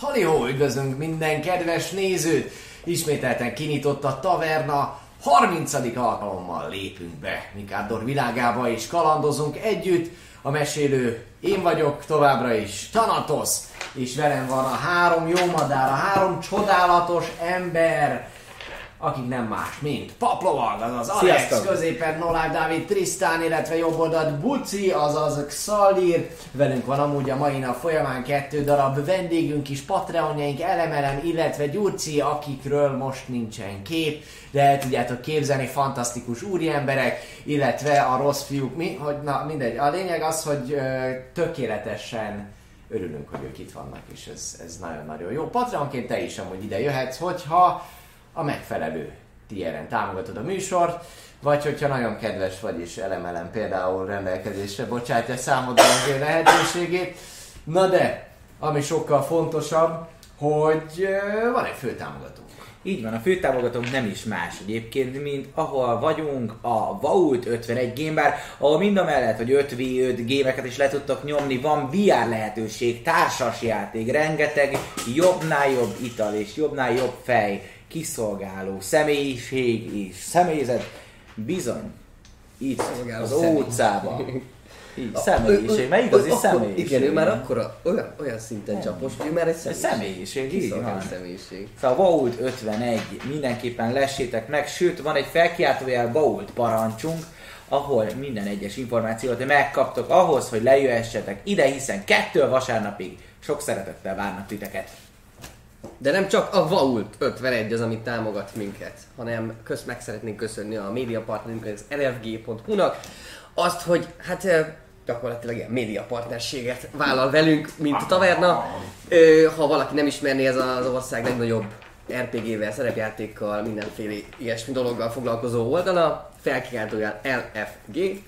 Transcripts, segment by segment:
Halihó, üdvözlünk minden kedves nézőt! Ismételten kinyitott a taverna, 30. alkalommal lépünk be Mikádor világába és kalandozunk együtt. A mesélő én vagyok továbbra is, Tanatos, és velem van a három jó madár, a három csodálatos ember, akik nem más, mint Paplovag, azaz Alex, Sziasztok! középen Noláv Dávid, Trisztán, illetve jobb oldalt Buci, azaz Xalir. Velünk van amúgy a mai nap folyamán kettő darab vendégünk is, Patreonjaink, Elemelem, illetve Gyurci, akikről most nincsen kép, de el tudjátok képzelni, fantasztikus úriemberek, illetve a rossz fiúk, mi, hogy na mindegy. A lényeg az, hogy ö, tökéletesen örülünk, hogy ők itt vannak, és ez, ez nagyon-nagyon jó. Patreonként te is amúgy ide jöhetsz, hogyha a megfelelő tieren támogatod a műsort, vagy hogyha nagyon kedves vagy és elemelem például rendelkezésre bocsátja számodra az ő lehetőségét. Na de, ami sokkal fontosabb, hogy van egy főtámogatónk. Így van, a főtámogatónk nem is más egyébként, mint ahol vagyunk, a Vault 51 Game Bar, ahol mind a mellett, hogy 5v5 gémeket is le tudtok nyomni, van VR lehetőség, társas játék, rengeteg jobbnál jobb ital és jobbnál jobb fej, kiszolgáló, személyiség és személyzet, bizony, itt Szolgáló az személy. Így, személyiség, mert igazi Akkor- személyiség. Igen, ő már akkora, olyan, olyan szinten csapos, hogy ő már egy személyiség. személyiség, így van. személyiség. Szóval Vault 51, mindenképpen lessétek meg, sőt van egy felkiáltójel Vault parancsunk, ahol minden egyes információt megkaptok ahhoz, hogy lejöhessetek ide, hiszen kettő vasárnapig sok szeretettel várnak titeket. De nem csak a Vault 51 az, amit támogat minket, hanem köz, meg szeretnénk köszönni a média partnerünknek, az rfg.hu-nak, azt, hogy hát gyakorlatilag ilyen média partnerséget vállal velünk, mint a taverna. Ha valaki nem ismerné, ez az ország legnagyobb RPG-vel, szerepjátékkal, mindenféle ilyesmi dologgal foglalkozó oldala, felkiáltójál LFG,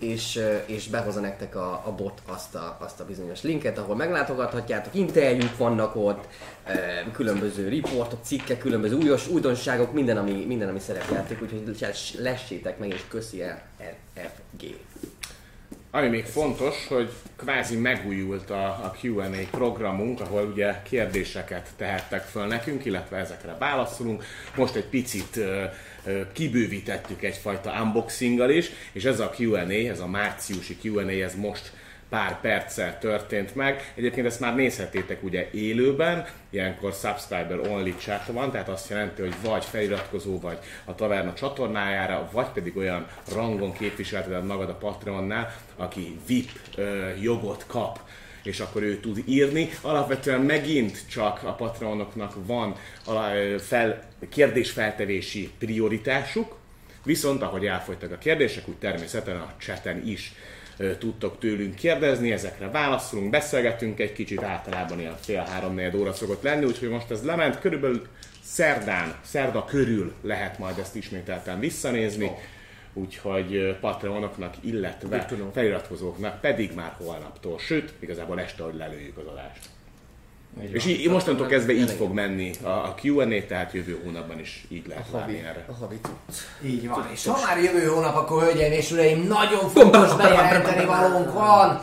és, és behozza nektek a, a bot azt a, azt a bizonyos linket, ahol meglátogathatjátok, interjúk vannak ott, különböző riportok, cikkek, különböző újos újdonságok, minden, ami, minden, ami szerepjáték, úgyhogy les- lessétek meg, és köszi el RFG. Ami még fontos, hogy kvázi megújult a, a Q&A programunk, ahol ugye kérdéseket tehettek föl nekünk, illetve ezekre válaszolunk. Most egy picit ö, kibővítettük egyfajta unboxinggal is, és ez a Q&A, ez a márciusi Q&A, ez most pár perccel történt meg. Egyébként ezt már nézhetétek ugye élőben, ilyenkor subscriber only chat van, tehát azt jelenti, hogy vagy feliratkozó vagy a taverna csatornájára, vagy pedig olyan rangon képviselteted magad a Patreonnál, aki VIP ö, jogot kap és akkor ő tud írni. Alapvetően megint csak a patronoknak van fel, kérdésfeltevési prioritásuk, viszont ahogy elfogytak a kérdések, úgy természetesen a chaten is tudtok tőlünk kérdezni, ezekre válaszolunk, beszélgetünk egy kicsit, általában ilyen fél-három óra szokott lenni, úgyhogy most ez lement, körülbelül szerdán, szerda körül lehet majd ezt ismételten visszanézni, úgyhogy Patreonoknak, illetve feliratkozóknak pedig már holnaptól, sőt, igazából este, hogy lelőjük az adást. És így, mostantól kezdve így fog menni a, a Q&A, tehát jövő hónapban is így lehet várni Havi, erre. a havi cucc. Így van, és ha már jövő hónap, akkor hölgyeim és uraim, nagyon fontos bejelenteni valónk van.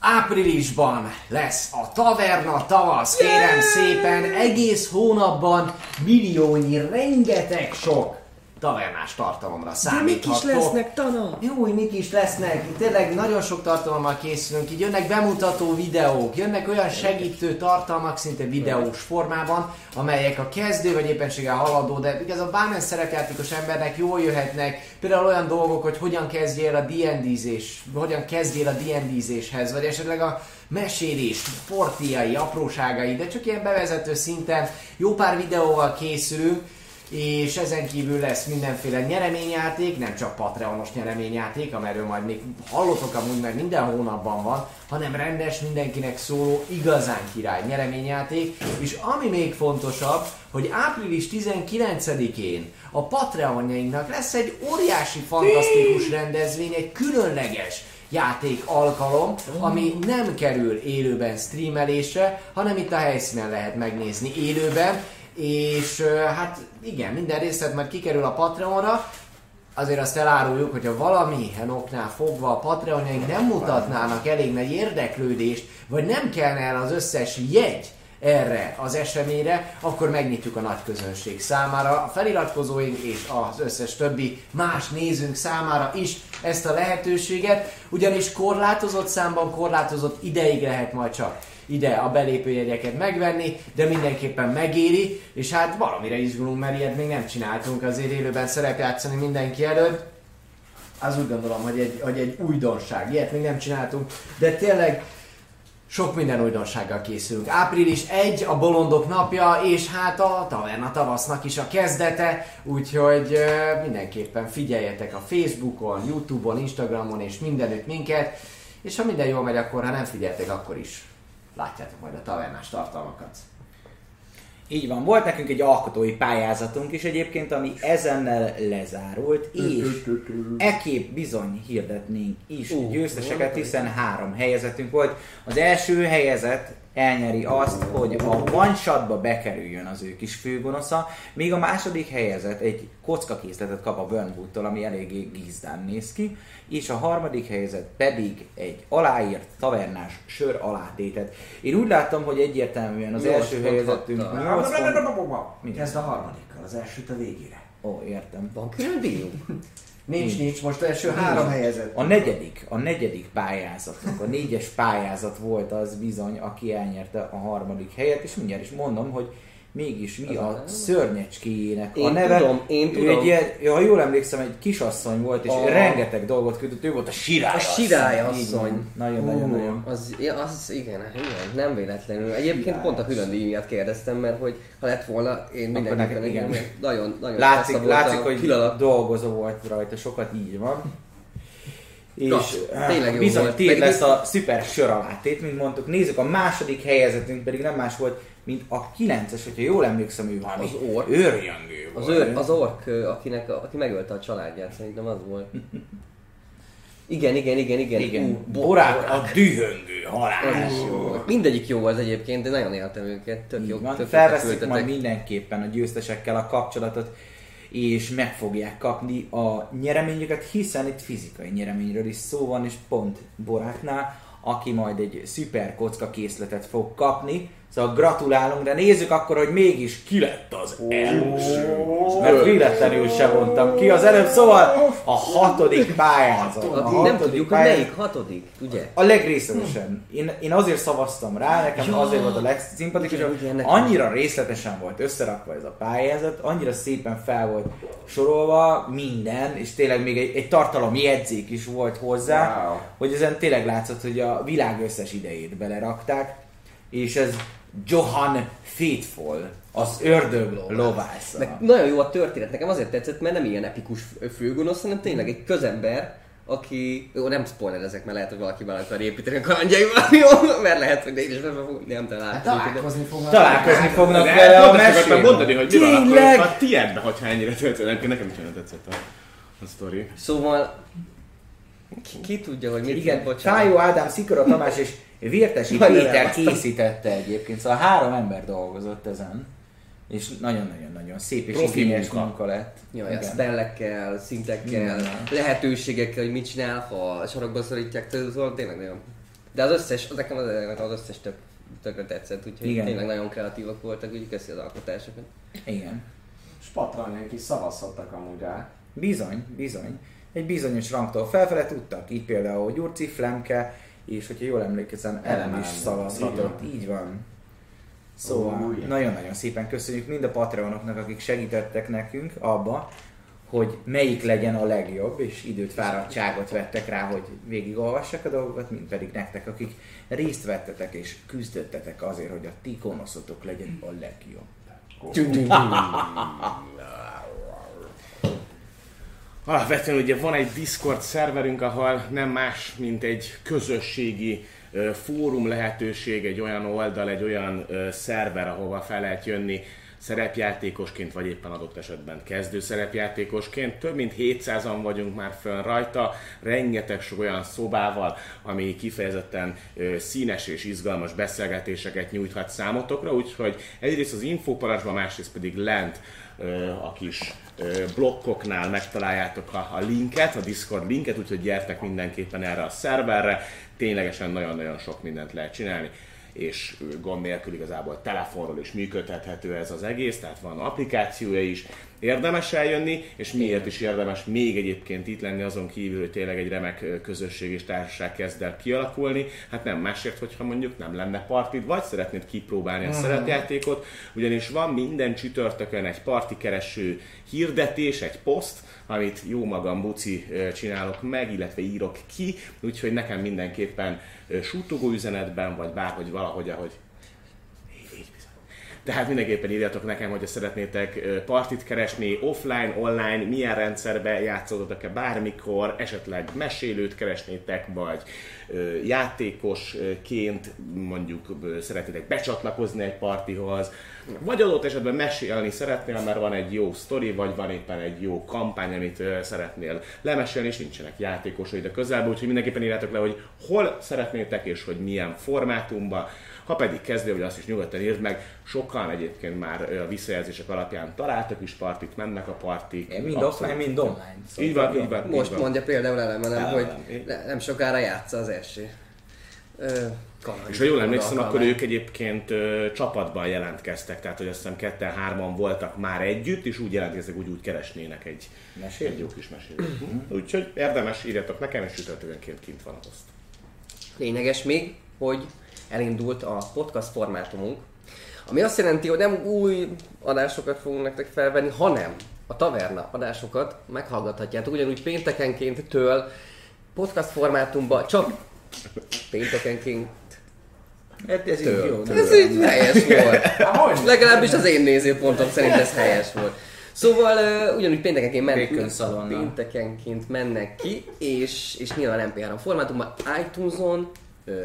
Áprilisban lesz a taverna tavasz, kérem szépen, egész hónapban milliónyi, rengeteg sok tavernás tartalomra De számíthatok. mik is lesznek, Tana? Jó, mik is lesznek, tényleg nagyon sok tartalommal készülünk, így jönnek bemutató videók, jönnek olyan segítő tartalmak, szinte videós formában, amelyek a kezdő vagy éppenséggel haladó, de igazából bármilyen szerepjátékos embernek jól jöhetnek, például olyan dolgok, hogy hogyan kezdjél a D&D-zés, hogyan kezdjél a D&D-zéshez, vagy esetleg a mesélés, portiai, apróságai, de csak ilyen bevezető szinten. Jó pár videóval készülünk, és ezen kívül lesz mindenféle nyereményjáték, nem csak Patreonos nyereményjáték, amerről majd még hallotok amúgy, mert minden hónapban van, hanem rendes, mindenkinek szóló, igazán király nyereményjáték, és ami még fontosabb, hogy április 19-én a Patreonjainknak lesz egy óriási, fantasztikus rendezvény, egy különleges játék alkalom, ami nem kerül élőben streamelésre, hanem itt a helyszínen lehet megnézni élőben, és hát igen, minden részlet majd kikerül a Patreonra, azért azt eláruljuk, hogy ha valamilyen oknál fogva a Patreonjaink nem mutatnának elég nagy érdeklődést, vagy nem kellene el az összes jegy erre az eseményre, akkor megnyitjuk a nagy közönség számára, a feliratkozóink és az összes többi más nézőnk számára is ezt a lehetőséget, ugyanis korlátozott számban, korlátozott ideig lehet majd csak ide a belépőjegyeket megvenni, de mindenképpen megéri, és hát valamire izgulunk, mert ilyet még nem csináltunk azért élőben szerepjátszani mindenki előtt. Az úgy gondolom, hogy egy, hogy egy újdonság, ilyet még nem csináltunk, de tényleg sok minden újdonsággal készülünk. Április 1 a bolondok napja, és hát a taverna tavasznak is a kezdete, úgyhogy uh, mindenképpen figyeljetek a Facebookon, Youtube-on, Instagramon és mindenütt minket, és ha minden jól megy, akkor ha nem figyeltek, akkor is látjátok majd a tavernás tartalmakat. Így van, volt nekünk egy alkotói pályázatunk is egyébként, ami ezennel lezárult, és ekép bizony hirdetnénk is Ú, győzteseket, hiszen három helyezetünk volt. Az első helyezett elnyeri azt, hogy a one shotba bekerüljön az ő kis főgonosza, míg a második helyezett egy kockakészletet kap a Burnwood-tól, ami eléggé gízdán néz ki, és a harmadik helyezett pedig egy aláírt tavernás sör alátétet. Én úgy láttam, hogy egyértelműen az első helyezettünk kapta. 8 pont... Kezd a harmadikkal, az elsőt a végére. Ó, értem. Van külön? Nincs, nincs, most első három helyezett. A negyedik, a negyedik pályázatunk, a négyes pályázat volt az bizony, aki elnyerte a harmadik helyet, és mindjárt is mondom, hogy mégis mi a szörnyecskéjének a neve. tudom, én Ő tudom. Egy ilyen, ha jól emlékszem, egy kisasszony volt, és A- rengeteg dolgot küldött, ő volt a sirály A sirály asszony. Nagyon, nagyon, nagyon. Az, az igen, igen, nem véletlenül. Egyébként pont a külön díj miatt kérdeztem, mert hogy ha lett volna, én mindenképpen igen. nagyon, nagyon Látszik, látszik hogy kilala- dolgozó volt rajta, sokat így van. És Klassz, tényleg jó bizony volt. Pedig lesz a szuper sör alátét, mint mondtuk. Nézzük, a második helyezetünk pedig nem más volt, mint a 9-es, hogyha jól emlékszem, ő valami Az ork. őrjöngő Az, volt. őr, az ork, akinek, aki megölte a családját, szerintem az volt. Igen, igen, igen, igen. Igen, Ú, bo- borák a dühöngő Az volt. Mindegyik jó volt egyébként, de nagyon éltem őket. Tök jó, van. tök Felveszik majd mindenképpen a győztesekkel a kapcsolatot, és meg fogják kapni a nyereményüket, hiszen itt fizikai nyereményről is szó van, és pont Boráknál, aki majd egy szuper kocka készletet fog kapni. Szóval gratulálunk, de nézzük akkor, hogy mégis ki lett az első. Mert véletlenül sem mondtam ki az előbb, szóval a hatodik pályázat. A Addig nem hatodik tudjuk, hogy pályázat- melyik hatodik, ugye? a legrészletesen. Én, én azért szavaztam rá, nekem Ja. azért volt a legszimpatikusabb. Annyira részletesen volt összerakva ez a pályázat, annyira szépen fel volt sorolva minden, és tényleg még egy, egy tartalomjegyzék is volt hozzá, Wow. hogy ezen tényleg látszott, hogy a világ összes idejét belerakták, és ez Johan Faithful, az ördög lovásza. Meg nagyon jó a történet, nekem azért tetszett, mert nem ilyen epikus fő- főgonosz, hanem tényleg egy közember, aki... Jó, nem spoilerezek, mert lehet, hogy valaki bele akar építeni a kalandjaival, jó? Mert lehet, hogy én is nem Hát találkozni. fognak. Találkozni fognak De vele a mesében. mondani, hogy mi van akkor a tiédbe, hogyha ennyire töltő. Nekem is nagyon tetszett a, a sztori. Szóval... Ki, ki tudja, hogy mit Igen, bocsánat. Tájó Ádám, Szikora Tamás és Vértesi Nagyon Péter készítette egyébként, szóval három ember dolgozott ezen. És nagyon-nagyon-nagyon szép és Profi igényes munka. munka lett. Jaj, a spellekkel, szintekkel, Minden. lehetőségekkel, hogy mit csinál, ha sarokba szorítják, szóval tényleg nagyon... De az összes, az nekem az, az összes tök, tökre tetszett, úgyhogy Igen. Tényleg nagyon kreatívak voltak, úgyhogy köszi az alkotásokat. Igen. Spatranyánk is szavazhattak amúgy rá. Bizony, bizony. Egy bizonyos rangtól felfele tudtak. Így például Gyurci, Flemke, és hogyha jól emlékezem, Elem is szavazhatott. Így van. Szóval igen. nagyon-nagyon szépen köszönjük mind a Patreonoknak, akik segítettek nekünk abba, hogy melyik legyen a legjobb, és időt, fáradtságot vettek rá, hogy végigolvassák a dolgokat, mint pedig nektek, akik részt vettetek és küzdöttetek azért, hogy a ti legyen a legjobb. Alapvetően ugye van egy Discord szerverünk, ahol nem más, mint egy közösségi fórum lehetőség, egy olyan oldal, egy olyan szerver, ahova fel lehet jönni szerepjátékosként, vagy éppen adott esetben kezdő szerepjátékosként. Több mint 700-an vagyunk már fönn rajta, rengeteg sok olyan szobával, ami kifejezetten színes és izgalmas beszélgetéseket nyújthat számotokra, úgyhogy egyrészt az infoparancsban, másrészt pedig lent ö, a kis blokkoknál megtaláljátok a, a linket, a Discord linket, úgyhogy gyertek mindenképpen erre a szerverre, ténylegesen nagyon-nagyon sok mindent lehet csinálni. és gond nélkül igazából telefonról is működtethető ez az egész, tehát van applikációja is, érdemes eljönni, és miért is érdemes még egyébként itt lenni azon kívül, hogy tényleg egy remek közösség és társaság kezd el kialakulni. Hát nem másért, hogyha mondjuk nem lenne partid, vagy szeretnéd kipróbálni a szerepjátékot, ugyanis van minden csütörtökön egy partikereső hirdetés, egy poszt, amit jó magam buci csinálok meg, illetve írok ki, úgyhogy nekem mindenképpen ö, suttogó üzenetben, vagy bárhogy valahogy, ahogy. Tehát mindenképpen írjatok nekem, hogyha szeretnétek partit keresni, offline, online, milyen rendszerbe játszódok-e bármikor, esetleg mesélőt keresnétek, vagy játékosként mondjuk szeretnétek becsatlakozni egy partihoz, vagy adott esetben mesélni szeretnél, mert van egy jó sztori, vagy van éppen egy jó kampány, amit szeretnél lemesélni, és nincsenek játékosaid a közelben, úgyhogy mindenképpen írjátok le, hogy hol szeretnétek, és hogy milyen formátumban. Ha pedig kezdő, vagy azt is nyugodtan írd meg, sokan egyébként már a visszajelzések alapján találtak is partit, mennek a partik. Mind Abszolút. offline, mind online. Szóval Így van, így van. így Most van. mondja például elemenem, hogy ne- nem sokára játsza az első. Kaland. És ha jól emlékszem, akkor ők egyébként ö, csapatban jelentkeztek, tehát hogy azt hiszem ketten, hárman voltak már együtt, és úgy jelentkeztek, úgy úgy keresnének egy, Mesélő? egy jó kis mesélőt. Úgyhogy érdemes, írjatok nekem, és csütörtökönként kint van a poszt. Lényeges még, hogy elindult a podcast formátumunk, ami azt jelenti, hogy nem új adásokat fogunk nektek felvenni, hanem a taverna adásokat meghallgathatjátok ugyanúgy péntekenként től podcast formátumban, csak péntekenként. Hát ez így jó. Ez így helyes volt. Hogy? Legalábbis az én nézőpontom szerint ez helyes volt. Szóval uh, ugyanúgy péntekenként szalonna. péntekenként mennek ki, és, és nyilván MP3 formátumban iTunes-on,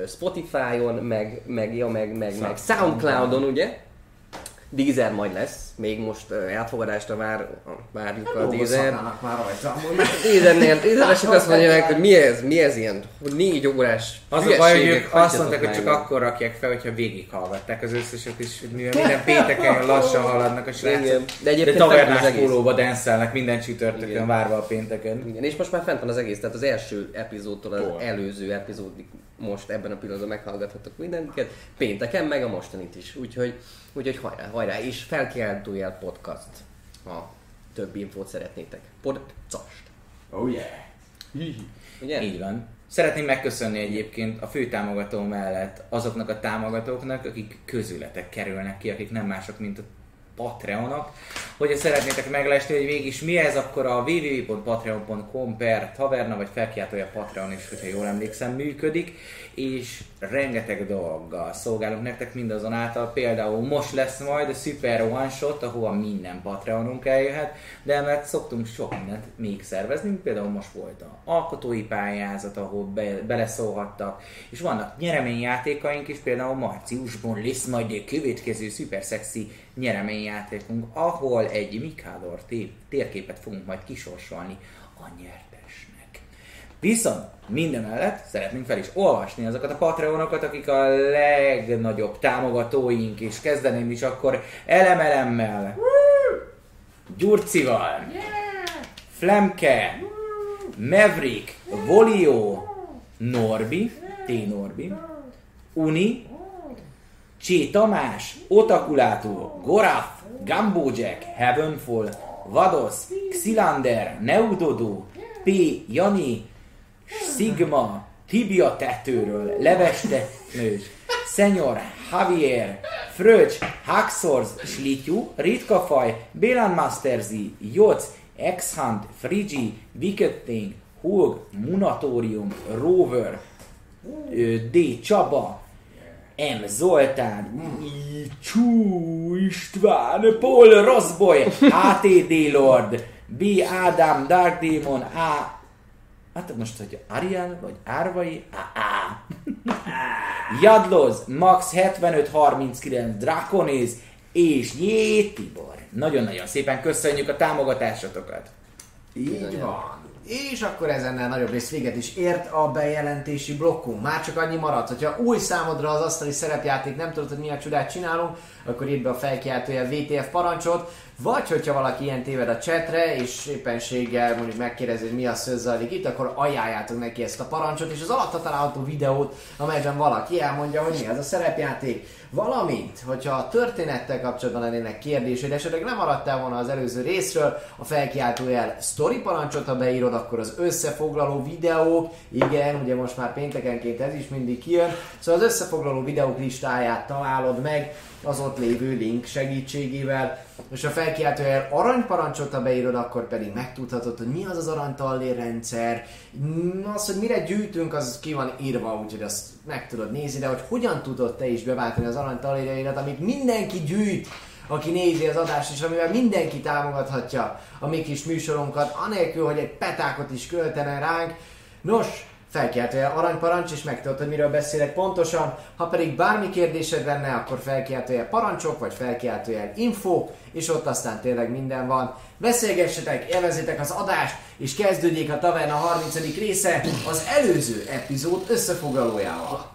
Spotify-on, meg, meg, ja, meg, meg, meg Soundcloud-on, ugye? Deezer majd lesz, még most elfogadásra vár, várjuk a Deezer. Már rajta. mert- Deezernél, Deezeresek azt mondják, hogy mi ez, mi ez ilyen, négy órás Az a baj, hogy ők azt mondták, hogy csak akkor rakják fel, hogyha végighallgatták az összeset, és hogy mivel minden pénteken lassan haladnak a srácok. De egyébként de tavernás pólóba denszelnek minden csütörtökön várva a pénteken. Igen, és most már fent van az egész, tehát az első epizódtól az Hol? előző epizódig most ebben a pillanatban meghallgathatok mindeniket, pénteken meg a mostanit is, úgyhogy, úgyhogy hajrá, hajrá, és felkiáltójel podcast, ha több infót szeretnétek. Podcast. Oh yeah. Ugye? Így van. Szeretném megköszönni egyébként a fő támogató mellett azoknak a támogatóknak, akik közületek kerülnek ki, akik nem mások, mint a Patreonok. Hogyha szeretnétek meglesni, hogy végig mi ez, akkor a www.patreon.com per taverna, vagy felkiáltója Patreon is, hogyha jól emlékszem, működik, és rengeteg dologgal szolgálunk nektek mindazonáltal. Például most lesz majd a Super One Shot, ahova minden Patreonunk eljöhet, de emellett szoktunk sok mindent még szervezni, például most volt a alkotói pályázat, ahol be, beleszólhattak, és vannak nyereményjátékaink is, például márciusban lesz majd egy következő szuper szexi nyereményjátékunk, ahol egy Mikádor té- térképet fogunk majd kisorsolni a nyertesnek. Viszont mindemellett szeretnénk fel is olvasni azokat a Patreonokat, akik a legnagyobb támogatóink, és kezdeném is akkor elemelemmel, Gyurcival, Flemke, Maverick, Volio, Norbi, T. Norbi, Uni, Csé Tamás, Otakulátó, Goraf, Gumbo Jack, Heavenfall, Vados, Xilander, Neudodo, P. Jani, Sigma, Tibia tetőről, Leveste nős, Senior, Javier, Fröcs, Haxors, Slityu, Ritka faj, Bélan Masterzi, Joc, Exhunt, Frigi, Wicketing, Hulk, Munatorium, Rover, D. Csaba, M. Zoltán. Csú István, Paul Rossboy, ATD Lord, B. Ádám, Dark Demon, A. Hát most, hogy Ariel vagy Árvai, A. A. Jadloz, Max 7539, Draconis és Jé Tibor. Nagyon-nagyon szépen köszönjük a támogatásotokat. Így van. És akkor ezennel nagyobb rész véget is ért a bejelentési blokkunk. Már csak annyi maradt, hogyha új számodra az asztali szerepjáték nem tudod, hogy milyen csodát csinálunk, akkor írd be a felkiáltója VTF parancsot. Vagy hogyha valaki ilyen téved a chatre, és éppenséggel mondjuk megkérdezi, hogy mi a szözzalik itt, akkor ajánljátok neki ezt a parancsot, és az alatta található videót, amelyben valaki elmondja, hogy mi az a szerepjáték. Valamint, hogyha a történettel kapcsolatban lennének kérdésed, esetleg nem maradtál volna az előző részről, a felkiáltójel story parancsot, ha beírod, akkor az összefoglaló videók, igen, ugye most már péntekenként ez is mindig kijön, szóval az összefoglaló videók listáját találod meg az ott lévő link segítségével, és a felkiáltójel aranyparancsot, ha beírod, akkor pedig megtudhatod, hogy mi az az aranytallér rendszer, az, hogy mire gyűjtünk, az ki van írva, úgyhogy azt meg tudod nézni, de hogy hogyan tudod te is beváltani az aranytallérjaidat, amit mindenki gyűjt, aki nézi az adást, és amivel mindenki támogathatja a mi kis műsorunkat, anélkül, hogy egy petákot is költene ránk. Nos, felkiáltója aranyparancs, és megtudod, hogy miről beszélek pontosan. Ha pedig bármi kérdésed lenne, akkor felkiáltója parancsok, vagy felkiáltója info, és ott aztán tényleg minden van. Beszélgessetek, élvezzétek az adást, és kezdődjék a Taverna 30. része az előző epizód összefoglalójával.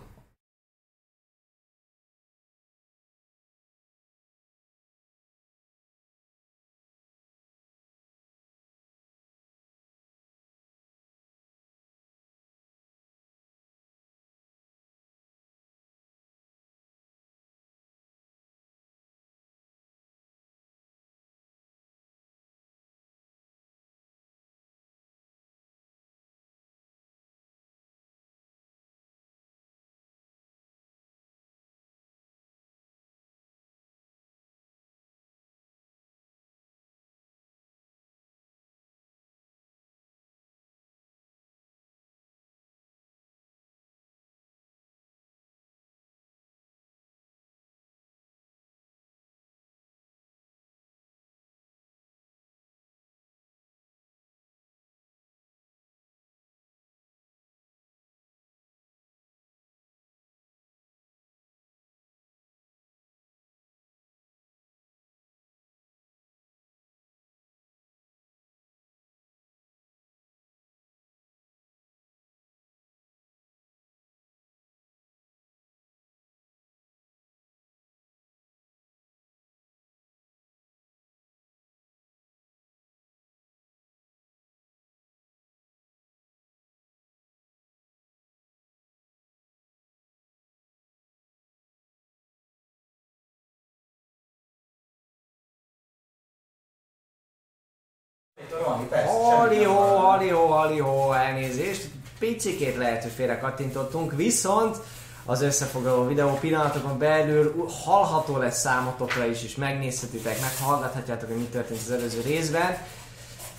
Halihó, halihó, halihó, elnézést. Picikét lehet, hogy félre kattintottunk, viszont az összefoglaló videó pillanatokon belül hallható lesz számotokra is, és megnézhetitek, meghallgathatjátok, hogy mi történt az előző részben.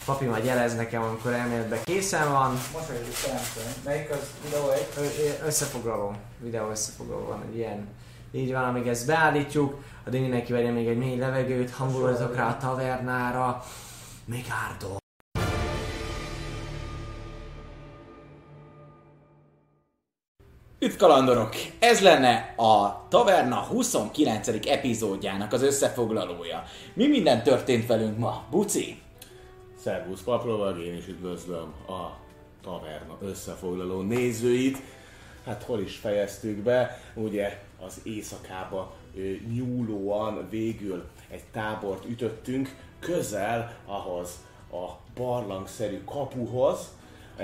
Papi majd jelez nekem, amikor elméletben készen van. Most vagyok is. Melyik az videó egy? Összefoglaló, videó összefoglaló van egy ilyen. Így van, amíg ezt beállítjuk, addig mindenki vegye még egy mély levegőt, hangoljatok rá a tavernára. Még árdó. Üdv kalandorok! Ez lenne a Taverna 29. epizódjának az összefoglalója. Mi minden történt velünk ma? Buci? Szervusz Paplovag, én is üdvözlöm a taverna összefoglaló nézőit. Hát hol is fejeztük be, ugye az éjszakába nyúlóan végül egy tábort ütöttünk, közel ahhoz a barlangszerű kapuhoz,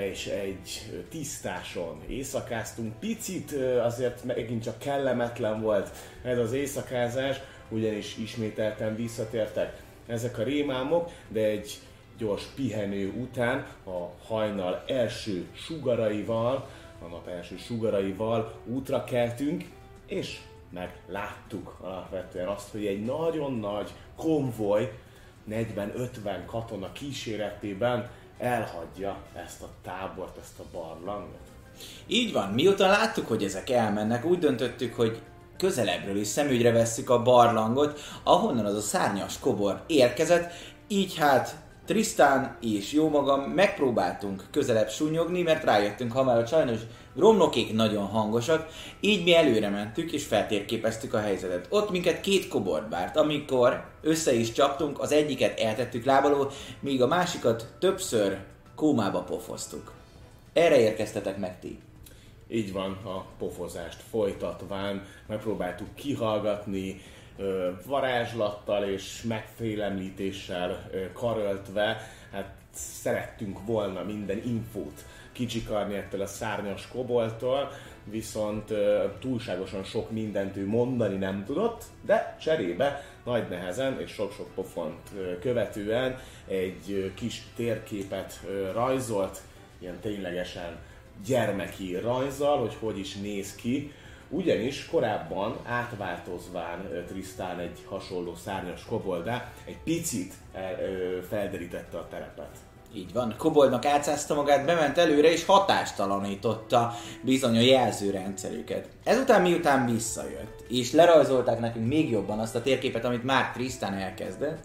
és egy tisztáson éjszakáztunk. Picit azért megint csak kellemetlen volt ez az éjszakázás, ugyanis ismételten visszatértek ezek a rémámok, de egy gyors pihenő után a hajnal első sugaraival, a nap első sugaraival útra keltünk, és megláttuk alapvetően azt, hogy egy nagyon nagy konvoj 40-50 katona kíséretében elhagyja ezt a tábort, ezt a barlangot. Így van, miután láttuk, hogy ezek elmennek, úgy döntöttük, hogy közelebbről is szemügyre vesszük a barlangot, ahonnan az a szárnyas kobor érkezett, így hát Tristan és jó magam megpróbáltunk közelebb súnyogni, mert rájöttünk hamar, hogy sajnos romlokék nagyon hangosak, így mi előre mentük és feltérképeztük a helyzetet. Ott minket két kobor várt, amikor össze is csaptunk, az egyiket eltettük lábaló, míg a másikat többször kómába pofoztuk. Erre érkeztetek meg ti. Így van, a pofozást folytatván megpróbáltuk kihallgatni varázslattal és megfélemlítéssel karöltve, hát szerettünk volna minden infót kicsikarni ettől a szárnyas koboltól, viszont túlságosan sok mindent ő mondani nem tudott, de cserébe nagy nehezen és sok-sok pofont követően egy kis térképet rajzolt, ilyen ténylegesen gyermeki rajzzal, hogy hogy is néz ki, ugyanis korábban átváltozván Trisztán egy hasonló szárnyas koboldá, egy picit felderítette a terepet. Így van, Koboldnak átszázta magát, bement előre és hatástalanította bizony a jelzőrendszerüket. Ezután miután visszajött, és lerajzolták nekünk még jobban azt a térképet, amit már Tristan elkezdett,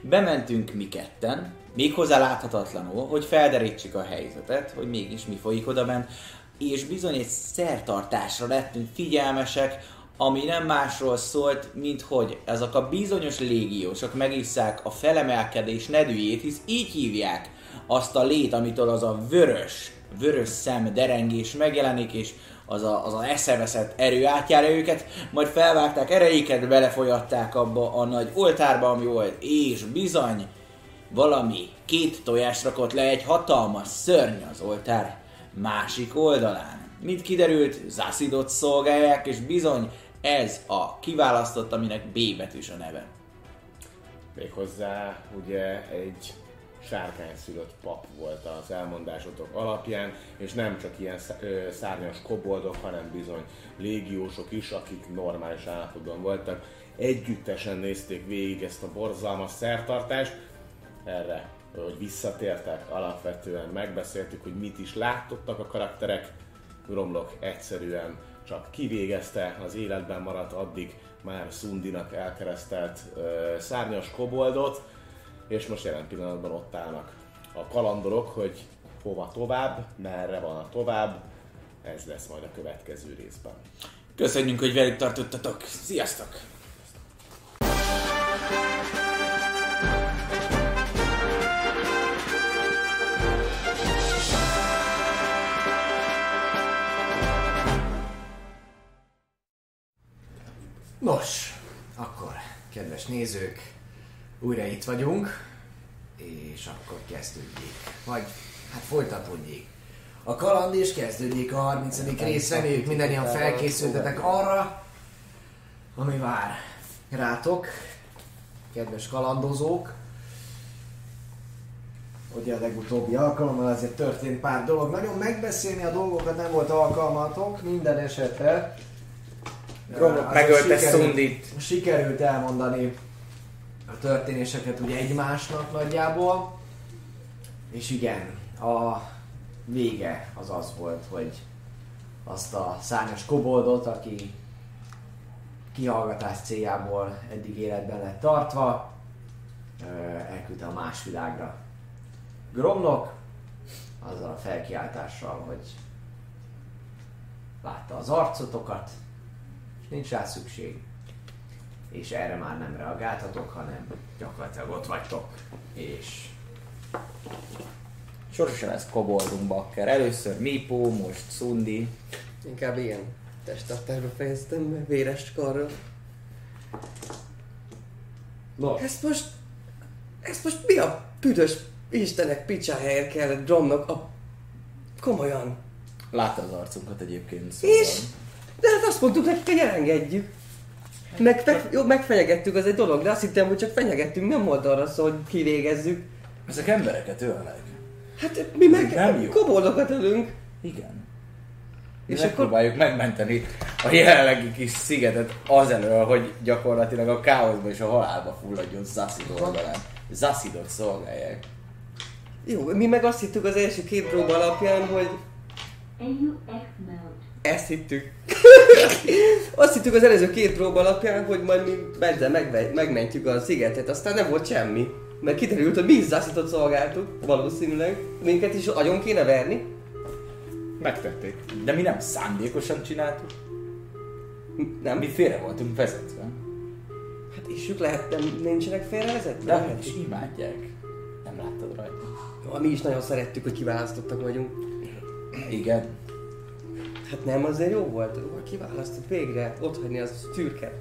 bementünk mi ketten, méghozzá láthatatlanul, hogy felderítsük a helyzetet, hogy mégis mi folyik oda bent, és bizony egy szertartásra lettünk figyelmesek, ami nem másról szólt, mint hogy ezek a bizonyos légiósok megisszák a felemelkedés nedűjét, hisz így hívják azt a lét, amitől az a vörös, vörös szem derengés megjelenik, és az a, az a eszeveszett erő átjárja őket, majd felvágták erejéket, belefolyatták abba a nagy oltárba, ami volt, és bizony valami két tojást rakott le egy hatalmas szörny az oltár másik oldalán. Mint kiderült, Zászidot szolgálják, és bizony ez a kiválasztott, aminek B betűs a neve. Méghozzá ugye egy sárkányszülött pap volt az elmondásotok alapján, és nem csak ilyen szárnyas koboldok, hanem bizony légiósok is, akik normális állapotban voltak. Együttesen nézték végig ezt a borzalmas szertartást, erre, hogy visszatértek, alapvetően megbeszéltük, hogy mit is látottak a karakterek, Gromlok egyszerűen csak kivégezte az életben maradt addig már Szundinak elkeresztelt ö, szárnyas koboldot, és most jelen pillanatban ott állnak a kalandorok, hogy hova tovább, merre van a tovább, ez lesz majd a következő részben. Köszönjük, hogy velük tartottatok. Sziasztok! Nos, kedves nézők, újra itt vagyunk, és akkor kezdődjék. Vagy, hát folytatódjék. A kaland és kezdődjék a 30. rész, reméljük mindannyian felkészültetek arra, ami vár rátok, kedves kalandozók. Ugye a legutóbbi alkalommal azért történt pár dolog. Nagyon megbeszélni a dolgokat nem volt alkalmatok, minden esetre. Gromlok Azért megölte sikerült- Szundit. Sikerült elmondani a történéseket ugye egymásnak nagyjából. És igen, a vége az az volt, hogy azt a szárnyas koboldot, aki kihallgatás céljából eddig életben lett tartva, elküldte a más világra. Gromlok azzal a felkiáltással, hogy látta az arcotokat, nincs rá szükség. És erre már nem reagáltatok, hanem gyakorlatilag ott vagytok. És Sorosan lesz koboldunk bakker. Először Mipó, most Szundi. Inkább ilyen testtartásba fejeztem be, véres karral. Nos, Ezt most... Ezt most mi a büdös Istenek picsájáért kellett Dromnak a... Komolyan. Látta az arcunkat egyébként. Szóval. És? De hát azt mondtuk nekik, hogy elengedjük. Meg, fe, jó, megfenyegettük, az egy dolog, de azt hittem, hogy csak fenyegettünk, nem volt arra szó, hogy kivégezzük. Ezek embereket ölnek. Hát mi meg Nem jó. koboldokat ölünk. Igen. És És akkor- megpróbáljuk megmenteni a jelenlegi kis szigetet azelől, hogy gyakorlatilag a káoszba és a halálba fulladjon Zassid oldalán. Zassidot szolgálják. Jó, mi meg azt hittük az első két próba alapján, hogy AUX mode. Ezt hittük. azt hittük az előző két próba alapján, hogy majd mi ezzel megve- megmentjük a szigetet, aztán nem volt semmi. Mert kiderült, hogy mi Zassidot szolgáltuk, valószínűleg. Minket is agyon kéne verni. Megtették. De mi nem szándékosan csináltuk. Nem? Mi félre voltunk vezetve. Hát és ők lehet, nem, nincsenek félrevezetve? De Lehet. és imádják. Nem láttad rajta? Jó, mi is nagyon szerettük, hogy kiválasztottak vagyunk. Igen. Hát nem, azért jó volt. Jó, kiválasztott végre ott hagyni az szürke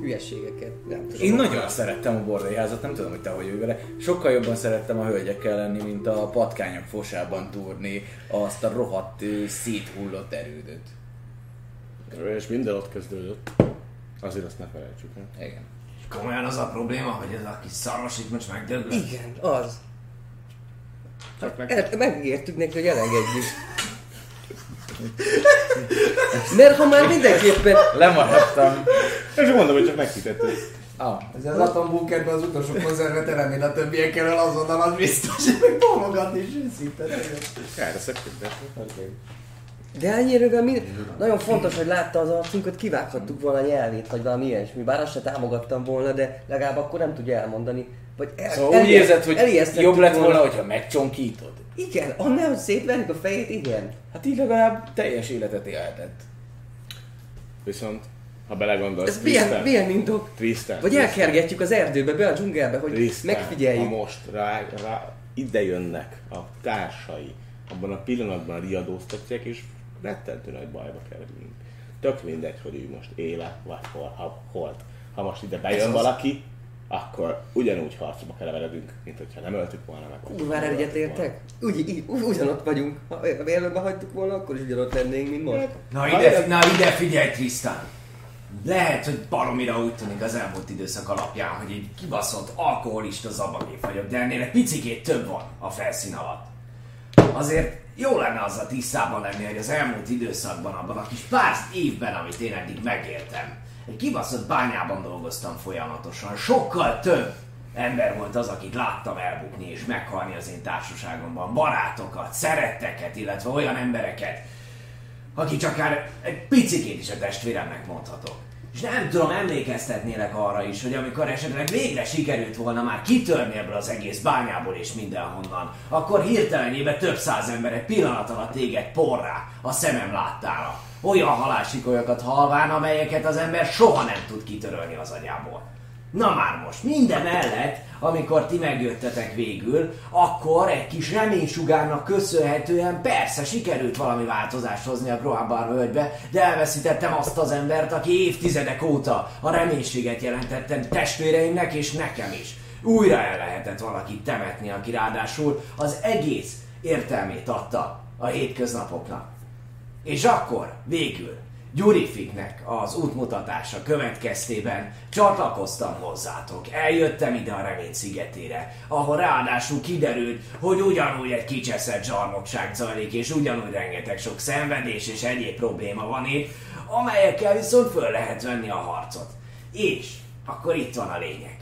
hülyeségeket. Nem tudom. Én nagyon szerettem a bordéházat, nem tudom, hogy te hogy vagy vele. Sokkal jobban szerettem a hölgyekkel lenni, mint a patkányok fosában túrni azt a rohadt széthullott erődöt. És minden ott kezdődött. Azért azt ne felejtsük el. Igen. Komolyan az a probléma, hogy ez a kis szaros itt most megdöglött? Igen, az. Csak meg... El, megígértük neki, hogy elengedjük. Mert ha már mindenképpen... Lemaradtam. És mondom, hogy csak megkitettük. Ah, Ez az atombunkerben az utolsó konzervet elemél a többiekkel azonnal, az biztos, hogy meg bólogatni is őszinte. Erre szektek, de... De ennyire mi... Nagyon fontos, hogy látta az arcunkat, kivághattuk volna a nyelvét, vagy valami ilyesmi. Bár azt se támogattam volna, de legalább akkor nem tudja elmondani. Vagy el, szóval úgy elijesz- érzed, hogy jobb lett volna, hogyha megcsonkítod? Igen, annál, hogy szétverjük a fejét, igen. Hát így legalább teljes életet élhetett. Viszont, ha belegondolsz, Ez milyen, milyen indok? Tristan. Vagy elkergetjük az erdőbe, be a dzsungelbe, hogy Tristan, megfigyeljük. ha most rá, rá, ide jönnek a társai, abban a pillanatban riadóztatják, és rettentő nagy bajba kerülünk. Tök mindegy, hogy ő most éle, vagy hol, ha, holt. Ha most ide bejön az- valaki, akkor ugyanúgy harcba keveredünk, mint hogyha nem öltük volna meg. Kurvára egyetértek? Úgy, ugyanott vagyunk. Ha élőben hagytuk volna, akkor is ugyanott lennénk, mint most. Na ide, na ide figyelj Tristan! Lehet, hogy baromira úgy tűnik az elmúlt időszak alapján, hogy egy kibaszott alkoholista zabagép vagyok, de ennél egy picikét több van a felszín alatt. Azért jó lenne azzal tisztában lenni, hogy az elmúlt időszakban, abban a kis pár évben, amit én eddig megéltem, egy kibaszott bányában dolgoztam folyamatosan. Sokkal több ember volt az, akit láttam elbukni és meghalni az én társaságomban. Barátokat, szeretteket, illetve olyan embereket, akik akár egy picikét is a testvéremnek mondhatok. És nem tudom, emlékeztetnélek arra is, hogy amikor esetleg végre sikerült volna már kitörni ebből az egész bányából és mindenhonnan, akkor hirtelenjében több száz ember egy pillanat alatt téged porrá, a szemem láttára. Olyan halálsikolyokat halván, amelyeket az ember soha nem tud kitörölni az agyából. Na már most, minden mellett, amikor ti megjöttetek végül, akkor egy kis reménysugárnak köszönhetően persze sikerült valami változást hozni a Grohabar völgybe, de elveszítettem azt az embert, aki évtizedek óta a reménységet jelentettem testvéreimnek és nekem is. Újra el lehetett valakit temetni, aki ráadásul az egész értelmét adta a hétköznapoknak. És akkor, végül, Gyurifiknek az útmutatása következtében csatlakoztam hozzátok. Eljöttem ide a Remény szigetére, ahol ráadásul kiderült, hogy ugyanúgy egy kicseszett zsarnokság zajlik, és ugyanúgy rengeteg sok szenvedés és egyéb probléma van itt, amelyekkel viszont föl lehet venni a harcot. És akkor itt van a lényeg.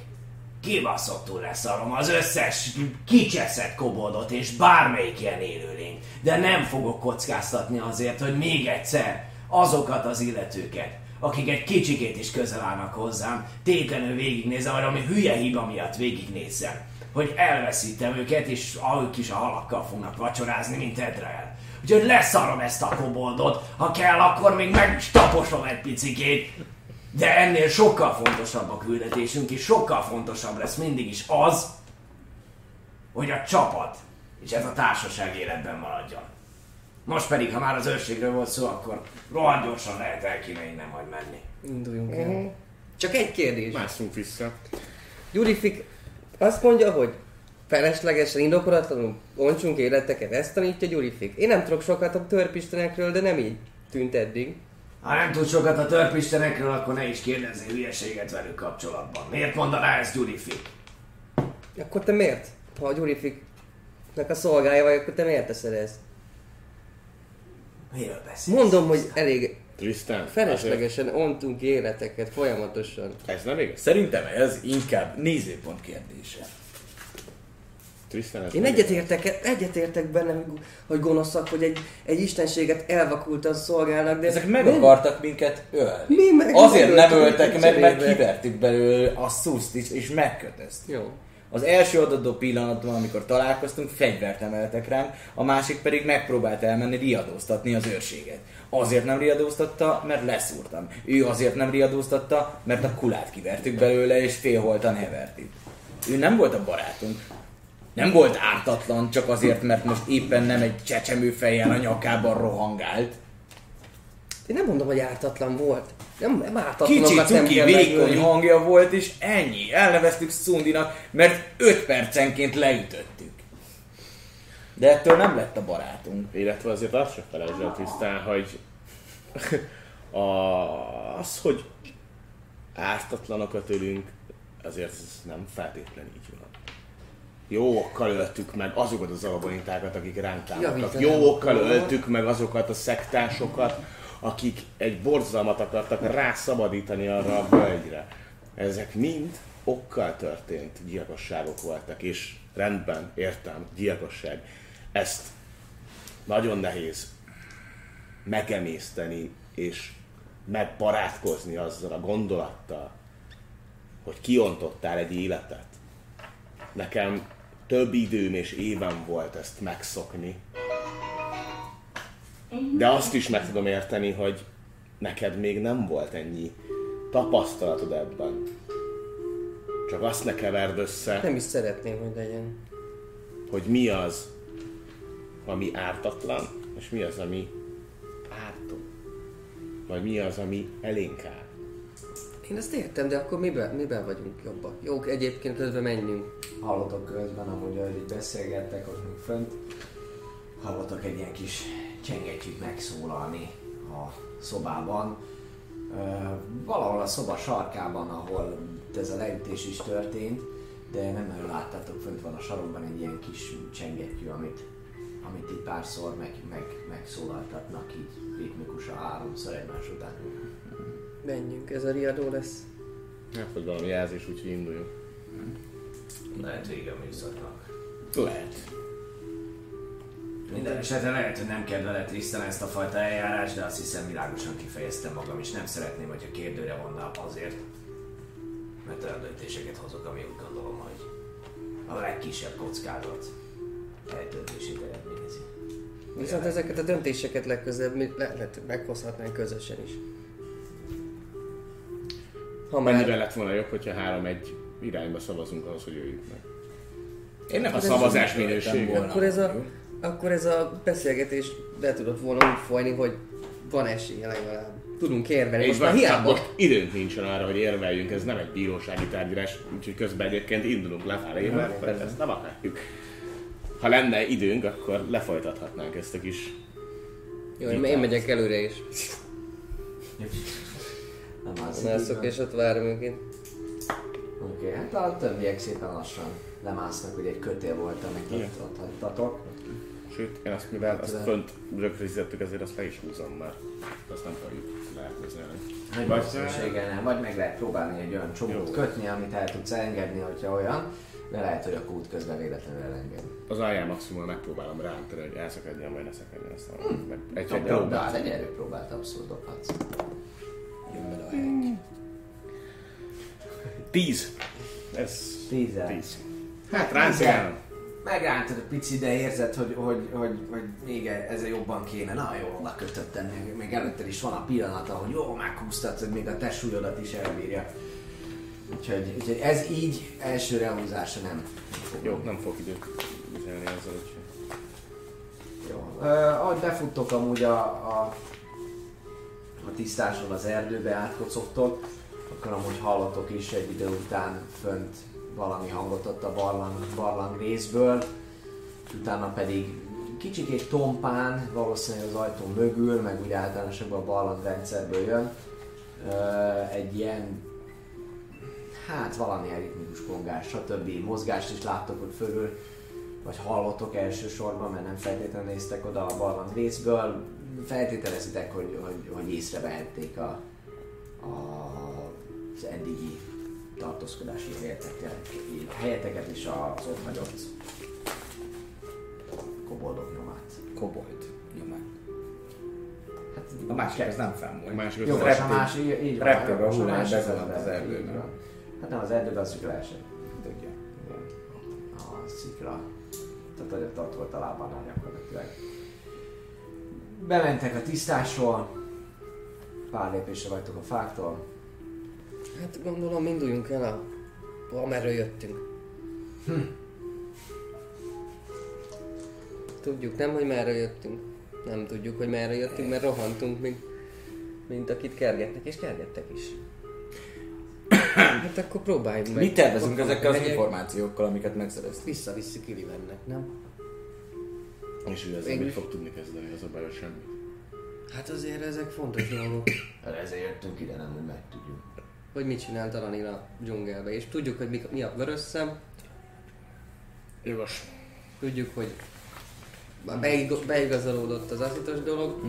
Kibaszottul leszarom az összes kicseszett koboldot és bármelyik ilyen élőlény, de nem fogok kockáztatni azért, hogy még egyszer azokat az illetőket, akik egy kicsikét is közel állnak hozzám, tétlenül végignézem, vagy ami hülye hiba miatt végignézem, hogy elveszítem őket, és ők is a halakkal fognak vacsorázni, mint Edrel. Úgyhogy leszarom ezt a koboldot, ha kell, akkor még meg is taposom egy picikét, de ennél sokkal fontosabb a küldetésünk, és sokkal fontosabb lesz mindig is az, hogy a csapat és ez a társaság életben maradjon. Most pedig, ha már az őrségről volt szó, akkor rohadt gyorsan lehet el kéne innen majd menni. Induljunk el. Csak egy kérdés. Mászunk vissza. Gyurifik azt mondja, hogy feleslegesen, indokolatlanul ontsunk életeket. Ezt tanítja Gyurifik. Én nem tudok sokat a törpistenekről, de nem így tűnt eddig. Ha nem tud sokat a törpistenekről, akkor ne is kérdezzél hülyeséget velük kapcsolatban. Miért mondaná ezt Gyurifik? Akkor te miért? Ha a Gyurifiknek a szolgája vagy, akkor te miért teszed ezt? Miről beszélsz? Mondom, hogy elég Tristan, feleslegesen ontunk életeket folyamatosan. azért- Ez nem igaz? Szerintem ez inkább nézőpont kérdése. Tristan, ez Én egyetértek, egyetértek benne, hogy- gonoszak, hogy egy, egy istenséget elvakultan szolgálnak, de... Ezek meg nem- akartak minket ölni. Mi meg Azért nem öltek meg, mert kivertük belőle a szuszt is, és megkötöztük. Jó. Az első adott pillanatban, amikor találkoztunk, fegyvert emeltek rám, a másik pedig megpróbált elmenni riadóztatni az őrséget. Azért nem riadóztatta, mert leszúrtam. Ő azért nem riadóztatta, mert a kulát kivertük belőle, és félholtan hevert itt. Ő nem volt a barátunk. Nem volt ártatlan, csak azért, mert most éppen nem egy csecsemő fejjel a nyakában rohangált. Én nem mondom, hogy ártatlan volt. Nem, nem ártatlanokat Kicsi cuki vékony hangja volt, és ennyi. Elneveztük Szundinak, mert 5 percenként leütöttük. De ettől nem lett a barátunk. Illetve azért azt se felejtsd el tisztán, hogy a, az, hogy ártatlanokat ölünk, azért ez nem feltétlenül így van. Jó okkal öltük meg azokat az alabanitákat, akik ránk támadtak. Jó okkal öltük meg azokat a szektásokat, akik egy borzalmat akartak rászabadítani arra a völgyre. Ezek mind okkal történt gyilkosságok voltak, és rendben, értem, gyilkosság. Ezt nagyon nehéz megemészteni és megbarátkozni azzal a gondolattal, hogy kiontottál egy életet. Nekem több időm és évem volt ezt megszokni, de azt is meg tudom érteni, hogy neked még nem volt ennyi tapasztalatod ebben. Csak azt ne keverd össze, Nem is szeretném, hogy legyen. hogy mi az, ami ártatlan, és mi az, ami ártó. Vagy mi az, ami elénk áll. Én ezt értem, de akkor miben, miben vagyunk jobbak? Jó, egyébként közben menjünk. Hallottak közben, amúgy, ahogy beszélgettek ott még fönt, hallottak egy ilyen kis csengettyűt megszólalni a szobában. Valahol a szoba sarkában, ahol ez a leütés is történt, de nem nagyon láttátok, fönt van a sarokban egy ilyen kis csengettyű, amit, amit így párszor meg, meg, megszólaltatnak így ritmikusan háromszor egymás után. Menjünk, ez a riadó lesz. Hát, hogy valami jelzés, úgyhogy induljunk. Lehet vége a műszaknak. Lehet. Minden esetre lehet, hogy nem kedveled Tristan ezt a fajta eljárást, de azt hiszem világosan kifejeztem magam, és nem szeretném, hogyha kérdőre vonnál azért, mert olyan döntéseket hozok, ami úgy gondolom, hogy a legkisebb kockázat eltöltését eredményezi. Viszont ezeket a döntéseket legközelebb mi le- lehet, meghozhatnánk közösen is. Ha Mennyire már... lett volna jobb, hogyha három-egy irányba szavazunk ahhoz, hogy jöjjünk meg. Én nem A szavazás minősége. minősége. Akkor ez a, akkor ez a beszélgetés le tudott volna úgy folyni, hogy van esélye legalább. Tudunk érvelni. És Most már hiába. most időnk nincsen arra, hogy érveljünk, ez nem egy bírósági tárgyalás, úgyhogy közben egyébként indulunk lefelé, mert persze. ezt nem akarjuk. Ha lenne időnk, akkor lefolytathatnánk ezt a kis... Jó, én, én megyek előre is. Nem az Mászok és ott várom őket. Oké, hát a többiek szépen lassan lemásznak, hogy egy kötél volt, amit ott, ott hagytatok. Sőt, én azt mivel Hát, fönt rögzítettük, ezért azt le is húzom már. Azt nem fogjuk. Nagy Vagy- nem, vagy meg lehet próbálni egy olyan csomót kötni, amit el tudsz engedni, hogyha olyan, de lehet, hogy a kút közben véletlenül elenged. Az alján maximum megpróbálom rántani, hogy elszakadjon, vagy ne szakadjon. Aztán meg egy, egy próbál. egy erőpróbát abszolút dobhatsz. Jön bele a hely. Tíz. Ez tíz. Hát Hát ránc Megrántad egy picit, de érzed, hogy, hogy, hogy, hogy még ezzel jobban kéne. Na, jól oda kötöttem, még, még előtted is van a pillanata, hogy jól meghúztad, hogy még a te súlyodat is elbírja. Úgyhogy, úgyhogy ez így első rehúzása nem. Jó, nem fog időt viselni ezzel, úgyhogy... Jó. Ö, ahogy befuttok amúgy a, a, a tisztáson az erdőbe átkocogtok, akkor amúgy hallatok is egy idő után fönt valami hangot ott a barlang, barlang részből, és utána pedig kicsikét tompán, valószínűleg az ajtó mögül, meg úgy általánosabban a barlang rendszerből jön, egy ilyen hát valamilyen ritmikus kongás, stb. mozgást is láttok ott fölül, vagy hallottok elsősorban, mert nem feltétlenül néztek oda a barlang részből, feltételezitek, hogy, hogy, hogy észrevehették a, a, az eddigi tartózkodási helyeteket, helyeteket és az ott hagyott koboldok nyomát. Kobold. Nyomán. Hát, A másik ez nem A fennmúlt. másik Jó, az most a reptél- másik, így így van. reptél a a hullám, másik bezuhant az erdő, erdőbe. Hát nem az erdőbe, az leesett. Tudja. Igen. A szikra. Tehát hogy ott volt a lábánál gyakorlatilag. Bementek a tisztásról. Pár lépésre vagytok a fáktól. Hát gondolom induljunk el a... amerről jöttünk. Tudjuk nem, hogy merre jöttünk. Nem tudjuk, hogy merre jöttünk, mert rohantunk, mint mint akit kergetnek, és kergettek is. Hát akkor próbáljuk meg. Mit tervezünk ezekkel az megyek, információkkal, amiket megszereztünk? Visszavisszük Ilivennek, nem? És ő ezzel mit fog tudni kezdeni, az a baj, hogy semmi. Hát azért ezek fontos dolgok, Ezért jöttünk ide, nem hogy megtudjuk. Hogy mit csinált Alanil a dzsungelbe, és tudjuk, hogy mi, mi a vörös szem, Jogos. tudjuk, hogy beig- beigazolódott az azitos dolog.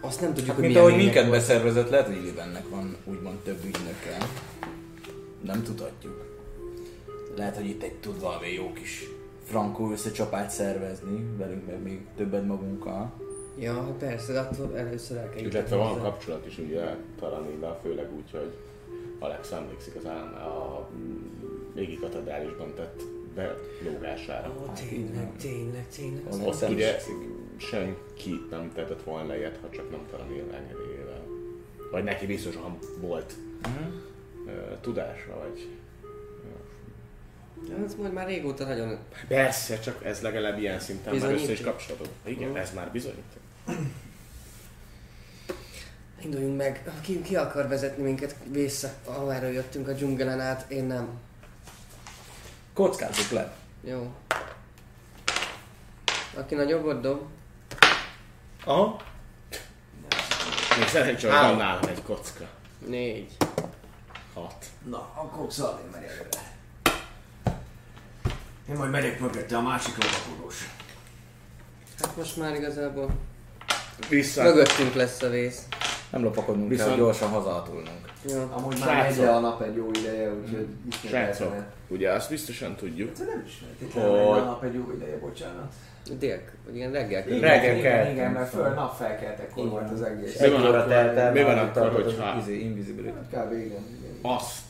Azt nem tudjuk, Hát, hogy mint ahogy minket volt. beszervezett, lehet, hogy Illivennek van úgymond több ügynöke. Nem tudhatjuk. Lehet, hogy itt egy tud valami jó kis frankó összecsapát szervezni, velünk meg még többet magunkkal. Ja, persze, de attól először el kell Illetve van hozzá. kapcsolat is ugye Taranilla, főleg úgy, hogy Alex emlékszik az állam a mm, égi katedrálisban tett belógására. Ó, tényleg, tényleg, tényleg. Az Ott ugye senki nem tehetett volna ilyet, ha csak nem Taranilla engedélyével. Vagy neki biztosan volt ö, tudása, vagy... Ja, ez majd már régóta nagyon... Persze, csak ez legalább ilyen szinten már össze is kapcsolatod. Igen, ez már bizonyíték. Induljunk meg. Ki, ki akar vezetni minket vissza, amerről jöttünk a dzsungelen át? Én nem. Kockázzuk le. Jó. Aki nagyobbot dob? Aha. Még szerencsé, hogy van nálam egy kocka. Négy. Hat. Na, akkor Xavier megy előre. Én majd megyek mögötte a másik lovakodós. Hát most már igazából Vissza. mögöttünk lesz a vész. Nem lopakodnunk Viszont- kell, gyorsan hazahatulnunk. Jó. Amúgy már megy a nap egy jó ideje, úgyhogy ismét Srácok, ugye azt biztosan tudjuk, Ez nem ismertétlenül megy el Hogy- a nap egy jó ideje, bocsánat. Dél, vagy igen, reggel. Igen, Reggel igen, igen, mert föl nap felkeltekor volt az egész. Mi Egy van akkor- telt el, mi van akkor, hogyha- az izé, invisibility. Kb. igen, igen. azt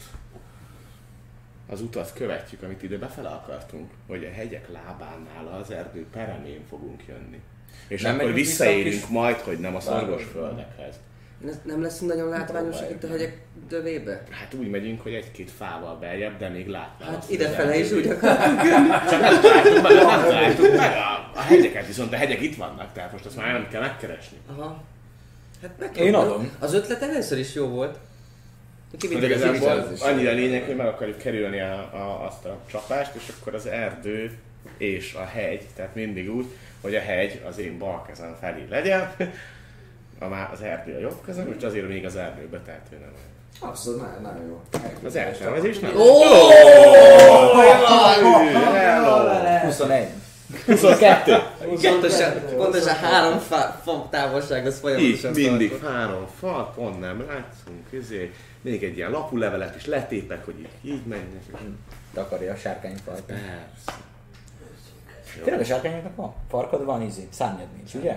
az utat követjük, amit ide befele akartunk, hogy a hegyek lábánál az erdő peremén fogunk jönni. És Nem akkor vissza visszaérünk kis- majd, hogy nem a Vágos. szarvas földekhez. Ez Nem leszünk nagyon látványosak itt a hegyek dövébe? Hát úgy megyünk, hogy egy-két fával beljebb, de még látnál. Hát idefele is úgy akar. Csak nem találtuk meg, nem találtuk meg a, a hegyeket, viszont a hegyek itt vannak, tehát most azt már nem kell megkeresni. Aha. Hát meg Én adom. Az ötlet először is jó volt. De igazából annyira lényeg, hogy meg akarjuk kerülni a, a, azt a csapást, és akkor az erdő és a hegy, tehát mindig úgy, hogy a hegy az én bal kezem felé legyen, a már az erdő a jobb kezem, és azért még az erdőbe, tehát ő nem. Abszolút, nagyon, nagyon jó. Az eltervezés nem. Ó! Hello! 21. 22! Pontosan, pontosan három fa, fa távolság az Így, folyamatosan mindig tartott. három fal, pont nem látszunk, ezért még egy ilyen lapulevelet is letépek, hogy így, így menjek. Takarja a sárkányfajt. Persze. Tényleg a sárkányoknak van? Farkad van, izé, szárnyad nincs, ugye?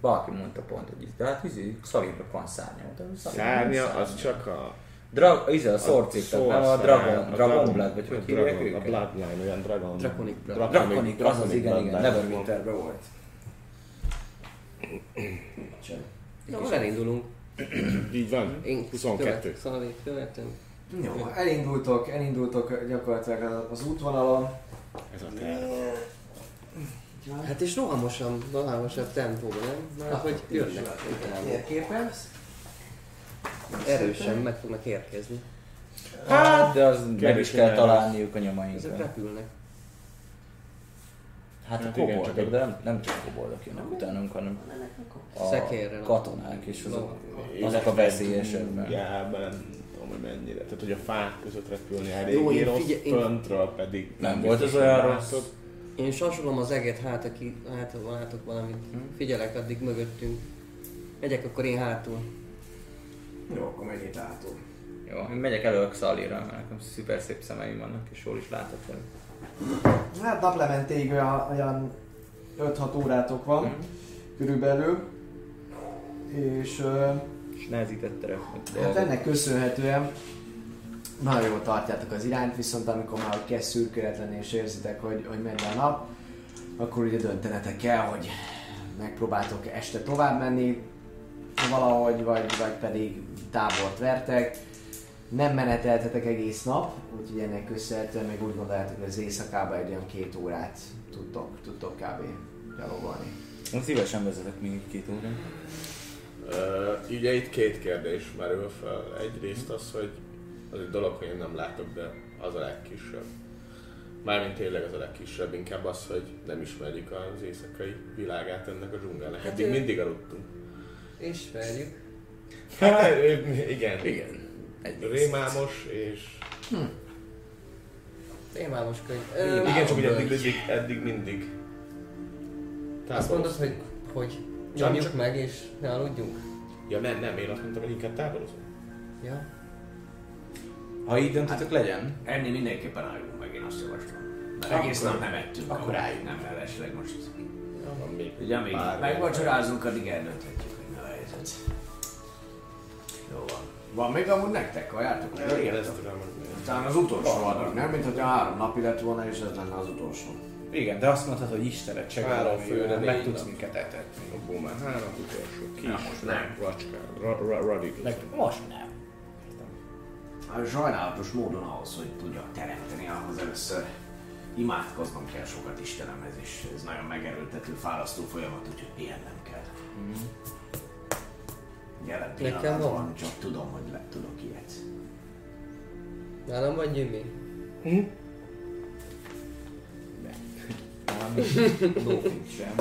Valaki mondta pont, hogy így, de hát izé, szalírnak van szárnya. Szárnya az csak a... Drag, izé, a szorcik, nem a Dragon, a Dragon Blood, vagy a hogy hívják Dragon- A őket? Bloodline, olyan Dragon... Draconic Blood. Draconic, az az, igen, igen. Neverwinterben volt. Na, akkor elindulunk. Így van, Én 22. Követ, Szalvét követem. Jó, elindultok, elindultok gyakorlatilag az útvonalon. Ez a terv. Hát és rohamosan, rohamosabb tempóban, nem? Mert hogy jönnek utána. Térképen. Erősen meg fognak érkezni. Hát, de az meg is kell találniuk a Ezek nyomainkat. repülnek. Hát a Hát igen, koboldok, csak a- de nem, nem csak a koboldok jönnek utánunk, hanem a Szekérrel. katonák is, azok, azok a veszélyesebben. Jában nem tudom, hogy mennyire. Tehát, hogy a fák között repülni Jó, elég én rossz, figyelj- én- föntről pedig Nem volt az olyan rossz. Én sasolom az eget, hát aki, hát ha látok valamit. Figyelek addig mögöttünk. Megyek akkor én hátul. Jó, akkor menj itt hátul. Jó, én megyek elő a Xalira, mert nekem szuper szép szemeim vannak, és jól is látok velük. Hát naplementéig olyan, olyan 5-6 órátok van Mhm. körülbelül. És ö, És nehezített terep. hát ennek köszönhetően nagyon jól tartjátok az irányt, viszont amikor már kezd szürkület lenni és érzitek, hogy, hogy megy a nap, akkor ugye döntenetek kell, hogy megpróbáltok este tovább menni valahogy, vagy, vagy pedig tábort vertek. Nem meneteltetek egész nap, úgyhogy ennek köszönhetően még úgy gondoljátok, hogy az éjszakában egy olyan két órát tudtok, tudtok kb. gyalogolni. Én szívesen vezetek még két órát. Ö, ugye itt két kérdés merül fel. Egyrészt az, hogy az egy dolog, hogy én nem látok, de az a legkisebb. Mármint tényleg az a legkisebb, inkább az, hogy nem ismerjük az éjszakai világát ennek a dzsungelnek. Hát Eddig ő- mindig aludtunk. Ismerjük. Hát, igen. Igen. Rémámos és... Témálos könyv. Igen, csak ugye eddig, eddig, eddig mindig. Azt mondod, hogy, hogy nyomjuk meg és ne aludjunk? Ja nem, nem, én azt mondtam, hogy inkább távolozunk. Ja. Ha így döntötök, legyen. Enni mindenképpen álljunk meg, én azt javaslom. Mert Akkor- egész nap nem ettünk. akkor álljunk. Nem mellesleg most. Van még Ugye amíg megvacsorázunk, addig eldönthetjük, hogy mi a helyzet. Jó van. Van még amúgy nektek kajátok? Igen, ezt tudom. Talán az utolsó adag, nem? Mint hogyha három napi lett volna, és ez lenne az utolsó. Igen, de azt mondtad, hogy Istenet Három segít, főre, meg tudsz minket etetni. Abból már három utolsó kis, Na, most nem. racska, ra, ra, radikus. Meg most nem. A sajnálatos módon ahhoz, hogy tudjak teremteni, ahhoz először imádkoznom kell sokat Istenemhez, és ez nagyon megerőltető, fárasztó folyamat, úgyhogy pihennem kell. Jelen Nekem pillanatban van. csak tudom, hogy le tudok ilyet. Nálam vagy Jimmy? sem.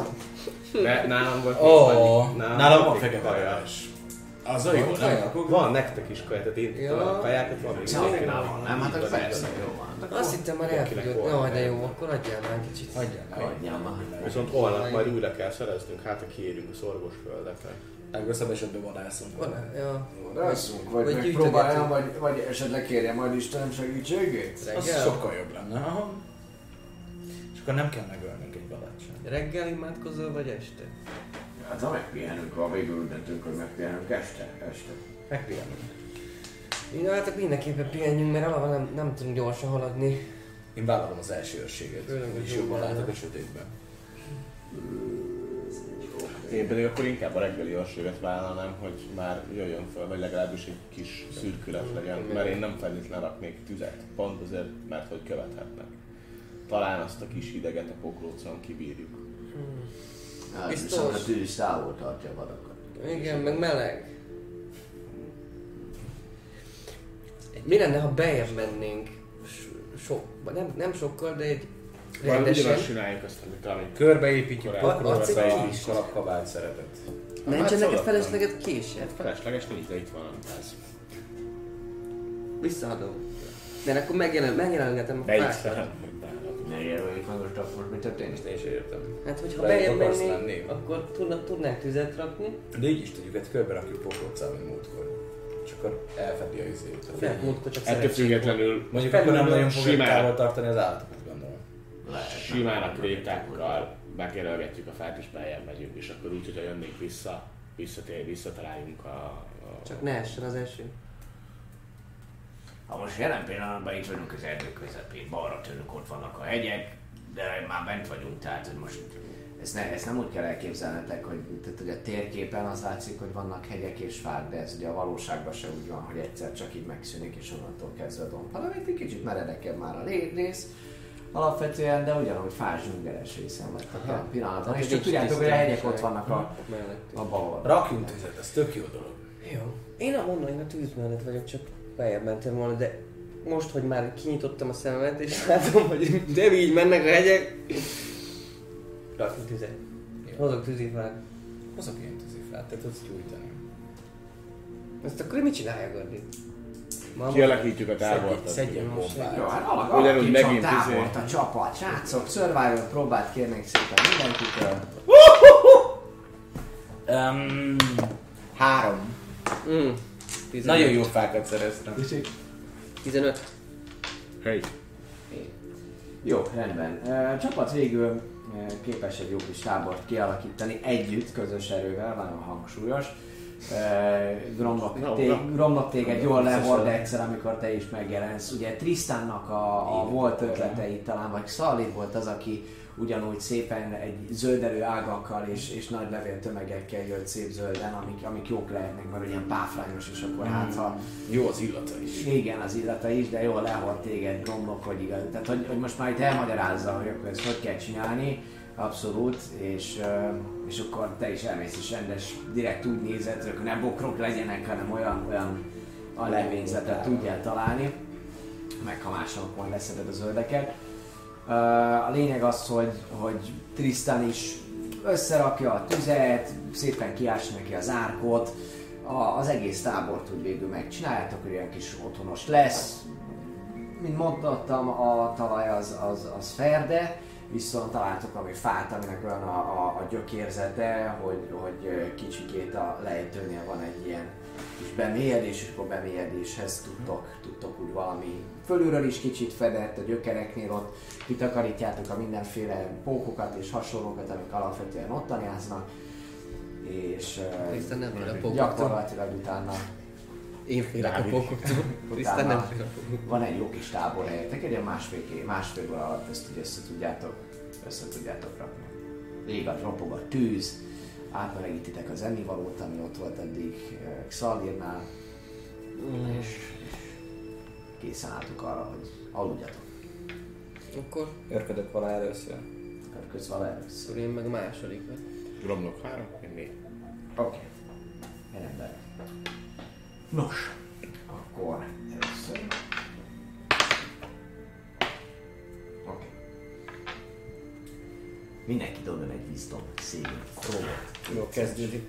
Ne, nálam volt Ó, annyi- nálam van fekete kaja. Az a jó, nem? Van nektek is kaja, tehát én Ja. a kajákat van még. Szóval van, nem? Hát akkor persze, jó van. Azt hittem már elfogyott. Jaj, de jó, akkor adjál már egy kicsit. Hagyjál meg. Hagyjam már. Viszont holnap majd újra kell szereznünk, hát ha kiérünk a szorgos földekre. Legrosszabb esetben vadászunk. Van, ja. Rasszunk, vagy Vagy megpróbáljam, vagy, vagy esetleg kérjem majd Istenem segítségét? Az Reggel? sokkal jobb lenne. Aha. És akkor nem kell megölnünk egy vadát sem. Reggel imádkozol, vagy este? Hát ha megpihenünk, ha végül döntünk, hogy megpihenünk este, este. Megpihenünk. Ja, hát akkor mindenképpen pihenjünk, mert alapban nem, nem tudunk gyorsan haladni. Én vállalom az első őrséget. És jó jobban látok a sötétben. Én pedig akkor inkább a reggeli őrséget vállalnám, hogy már jöjjön fel, vagy legalábbis egy kis szürkület legyen, mert én nem feltétlenül raknék tüzet, pont azért, mert hogy követhetnek. Talán azt a kis hideget a pokrócon kibírjuk. Hát, Biztos. viszont a tűz távol tartja a vadakat. Igen, meg meleg. Mi lenne, ha bejebb mennénk? S- Sok, vagy nem, nem sokkal, de egy rendesen. ugyanazt csináljuk azt, amit amit Körbeépítjük be a kalapkabát szeretet. Nincsen Hát neked felesleget késed? felesleges nincs, de itt van a ház. Visszaadom. De akkor megjelen, megjelengetem a fákat. Ne jelöljük meg most akkor, mi történik? Én is értem. Hát, hogyha mennénk, menni? akkor tudnak, tudnánk tüzet rakni. De így is tudjuk, hogy körbe rakjuk pokróccal, mint múltkor. És akkor elfedi a izét. a De fény. múltkor csak Ettől függetlenül Mondjuk akkor nem nagyon fogjuk távol tartani az állatokat, gondolom. Lehet, simán a krétákkal megjelölgetjük a fát és beljebb megyünk, és akkor úgy, hogyha jönnénk vissza, visszatér, visszataláljunk a, a Csak ne essen az eső. Ha most jelen pillanatban itt vagyunk az erdő közepén, balra tőlünk ott vannak a hegyek, de már bent vagyunk, tehát hogy most ezt, ne, ezt nem úgy kell elképzelnetek, hogy, tehát, hogy a térképen az látszik, hogy vannak hegyek és fák, de ez ugye a valóságban se úgy van, hogy egyszer csak így megszűnik, és onnantól kezdve a domb. Hanem itt egy kicsit meredekebb már a rész, alapvetően, de ugyanúgy fás dzsungeles részen vagytok a pillanatban. Tehát És csak tudjátok, hogy a hegyek ott vannak a, a bal Rakjunk tüzet, ez tök jó dolog. Jó. Én a mondom, én a tűz mellett vagyok, csak bejebb mentem volna, de most, hogy már kinyitottam a szememet, és látom, hogy de így mennek a hegyek. Rakjunk tüzet. Hozok tűzifát. Hozok ilyen tűzifát, te tudsz gyújtani. Ezt akkor mit csináljak addig? Mama, kialakítjuk a tábort. Szedjen most. Jó, hát alak, Ugyanúgy alakítson megint távolt izé- a csapat. Srácok, Survivor próbát kérnék szépen mindenkitől. Um, három. Mm. 15. Nagyon jó fákat szereztem. 15. Hey. Jó, rendben. A csapat végül képes egy jó kis tábort kialakítani együtt, közös erővel, nagyon hangsúlyos. Ö, Gromlok, No, té- no. Gromlok téged jól lehord egyszer, amikor te is megjelensz. Ugye Tristannak a, a volt ötleteit talán, vagy Szalid volt az, aki ugyanúgy szépen egy zöldelő ágakkal és, és nagy levéltömegekkel jött szép zölden, amik, amik jók lehetnek, mert ilyen páfrányos, és akkor hát ha Jó az illata is. igen, az illata is, de jól lehord téged, romlok, hogy igaz. Tehát, hogy, hogy most már itt elmagyarázza, hogy akkor ezt hogy kell csinálni, Abszolút, és, és akkor te is elmész és rendes, direkt úgy nézed, hogy ne bokrok legyenek, hanem olyan, olyan alevényzetet tudjál találni, meg ha másnak majd leszeded a zöldeket. A lényeg az, hogy, hogy Tristan is összerakja a tüzet, szépen kiás neki az árkot, a, az egész tábort úgy végül megcsináljátok, hogy olyan kis otthonos lesz. Mint mondottam, a talaj az, az, az ferde, viszont találtok valami fát, aminek olyan a, a, a gyökérzete, hogy, hogy kicsikét a lejtőnél van egy ilyen kis bemélyedés, és akkor bemélyedéshez tudtok, tudtok úgy valami fölülről is kicsit fedett, a gyökereknél ott kitakarítjátok a mindenféle pókokat és hasonlókat, amik alapvetően ottaniáznak, és ö, Isten nem fél a pókoktól. gyakorlatilag utána Én félek a pókoktól. Isten nem utána fél a pókoktól. van egy jó kis tábor helyetek, egy másfél, másfél óra alatt ezt ugye össze tudjátok, össze tudjátok rakni. Ég a ropog a tűz, átmelegítitek az ennivalót, ami ott volt eddig eh, Xalirnál, és készen álltok arra, hogy aludjatok. Akkor, Örködök vala először. Körködsz vala először. én meg második. Gromnok három, én négy. Oké. Okay. Rendben. Nos, akkor először. Oké. Okay. Mindenki dobjon egy wisdom saving throw-ot. Jó, kezdődik.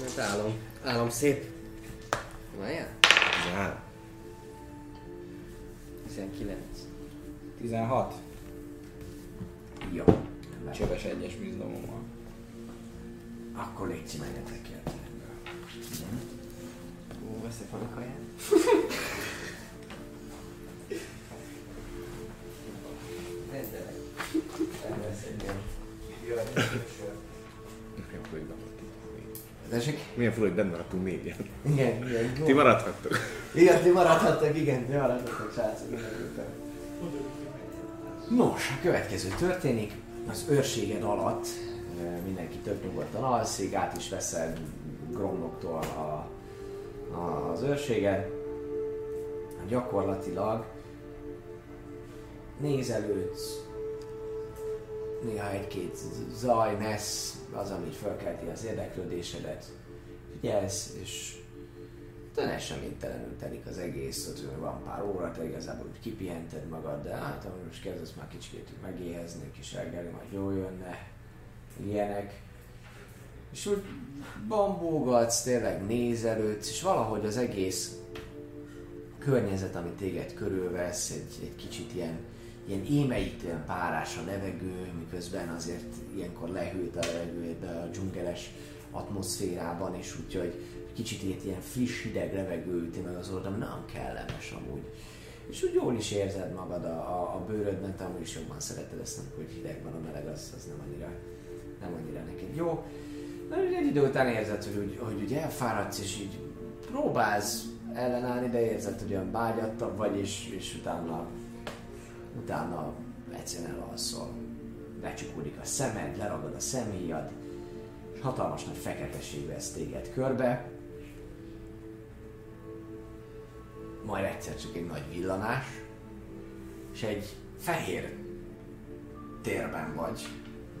Mert álom. Álom szép. Várjál? 13. 19. 16. Jó. Csöves egyes bizalommal. Akkor légy menjetek ki a. Ó, veszek valami kaját. Rendelek. Elvesz egy ilyen. Tessék? Milyen fura, hogy benne maradtunk négyen. Igen, igen. Ti maradhattok. Igen, ti maradhattak, igen, ti maradhattak, srácok. Nos, a következő történik. Az őrséged alatt eh, mindenki több nyugodtan alszik, át is veszed Gromnoktól a, a, az őrséget. Gyakorlatilag nézelődsz, néha egy-két zaj, messz, az, ami felkelti az érdeklődésedet. Figyelsz, és de eseménytelenül telik az egész, ott van pár óra, te igazából úgy kipihented magad, de hát ahogy most kezdesz már kicsit így megéhezni, kis reggeli, majd jól jönne, ilyenek. És úgy bambógatsz, tényleg nézelődsz, és valahogy az egész környezet, ami téged körülvesz, egy, egy kicsit ilyen, ilyen émeítően párás a levegő, miközben azért ilyenkor lehűlt a levegő ebbe a dzsungeles atmoszférában, és úgyhogy kicsit ilyet, ilyen friss, hideg levegő üti meg az orrod, ami nagyon kellemes amúgy. És úgy jól is érzed magad a, a, a bőrödben, te amúgy is jobban szereted ezt, amikor hideg van a meleg, az, az nem annyira, nem annyira neked jó. De úgy egy idő után érzed, hogy úgy, hogy úgy elfáradsz, és így próbálsz ellenállni, de érzed, hogy olyan bágyattabb vagy, és, és utána, utána egyszerűen elalszol. Lecsukódik a szemed, leragad a szemhéjad, és hatalmas nagy feketeség vesz téged körbe. Majd egyszer csak egy nagy villanás, és egy fehér térben vagy.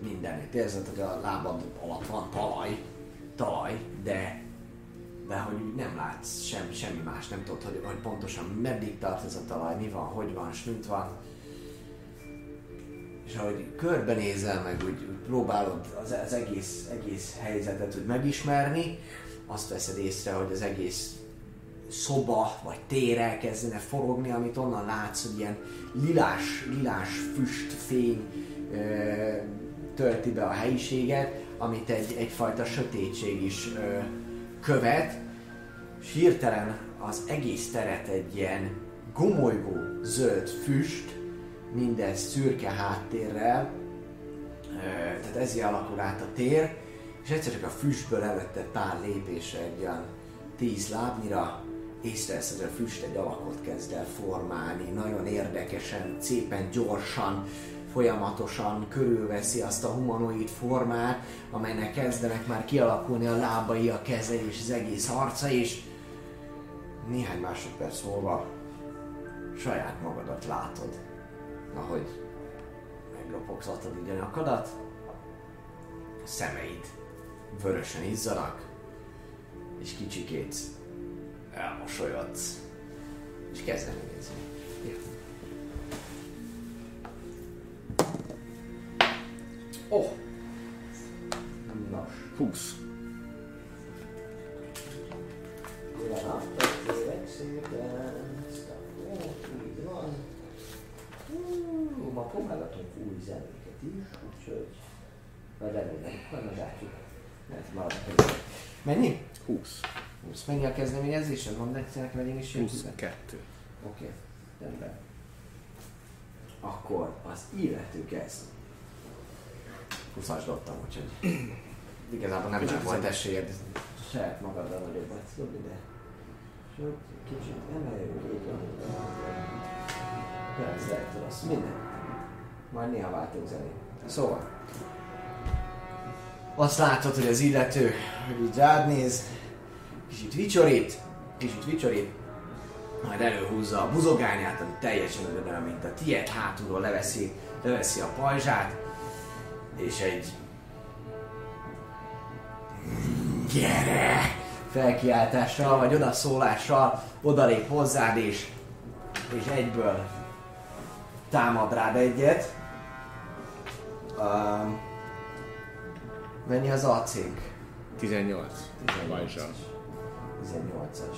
Mindenütt érzed, hogy a lábad alatt van talaj, talaj, de de hogy nem látsz sem, semmi más, nem tudod, hogy, hogy pontosan meddig tart ez a talaj, mi van, hogy van, s van. És ahogy körbenézel, meg úgy, úgy próbálod az, az egész, egész helyzetet úgy megismerni, azt veszed észre, hogy az egész szoba vagy tér elkezdene forogni, amit onnan látsz, hogy ilyen lilás, lilás füst, fény ö, tölti be a helyiséget, amit egy, egyfajta sötétség is ö, követ, és hirtelen az egész teret egy ilyen gomolygó zöld füst, minden szürke háttérrel, tehát ezért alakul át a tér, és egyszer csak a füstből előtte pár lépésre egy olyan tíz lábnyira észrevesz, hogy a füst egy alakot kezd el formálni, nagyon érdekesen, szépen gyorsan, folyamatosan körülveszi azt a humanoid formát, amelynek kezdenek már kialakulni a lábai, a keze és az egész arca, és néhány másodperc múlva saját magadat látod, ahogy Meglopogtatod így a nyakadat. A szemeid vörösen izzanak, és kicsikét elmosolyodsz, és kezdeményezni. Oh! Nos, 20. Leadtak Ma próbálgatunk új zenéket is, úgyhogy majd remélem, majd meglátjuk. Mennyi? 20. 20. Mennyi a kezdeményezésed? Mondd nekem, hogy én is jön 22. Oké, rendben. Akkor az illető kezd. 20-as dobtam, úgyhogy igazából nem, nem volt esélyed saját magaddal nagyobbat dobni, de kicsit emeljük, így. Persze, rossz, minden. Majd néha váltunk zenét. Szóval, azt látod, hogy az illető, hogy így rád néz, kicsit vicsorít, kicsit vicsorít, majd előhúzza a buzogányát, ami teljesen olyan, mint a tiéd, hátulról leveszi, leveszi a pajzsát, és egy gyere! felkiáltással, vagy odaszólással odalép hozzád, és, és egyből támad rád egyet. Um, mennyi az acink? 18. Vajzsal. 18-as.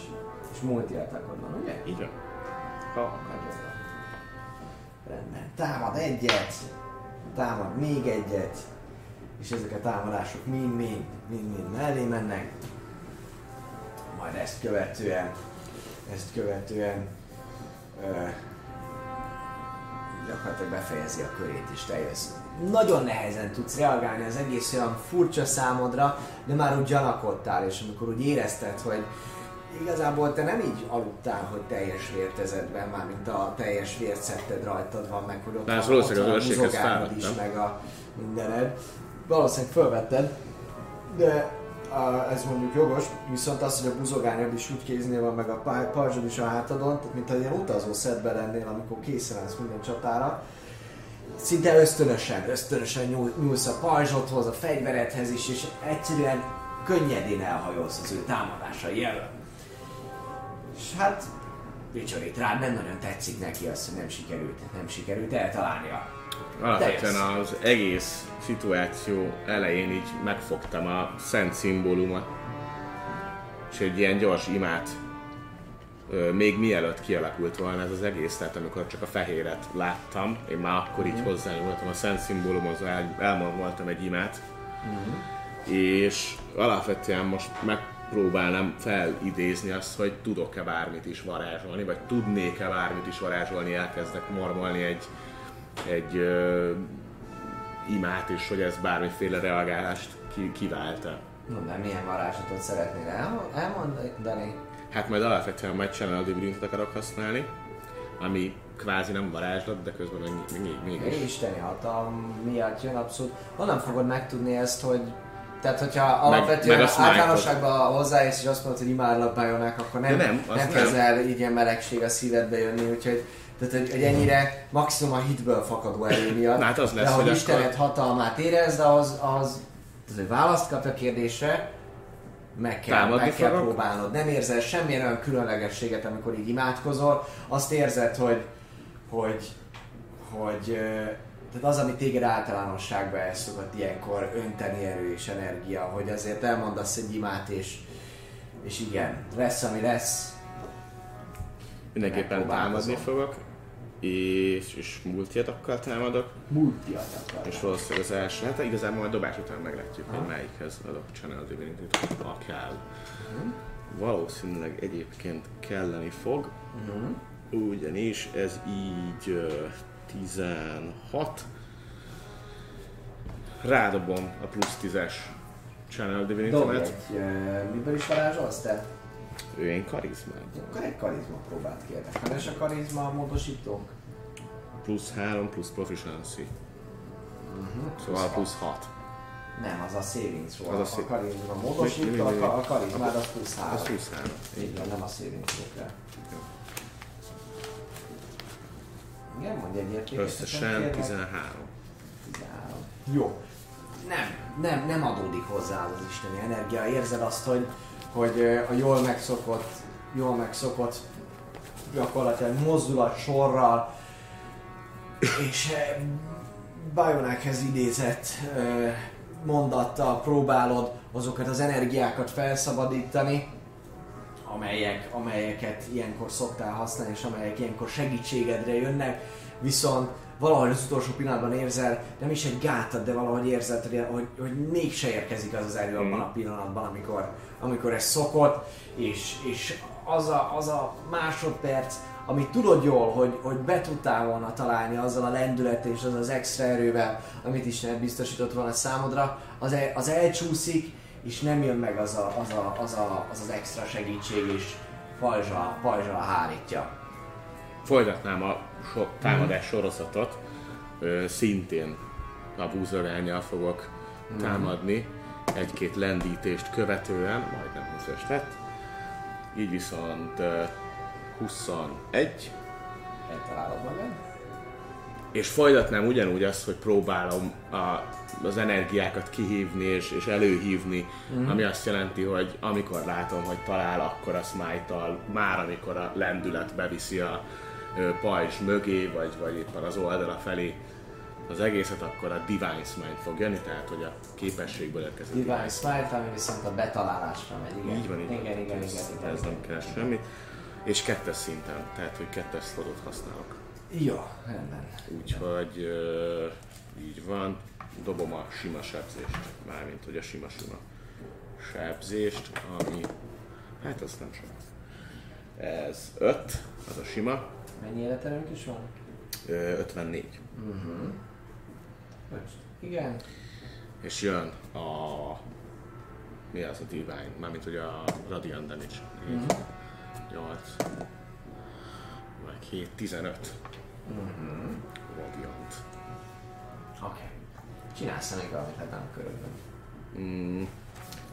És multi attackod van, ugye? Így van. Ha akarod. Rendben. Támad egyet, támad még egyet, és ezek a támadások mind-mind, mind-mind mellé mennek. Majd ezt követően, ezt követően ö, gyakorlatilag befejezi a körét és te jössz. Nagyon nehezen tudsz reagálni, az egész olyan furcsa számodra, de már úgy gyanakodtál, és amikor úgy érezted, hogy igazából te nem így aludtál, hogy teljes vértezetben, mármint a teljes vércetted rajtad van, meg hogy ott, valószínűleg ott van a muzogányod is, meg a mindened. Valószínűleg fölvetted, de a, ez mondjuk jogos, viszont az, hogy a buzogányod is úgy kéznél van, meg a pajzsod is a hátadon, tehát mint egy ilyen utazó szedben lennél, amikor készen állsz minden csatára, szinte ösztönösen, ösztönösen nyúl, nyúlsz a pajzsodhoz, a fegyveredhez is, és egyszerűen könnyedén elhajolsz az ő támadásai elől. És hát vicsorít rád, nem nagyon tetszik neki az, hogy nem sikerült, nem sikerült eltalálnia. Alapvetően az egész szituáció elején így megfogtam a szent szimbólumot, és egy ilyen gyors imát, még mielőtt kialakult volna ez az egész, tehát amikor csak a fehéret láttam, én már akkor így hozzányúltam a szent szimbólumhoz, el, elmondtam egy imát, és alapvetően most megpróbálnám felidézni azt, hogy tudok-e bármit is varázsolni, vagy tudnék-e bármit is varázsolni, elkezdek mormolni egy, egy ö, imát, és hogy ez bármiféle reagálást ki, kiválta. Mondd, milyen varázslatot szeretnél el, elmondani? Hát majd alapvetően majd Channel Divinity akarok használni, ami kvázi nem varázslat, de közben még, még, mégis. Isteni hatalom miatt jön abszolút. Honnan fogod megtudni ezt, hogy tehát, hogyha alapvetően meg a smite-ot. általánosságban hozzájössz és azt mondod, hogy imádlak Bajonak, akkor nem, De nem, nem kezd így ilyen melegség a szívedbe jönni, úgyhogy tehát, hogy, hogy ennyire maximum a hitből fakadó erő miatt. Hát az lesz, de hogy Istenet akkor- hatalmát érezd, az, az, az hogy választ kap a kérdésre, meg kell, Támadni meg kell próbálnod. Nem érzel semmilyen olyan különlegességet, amikor így imádkozol. Azt érzed, hogy, hogy, hogy tehát az, ami téged általánosságban el szokott ilyenkor önteni erő és energia, hogy azért elmondasz egy imát, és, és igen, lesz, ami lesz. Mindenképpen támadni fogok, és, és multiatakkal támadok, Multi attack. és valószínűleg az első, hát igazából majd dobás után meglátjuk, hogy melyikhez adok Channel Divinity-t, ha kell. Valószínűleg egyébként kelleni fog, ugyanis ez így ö, 16. Rádobom a plusz 10-es Channel Divinity-met. miből is varázsolsz te? Ő én karizmát. Akkor egy karizma próbát. Hát és a karizma módosítónk? Plusz 3, plusz proficiency. Szóval plusz 6. Nem, az a savings roll. Az a a, sa- karizma mi- a, a karizmád az plusz 3. Az plusz 3. Így van, nem a savings roll kell. Igen, mondj egy értéket. Összesen 13. 13. Jó. Nem, nem, nem adódik hozzá az isteni energia. Érzed azt, hogy, hogy a jól megszokott, jól megszokott gyakorlatilag mozdulat sorral és eh, Bajonekhez idézett ö, mondattal próbálod azokat az energiákat felszabadítani, amelyek, amelyeket ilyenkor szoktál használni, és amelyek ilyenkor segítségedre jönnek, viszont valahogy az utolsó pillanatban érzel, nem is egy gátat, de valahogy érzed, hogy, hogy, hogy mégse érkezik az az erő abban a pillanatban, amikor, amikor ez szokott, és, és az, a, az a másodperc, amit tudod jól, hogy, hogy be tudtál volna találni azzal a lendület és az az extra erővel, amit Isten biztosított volna számodra, az, el, az elcsúszik, és nem jön meg az a, az, a, az, a, az, az extra segítség, és pajzsal, pajzsal hárítja. Folytatnám a so- támadás sorozatot. Ö, szintén a búzorányjal fogok támadni. Egy-két lendítést követően, majdnem 20 tett. Így viszont ö, 21. Eltalálod magad? És folytatnám ugyanúgy azt, hogy próbálom a, az energiákat kihívni és, és előhívni, mm. ami azt jelenti, hogy amikor látom, hogy talál, akkor a smite már amikor a lendület beviszi a ö, pajzs mögé, vagy, vagy éppen az oldala felé az egészet, akkor a Divine Smite fog jönni, tehát hogy a képességből érkezik. Divine Smite, ami viszont a betalálásra megy, igen. Így van, így van. Igen, igen, ez, igen, igen, ez nem kell semmit. És kettes szinten, tehát hogy kettes slotot használok. Jó, rendben. Úgyhogy ö, így van, dobom a sima sebzést, mármint hogy a sima-sima sebzést, ami, hát az nem sok. Ez 5, az a sima, Mennyi életerőnk is van? ö, 54. Öt. Igen. És jön a, mi az a Divine, mármint hogy a Radiant Damage. 4, 8, meg 7, 15. Radiant. Oké. Okay. Csinálsz még valamit ebben a körökben. Mm,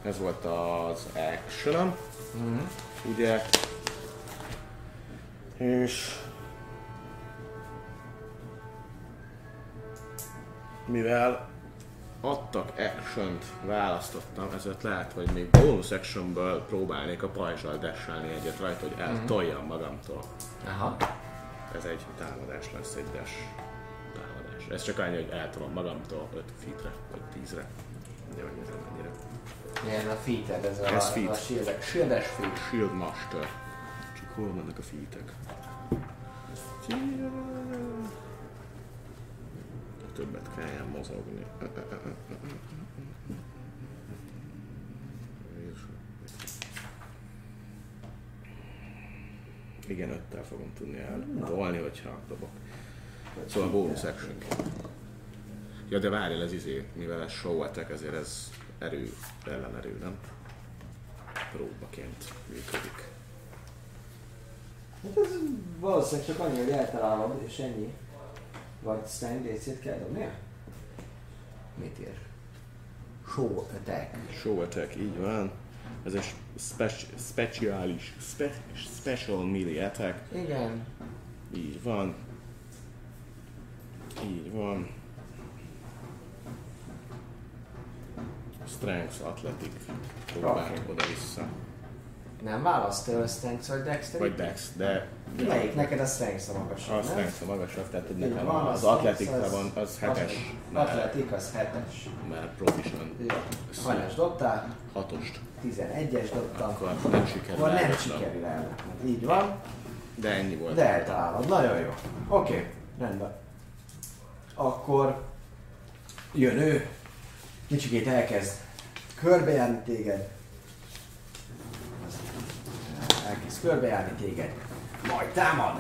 ez volt az action ugye? És mivel adtak action választottam, ezért lehet, hogy még bonus actionből próbálnék a pajzsal dashelni egyet rajta, hogy eltoljam magamtól. Aha. Ez egy támadás lesz, egy dash támadás. Ez csak annyi, hogy eltolom magamtól 5 feetre, vagy 10-re. De hogy ez mennyire. Milyen a feated, ez, Ez a, feat. a shield, shieldes feat. Shield Master. Csak hol vannak a feetek? Többet kelljen mozogni. Igen, öttel fogom tudni eltolni, hogyha dobok. Szóval bonus action. Ja, de várjál, ez izé, mivel ez show attack, ezért ez erő, ellenerő, nem? Próbaként működik. Hát ez valószínűleg csak annyi, hogy eltalálod, és ennyi. Vagy Stan DC-t kell dobnia? Mit ír? Show attack. Show attack, így van. Ez egy speci- speciális, spe- special melee attack. Igen. Így van. Így van. Strength, Athletic. Próbál Oké. oda-vissza. Nem választ a Strength vagy Dexterity? Vagy Dex, de... Melyik? Neked a Strength a magasabb, A? Strength a magasabb, tehát hogy nekem van, az Strength Athletic van, az hetes. Atletik az hetes. mert proficient. Jó. Hanyas dobtál? Hatost. 11-es dobtam. Akkor nem sikerül Akkor nem sikerül el. Így van. De ennyi volt. De eltalálod. Nagyon jó. Oké, okay. rendben. Akkor jön ő. Kicsikét elkezd körbejárni téged. Elkezd körbejárni téged. Majd támad.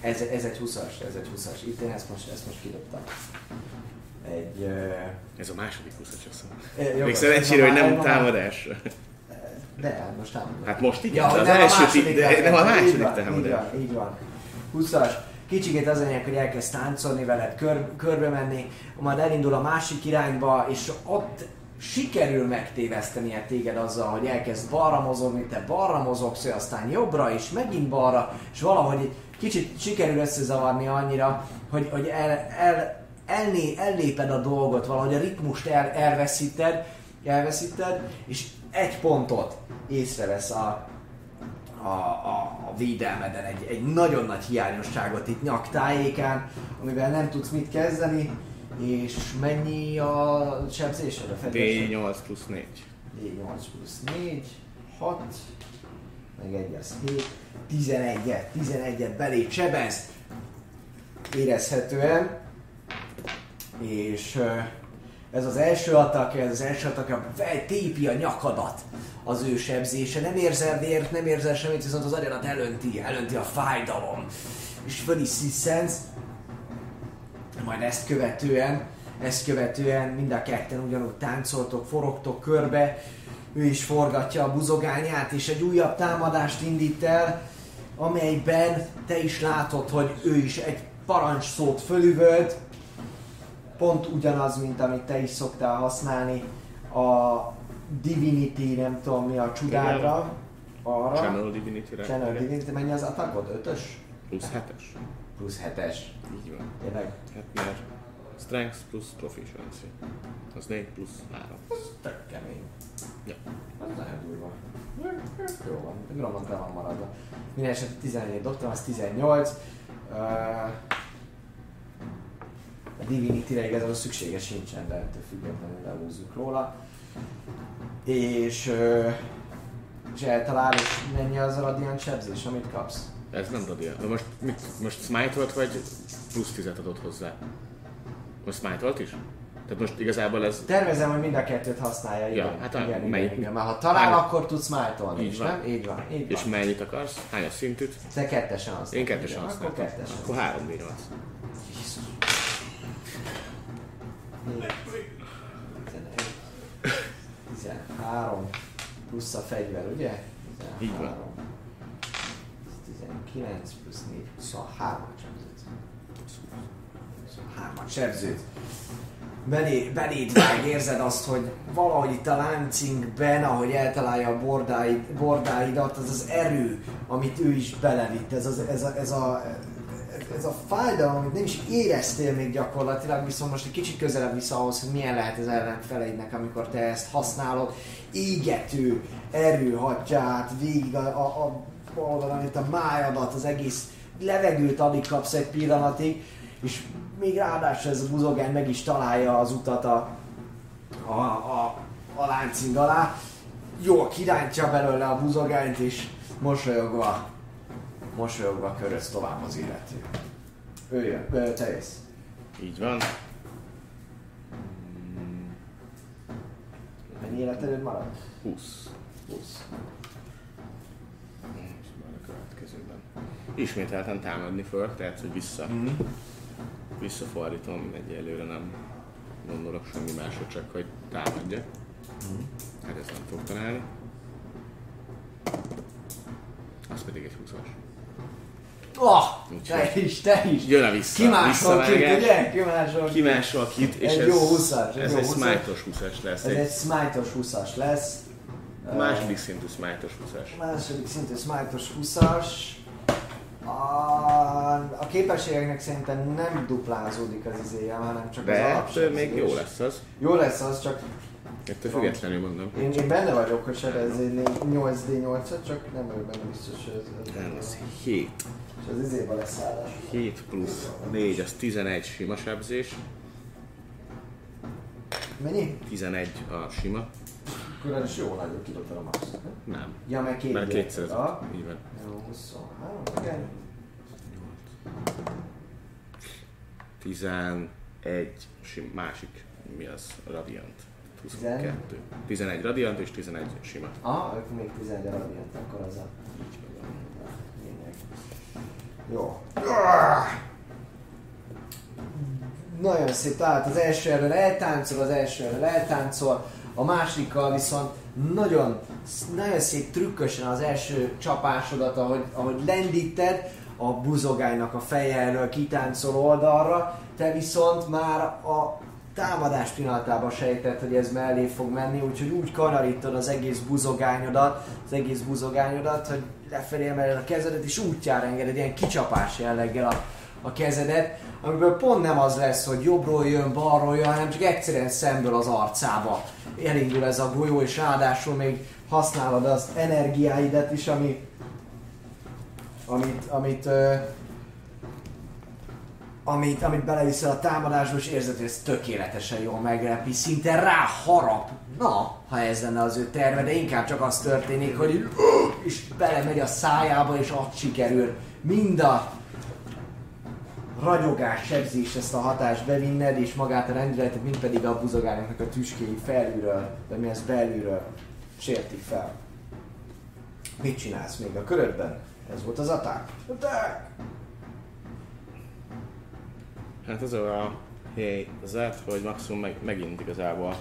Ez, ez egy 20-as, ez egy 20-as. Itt én ezt most, ezt most kidobtam. Egy... Uh, Ez a második 20 csak szó. jogos, Még szerencsére, hogy nem támadás. De, hát most támadom. Hát most igen, Ja, az nem első, a második de nem a támadás. második van, Így támadás. van, így van. 20-as. Kicsikét az anyag, hogy elkezd táncolni veled, kör, körbe menni, majd elindul a másik irányba, és ott sikerül megtévesztenie téged azzal, hogy elkezd balra mozogni, te balra mozogsz, ő aztán jobbra, és megint balra, és valahogy egy kicsit sikerül összezavarni annyira, hogy, hogy el, el, elné, elléped a dolgot, valahogy a ritmust el, elveszíted, elveszíted, és egy pontot észrevesz a, a, a, a védelmeden, egy, egy nagyon nagy hiányosságot itt nyaktájékán, amivel nem tudsz mit kezdeni, és mennyi a sebzésed, a fedésed? D8 plusz 4. D8 plusz 4, 6, meg 1 az 7, 11-et, 11-et belé sebez érezhetően, és ez az első atak, ez az első atak, tépi a nyakadat. Az ő sebzése, nem érzel vért, nem érzel semmit, viszont az agyadat elönti, elönti a fájdalom, és föl is sziszensz, majd ezt követően, ezt követően mind a ketten ugyanúgy táncoltok, forogtok körbe, ő is forgatja a buzogányát, és egy újabb támadást indít el, amelyben te is látod, hogy ő is egy parancsszót fölüvölt, pont ugyanaz, mint amit te is szoktál használni a Divinity, nem tudom mi a csudádra, arra. Channel Divinity-re. Channel Divinity, mennyi az attackod? Ötös? Plusz 7-es. Plusz hetes. Így van. Tényleg? Hát mert Strength plusz Proficiency. Az 4 plusz 3. Tök kemény. Ja. Az nagyon durva. Jó van, Gromont le van maradva. Minden esetre 11 dobtam, az 18. Uh, a Divinity-re igazából szükséges sincsen, de ettől függetlenül lehúzzuk róla. És, uh, és eltalál, és mennyi az a radiant sebzés, amit kapsz? Ez nem radiant. De most, mit, most smite volt, vagy plusz 10 adott hozzá? Most smite is? Tehát most igazából ez... Tervezem, hogy mind a kettőt használja, igen. Ja, hát a- igen, igen, melyik- igen, Mert ha talál, hány- akkor tudsz májtolni Így van. nem? Így van, így És van. mennyit akarsz? Hányas szintűt? Te kettesen használod. Én kettesen igen, használtam. Akkor kettesen. Akkor 3 d 8 13 plusz a fegyver, ugye? 13. Így van. 19 plusz 4, 23 23 sebzőt. Belé, beléd vág, érzed azt, hogy valahogy itt a láncinkben, ahogy eltalálja a bordáid, bordáidat, az az erő, amit ő is belevitt, ez, az, ez, a, ez, a, ez a fájdalom, amit nem is éreztél még gyakorlatilag, viszont most egy kicsit közelebb vissza ahhoz, hogy milyen lehet az ellenfeleidnek, amikor te ezt használod. Égető erő hatja át végig a, a, a itt a májadat, az egész levegőt alig kapsz egy pillanatig, és még ráadásul ez a buzogány meg is találja az utat a, a, a, a láncing alá. Jól kirántja belőle a buzogányt, és mosolyogva, mosolyogva köröz tovább az illető. Ő jön, ő, te jössz. Így van. Mennyi életerőd marad? 20. 20. És majd a következőben. Ismételten támadni föl, tehát hogy vissza. Mhm. Visszafordítom, egyelőre nem gondolok semmi másra, csak hogy támadja. Mhm. Hát ezt nem fog találni. Az pedig egy 20-as. Oh, Úgyhogy- te is, te is. Jön a vissza. Kimásol ki, visszavágás. ugye? Kimásol ki. Kimásol kit, és Egy ez, jó 20-as, egy ez jó egy 20-as. smite-os 20-as lesz. Ez Egy egy smite-os 20-as lesz. második szintű smite-os 20-as. Második szintű smite-os 20-as. A, a képességeknek szerintem nem duplázódik az izéje, hanem csak az De alapsebzés. ettől még jó lesz az. Jó lesz az, csak Ettől függetlenül mondom. én, én benne vagyok, hogy sebezné 8D8-at, csak nem vagyok benne biztos, hogy ez, Nem, az 7. és az izébe lesz állás. 7 plusz 4, az 11 sima sebzés. Mennyi? 11 a sima. Is jó nagyobb kidobtad a max. Nem. Ja, meg két Mert gyerek. 200. Ah, Így van. Jó, 23, igen. 11 sim, másik, mi az? Radiant. 22. 11 radiant és 11 sima. Ah, ők még 11 radiant, akkor az a lényeg. Jó. Nagyon szép talált, az első erről eltáncol, az első erről eltáncol, a másikkal viszont nagyon, nagyon szép trükkösen az első csapásodat, ahogy, ahogy lendíted, a buzogánynak a feje kitáncol oldalra, te viszont már a támadás pillanatában sejtett, hogy ez mellé fog menni, úgyhogy úgy kanarítod az egész buzogányodat, az egész buzogányodat, hogy lefelé emeled a kezedet, és útjára engeded ilyen kicsapás jelleggel a, a kezedet, amiből pont nem az lesz, hogy jobbról jön, balról jön, hanem csak egyszerűen szemből az arcába elindul ez a golyó, és ráadásul még használod az energiáidat is, ami, amit, amit, ö, amit, amit beleviszel a támadásba, és érzed, hogy ez tökéletesen jól megrepi, szinte rá harap. Na, ha ez lenne az ő terve, de inkább csak az történik, hogy és belemegy a szájába, és ott sikerül mind a ragyogás, sebzés ezt a hatást bevinned, és magát a rendületet, mint pedig a buzogányoknak a tüskéi felülről, de mi ez belülről sértik fel. Mit csinálsz még a körödben? Ez volt az attack. Attack! Hát az a helyzet, hogy maximum meg, megint igazából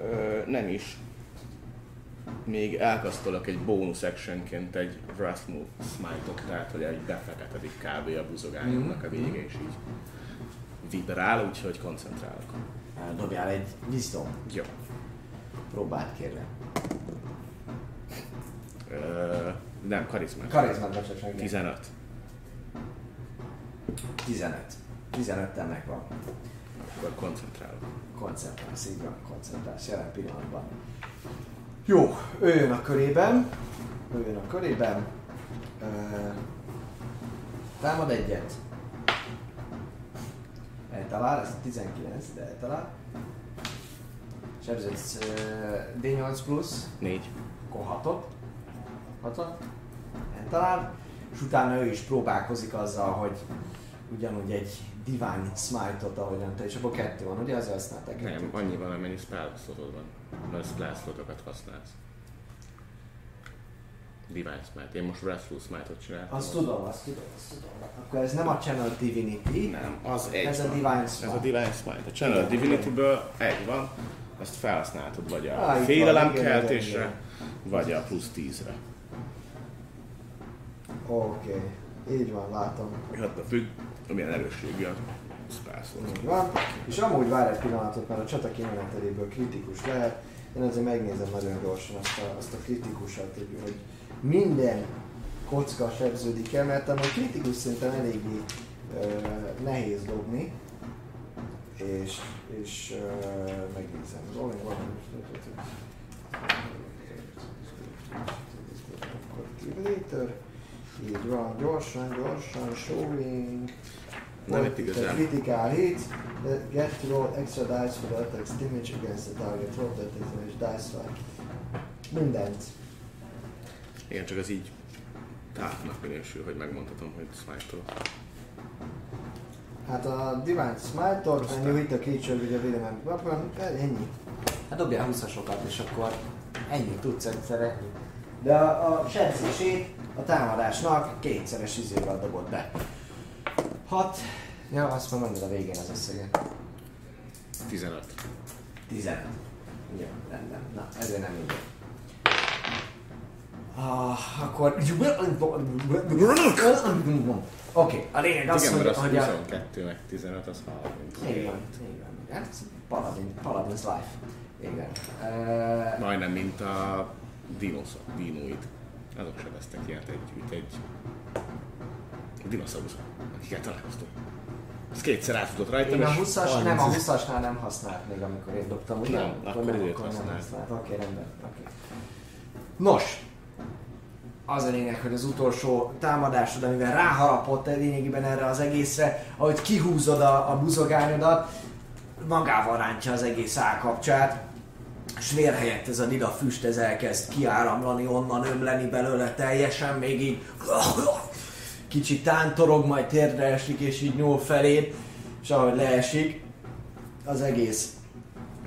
ö, nem is még elkasztolok egy bónusz actionként egy Wrath Move Smite-ot, tehát hogy egy befeketedik kb. a buzogányomnak a vége, és így vibrál, úgyhogy koncentrálok. Dobjál egy wisdom. Jó. Próbáld kérlek. Ö, nem, karizmát. Karizmát bocsánat. 15. 15. 15 ennek van. Akkor koncentrálok. Koncentrálsz, így van, koncentrálsz jelen pillanatban. Jó, ő jön a körében. Ő jön a körében. Támad egyet. Eltalál, ez 19, de eltalál. Sebződsz ö, D8 plusz, 4. akkor 6 6 eltalál, és utána ő is próbálkozik azzal, hogy ugyanúgy egy Divine Smite-ot, ahogyan te, és akkor kettő van, ugye? Az használták Nem, annyi van, amennyi spell slotod van glászlodokat használsz. Divine Smite. Én most Wrathful Smite-ot csináltam. Azt tudom, azt tudom, azt tudom. Akkor ez nem a Channel Divinity. Nem, az egy Ez van. a Divine Smite. Ez a Divine Smite. A Channel igen, Divinity-ből egy van, ezt felhasználtad vagy a ah, Á, félelemkeltésre, igen, igen, vagy a plusz tízre. Oké, okay. így van, látom. Attól függ, milyen erősséggel 20 perc. Van. És amúgy vár egy pillanatot, mert a csata kimeneteléből kritikus lehet. Én azért megnézem nagyon gyorsan azt a, azt a kritikusat, hogy minden kocka sebződik el, mert amúgy kritikus szinten eléggé ö, nehéz dobni. És, és ö, megnézem. Az van. Akkor így van, gyorsan, gyorsan, showing. Nem itt igazán. Critical hit, the get to roll extra dice for the attack's damage against the target. Roll that damage dice right. Mindent. Igen, csak az így tártnak minősül, hogy megmondhatom, hogy smite-tól. Hát a Divine Smite-ot, when you hit a creature with a védelem weapon, ennyi. Hát dobjál 20-asokat, és akkor ennyi tudsz egyszer ennyi. De a, a sebzését a támadásnak kétszeres izével dobott be. 6. Ja, azt már mondod a végén az összeget. 15. 15. Jó, rendben. Na, ezért nem mindegy. Ah, akkor... Oké, okay, a lényeg az, Igen, hogy, mert az hogy a... 22 meg 15 az 30. Így van, így van. Hát, ez Paladin, Paladin's Life. Igen. Uh, Majdnem, mint a dinoszok, dinóid. Azok sebeztek ilyet egy, egy dinoszauruszok, akikkel találkoztunk. Ez kétszer át tudott rajtam, én a és 20-as, nem, a 20-asnál nem használt még, amikor én dobtam, ugye? Nem, akkor időt nem használt. használt. Oké, rendben. Okay. Nos, az a lényeg, hogy az utolsó támadásod, amivel ráharapott lényegében erre az egészre, ahogy kihúzod a, a buzogányodat, magával rántja az egész állkapcsát, és vér helyett ez a lila füst ez elkezd kiáramlani, onnan ömleni belőle teljesen, még így kicsit tántorog, majd térdre esik, és így nyúl feléd, és ahogy leesik, az egész,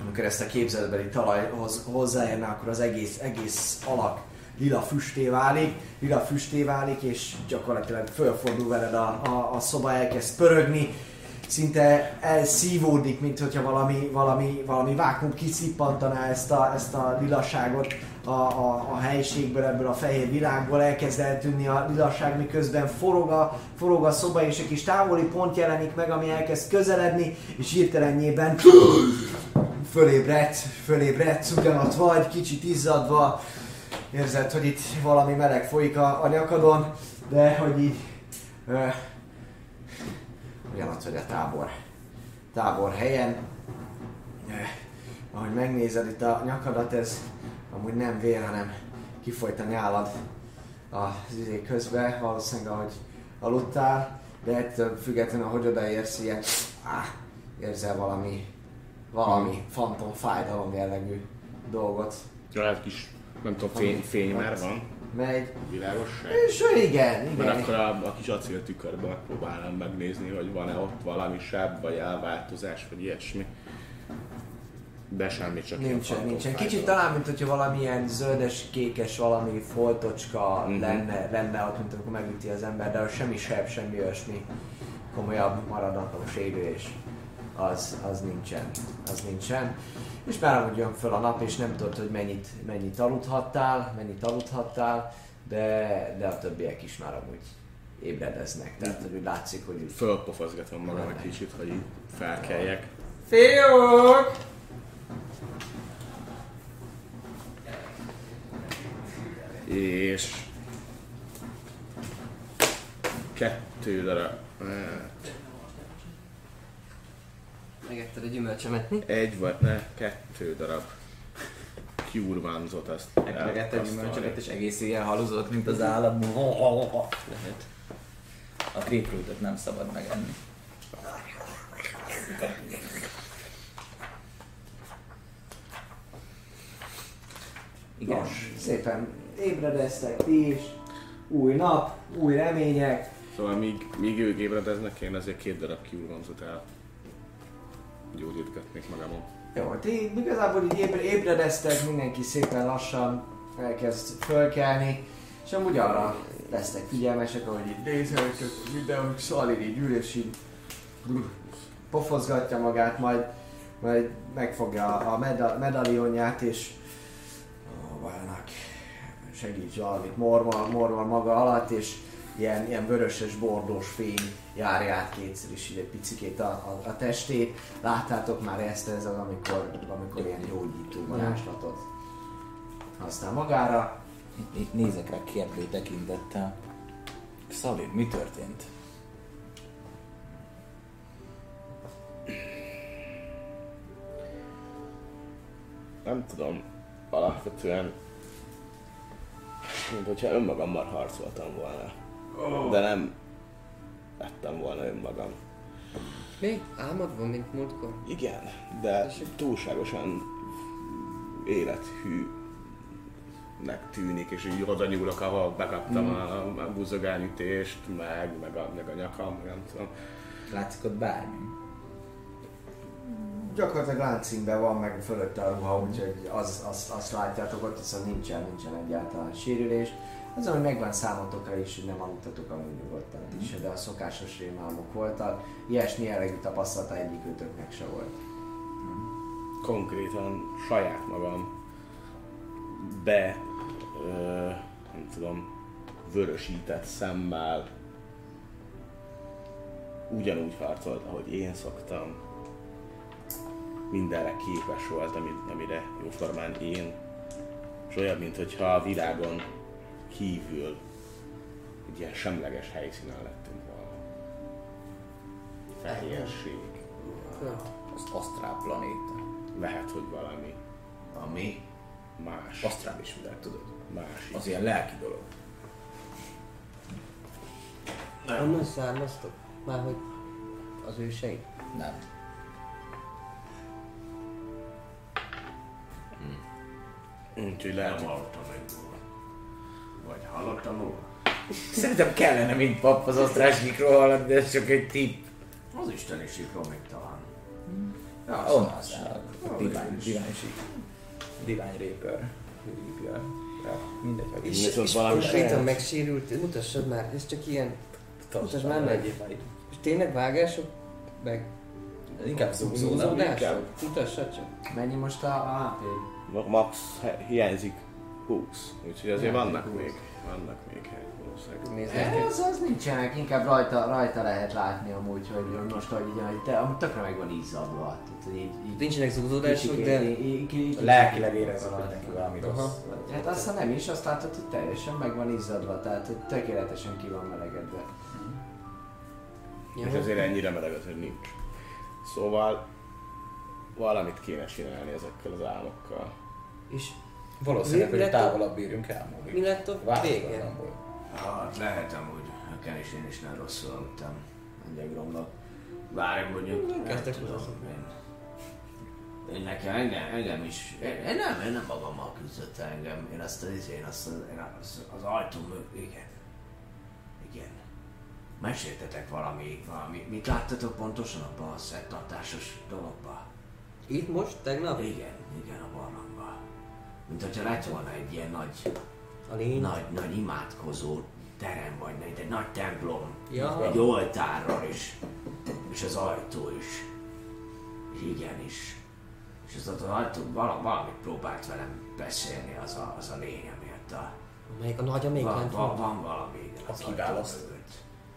amikor ezt a képzeletbeli talajhoz hozzáérne, akkor az egész, egész alak lila füsté válik, lila füsté válik, és gyakorlatilag fölfordul veled a, a, a szoba, elkezd pörögni, szinte elszívódik, mint hogyha valami, valami, valami vákum kiszippantaná ezt a, ezt a lilaságot a, a, a helyiségből, ebből a fehér világból elkezd eltűnni a lilasság, miközben forog a, forog a szoba, és egy kis távoli pont jelenik meg, ami elkezd közeledni, és hirtelenjében fölébredsz, fölébredsz, ugyanott vagy, kicsit izzadva, érzed, hogy itt valami meleg folyik a, a nyakadon, de hogy így ö, ugyanott vagy a tábor, tábor helyen. Ö, ahogy megnézed itt a nyakadat, ez amúgy nem vér, hanem kifolyt a nyálad az izé közbe, valószínűleg ahogy aludtál, de ettől függetlenül, ahogy odaérsz, ilyen áh, érzel valami, valami fantom fájdalom jellegű dolgot. Lehet kis, nem tudom, fény, fény már van, Megy, világosság. és ö, igen, Mert igen. akkor a, a kis acéltükörben megpróbálnám megnézni, hogy van-e ott valami sebb, vagy elváltozás, vagy ilyesmi. De semmi, csak Nincsen, nincsen. Kicsit talán, mint hogyha valamilyen zöldes, kékes, valami foltocska Mhm. lenne, lenne ott, mint amikor megüti az ember, de az semmi sebb, semmi olyasmi komolyabb maradandó sérülés. Az, az nincsen. Az nincsen. És már amúgy jön föl a nap, és nem tudod, hogy mennyit, mennyit aludhattál, mennyit aludhattál, de, de a többiek is már amúgy ébredeznek. Tehát, hogy úgy látszik, hogy Fölpofozgatom magam egy kicsit, hogy így felkeljek. Fiúk! És... Kettő darab... hát, Megetted a gyümölcsömet, mi? Egy vagy, ne, kettő darab Ones-ot azt egy elkasztolni. gyümölcsöket, és egész éjjel haluzott, mint az állat. Lehet. A grapefruitot nem szabad megenni. Igen. Nos, szépen ébredeztek ti is, új nap, új remények, Szóval míg, míg ők ébredeznek, én azért két darab Cure Ones-ot el. Gyógyítgatnék magamon. Jó, ti igazából így ébre, ébredeztek, mindenki szépen lassan elkezd fölkelni, és amúgy arra lesznek figyelmesek, ahogy így nézelőtök a videók, Szalin így ül, és így pofozgatja magát, majd, majd megfogja a meda- medalionját, és ó, válnak, segíts valamit, mormol, mormol maga alatt, és ilyen, ilyen vöröses, bordós fény járja át kétszer is egy picikét a, a, a testét. Láttátok már ezt, ez az, amikor, amikor ilyen gyógyító varázslatot használ magára. Itt- Itt nézek rá kérdő tekintettel. Szalin, mi történt? Nem tudom, alapvetően, mint hogyha önmagammal harcoltam volna. De nem ettem volna önmagam. Mi? Álmod van, mint múltkor? Igen, de túlságosan élethűnek tűnik, és így oda nyúlok, ahol bekaptam Mm. a, a buzogányütést, meg, meg, a, meg a nyakam, nem tudom. Látszik ott bármi? Gyakorlatilag láncímben van meg fölötte a ruha, úgyhogy az, az, azt látjátok ott, viszont nincsen, nincsen egyáltalán sérülés. Az, ami megvan számotokra is, hogy nem aludtatok amúgy nyugodtan is, de a szokásos rémálmok voltak. Ilyesmi jellegű tapasztalata egyikőtöknek se volt. Konkrétan saját magam be, ö, nem tudom, vörösített szemmel ugyanúgy harcolt, ahogy én szoktam. Mindenre képes volt, ami- amire jóformán én. És olyan, mintha a világon kívül egy ilyen semleges helyszínen lettünk volna. Fehérség. Az Asztrál planéta. Lehet, hogy valami Ami? más. Asztrális világ, tudod? Más. Az ilyen lelki dolog. Onnan származtok? Már hogy az ősei? Nem. Úgyhogy Nem lehet, hogy hallottam még róla. Vagy hallottam róla? Szerintem kellene, mint pap az asztrálsikról hallani, de ez csak egy tipp. Az isteni sikról még talán. Ja, onnan az divány, divány sík. Divány. Ja, mindegy, hogy És, és valami konkrétan megsérült, mutassad már, ez csak ilyen, mutasd már meg. És tényleg vágások, meg Inkább zúzó, nem? zúzódások? inkább. Mutassad csak. Mennyi most a, a HP? Max hiányzik 20. Úgyhogy azért vannak még, vannak még helyek valószínűleg. Ez az nincsenek, inkább rajta, rajta lehet látni amúgy, hogy most, hogy így, hogy te, amúgy tökre meg van izzadva. Tehát, hogy így, így Nincsenek zúzódások, de így- így- így- Lelkileg érezem, hogy neki valami rossz. Hát aztán nem is, azt látod, hogy teljesen meg van izzadva, tehát hogy tökéletesen ki van melegedve. És azért ennyire meleg azért nincs. Szóval valamit kéne csinálni ezekkel az álmokkal. És Valószínűleg, hogy távolabb írjunk el múlik. mi lett a vége? Változatlanból. Hát lehet amúgy, nekem is én is nem rosszul aludtam. Mondják romlok. Várj mondjuk, nem Kezdtek én, én nekem, engem, engem is, én, nem, én nem magammal küzdött engem, én azt az, én azt az, én az, az ajtó igen. Igen. Meséltetek valami, valami, mit láttatok pontosan abban a szertartásos dologban? Itt most, tegnap? Igen, igen, a barlangban. Mint hogyha lett volna egy ilyen nagy, A lény? nagy, nagy imádkozó terem, vagy egy, egy nagy templom, Ja. egy oltárral is, és az ajtó is, és igenis. És az, az ajtó vala, valamit próbált velem beszélni az a, az a lény, amiatt a... Melyik a nagy, amelyik Van, van, van? valami, igen, az ajtó kiválasztó. mögött.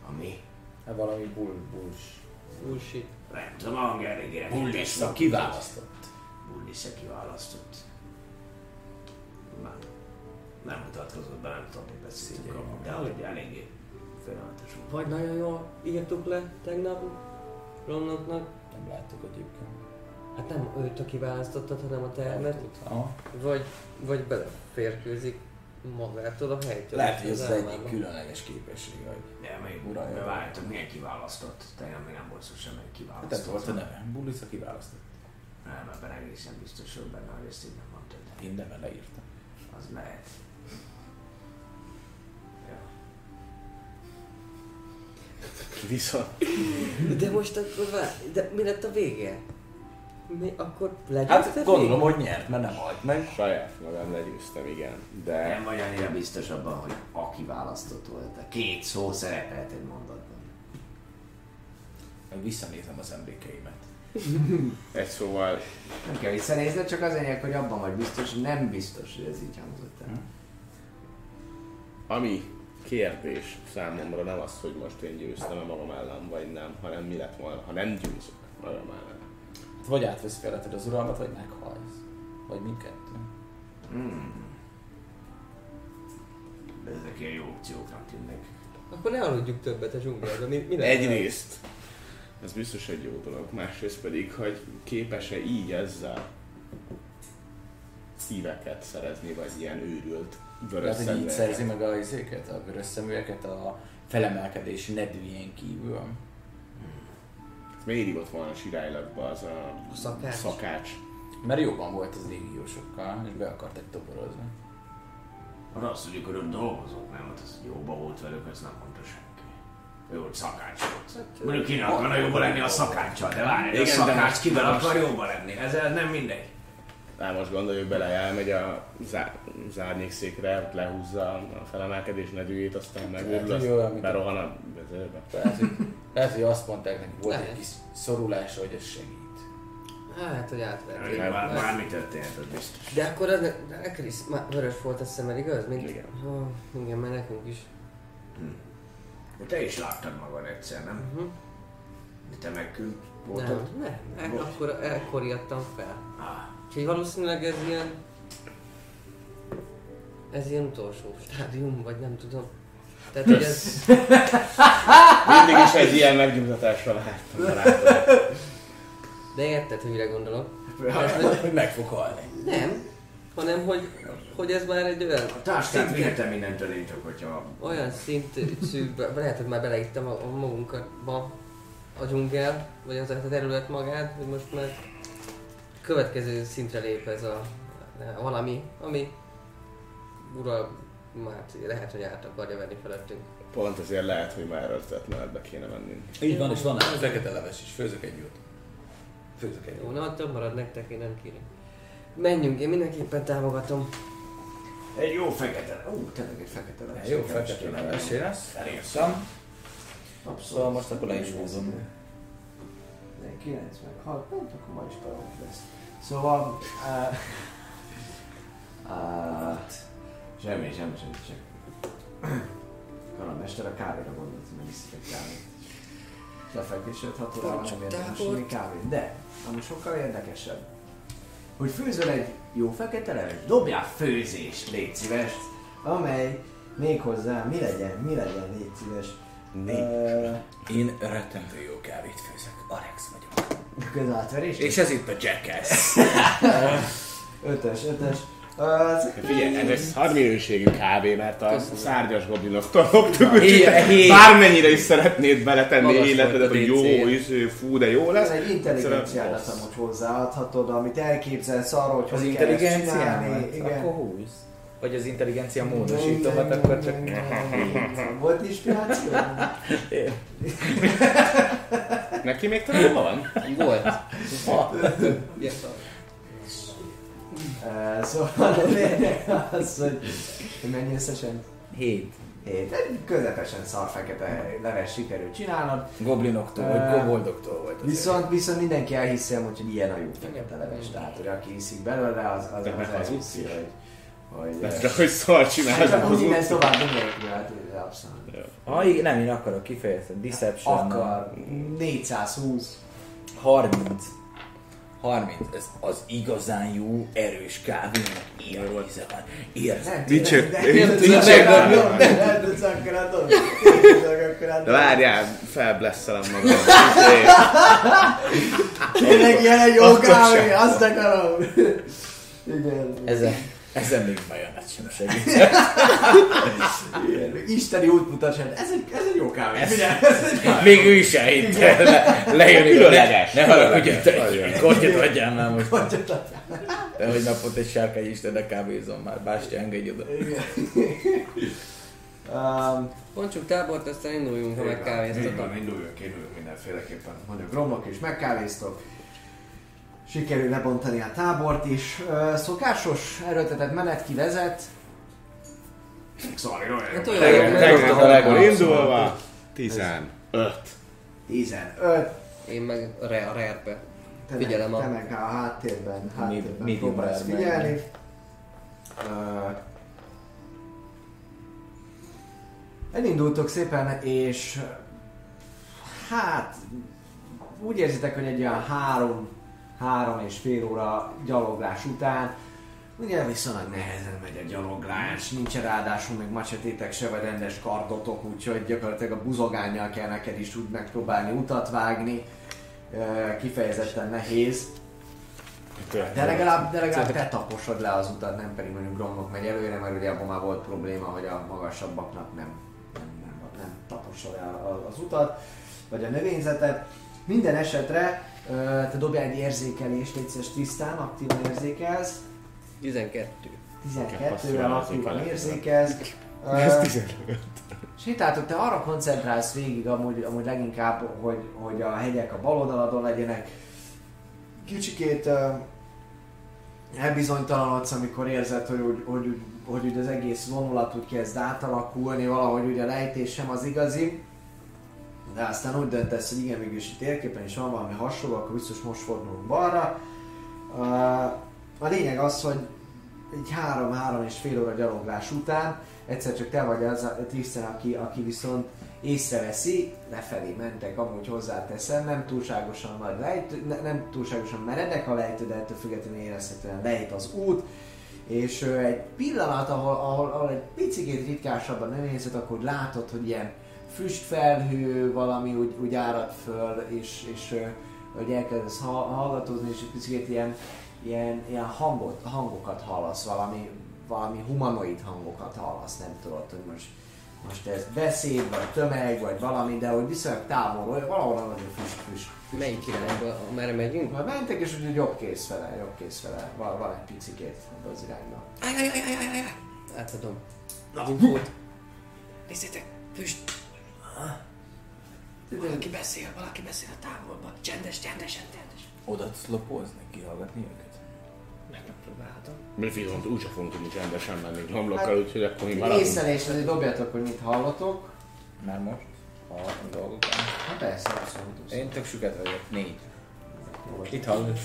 Ami, Hát valami bull, bulls. Bullshit. nem tudom, a hang elég érdekes. Bullis a kiválasztott. Bullis a kiválasztott. Nem, nem mutatkozott be, nem tudom, hogy beszéltünk arról, de hogy eléggé félelmetes volt. Vagy nagyon jól írtuk le tegnap Romnoknak. Nem láttuk egyébként. Hát nem őt a kiválasztottad, hanem a termet. Vagy, vagy beleférkőzik magától a helytől. Lehet, hogy ez az egyik különleges képesség, hogy De még Uralja. de várjátok, milyen kiválasztott? Tegnap még nem volt szó sem, hogy hát kiválasztott. ez volt a neve. Bullis a kiválasztott. Nem, ebben egészen biztos vagy benne, hogy ezt így nem mondtad. Én neve leírtam. Az lehet. Ja. Viszont De most akkor vár, de mi lett a vége? Mi, akkor legyőzte Hát gondolom, hogy nyert, mert nem halt meg. saját magam legyőztem, igen. De Nem vagy annyira biztos abban, hogy aki választott volt. A két szó szerepelt egy mondatban. Meg visszanézem az emlékeimet. Egy szóval Nem kell visszanézni, csak az enyek, hogy abban vagy biztos, nem biztos, hogy ez így hangzott el. ami kérdés számomra nem az, hogy most én győztem-e magam ellen, vagy nem, hanem mi lett volna, ha nem győzök magam ellen. Hát vagy átvesz feleted az uralmat, vagy meghalsz. Vagy mindkettő. De ezek ilyen jó opcióknak tűnnek. Akkor ne aludjuk többet a dzsungelben. Mi, mi? Egyrészt, ez biztos egy jó dolog, másrészt pedig, hogy képes-e így ezzel szíveket szerezni, vagy ilyen őrült vörös Lehet, hogy így szerzi meg a izéket, a vörös szemüveket a felemelkedési nedűjén kívül. Miért írott volna sirálylagba az a, A szakács. szakács? Mert jobban volt az légiósokkal, és be akartak toborozni. Az azt hogy ott dolgozott, nem? Hát az jóba volt velük, ez nem mondta volt szakács volt. Mondjuk kinek akarna jóba lenni a szakáccsal, de várj, Igen, de szakács kivel akar jóba lenni? Ez nem mindegy. Hát most gondoljuk bele, elmegy a zá- zárnyékszékre, lehúzza a felemelkedés nedűjét, aztán megőrül, olyan, azt berohan a vezérbe. Lehet, hogy, lehet, hogy azt mondták neki, volt Lehet. egy kis szorulása, hogy ez segít. Hát, hogy átverték. Bár, Hát- bármi történhet, az biztos. De akkor az, ne- Krisz, már vörös volt a szemed, igaz? Mint, Igen. Oh, igen, mert nekünk is. De te is láttad magad egyszer, nem? Uh-huh. De te meg kül Nem, voltad? nem, nem, akkor ekkor írtam fel. Ah, Úgyhogy valószínűleg ez ilyen... Ez ilyen utolsó stádium, vagy nem tudom. Tehát, hogy ez... Mindig is egy ilyen megnyugtatásra barátom. De érted, hogy mire gondolok? Ez, Hogy meg fog halni. nem, hanem hogy, hogy ez már egy olyan a táskát vihetem mindentől én csak, hogyha... olyan szintű, lehet, hogy már beleittem a, a magunkba a dzsungel, vagy az a terület magát, hogy most már következő szintre lép ez a, a valami, ami ural, már lehet, hogy át akarja venni felettünk. Pont ezért lehet, hogy már ötletmenetbe kéne mennünk. Így van, és van egy fekete leves is, főzök egy jót. Főzök egy Jó, jót. na attól marad nektek, én nem kérem. Menjünk, én mindenképpen támogatom. Egy jó fekete... Ú, tényleg egy fekete leves. Jó, fekete leves lesz. Elértem. Szóval Abszolút. Szóval most akkor le is húzom. 9 meg 6, pont akkor ma is parunk lesz. Szóval... Uh, uh, Semmi, semmi, semmi, semmi. Karamester a kávéra gondolt, hogy megiszik egy kávét. Lefekvésed 6 órában Csak nem érdemes kávét. De, ami sokkal érdekesebb, hogy főzöl egy jó fekete leves, dobjál főzést, légy szíves, amely méghozzá, mi legyen, mi legyen, légy szíves. Ö, Én rettentő jó kávét főzök. Alex vagyok. Közátverés? És ez itt a Jackass. Ötös, ötös. Az, Figyelj, ez egy szar minőségű kávé, mert a szárgyas goblinoktól loptuk, úgyhogy bármennyire is szeretnéd beletenni Magas életedet, volt a hogy jó, is, fú, de jó lesz. ez egy intelligenciádat amúgy hozzáadhatod, amit elképzelsz arról, hogy Az hogy intelligenciámat? Igen. Akkor húsz. Vagy az intelligencia módosítomat, akkor csak... Volt inspiráció? Neki még talán van? Volt. Uh, szóval a lényeg az, hogy mennyi összesen? Hét. Hét. Egy közepesen szar fekete leves sikerült csinálnod. Goblinoktól, vagy koboldoktól volt az. Viszont, viszont mindenki elhiszi amúgy, hogy ilyen a jó fekete leves. Tehát, hogy aki iszik belőle, az, az, De az meg az elhiszi, hogy... hogy De csak hogy szar Hát csinálod úgy innen utcán. tovább nélkül, hát abszolút. Ha igen, nem, én akarok kifejezni. Deception. Akar 420. 30. 30. Ez az igazán jó, erős kávénak ilyen íze van. Érzed? Nem, Dicsér- nem, én- nem, dicsér- nem, nem, nem, nem tudsz akkor dobni. De várjál, felblesszelem magam. Tényleg ilyen egy jó kávé, azt akarom. Igen. Ezen, ezen még bajonat sem segít. Isteni útmutatás. Ez egy, ez egy jó kávé. Figyelj, Még ő is elhitte. Le, lejön. Különleges, Ne, ne haragudj, különleges. egy kortyot adjál már most. hogy De hogy napot egy sárkány istennek kávézom már. Bástya, engedj oda. Igen. Um, Bontsuk tábort, aztán induljunk, ha megkávéztatok. induljunk, induljunk mindenféleképpen. Mondjuk romlok is megkávéztok. Sikerül lebontani a tábort is. Ö, Szokásos erőltetett menet ki vezet. Szóval Hát olyan Tegnap- jó, Tegnap a Abszolút. indulva. 15. 15. Én meg a re- a rare-be. Te Figyelem meg, a- te meg a háttérben, háttérben medium próbálsz rare-ben. figyelni. Ö, elindultok szépen, és hát úgy érzitek, hogy egy olyan három, három és fél óra gyaloglás után Ugye viszonylag nehezen megy a gyaloglás, nincsen ráadásul még macsetétek se, vagy rendes kardotok, úgyhogy gyakorlatilag a buzogányjal kell neked is úgy megpróbálni utat vágni. Kifejezetten nehéz. De legalább, de legalább te taposod le az utat, nem pedig mondjuk Gromnok megy előre, mert ugye abban már volt probléma, hogy a magasabbaknak nem, nem, nem, nem tapossa le a- az utat, vagy a növényzetet. Minden esetre te dobjál egy érzékelést, légy szíves, tisztán, aktívan érzékelsz. 12. 12-vel aktívan érzékelsz. Ez 15. Sétáltok, te arra koncentrálsz végig amúgy, amúgy leginkább, hogy, hogy a hegyek a bal oldaladon legyenek. Kicsikét uh, elbizonytalanodsz, amikor érzed, hogy, hogy, hogy, hogy, hogy az egész vonulat úgy kezd átalakulni, valahogy ugye a lejtés sem az igazi. De aztán úgy döntesz, hogy igen, mégis itt térképen is van valami hasonló, akkor biztos most fordulunk balra. A lényeg az, hogy egy három-három és fél óra gyaloglás után egyszer csak te vagy az a Tristan, aki, aki viszont észreveszi, lefelé mentek, amúgy hozzáteszem, nem túlságosan nagy lejtő, ne, nem túlságosan meredek a lejtő, de ettől függetlenül érezhetően lejt az út, és egy pillanat, ahol, ahol, ahol egy picit ritkásabb a növényzet, akkor látod, hogy ilyen füstfelhő valami úgy, úgy árad föl, és, és hogy elkezdesz ha- hallgatózni, és egy picit ilyen, ilyen, ilyen hangot, hangokat hallasz, valami, valami humanoid hangokat hallasz, nem tudod, hogy most, most ez beszéd, vagy tömeg, vagy valami, de hogy viszonylag távolról, valahol nagyon füst, füst. Melyik irányba? Merre megyünk? Majd mentek, és úgy jobb kész fele, jobb kész fele, van, van egy picikét ebbe az irányba. Átadom. Az infót. Nézzétek, füst. Valaki beszél, valaki beszél a távolban. Csendes, csendesen, csendes. Oda tudsz lopozni, kihallgatni őket? Megpróbálhatom. Mi viszont úgyse fogunk tudni csendesen menni homlokkal, úgyhogy akkor mi maradunk. észlelés, azért dobjatok, hogy mit hallotok. Már most? A dolgok után. Hát persze, abszolút. Én tök süket vagyok. Négy. Itt hallod.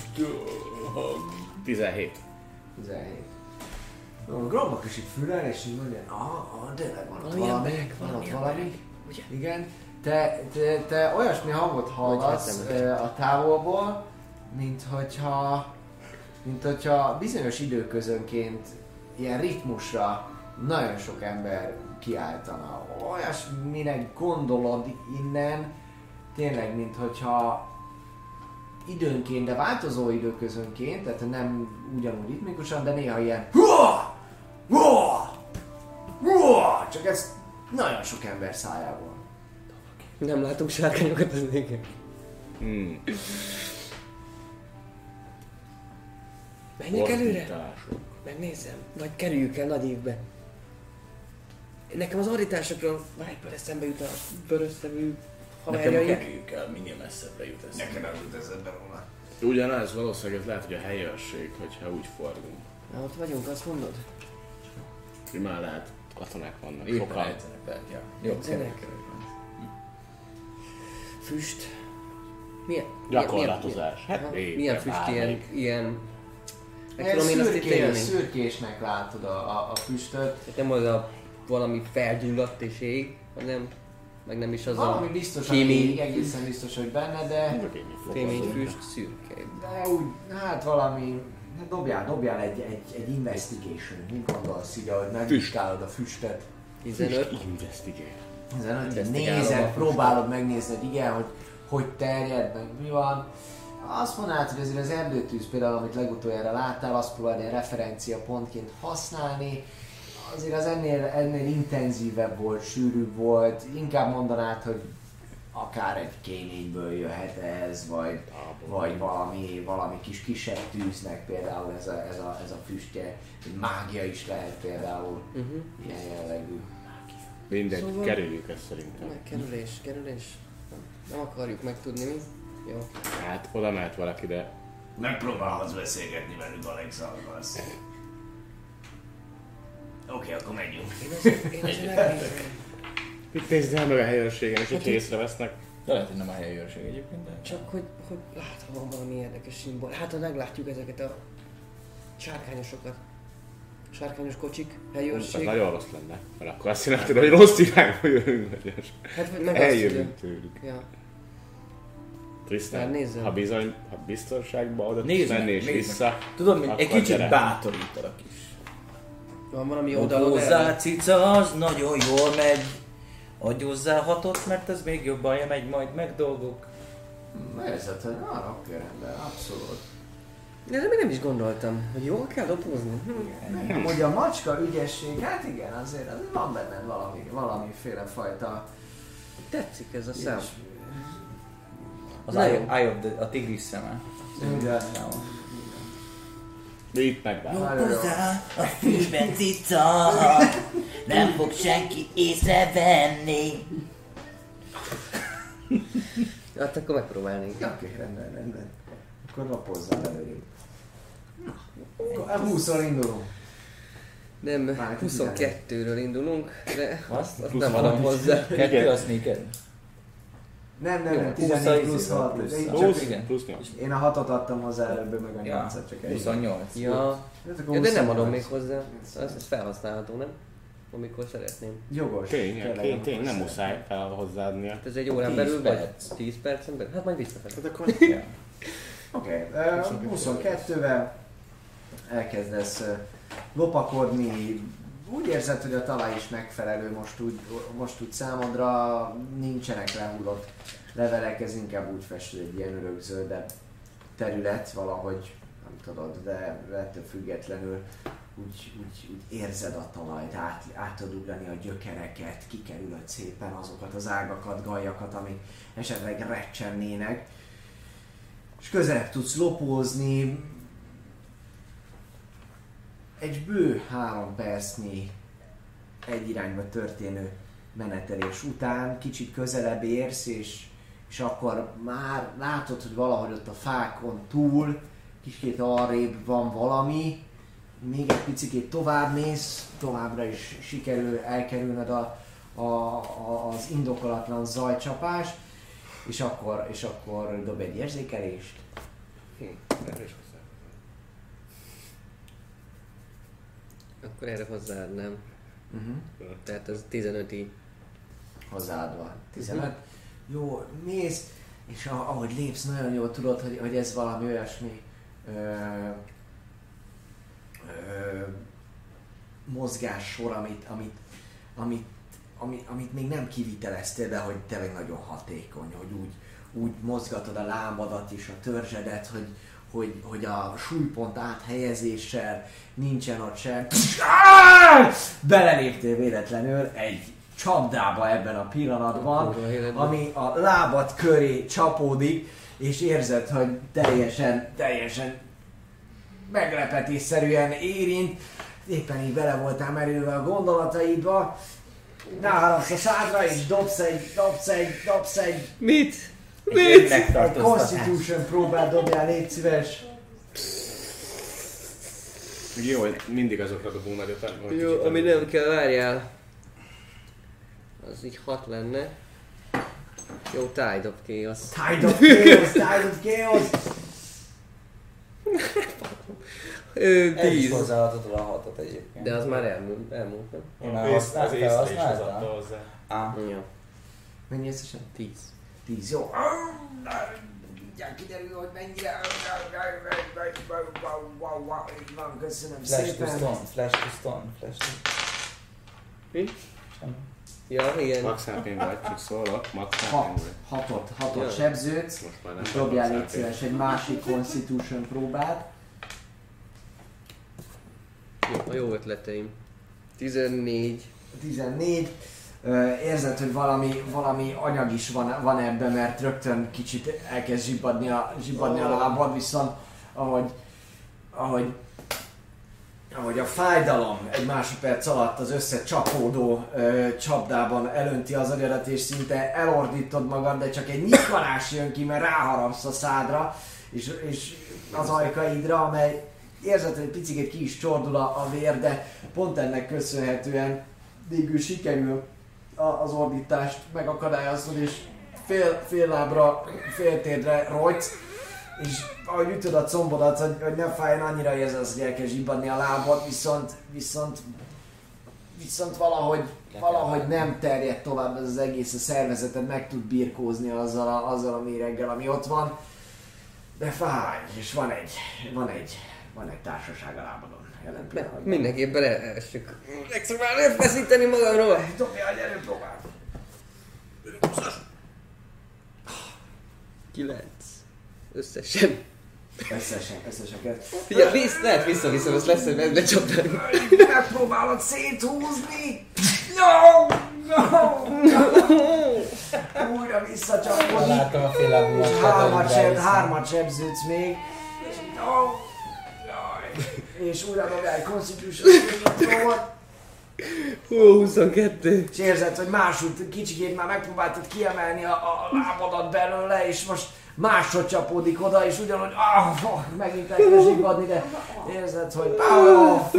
17. 17. A Gromnak is itt fülel, és így mondja, ah, ah tényleg van ott Valami van ott valami ugye? Igen. Te, te, te olyasmi hangot hallasz a távolból, mint hogyha, mint hogyha bizonyos időközönként ilyen ritmusra nagyon sok ember kiáltana. Olyasminek gondolod innen, tényleg, mint hogyha időnként, de változó időközönként, tehát nem ugyanúgy ritmikusan, de néha ilyen csak ez nagyon sok ember szájából. Nem látunk sárkányokat az égen. Hmm. Menjek előre? Megnézem. Vagy kerüljük el nagy évbe. Nekem az ordításokról van egyből eszembe jut a vörösszevű Nekem haverjaink. kerüljük el, minél messzebbre jut ez. Nekem nem jut eszembe róla. Ugyanez valószínűleg ez lehet, hogy a helyőrség, hogyha úgy fordulunk. Na, ott vagyunk, azt mondod? Már lehet katonák vannak, Éppen sokan. ejtenek be. Ja. Jó, Füst. Milyen? Gyakorlatozás. Milyen, Hát milyen, éppen milyen füst ilyen, ilyen... Tudom én szürkés, szürkésnek látod a, a, a füstöt. Tehát nem az a valami felgyulladt és ég, hanem meg nem is az Valami a biztos, kémény- egészen biztos, hogy benne, de, azon. füst szürke. de úgy, hát valami, hát dobjál, dobjál egy, egy, egy investigation, mit gondolsz így, ahogy megvizsgálod a füstöt. 15. Füst investigate. Ezen, hogy Investigálod a nézed, füstöt. próbálod megnézni, hogy igen, hogy hogy terjed, meg mi van. Azt mondanád, hogy azért az erdőtűz például, amit legutoljára láttál, azt próbálni a referencia pontként használni. Azért az ennél, ennél intenzívebb volt, sűrűbb volt. Inkább mondanád, hogy akár egy kényéből jöhet ez, vagy, vagy valami, valami kis kisebb tűznek például ez a, ez a, ez a füstje. Egy mágia is lehet például Uh-huh. ilyen jellegű. Mindegy, Szóval- kerüljük ezt szerintem. Megkerülés, kerülés. Nem akarjuk megtudni mi. Jó. Hát oda mehet valaki, de Megpróbálhatsz beszélgetni velük, Alex, ha akarsz. Oké, akkor menjünk. Én azért, én azért. Mit nézd el meg a helyőrségen, és hogyha észrevesznek, De lehet, hogy nem a helyőrség egyébként, de... Csak hogy, hogy lát, ha van valami érdekes szimbol. Hát, ha meglátjuk ezeket a sárkányosokat. Sárkányos kocsik, helyőrség. nagyon rossz lenne. Mert akkor azt jelenti, hogy rossz irányba jövünk, Hát, meg eljövünk tőlük. Ja. Nézzem. ha bizony, ha biztonságban oda Nézd menni és vissza, Tudod, mint egy kicsit gyere. bátorítalak is. Van valami erre? cica, az nagyon jól megy. Hozzá hatot, mert ez még jobban megy majd meg dolgok. Érzed, hogy oké, rendben, abszolút. De erre még nem is gondoltam, hogy jól kell dobozni. Hm. Nem, hogy a macska ügyesség, hát igen, azért, azért van benned valami, valamiféle fajta... Tetszik ez a szám. Az eye of the, a tigris szeme. Igen. De itt megvár. Jó. a cica, nem fog senki észrevenni. Hát akkor megpróbálnék. Oké, rendben, rendben. Akkor lapozzál előrébb. Akkor 20-szor indulunk. Nem, Már 22-ről indulunk, de Azt? azt nem adom hozzá. Kettő a sneaked. Nem, nem, nem, 20 14 plusz izé van, 6. plusz. Igen. plusz 8. én a 6-ot adtam hozzá előbb, meg a Ja, 8-at csak egy. 28. Ja, ja de nem adom 28. még hozzá. Ez felhasználható, nem? Amikor szeretném. Jogos. Tény, tényleg, tény, tény, nem muszáj fel hozzáadnia. Hát ez egy órán 10 belül, perc. vagy 10 percen belül? Hát majd visszafelé. Hát akkor. Oké, okay. 22-vel elkezdesz ö, lopakodni, úgy érzed, hogy a talaj is megfelelő most úgy, most úgy számodra, nincsenek lehullott levelek, ez inkább úgy fest, hogy egy ilyen örökzöldebb terület valahogy, nem tudod, de ettől függetlenül úgy, úgy, úgy érzed a talajt, át, át tudod ugrani a gyökereket, kikerülöd szépen azokat az ágakat, gajakat, amik esetleg recsennének, és közelebb tudsz lopózni. Egy bő három percnyi egy irányba történő menetelés után kicsit közelebb érsz, és, és akkor már látod, hogy valahogy ott a fákon túl, kicsit arrébb van valami, még egy picit tovább mész, továbbra is sikerül elkerülned a, a, a, az indokolatlan zajcsapás, és akkor, és akkor dob egy érzékelést. Akkor erre hozzáadnám. Uh-huh. Tehát az 15 i hozzáadva. 15. Jó, mész, és ahogy lépsz, nagyon jól tudod, hogy, hogy ez valami olyasmi ö, ö, mozgássor, amit, amit, amit, amit, amit még nem kiviteleztél, de hogy tényleg nagyon hatékony, hogy úgy, úgy mozgatod a lábadat és a törzsedet, hogy, hogy, hogy a súlypont áthelyezéssel nincsen ott sem. Beleléptél véletlenül egy csapdába ebben a pillanatban, ami a lábad köré csapódik, és érzed, hogy teljesen, teljesen meglepetésszerűen érint, éppen így bele voltál merülve a gondolataidba, ráharapsz a szádra, és dobsz egy, dobsz egy, dobsz egy, Mit? Egy megtartóztatás. Constitution próbát dobjál, légy szíves. Jó, hogy mindig azokra dobunk nagyot. Jó, ami nem kell, várjál. Az így 6 lenne. Jó, Tide of Chaos. Tide of Chaos, Tide of Chaos. Ö, Ez is 10. hozzáadhatod a hatot egyébként. De az már elmúlt, elmúlt nem? Én már Az ész- használtam, az észre is használtam. hozzá. Á, Ja. Mennyi összesen? 10. 10, jó. Mindjárt kiderül, hogy mennyire... Így van, köszönöm Flash to szépen. stone, flash to stone, flash to... Mi? Semmi. Ja, igen. Max HP vagy, csak szólok. Max HP Hat, hatot, hatot Ja. sebződsz. Most már nem dobjál légy szíves egy másik Constitution próbát. Jó, jó ötleteim. 14. 14. Érzed, hogy valami, valami anyag is van, van ebben, mert rögtön kicsit elkezd zsibbadni a, zsibbadni a lábad, viszont ahogy, ahogy, ahogy a fájdalom egy másodperc alatt az összecsapódó ö, csapdában elönti az agyadat, és szinte elordítod magad, de csak egy nyitkanás jön ki, mert ráharapsz a szádra, és, és az ajkaidra, amely érzed, hogy picit ki is csordul a, a vér, de pont ennek köszönhetően végül sikerül az ordítást megakadályoznod, és fél, fél lábra, fél térdre rojtsz, és ahogy ütöd a combodat, hogy, hogy ne fájjon annyira érzed, hogy elkezd zsibbadni a lábad, viszont, viszont, viszont valahogy, valahogy nem terjed tovább ez az egész, a szervezeted meg tud birkózni azzal a, azzal a méreggel, ami ott van, de fáj, és van egy, van egy, van egy társaság a lábadon jelen pillanatban. Mindenképp beleessük. Megszokvál feszíteni magamról. Dobjál egy erőpróbát! 9. Összesen. Összesen, összesen kell. Figyelj, visz, lehet visszaviszem, azt lesz, hogy meg lecsapnánk. Megpróbálod széthúzni! No! No! no! Újra visszacsapódik. Láttam a fél lábúmat. És hármat, seb, hármat sebződsz még. No! És újra egy Constitution saving Hú, 22. és érzed, hogy máshogy kicsikét már megpróbáltad kiemelni a, a lábadat belőle, és most máshogy csapódik oda, és ugyanúgy, ah, oh, megint elkezd zsibbadni, de érzed, hogy oh,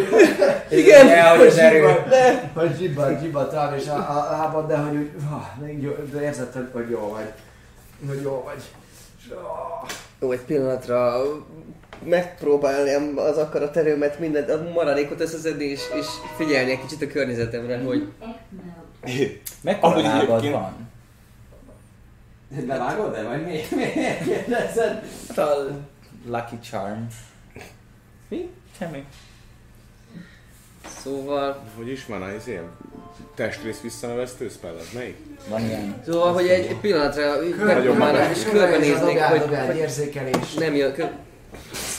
Igen, Elhogy az erő. hogy zsibbad, zsibbad rám, és a, a lábad, de hogy úgy, ah, még jó, de érzed, hogy, hogy jó vagy, hogy jó vagy. És, ah, Jó, egy pillanatra megpróbálnám az akarat erőmet, mindent, a maradékot összeszedni, és, és figyelni egy kicsit a környezetemre, hogy X mode. Mekkora Ahogy lábad egyébként- van? Bevágod de vagy mi? Miért kérdezed? Hát a Lucky Charm. Mi? Semmi. Szóval, Hogy is van az ilyen testrész visszanevesztő spell, az melyik? Van ilyen. szóval, hogy egy, egy pillanatra megpróbálnak, és Körbenéznék, körbenéznék, hogy, hogy, egy hogy érzékelés. nem jön, kö...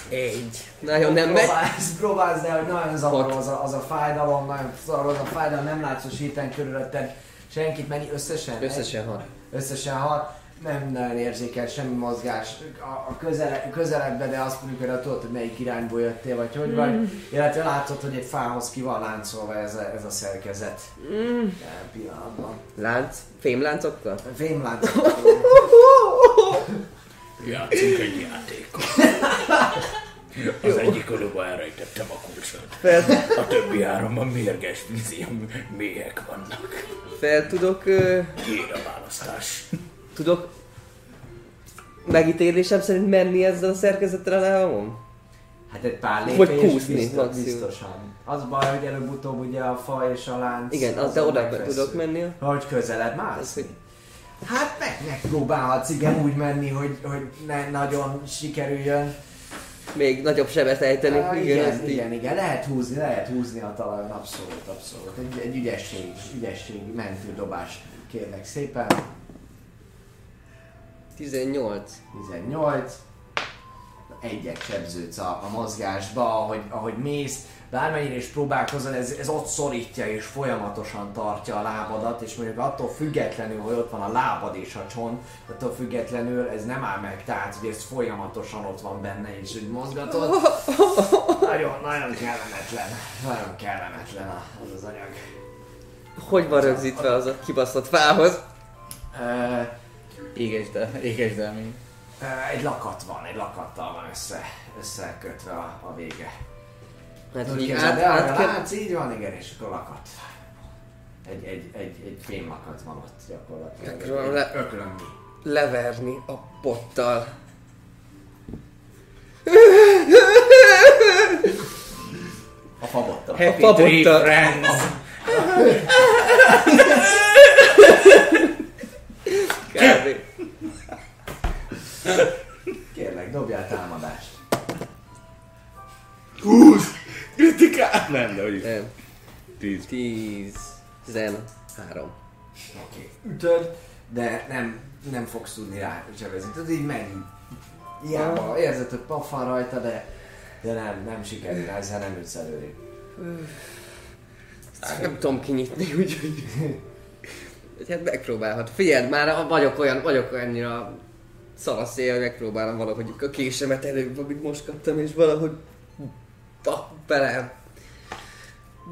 Egy. Nagyon nem megy. Próbálsz, próbálsz, de hogy nagyon zavaró az a, az a fájdalom, nagyon zavaró az a fájdalom, nem látsz a sétán körülötted senkit, mennyi összesen? Összesen hat. Összesen hat. Nem nagyon érzékel semmi mozgás a, a közele, közeledbe, de azt mondjuk, hogy tudod, hogy melyik irányból jöttél, vagy hogy vagy. Illetve látod, hogy egy fához ki van láncolva ez a, ez a szerkezet. Jelen pillanatban. Lánc? Fémláncokkal? Fémlánc. Játszunk egy játékot. Az egyik alóba elrejtettem a kulcsot. Fel, A többi háromban mérges vízi méhek vannak. fel tudok, ö, Kér a választás. tudok megítélésem szerint menni ezzel a szerkezettel a lábamon? Hát egy pár Vagy lépés kúszni, biztos, biztosan. Az baj, hogy előbb-utóbb ugye a fa és a lánc... Igen, az, de oda tudok menni. Hogy közelebb mászni? hogy Hát meg, megpróbálhatsz igen úgy menni, hogy, hogy ne nagyon sikerüljön. még nagyobb sebet ejteni. Ah, igen, igen, igen, igen, lehet húzni, lehet húzni a talajon, abszolút, abszolút. Egy, egy ügyesség, ügyesség mentő dobás kérlek szépen. 18. 18. Egyet sebződsz a, a mozgásba, ahogy, ahogy mész, bármennyire is próbálkozol, ez, ez ott szorítja és folyamatosan tartja a lábadat, és mondjuk attól függetlenül, hogy ott van a lábad és a csont, attól függetlenül ez nem áll meg, tehát hogy ez folyamatosan ott van benne, és úgy mozgatod. Nagyon, nagyon kellemetlen, nagyon kellemetlen az az anyag. Hogy van rögzítve az a kibaszott fához? Ö, Égesd el, égesd el még. Ö, Egy lakat van, egy lakattal van össze, összekötve a, a vége. Hát, Úgy hogy képzeld át, át a kell... lánc így van, igen, és akkor lakat. Egy, egy, egy, egy fémlakat van ott gyakorlatilag. Egy le- leverni a pottal. A fabottal. Happy fabottal. Tree Friends! Kb. Kérlek, dobjál támadást. Kritikál! Nem, de hogy is. Nem. 10. 10. 13. Oké. Okay. Ütöd, de nem, nem fogsz tudni rá csevezni. Tudod, így megy. Hiába érzed, hogy pafan rajta, de, de nem, nem sikerül, ezzel nem ütsz előrébb. Nem tudom kinyitni, úgyhogy... Hát megpróbálhat. Figyeld, már vagyok olyan, vagyok olyannyira szaraszél, hogy megpróbálom valahogy a késemet előbb, amit most kaptam, és valahogy bele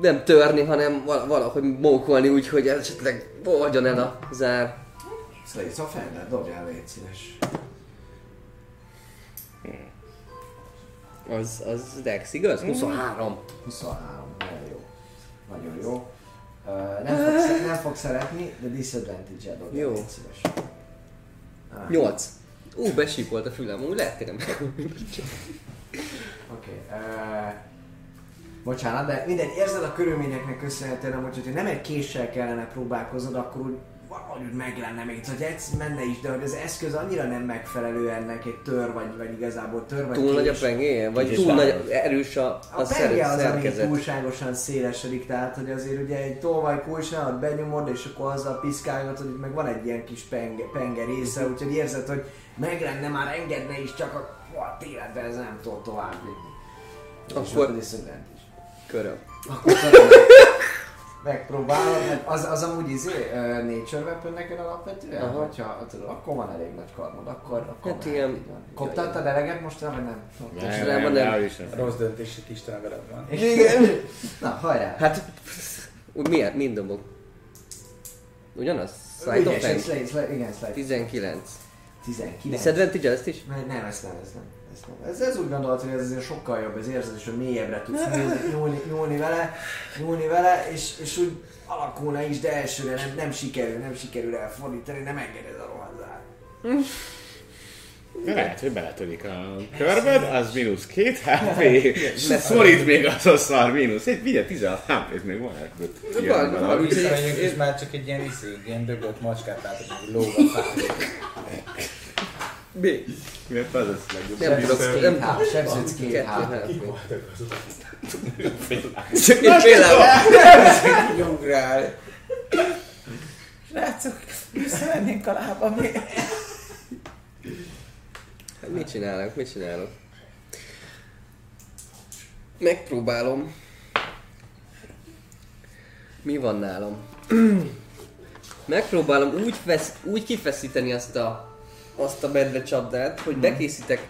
nem törni, hanem val- valahogy mókolni úgy, hogy esetleg oldjon el a zár. Szóval szóval fel, dobjál, légy szíves. Az, az Dex, igaz? 23. 23, nagyon jó. Nagyon jó. Uh, nem, fog, nem fog szeretni, de disadvantage-el dobjál, Jó. légy szíves. Ah, 8. Ú, besípolt a fülem, úgy lehet tényleg. Oké. Okay. bocsánat, de mindegy, érzed a körülményeknek köszönhetően, amúgy, hogyha nem egy késsel kellene próbálkoznod, akkor úgy valahogy úgy meg lenne még, hogy egy menne is, de hogy az eszköz annyira nem megfelelő ennek egy tör, vagy, vagy igazából tör, vagy Túl nagy a kés. pengéje? Vagy túl nagy, erős a, A a penge az, ami szerkezet? túlságosan szélesedik, tehát hogy azért ugye egy tolvaj kulcsnál benyomod, és akkor azzal piszkálgatod, hogy meg van egy ilyen kis penge, penge része, úgyhogy érzed, hogy meg lenne, már engedne is, csak a rohadt életben ez nem tud tovább vinni. És Akkor- akkor disadvantage. Köröm. Akkor megpróbálod, mert az, az amúgy izé, uh, nature weapon neked alapvetően, Aha. hogyha tudod, akkor van elég nagy karmod, akkor, akkor Hát így van. Koptattad eleget most vagy nem? Nem, nem, nem. nem, is nem. Rossz döntések Isten veled van. Igen. Na, hajrá! Hát, úgy milyen, mind dobok. Ugyanaz? Slate, slate, igen, slate. 19. 19. Disadvantage ezt is? Nem, nem, ezt nem, ezt nem. Ezt nem. Ez, ez úgy gondolod, hogy ez azért sokkal jobb, ez érzed, és hogy mélyebbre tudsz nyúlni, nyúlni, nyúlni vele, nyúlni vele, és, és úgy alakulna is, de elsőre nem, nem sikerül, nem sikerül elfordítani, nem engeded a rohadzár. De lehet, hogy beletörik a körbed, az mínusz két HP, szorít még az a szar mínusz. Egy, vigye 16 HP-t még van ebből. Van, van, úgy- Visszamegyünk, és már csak egy ilyen ilyen dögölt macskát látok, hogy lóg a fán. Mi? Mert az lesz legjobb. Nem tudok, Két nem háp, sebződsz két. HP. Csak egy például. Ugrál. Srácok, visszamennénk a lábam. Hát Mit csinálok, mit csinálok? Megpróbálom. Mi van nálam? Megpróbálom úgy, fesz, úgy kifeszíteni azt a, azt a medve csapdát, hogy bekészítek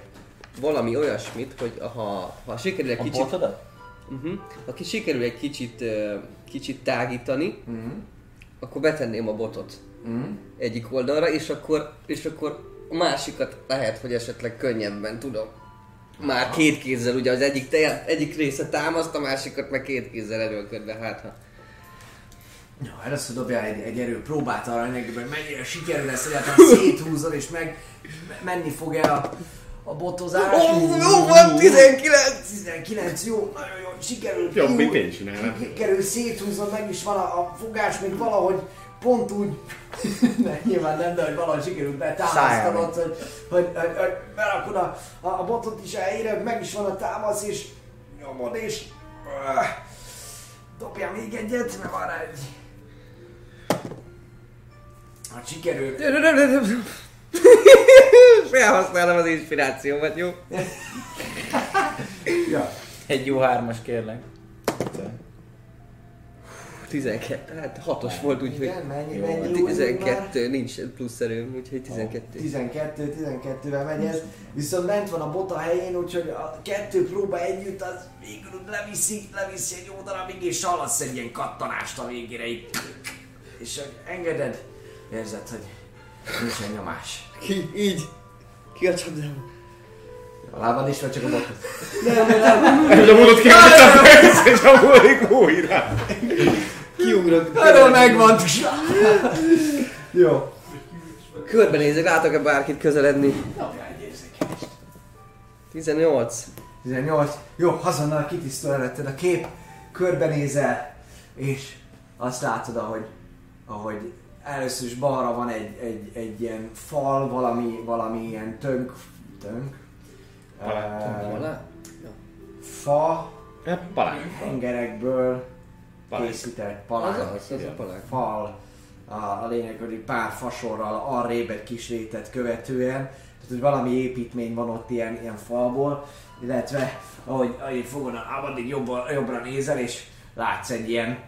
valami olyasmit, hogy ha, ha sikerül egy kicsit... botodat? Uh-huh. Ha ki sikerül egy kicsit, kicsit tágítani, akkor betenném a botot egyik oldalra, és akkor, és akkor a másikat lehet, hogy esetleg könnyebben tudom. Már két kézzel, ugye az egyik, te, egyik része támaszt, a másikat meg két kézzel erőlködve, hát ha. Ja, először dobjál egy, egy erő próbát arra, hogy mennyire sikerül lesz, egyáltalán széthúzod és meg menni fog el a, a botozás. Ó, jó van, 19! 19, jó, nagyon jó, sikerült. Jobb, mint én csinálom. Sikerült széthúznod, meg is van a, a fogás, még valahogy pont úgy, ne, nyilván nem, de hogy valahogy sikerült betámasztanod, hogy, hogy, hogy, hogy berakod a, a, a botot is a helyére, meg is van a támasz, és nyomod, és uh, dobjál még egyet, mert van egy... Hát sikerült. Felhasználom az inspirációmat, jó? Ja. Egy jó hármas kérlek. 12, hát 6-os volt, úgyhogy mennyi, Jó, mennyi új már? 12, nincs plusz erőm, úgyhogy 12. 12, 12-vel megy ez, viszont bent van a bota helyén, úgyhogy a kettő próba együtt az végül leviszi, leviszi egy jó darabig, és hallasz egy ilyen kattanást a végére így. És engeded, érzed, hogy nincsen nyomás. Ki? Így. Ki a csapdában? A lábad is, vagy csak a botod? Nem nyomodott ki, hogy összecsapódik újra. Kiugrok. Erről megvan! Jó. Körbenézek, látok-e bárkit közeledni? Napjál egy érzékelést. 18. 18. Jó, azonnal kitisztul előtted a kép, körbenézel, és azt látod, ahogy, ahogy először is balra van egy, egy, egy ilyen fal, valami, valami ilyen tönk, tönk, Palánk. Alá? Palánk. fa, Hát, hengerekből készített Az palánk, az, az a palánk. fal, a, a lényeg, hogy pár fasorral arrébb egy kis rétet követően, tehát hogy valami építmény van ott ilyen, ilyen falból, illetve ahogy, ahogy fogod, addig jobbra, jobbra nézel, és látsz egy ilyen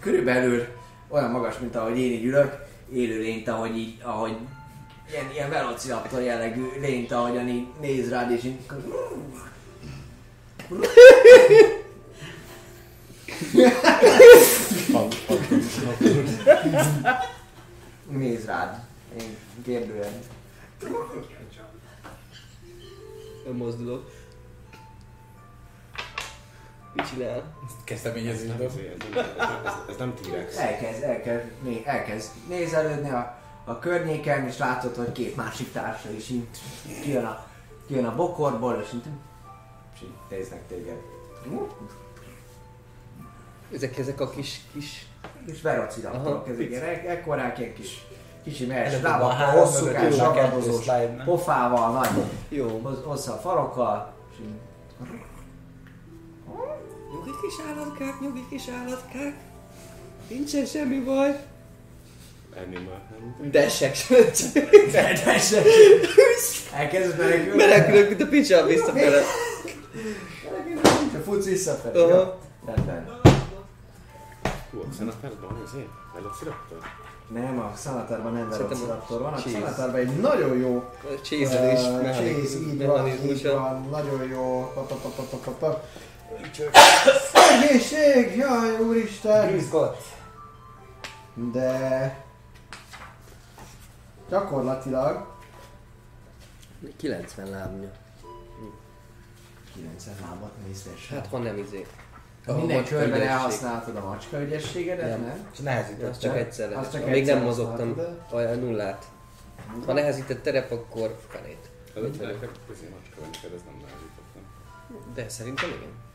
körülbelül olyan magas, mint ahogy én így ülök, élő lényt, ahogy így, ahogy ilyen, ilyen velociraptor jellegű lényt, ahogyan így néz rád, és így néz rád. Én kérdően. Nem mozdulok. Mit csinál? Kezdeményezésből. Ez, ez, ez, ez nem T-rex. Elkezd, elkezd, né, elkezd nézelődni a, a környéken, és látod, hogy két másik társa is így kijön a, kijön a bokorból, és így, és így néznek téged. Ezek, ezek a kis, kis... És verociraptorok, ezek ilyen ek- ekkorák, ilyen kis kicsi a lábakkal, hosszúkás, mögött ül a kettő sakadozós, slide-ben. pofával, nagy, Jó. hoz- hossza a farokkal, és így kis állatkák, nyugi kis állatkák. Nincsen semmi baj. Animal. nem? Desek. Kedvesek! Elkezdesz menekülni? Menekülök, mint a picsa visszafele. Futsz visszafelé, Aha. jó? Rendben. Hú, a szenatárban azért? Velociraptor? Nem, a Szanatarban nem Velociraptor van, a Chase. Szanatarban egy nagyon jó Csézelés, mechanikus, Chase, így van, így van, nagyon jó. Egészség! Jaj, úristen! De... Gyakorlatilag 90 lábnya. 90 lábat néztes. Hát ha nem izé. Minden macska körben elhasználtad a macska ügyességedet, Nem. nem? És nehezített. Az csak egyszer Az lehet. csak Még nem mozogtam a nullát. Ha nehezített terep, akkor felét. Ez egy macska, ez nem nehezítettem. De szerintem igen.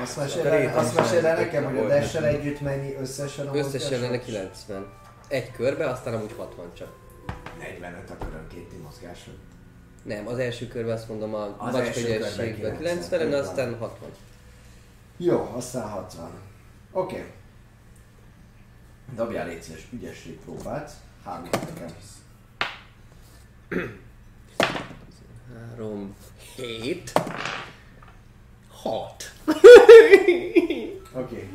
Azt réten azt el nekem, hogy a neki. együtt mennyi összesen a Összesen lenne mozgásod? 90. Egy körbe, aztán amúgy 60 csak. 45 a körönkénti mozgásod. Nem, az első körben azt mondom a Az macska első körben ügyességben 90, 90 lenne, így van. aztán 60. Jó, aztán 60. Oké. Okay. Dobjál légy szíves ügyesség próbát. Három nekem. 3, 7, 6. Oké.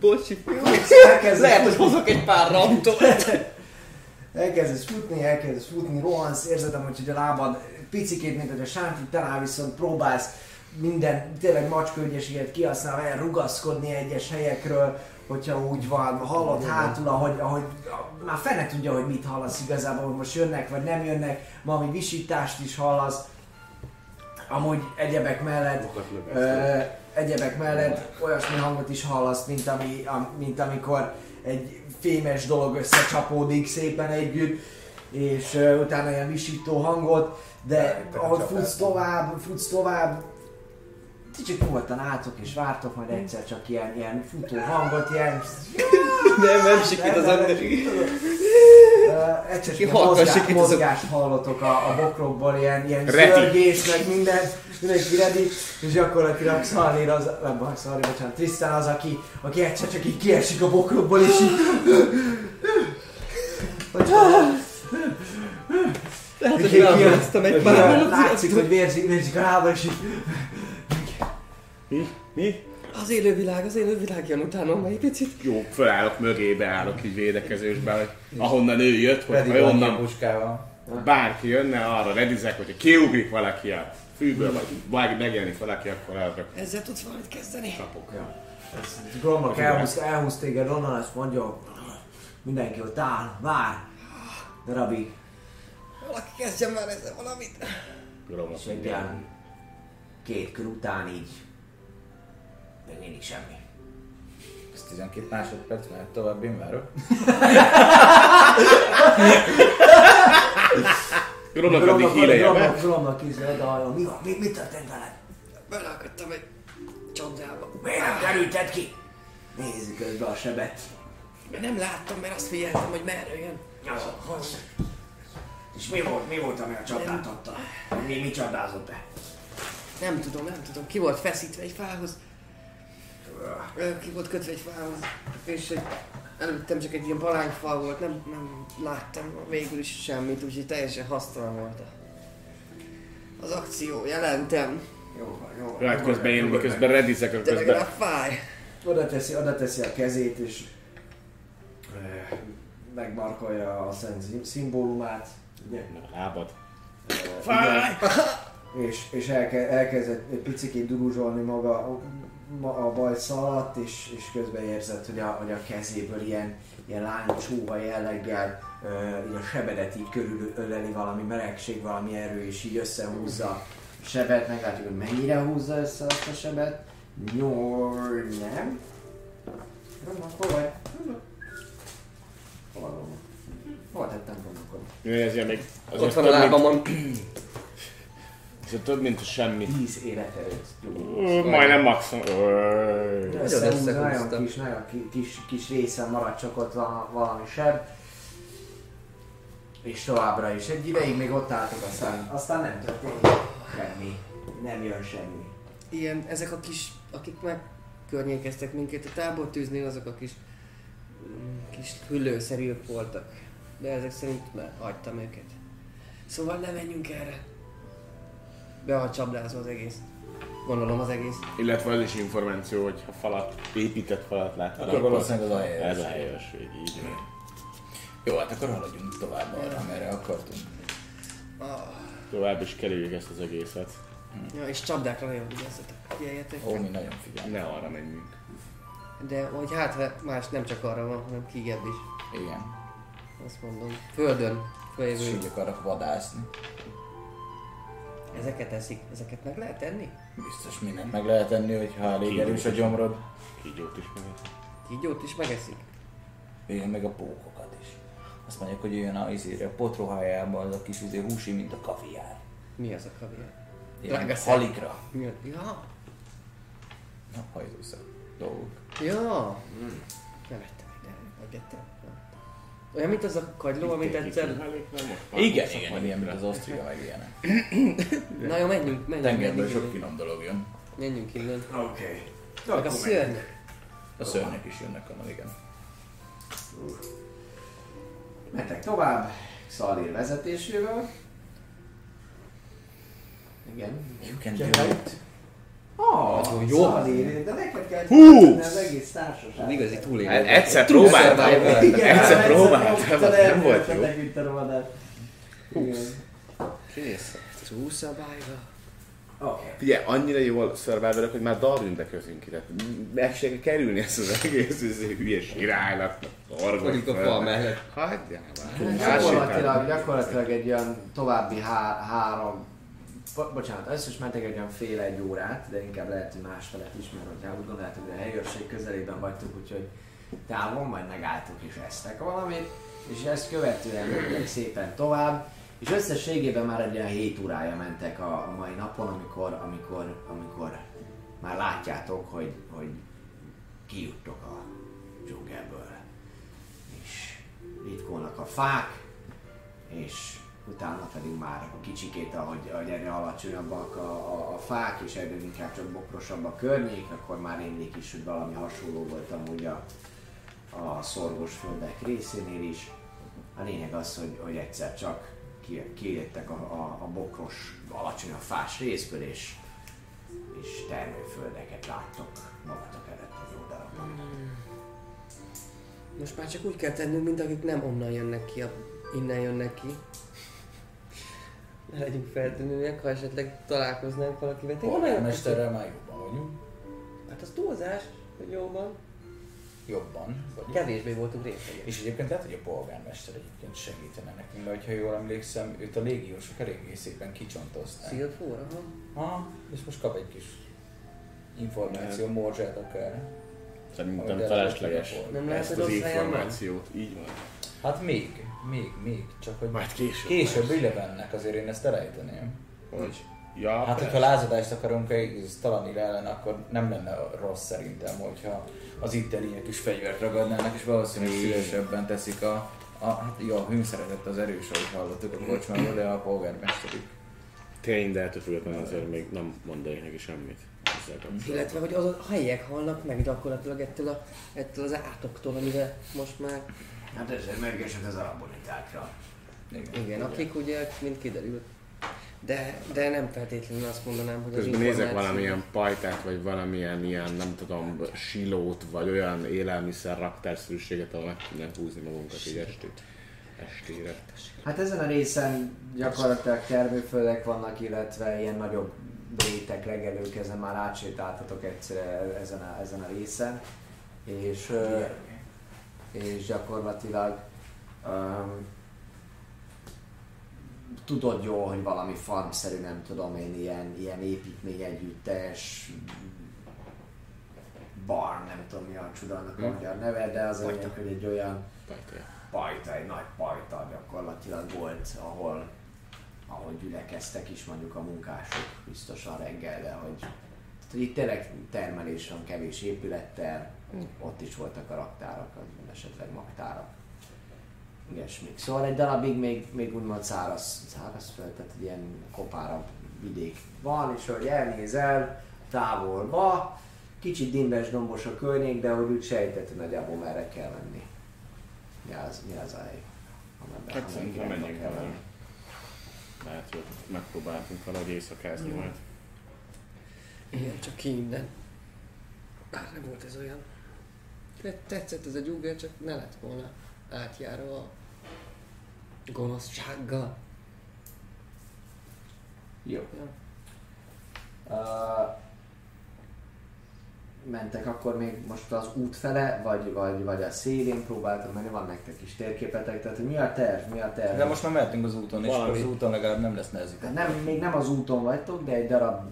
Bocsi, Elkezdesz lehet, hogy hozok egy pár rantot. Elkezdesz futni, elkezdesz futni, rohansz, érzed hogy a lábad picikét, mint hogy a sánti talál, viszont próbálsz minden tényleg macska ügyességet kihasználva elrugaszkodni egyes helyekről, hogyha úgy van, hallod hátul, ahogy, ahogy már fene tudja, hogy mit hallasz igazából, hogy most jönnek vagy nem jönnek, valami visítást is hallasz, amúgy egyebek mellett Ö, egyebek mellett olyasmi hangot is hallasz, mint, ami, am, mint amikor egy fémes dolog összecsapódik szépen együtt, és uh, utána ilyen visító hangot, de ahogy futsz tovább, futsz tovább, ti csak nyugodtan álltok és vártok, majd egyszer csak ilyen, ilyen futó hangot, ilyen... Nem, nem sikít az ember. Uh, egyszer csak mozgás, mozgást hallotok a, a bokrokból, ilyen, ilyen zörgés, meg minden, mindenki ready, és gyakorlatilag Szalír az, nem baj, Szalír, bocsánat, Tristan az, aki, aki egyszer csak így kiesik a bokrokból, és így... Lehet, hogy rámáztam egy pár. Látszik, hogy vérzik, vérzik a lába, és így... Mi? Mi? Az élővilág, az élővilág jön utána egy picit. Jó, fölállok mögébe, állok így védekezésbe, hogy ahonnan ő jött, hogy Pedig ha onnan puskával. bárki jönne, arra redizek, hogyha kiugrik valaki a fűből, vagy vagy megjelenik valaki, akkor arra Ezzel tudsz valamit kezdeni? kapok. Gromnak elhúz, elhúz téged onnan, ezt mondja, mindenki ott áll, vár, darabig, Valaki kezdjen már ezzel valamit. Gromnak két kör után így, még mindig semmi. Ez 12 másodperc, mert tovább én várok. Gromnak addig híleje be. Gromnak ízled, de mi van, mi, mi történt veled? Beleakadtam egy csapdába. Miért nem kerülted ki? Nézzük közben a sebet. Nem láttam, mert azt figyeltem, hogy merre jön. És mi volt, mi volt, ami a csapdát adta? Mi, mi csapdázott be? Nem tudom, nem tudom. Ki volt feszítve egy fához. Ki volt kötve egy fához. És egy, előttem csak egy ilyen balányfal volt, nem, nem láttam végül is semmit, úgyhogy teljesen hasztalan volt a- az akció. Jelentem. Jó van, jó van. Hát közben én miközben redizek, a De közben legalább fáj. Oda teszi, oda teszi a kezét, és eh, megmarkolja a szent szim- szimbólumát. Ugye? a lábad. Fáj! És, és elke, elkezdett picit duruzsolni maga ma- a bajsza alatt, és, és közben érzed, hogy a, hogy a kezéből ilyen, ilyen láncsóva jelleggel ö, így a sebedet így körülöleli valami melegség, valami erő, és így összehúzza a sebet, meglátjuk, hogy mennyire húzza össze azt a sebet. Nyol, nem? Hol vagy? Hol van? Hol tettem Roma? Ő ezért még Ott van a lábamon. Azért több, mint semmi. 10 életerőt. Ö, Majdnem maximum. Ö, Összehúzza, összehúzta. nagyon kis, nagyon ki- kis, kis része maradt csak ott van valami seb. És továbbra is egy ideig még ott álltok, aztán, aztán nem történik semmi. Nem jön semmi. Ilyen, ezek a kis, akik megkörnyékeztek minket a tábortűznél, azok a kis, mm, kis hüllőszerűek voltak. De ezek szerint már hagytam őket. Szóval ne menjünk erre. Be van csapdázva az egész. Gondolom az egész. illetve az is információ, hogy ha falat, épített falat látod, Akkor valószínűleg az a helyes. Ez a helyesség, így van. Jó, hát akkor haladjunk tovább arra, merre akartunk. Ah, Tovább is kerüljük ezt az egészet. ja, és csapdákra nagyon vigyázzatok. Figyeljetek. Ó, mi nagyon figyelünk. Ne arra menjünk. De hogy hát, ha más nem csak arra van, hanem kijebb is. Igen. Azt mondom. Földön. Följövő. így akarok vadászni. Ezeket eszik. Ezeket meg lehet enni? Biztos mindent meg lehet tenni, hogyha elég erős a gyomrod. Kígyót is meg. Kígyót is megeszik. Igen, meg a pókokat is. Azt mondják, hogy olyan a, izére, a potrohájában az a kis izé, húsi, mint a kaviár. Mi az a kaviár? Ilyen halikra. Mi a... Ja. Na, hajzószak dolgok. Ja. Nem ettem ide. Vagy ettem? Nem. Olyan, mint az a kagyló, amit egyszer... Igen, igen, ilyen, mint az osztria, meg ilyenek. Na jó, menjünk, menjünk. Tengerből sok finom dolog jön. Menjünk innen. Oké. Meg a szörnyek. A szörnyek is jönnek onnan, igen. Mentek tovább, Szalír vezetésével. Igen. You can do it. Ah, Nagyon jó. Szalír, de neked kell Hú! az egész társaság. Az igazi túlélő. Hát Egyszer próbáltam. survivor. Igen, Egyszer próbáltam, próbáltam, nem volt jó. Kész. True survivor. Oké. Figyelj, annyira jól survivorok, hogy már Darwinbe közünk ide. Meg se kell kerülni ezt az egész izé, hülyes királynak. Vagyunk a fal mellett. Hagyjál már. Gyakorlatilag, gyakorlatilag egy olyan további há- három, bo- bocsánat, összes is mentek egy olyan fél egy órát, de inkább lehet, hogy másfelet is, mert hogyha úgy gondoljátok, hogy a helyőrség közelében vagytok, úgyhogy távol, majd megálltok és esztek valamit, és ezt követően mentek szépen tovább, és összességében már egy olyan 7 órája mentek a, a mai napon, amikor, amikor, amikor már látjátok, hogy, hogy kijuttok a dzsungelből. És ritkolnak a fák, és utána pedig már kicsikét, ahogy, ahogy egyre alacsonyabbak a, a, a fák, és egyre inkább csak bokrosabb a környék, akkor már rémlik is, hogy valami hasonló volt amúgy a, a szorgos földek részénél is. A lényeg az, hogy, hogy egyszer csak ki- kijöttek a, a, a bokros, alacsonyabb fás részből, és, és termőföldeket láttok magatok előtt az oldalakon. Most már csak úgy kell tennünk, mint akik nem onnan jönnek ki, a, innen jönnek ki. Ne legyünk feltűnőek, ha esetleg találkoznánk valakivel. Polgármesterrel már jobban vagyunk. Hát az túlzás, hogy jó van. Jobban vagyunk. Kevésbé voltunk részleges. És egyébként lehet, hogy a polgármester egyébként segítene nekünk, mert ha jól emlékszem, őt a légiósok eléggé szépen kicsontozták. Szilfóra, ha? Ha, és most kap egy kis információ, morzsát akár. Szerintem felesleges Nem lehet, ezt hogy az információt. Így van. Hát még, még, még, csak hogy Majd később. később lesz. Elevennek azért én ezt elejteném. Hogy? Ja, Hát, persze. hogyha lázadást akarunk egész talani ellen, akkor nem lenne rossz szerintem, hogyha az itteniek is fegyvert ragadnának, és valószínűleg szívesebben teszik a, a hát jó, a hőszeretet az erős, ahogy hallottuk a kocsmából, de a polgármesterük. Tény, de ettől függetlenül azért még nem mondanék neki semmit. Illetve, hogy az a helyiek halnak meg gyakorlatilag ettől, a, ettől az átoktól, amire most már, Hát ezért mérgesek az arabonitákra. Igen. igen, akik ugye, mint kiderült. De, de nem feltétlenül azt mondanám, hogy az Közben nézek információ- valamilyen pajtát, vagy valamilyen ilyen, nem tudom, silót, vagy olyan élelmiszer raktárszerűséget, ahol meg tudnánk húzni magunkat egy estét. Estére. Hát ezen a részen gyakorlatilag termőföldek vannak, illetve ilyen nagyobb rétek, legelők, ezen már átsétáltatok egyszer ezen a, ezen a részen. És, ö, és gyakorlatilag um, tudod jó, hogy valami farmszerű, nem tudom én, ilyen, ilyen építmény együttes, bar, nem tudom mi a csodának a Hm. magyar neve, de az lényeg, hogy egy olyan Pajta. pajta, egy nagy pajta gyakorlatilag volt, ahol, ahol gyülekeztek is mondjuk a munkások biztosan reggel, de hogy, tehát, hogy itt tényleg termelés van kevés épülettel, ott is voltak a raktárak, vagy esetleg magtárak. Ilyesmik. Szóval egy darabig még, még úgymond száraz, száraz föld, tehát egy ilyen kopárabb vidék van, és hogy elnézel távolba, kicsit dimbes dombos a környék, de hogy úgy sejtett, hogy nagyjából merre kell menni. Mi az, mi az a hely? Hát szerintem menjünk el. Lehet, hogy megpróbáltunk valahogy éjszakázni majd. Igen, csak ki innen. Bár nem volt ez olyan. Tetszett ez a dzsungel, csak ne lett volna átjárva a gonoszsággal. Jó. Ja. Uh, mentek akkor még most az út fele, vagy, vagy, vagy a szélén próbáltak menni, van nektek is térképetek, tehát mi a terv, mi a terv? De most már mehetünk az úton, és Valami. az úton legalább nem lesz nehezített. Tehát nem, még nem az úton vagytok, de egy darab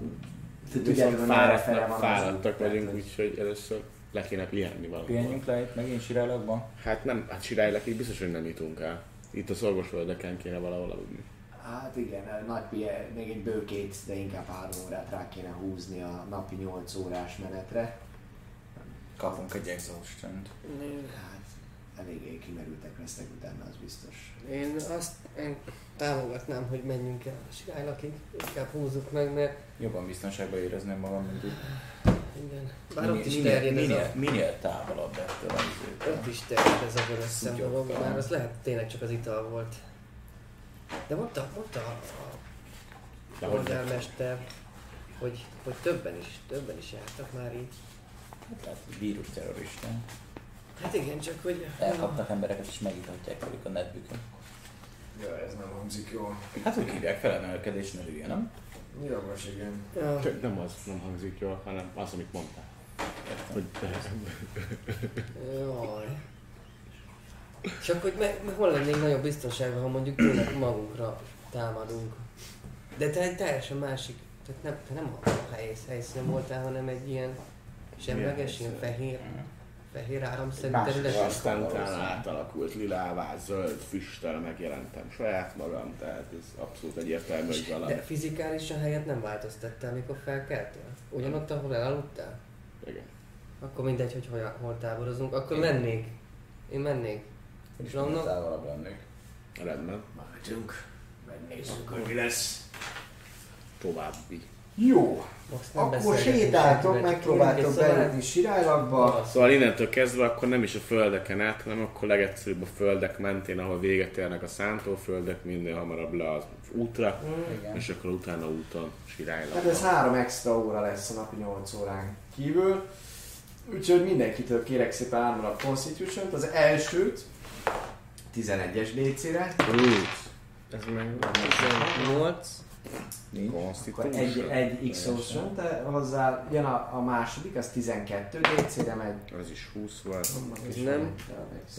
tudjátok, hogy merre fele fáradtak, van fáradtak vagyunk, hogy- úgyhogy először le kéne pihenni valahol. Pihenjünk le itt megint sirálakban. Hát nem, hát Sirálylakig biztos, hogy nem jutunk el. Itt a szorgosföldeken kéne valahol aludni. Hát igen, nagy pie, még egy bő két, de inkább három órát rá kéne húzni a napi 8 órás menetre. Kapunk egy exhaustion Hát eléggé kimerültek lesznek utána, az biztos. Én azt én támogatnám, hogy menjünk el a sirálylakig, inkább húzzuk meg, mert Jobban biztonságban érezném magam, mint úgy. Igen, bár ott is minél, terjed ez minél, a, minél távolabb ettől az ott is terjed ez a vörös szem Szúgyog dolog, talán. már az lehet tényleg csak az ital volt. De mondta, mondta a, a polgármester, hogy, hogy többen is, többen is jártak már így. Hát lehet, hogy vírus terrorista. Hát igen, csak hogy... Elkapnak embereket és megítatják velük a nedvüket. Ja, ez nem hangzik jól. Hát úgy hívják felemelkedés hülye, nem? Jogos, igen. Ja, Nem az, nem hangzik jól, hanem az, amit mondtál. Hogy Jaj. Csak hogy meg, meg hol lennénk nagyobb biztonságban, ha mondjuk tényleg magunkra támadunk. De te egy teljesen másik, tehát nem, te nem a helysz, helyszínen voltál, hanem egy ilyen semleges, ilyen fehér, fehér áramszerű terület. Aztán utána átalakult lilává, zöld füsttel megjelentem saját magam, tehát ez abszolút egyértelmű, hogy De valami. fizikálisan helyet nem változtattál, mikor felkeltél? Ugyanott, ahol elaludtál? Igen. Akkor mindegy, hogy hol, hol táborozunk. Akkor mennék. Én mennék. És Zsangnak? távolabb lennék. Rendben. Mehetünk, megnézzük, hogy mi lesz. További. Jó, akkor sétáltok, megpróbáltok bejutni Sirálakba. Szóval innentől kezdve akkor nem is a földeken át, hanem akkor legegyszerűbb a földek mentén, ahol véget érnek a szántóföldek, minél hamarabb le az útra, Igen. és akkor utána úton Hát sirályla. ez három extra óra lesz a napi 8 órán kívül. Úgyhogy mindenkitől kérek szépen armor Constitution-t, az elsőt 11-es DC-re, Ez meg 18. akkor egy, egy X-Ocean, de hozzá jön a, a második, az 12 DC-re megy. Ez is 20 volt. Ez nem.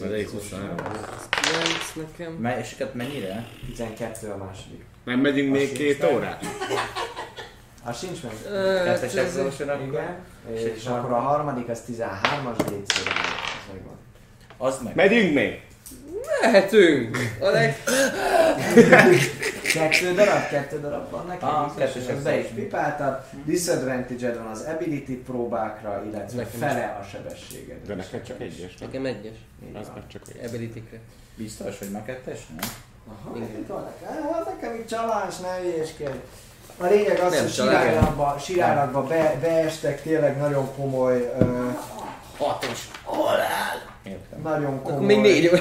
Az egy 23. 9 nekem. Me- és hát mennyire? 12 a második. Nem megyünk még két órát? Az sincs meg? Ö, Kettes exhaustion akkor? Igen. És, És akkor a harmadik az 13-as DC-re megy. Megvan. Az meg. Megyünk még! Mehetünk! A leg... Kettő darab, kettő darab van neked, Ah, kettős be is pipáltad. Disadvantage van az ability próbákra, illetve Nekem fele a sebességed. De neked csak egyes, nem? Nekem egyes. Az meg csak egy. Ability-kre. Biztos, hogy meg kettes? Nem? Aha, nekem, hát nekem itt csalás, ne hülyéskedj. A lényeg az, Nem hogy csalás. sirálakba, sirálakba be, beestek tényleg nagyon komoly, ö, Hatos. Értem. nagyon Akkor még komoly négy óra.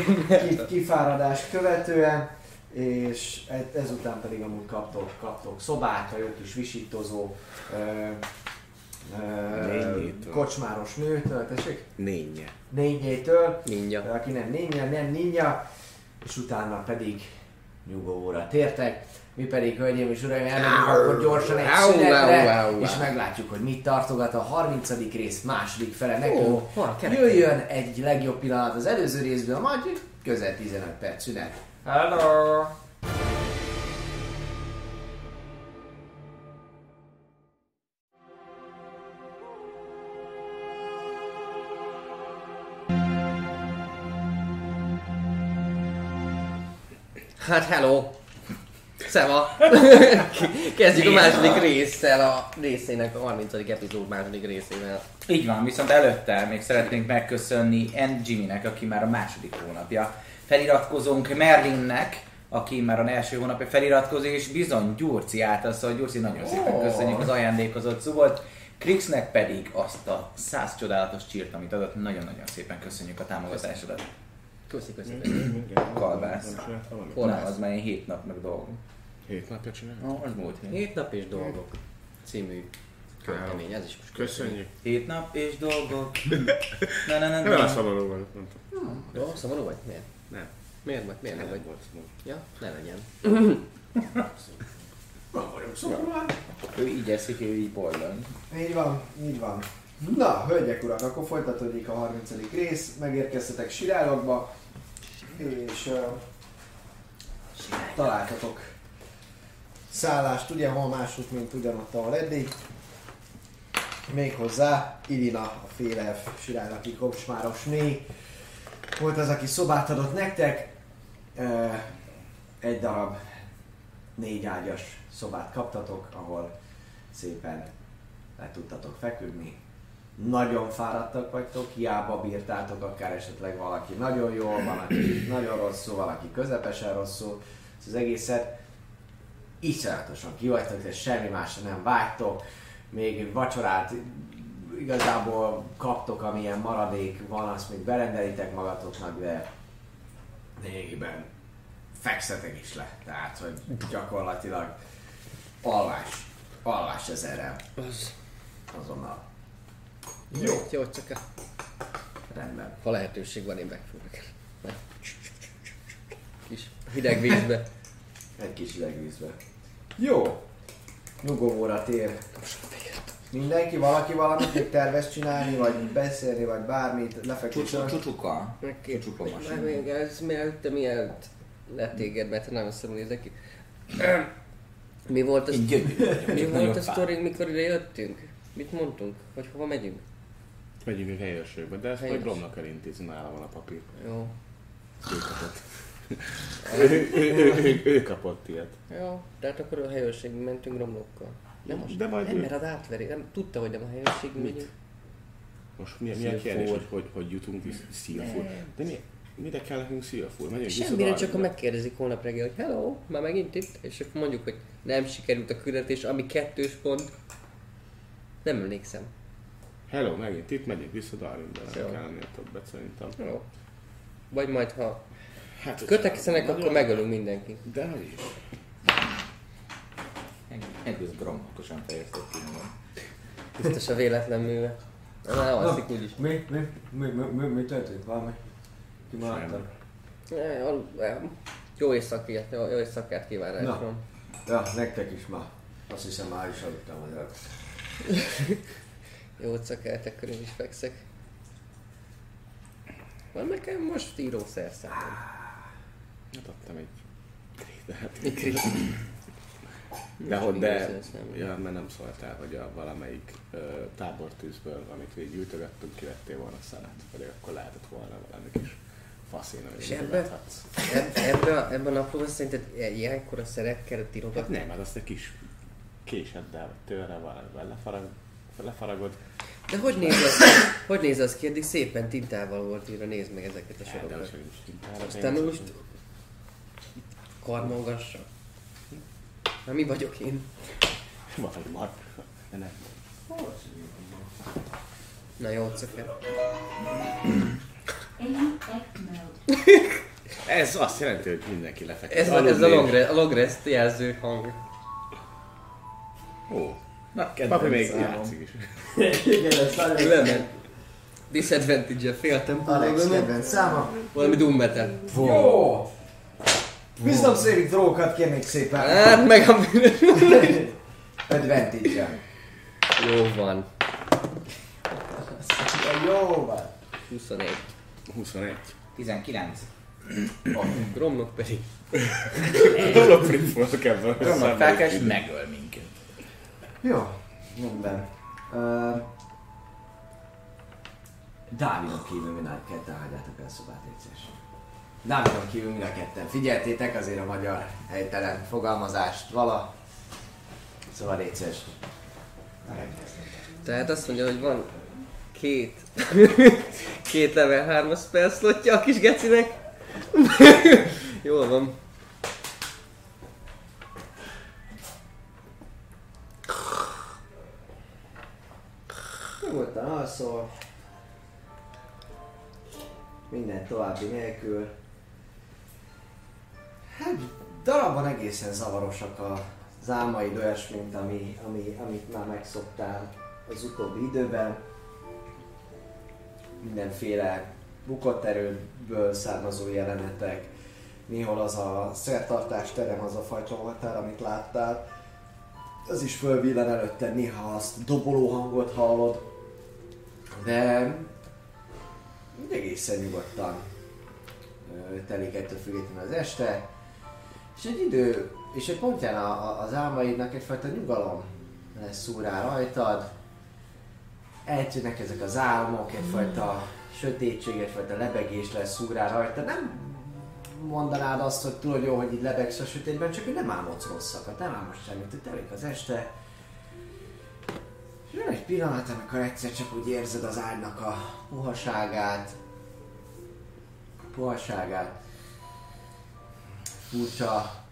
ki- kifáradást követően, és ezután pedig amúgy kaptok, kaptok szobát, a jó kis visítozó, Nényétől. kocsmáros nőtől, tessék? Nénye. Nényétől, Ninja. aki nem ninja, nem ninja, és utána pedig nyugovóra tértek. Mi pedig, hölgyeim és uraim, elmegyünk akkor gyorsan egy Au, szünetre, és meglátjuk, hogy mit tartogat a 30. rész második fele nekünk. Jöjjön egy legjobb pillanat az előző részből, majd közel 15 perc szünet. Hello! Hát hello! Szeva! Kezdjük a második résszel, a részének a 30. epizód második részével. Így van, viszont előtte még szeretnénk megköszönni N. Jimmynek, aki már a második hónapja feliratkozónk, Merlinnek, aki már a első hónapja feliratkozó, és bizony Gyurci által, szóval Gyurci nagyon szépen köszönjük az ajándékozott szubot. Krixnek pedig azt a száz csodálatos csírt, amit adott, nagyon-nagyon szépen köszönjük a támogatásodat. Köszi, köszi, köszi. Kalbász. Hol Nem, állsz? az már ilyen hét nap meg dolgok. Hét napja csinálom. No, az múlt hét. Hét nap és dolgok című költemény, ez is most Köszönjük. Hét nap és dolgok. Na, na, na, Nem a na. szomorú vagyok, mondtam. Jó, szomorú vagy? Miért? Nem. Miért vagy? Miért nem vagy? volt szomorú. Ja, ne legyen. Ő így eszik, ő így boldog. Így van, így van. Na, hölgyek, urak, akkor folytatódik a 30. rész, megérkeztetek Sirálokba, és uh, találtatok szállást, ugye hol másút, mint ugyanott, ahol eddig. Méghozzá Irina, a félelf sirálaki kocsmáros né volt az, aki szobát adott nektek. Uh, egy darab négy ágyas szobát kaptatok, ahol szépen le tudtatok feküdni. Nagyon fáradtak vagytok, hiába bírtátok akár esetleg valaki nagyon jól, valaki nagyon rosszul, valaki közepesen rosszul. Ez az egészet iszonyatosan kivagytok, de semmi másra nem vágytok. Még vacsorát igazából kaptok, amilyen maradék van, azt még berendelitek magatoknak, de lényegében fekszetek is le. Tehát, hogy gyakorlatilag alvás. Alvás ezerrel. Az. Azonnal. Jó. Jó, csak a, Rendben. ha lehetőség van, én megfogok. Kis hideg vízbe. Egy kis hidegvízbe. Jó. Nyugovóra tér. Mindenki, valaki valamit még tervez csinálni, vagy beszélni, vagy bármit, lefeküdni. Csucsuka. Csucsuka Már masina. még ez mielőtt, te mielőtt letéged, mert te nagyon szarul nézek ki. Mi volt vagyok, mi volt a sztori, mikor ide jöttünk? Mit mondtunk? Hogy hova megyünk? Megyünk egy helyőrségbe, de ezt majd Helyőrség. Romnak elintézni, nála van a papír. Jó. Ő kapott. ő, ő, ő, ő, kapott ilyet. Jó, tehát akkor a helyőrségbe mentünk romlokkal. Nem most. De majd nem, ő- mert az átveri. Nem, tudta, hogy nem a helyőrségbe Mit? megyünk. Most milyen, milyen Szilfúr. kérdés, hogy, hogy, hogy jutunk vissza Szilfur? De mi, mire kell nekünk Szilfur? Megyünk Semmire, csak ha megkérdezik holnap reggel, hogy hello, már megint itt, és akkor mondjuk, hogy nem sikerült a küldetés, ami kettős pont. Nem emlékszem. Hello, megint itt megyünk vissza Darwinba, nem kell ennél többet szerintem. Jó. Vagy majd, ha Hát, kötekszenek, akkor megölünk mindenkit. De hogy is. Egész grammatosan fejezték ki magam. Biztos a véletlen műve. Már alszik úgyis. Mi? Mi? Mi? Mi? Mi? Mi történt? Valami? Eh, Jó éjszakát, jó, éjszakát kívánás Na. van. Ja, nektek is már. Azt hiszem már is aludtam az előtt. Jó szakeltek, körül is fekszek. Van nekem most írószerszámom. Hát adtam egy krétát. Egy krit. De, hogy de, ja, mert nem szóltál, hogy a valamelyik uh, tábortűzből, amit végiggyűjtögettünk, kivettél volna szenet, pedig akkor lehetett volna valami kis faszín, amit És ebbe? mutogathatsz. Eb- Ebben a, naplóban szerinted ilyenkor a szerekkel Hát írogatni? nem, hát azt egy kis késeddel, vagy tőle valamivel lefarag, lefaragod. De hogy néz az, hogy néz az? Eddig szépen tintával volt írva, nézd meg ezeket a Hát, sorokat. Aztán most karmolgassa. Na mi vagyok én? Vagy mar. De nem. Na jó, mode. Ez azt jelenti, hogy mindenki lefeküdt. Ez, a- ez a long, re- a long rest jelző hang. Ó, Na, papi még játszik is. Igen, ez. Disadvantage-e féltem. Alex kedvenc száma. Valami Doom Metal. Jó! Wisdom saving throw-kat kérnék szépen. Hát meg a... Advantage-el. Jó van. Jó van. 21. 21. 19. Gromnok pedig. A Prince ebben. Romnak felkel és megöl minket. Jó, rendben. Uh, Dávidon kívül mind a ketten hagyjátok el szobát, légy. Dávidon kívül mind a ketten. Figyeltétek azért a magyar helytelen fogalmazást vala. Szóval légy. Tehát azt mondja, hogy van két, két level 3-as spell slotja a kis gecinek. Jól van. Nyugodtan alszol. Minden további nélkül. Hát darabban egészen zavarosak az álmaid olyas, mint ami, ami, amit már megszoktál az utóbbi időben. Mindenféle bukott erőből származó jelenetek. Néhol az a szertartás terem, az a fajta oltár, amit láttál. Az is fölvillan előtte, néha azt doboló hangot hallod. De egészen nyugodtan telik ettől függetlenül az este. És egy idő, és egy pontján a, a, az álmaidnak egyfajta nyugalom lesz szúr rá rajtad. Eltűnnek ezek az álmok, egyfajta sötétség, egyfajta lebegés lesz szúr rá rajtad. Nem mondanád azt, hogy tudod jó, hogy így lebegsz a sötétben, csak hogy nem álmodsz rosszakat, nem álmodsz semmit, hogy telik az este. Jön egy pillanat, amikor egyszer csak úgy érzed az ágynak a puhaságát, a puhaságát, furcsa,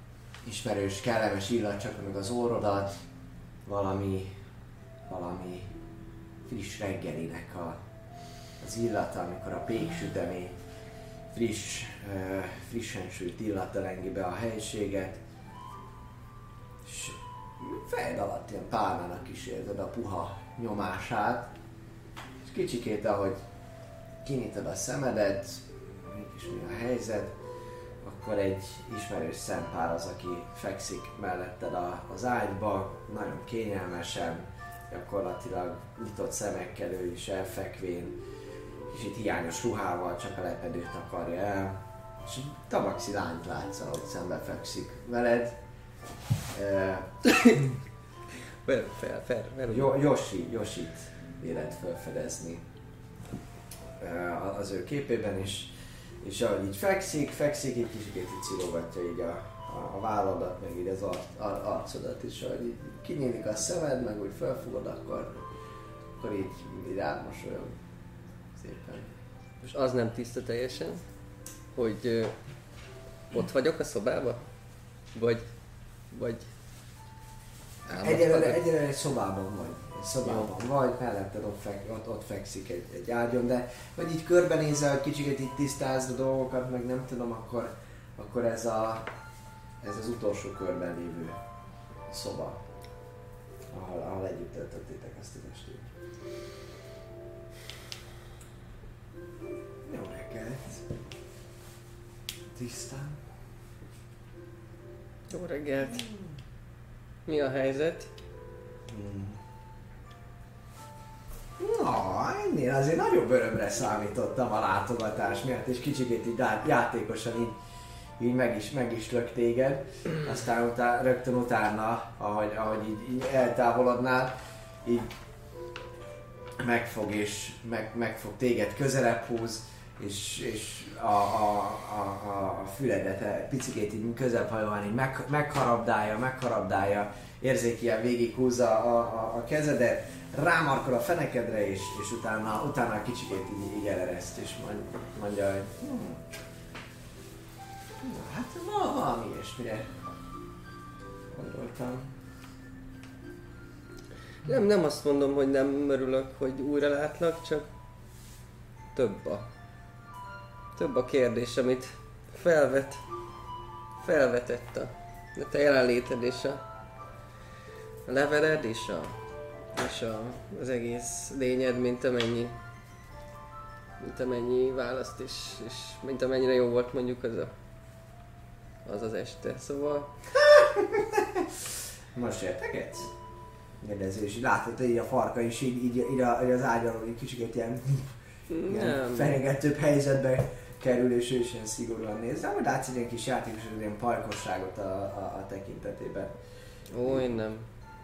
ismerős, kellemes illat csak meg az órodat, valami, valami friss reggelinek a, az illata, amikor a péksütemény friss, frissen sült illata lengi be a helységet, és fejed alatt ilyen pálmának is érzed a puha nyomását, és kicsikét, ahogy kinyitod a szemedet, mégis mi a helyzet, akkor egy ismerős szempár az, aki fekszik melletted a, az ágyba, nagyon kényelmesen, gyakorlatilag nyitott szemekkel ő is elfekvén, kicsit hiányos ruhával, csak a lepedőt akarja el, és egy tabaxi lányt látsz, ahogy szembe fekszik veled. Fel, fel, fel, fel. Yo- Yoshi, Yoshit véled felfedezni. az ő képében is, és ahogy így fekszik, fekszik, így kicsit így cilogatja így a, a, a válladat, meg így az ar, ar, arcodat is, ahogy így kinyílik a szemed, meg úgy felfogod, akkor, akkor így, így rád mosolyog szépen. Most az nem tiszta teljesen, hogy ö, ott vagyok a szobában? Vagy, vagy? Egyelőre, egyelőre egy szobában vagy. Egy szobában vagy, melletted ott, fek, ott, ott fekszik egy, egy ágyon, de hogy így körbenézel, hogy kicsit így tisztázd a dolgokat, meg nem tudom, akkor, akkor ez, a, ez az utolsó körben lévő szoba, ahol, ahol együtt töltöttétek ezt az estét. Jó reggelt! Tisztán? Jó reggelt! Mi a helyzet? Na, ennél azért nagyobb örömre számítottam a látogatás miatt, és kicsit így já- játékosan így, így meg, is, meg is lök téged. Aztán utá, rögtön utána, ahogy, ahogy így, így eltávolodnál, így megfog és meg, megfog téged közelebb húz, és, és a, a, a, a, füledet egy picikét így közelebb hajolni, meg, megharabdálja, megharabdálja, érzékien végighúzza a, a, a kezedet, rámarkol a fenekedre, és, és utána, utána kicsikét így, így elereszt, és mond, mondja, hogy hm, na, hát van valami ilyesmire gondoltam. Nem, nem azt mondom, hogy nem örülök, hogy újra látlak, csak több a, több a kérdés, amit felvet, felvetett a, a te jelenléted és a, leveled és, a, és a, az egész lényed, mint amennyi mint amennyi választ és, és mint amennyire jó volt mondjuk az a, az, az este. Szóval Most értegetsz? Kérdező, és látod, hogy így a farka is így, így, így, a, így az ágyalon egy kicsit ilyen, ilyen fenyegetőbb helyzetbe kerül, és ő is ilyen szigorúan néz. De majd látsz egy kis játékos, ilyen pajkosságot a, a, a tekintetében. Ó, én nem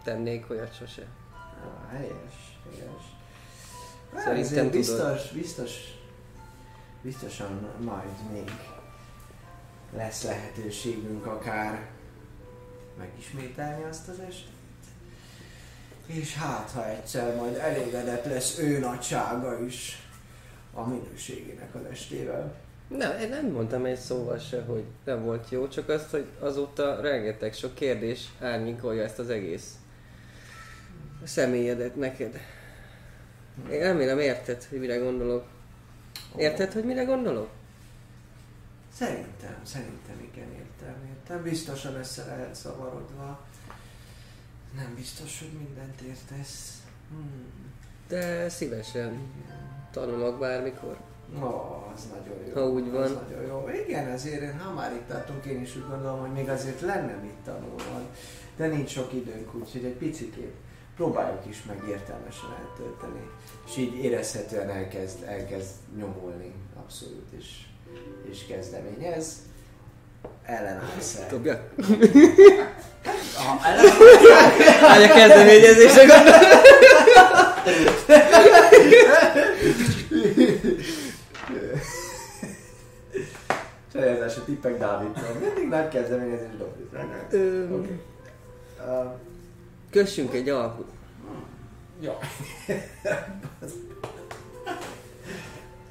tennék olyat sose. Ah, helyes, helyes. Szerintem Szerintem tudod. biztos, biztos, biztosan majd még lesz lehetőségünk akár megismételni azt az estét. És hát, ha egyszer majd elégedett lesz ő nagysága is a minőségének az estével. Nem, én nem mondtam egy szóval se, hogy nem volt jó, csak azt, hogy azóta rengeteg sok kérdés árnyékolja ezt az egész személyedet neked. Én remélem érted, hogy mire gondolok. Érted, hogy mire gondolok? Szerintem, szerintem igen, értem, értem. Biztosan össze lehet zavarodva. Nem biztos, hogy mindent értesz. Hmm. De szívesen tanulok bármikor. Ó, az nagyon jó. Ha úgy Az van. nagyon jó. Igen, ezért én, ha már itt tartunk, én is úgy gondolom, hogy még azért lenne mit tanulnod. De nincs sok időnk, úgyhogy egy picit próbáljuk is meg értelmesen eltölteni. És így érezhetően elkezd, elkezd nyomulni, abszolút, és, és kezdeményez. Ellenállsz el. Dobja? Ha ellenállsz, Állj a kezdeményezésre gondol. Csajázási tippek Dávidtól. Mindig nagy kezdeményezés dobjuk. Öm, Oké. Uh, Kössünk egy alkut. Jó.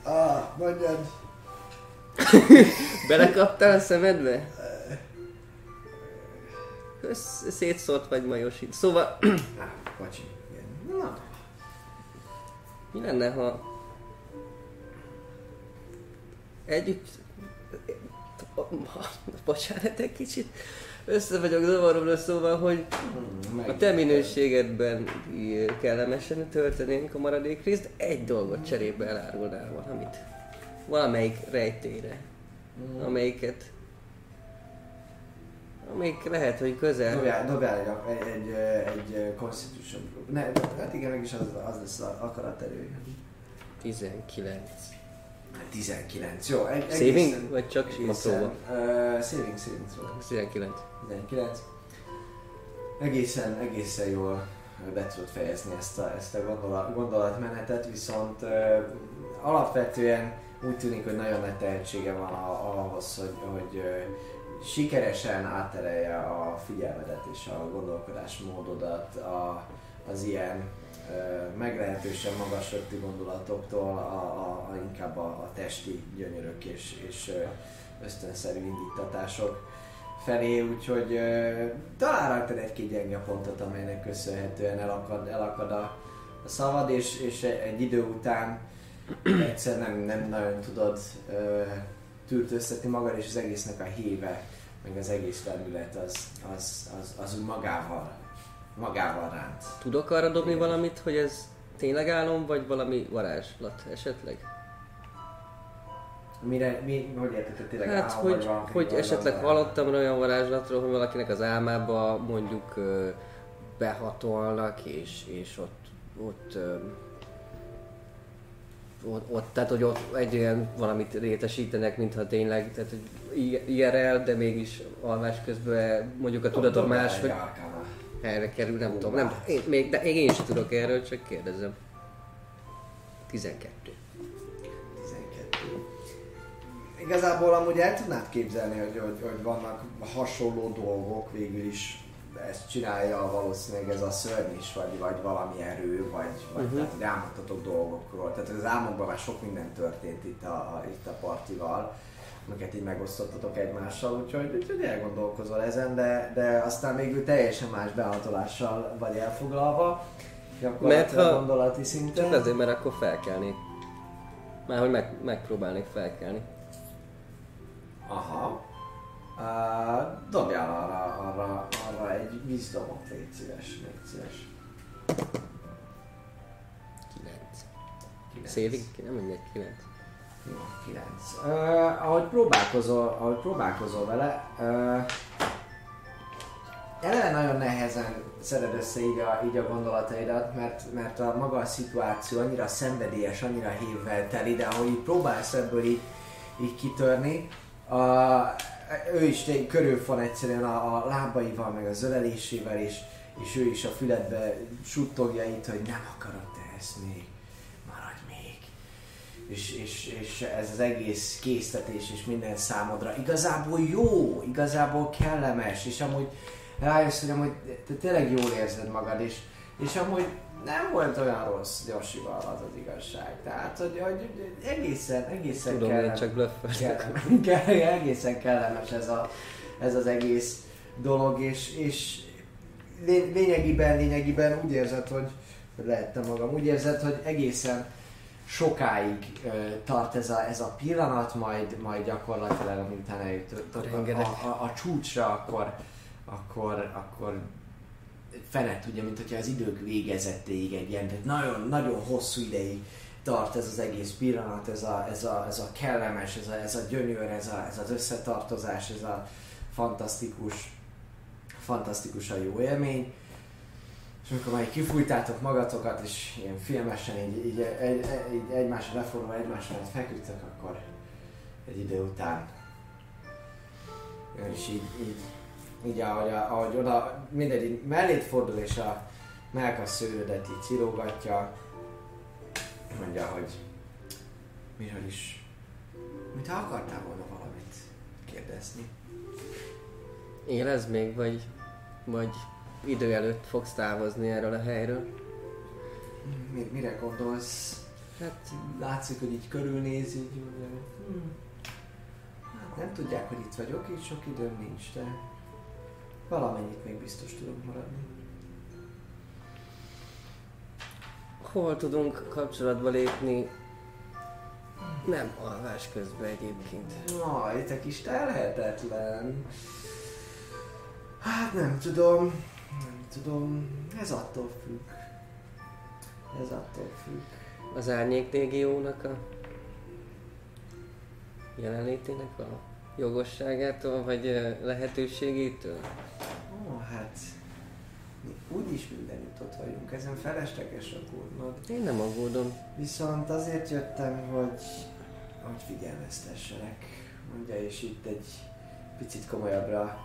ah, mondjad. Belekaptál a szemedbe? Össz, szétszórt vagy majosít. Szóval, bocsi. Na, mi lenne, ha együtt... Bocsánat, egy kicsit össze vagyok zavarodva, szóval, hogy a te minőségedben kellemesen töltenénk a maradék részt, egy dolgot cserébe elárulnál valamit. Valamelyik rejtére, Hmm. amelyiket amelyik lehet, hogy közel. Dobjál, dobjál egy, egy, egy, egy Constitution. Ne, hát igen, mégis az, az lesz az akaraterő. 19. 19, jó. Egy, Saving? egészen- Vagy csak sima próba? Uh, saving, saving throw. 19. 19. Egészen, egészen jól be tudod fejezni ezt a, ezt a gondolat, gondolatmenetet, viszont ö, alapvetően úgy tűnik, hogy nagyon nagy tehetsége van a, ahhoz, hogy, hogy ö, sikeresen átterelje a figyelmedet és a gondolkodásmódodat a, az ilyen meglehetősen magas rögtű gondolatoktól a, a, a, inkább a, a testi gyönyörök és, és ösztönszerű indítatások felé, úgyhogy ö, talán rajtad egy-két gyenge pontot, amelynek köszönhetően elakad, elakad a, a szavad, és, és egy idő után egyszer nem, nem nagyon tudod ö, tűrtőztetni magad, és az egésznek a híve, meg az egész felület az, az, az, az úgy magával, magával ránt. Tudok arra dobni valamit, hogy ez tényleg álom, vagy valami varázslat esetleg? Mire, mi, hogy érted, tényleg Hát, álom, hogy, vagy hogy esetleg valami- hallottam olyan varázslatról, hogy valakinek az álmába mondjuk behatolnak, és, és ott, ott, ott, ott, tehát hogy ott egy olyan valamit rétesítenek, mintha tényleg, tehát hogy IRL, de mégis alvás közben mondjuk a tudatom más, hogy. Erre kerül, nem tudom, nem, én, még, de én sem tudok erről, csak kérdezem. 12. 12. Igazából amúgy el tudnád képzelni, hogy, hogy, hogy vannak hasonló dolgok végül is ezt csinálja valószínűleg ez a szörny is, vagy, vagy valami erő, vagy, vagy uh-huh. tehát rámutatok dolgokról. Tehát az álmokban már sok minden történt itt a, a, itt a partival, amiket így megosztottatok egymással, úgyhogy, úgyhogy elgondolkozol ezen, de, de aztán végül teljesen más behatolással vagy elfoglalva, gyakorlatilag ha- gondolati szinten. Csak azért, mert akkor felkelnék. Már hogy meg, megpróbálnék felkelni. Aha. Uh, dobjál arra, arra, arra egy wisdomot, légy szíves, légy szíves. 9. Kilenc. Szévig? Nem mindegy, 9. Jó, kilenc. Uh, ahogy próbálkozol, ahogy próbálkozol vele, uh, eleve nagyon nehezen szeded össze így a, így a gondolataidat, mert, mert a maga a szituáció annyira szenvedélyes, annyira hívvel teli, de ahogy így próbálsz ebből így, így kitörni, a, ő is té- körül van egyszerűen a, a lábaival, meg a zölelésével, és, és ő is a füledbe suttogja itt, hogy nem akarod te ezt még, maradj még. És, és, és ez az egész késztetés és minden számodra igazából jó, igazából kellemes, és amúgy rájössz, hogy amúgy te tényleg jól érzed magad, és, és amúgy nem volt olyan rossz Josival az az igazság. Tehát, hogy, hogy egészen, egészen Tudom, én kellemes. csak blöffölök. Kell- kell- egészen kellemes ez, a, ez az egész dolog, és, és lé- lényegében, lényegében úgy érzed, hogy hogy lehettem magam, úgy érzed, hogy egészen sokáig ö, tart ez a, ez a pillanat, majd, majd gyakorlatilag, miután eljutottok a, a, a, a csúcsra, akkor, akkor, akkor fene tudja, mint hogyha az idők végezettéig egy ilyen, tehát nagyon, nagyon hosszú ideig tart ez az egész pillanat, ez a, ez a, ez a kellemes, ez a, ez a gyönyör, ez, a, ez az összetartozás, ez a fantasztikus, fantasztikusan jó élmény. És amikor már kifújtátok magatokat, és ilyen filmesen így, így, egy, így egymásra leforulva egymás feküdtök, akkor egy idő után ő is így, így, így ahogy, ahogy oda mindegy, így mellét fordul, és a melkas szőrödet így cirógatja, mondja, hogy miről is, mintha akartál volna valamit kérdezni. Élez még, vagy, vagy idő előtt fogsz távozni erről a helyről? Mi, mire gondolsz? Hát Látszik, hogy így körülnéz, így mondja, hogy hm. hát nem tudják, hogy itt vagyok, így sok időm nincs, de valamennyit még biztos tudok maradni. hol tudunk kapcsolatba lépni? Nem alvás közben egyébként. Jaj, te kis telhetetlen. Hát nem tudom, nem tudom, ez attól függ. Ez attól függ. Az Árnyék Légiónak a jelenlétének a jogosságától, vagy lehetőségétől? Ó, hát mi úgyis mindenütt ott vagyunk, ezen felesleges aggódnod. Én nem aggódom. Viszont azért jöttem, hogy, hogy figyelmeztessenek, mondja, és itt egy picit komolyabbra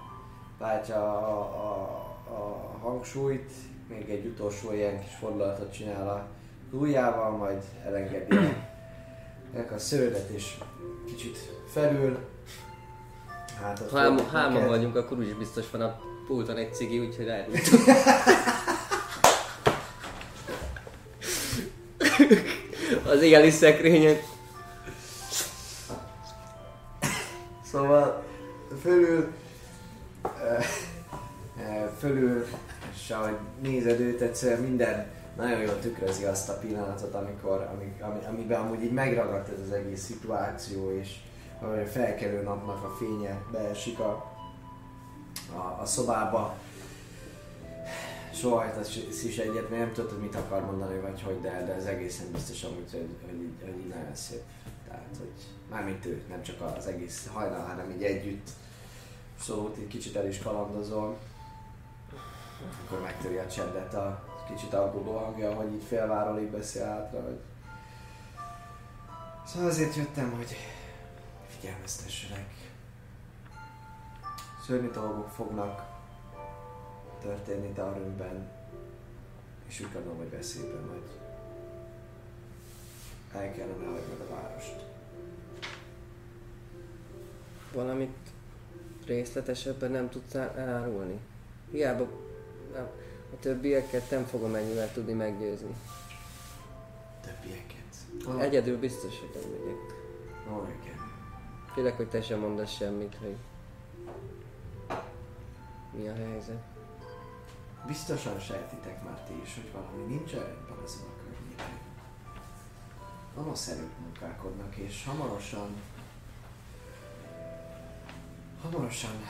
váltja a, a, a hangsúlyt, még egy utolsó ilyen kis fordulatot csinál a ujjával, majd elengedi a a szőrödet és kicsit felül. Hát Ha hárma, hárman vagyunk, akkor úgyis biztos van a pulton egy cigi, úgyhogy lehet. Az éli szekrényen. Szóval fölül, fölül, és ahogy nézed őt, egyszerűen minden nagyon jól tükrözi azt a pillanatot, amikor, ami, ami, amiben amúgy így megragadt ez az egész szituáció, és a felkelő napnak a fénye beesik a, a, a szobába. Soha ez is egyet, mert nem tudod, hogy mit akar mondani, vagy hogy, de, de ez egészen biztos amúgy, hogy, hogy, hogy így nagyon szép. Tehát, hogy mármint ő, nem csak az egész hajnal, hanem így együtt. Szóval így kicsit el is kalandozol. Akkor megtöri a csendet a kicsit aggódó hangja, hogy így félváról így beszél hátra, hogy... Szóval azért jöttem, hogy figyelmeztessenek. Szörnyű dolgok fognak történni Darwinben, és úgy gondolom, hogy veszélyben vagy. El kellene hagynod a várost. Valamit részletesebben nem tudsz el- elárulni. Hiába nem, a többieket nem fogom ennyivel tudni meggyőzni. Többieket. Egyedül biztos, hogy nem megyek. Igen. Félek, hogy te sem mondasz semmit, hogy mi a helyzet. Biztosan sejtitek már ti is, hogy valami nincs rendben azon a környéken. Gonosz erők munkálkodnak, és hamarosan... Hamarosan...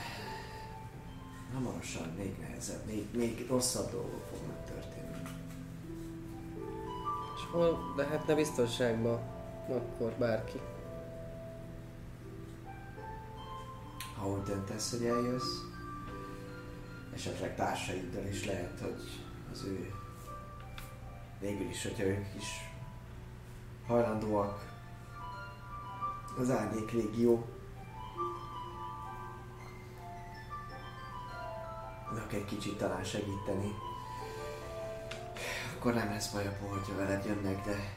Hamarosan még nehezebb, még, még rosszabb dolgok fognak történni. És hol lehetne biztonságban akkor bárki? Ha úgy döntesz, hogy eljössz, esetleg társaiddal is lehet, hogy az ő végül is, hogyha ők is hajlandóak az árnyék légió Tudok egy kicsit talán segíteni. Akkor nem lesz baj abból, hogyha veled jönnek, de...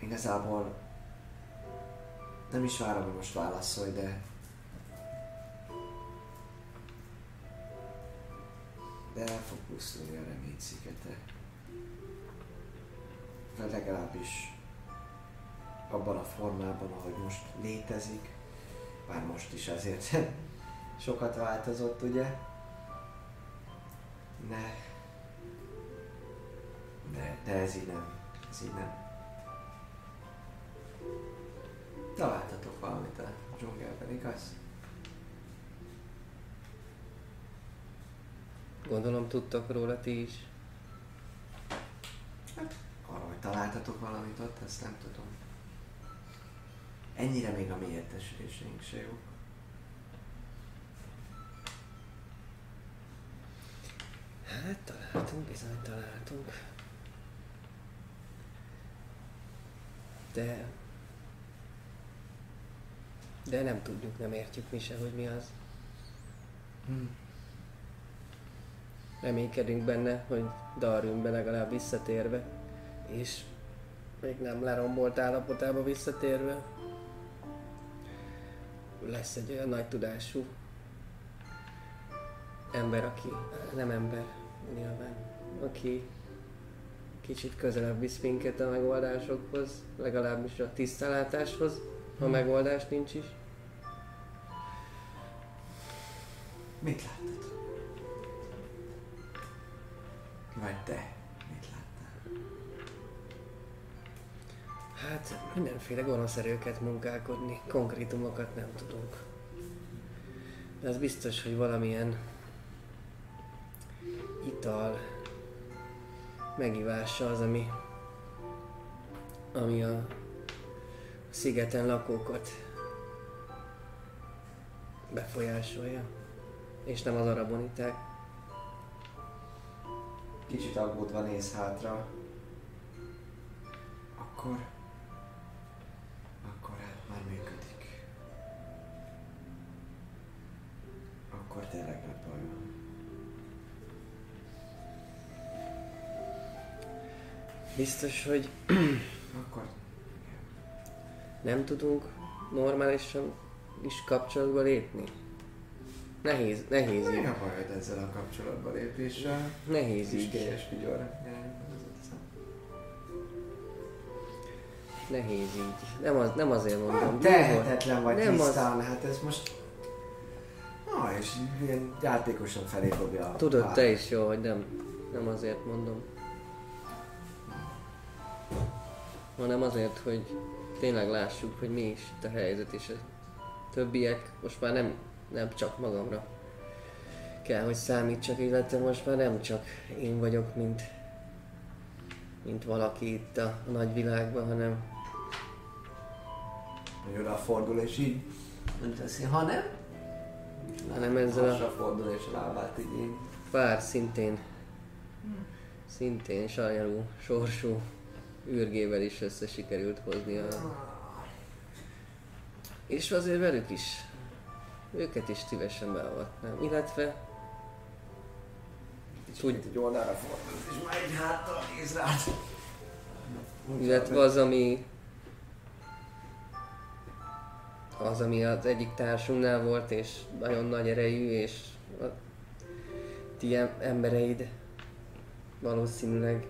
Igazából nem is várom, hogy most válaszolj, de... De el fog pusztulni a remény szigete. Vagy legalábbis abban a formában, ahogy most létezik. Bár most is azért sokat változott, ugye? De... De, de ez így nem. Ez így nem. Találtatok valamit a dzsungelben, igaz? Gondolom tudtak róla ti is. Arra, hogy találtatok valamit ott, ezt nem tudom. Ennyire még a mi értesüléseink se jók. Hát találtunk, bizony találtunk. De... De nem tudjuk, nem értjük mi se, hogy mi az. Hm. Reménykedünk benne, hogy Darwinbe legalább visszatérve, és még nem lerombolt állapotába visszatérve, lesz egy olyan nagy tudású ember, aki nem ember, nyilván, aki kicsit közelebb visz minket a megoldásokhoz, legalábbis a tisztálátáshoz, ha megoldás nincs is. Mit láttad? Vagy te? Mit láttál? Hát mindenféle gonosz erőket munkálkodni, konkrétumokat nem tudunk. De az biztos, hogy valamilyen ital megívása az, ami, ami a szigeten lakókat befolyásolja. És nem az araboniták. Kicsit aggódva néz hátra. Akkor... Akkor hát már működik. Akkor tényleg nagy baj van. Biztos, hogy Akkor nem tudunk normálisan is kapcsolatba lépni? Nehéz, nehéz mi a bajod ezzel a kapcsolatba lépéssel? Nehéz így. Tüskélyes vigyor. Nehéz így. Nem, az, nem azért mondom. Jó tehetetlen vagy Nem az- tisztán, hát ez most... Ah, és ilyen játékosan felé dobja a Tudod pár. te is jó, hogy nem, nem azért mondom. Hanem azért, hogy tényleg lássuk, hogy mi is itt a helyzet, és a többiek most már nem, nem csak magamra kell, hogy számítsak, illetve most már nem csak én vagyok, mint, mint valaki itt a, a nagyvilágban, hanem Hogy odafordul és így... Nem teszi, ha nem? Hanem ezzel a- fordul és a lábát így pár szintén szintén sajnáló, sorsú űrgével is össze sikerült hozni a... És azért velük is. Őket is szívesen beavatnám. Illetve Úgy egy oldalra fordul, és már egy háttal néz rád. Illetve az, ami az, ami az egyik társunknál volt, és nagyon nagy erejű, és a ti em- embereid valószínűleg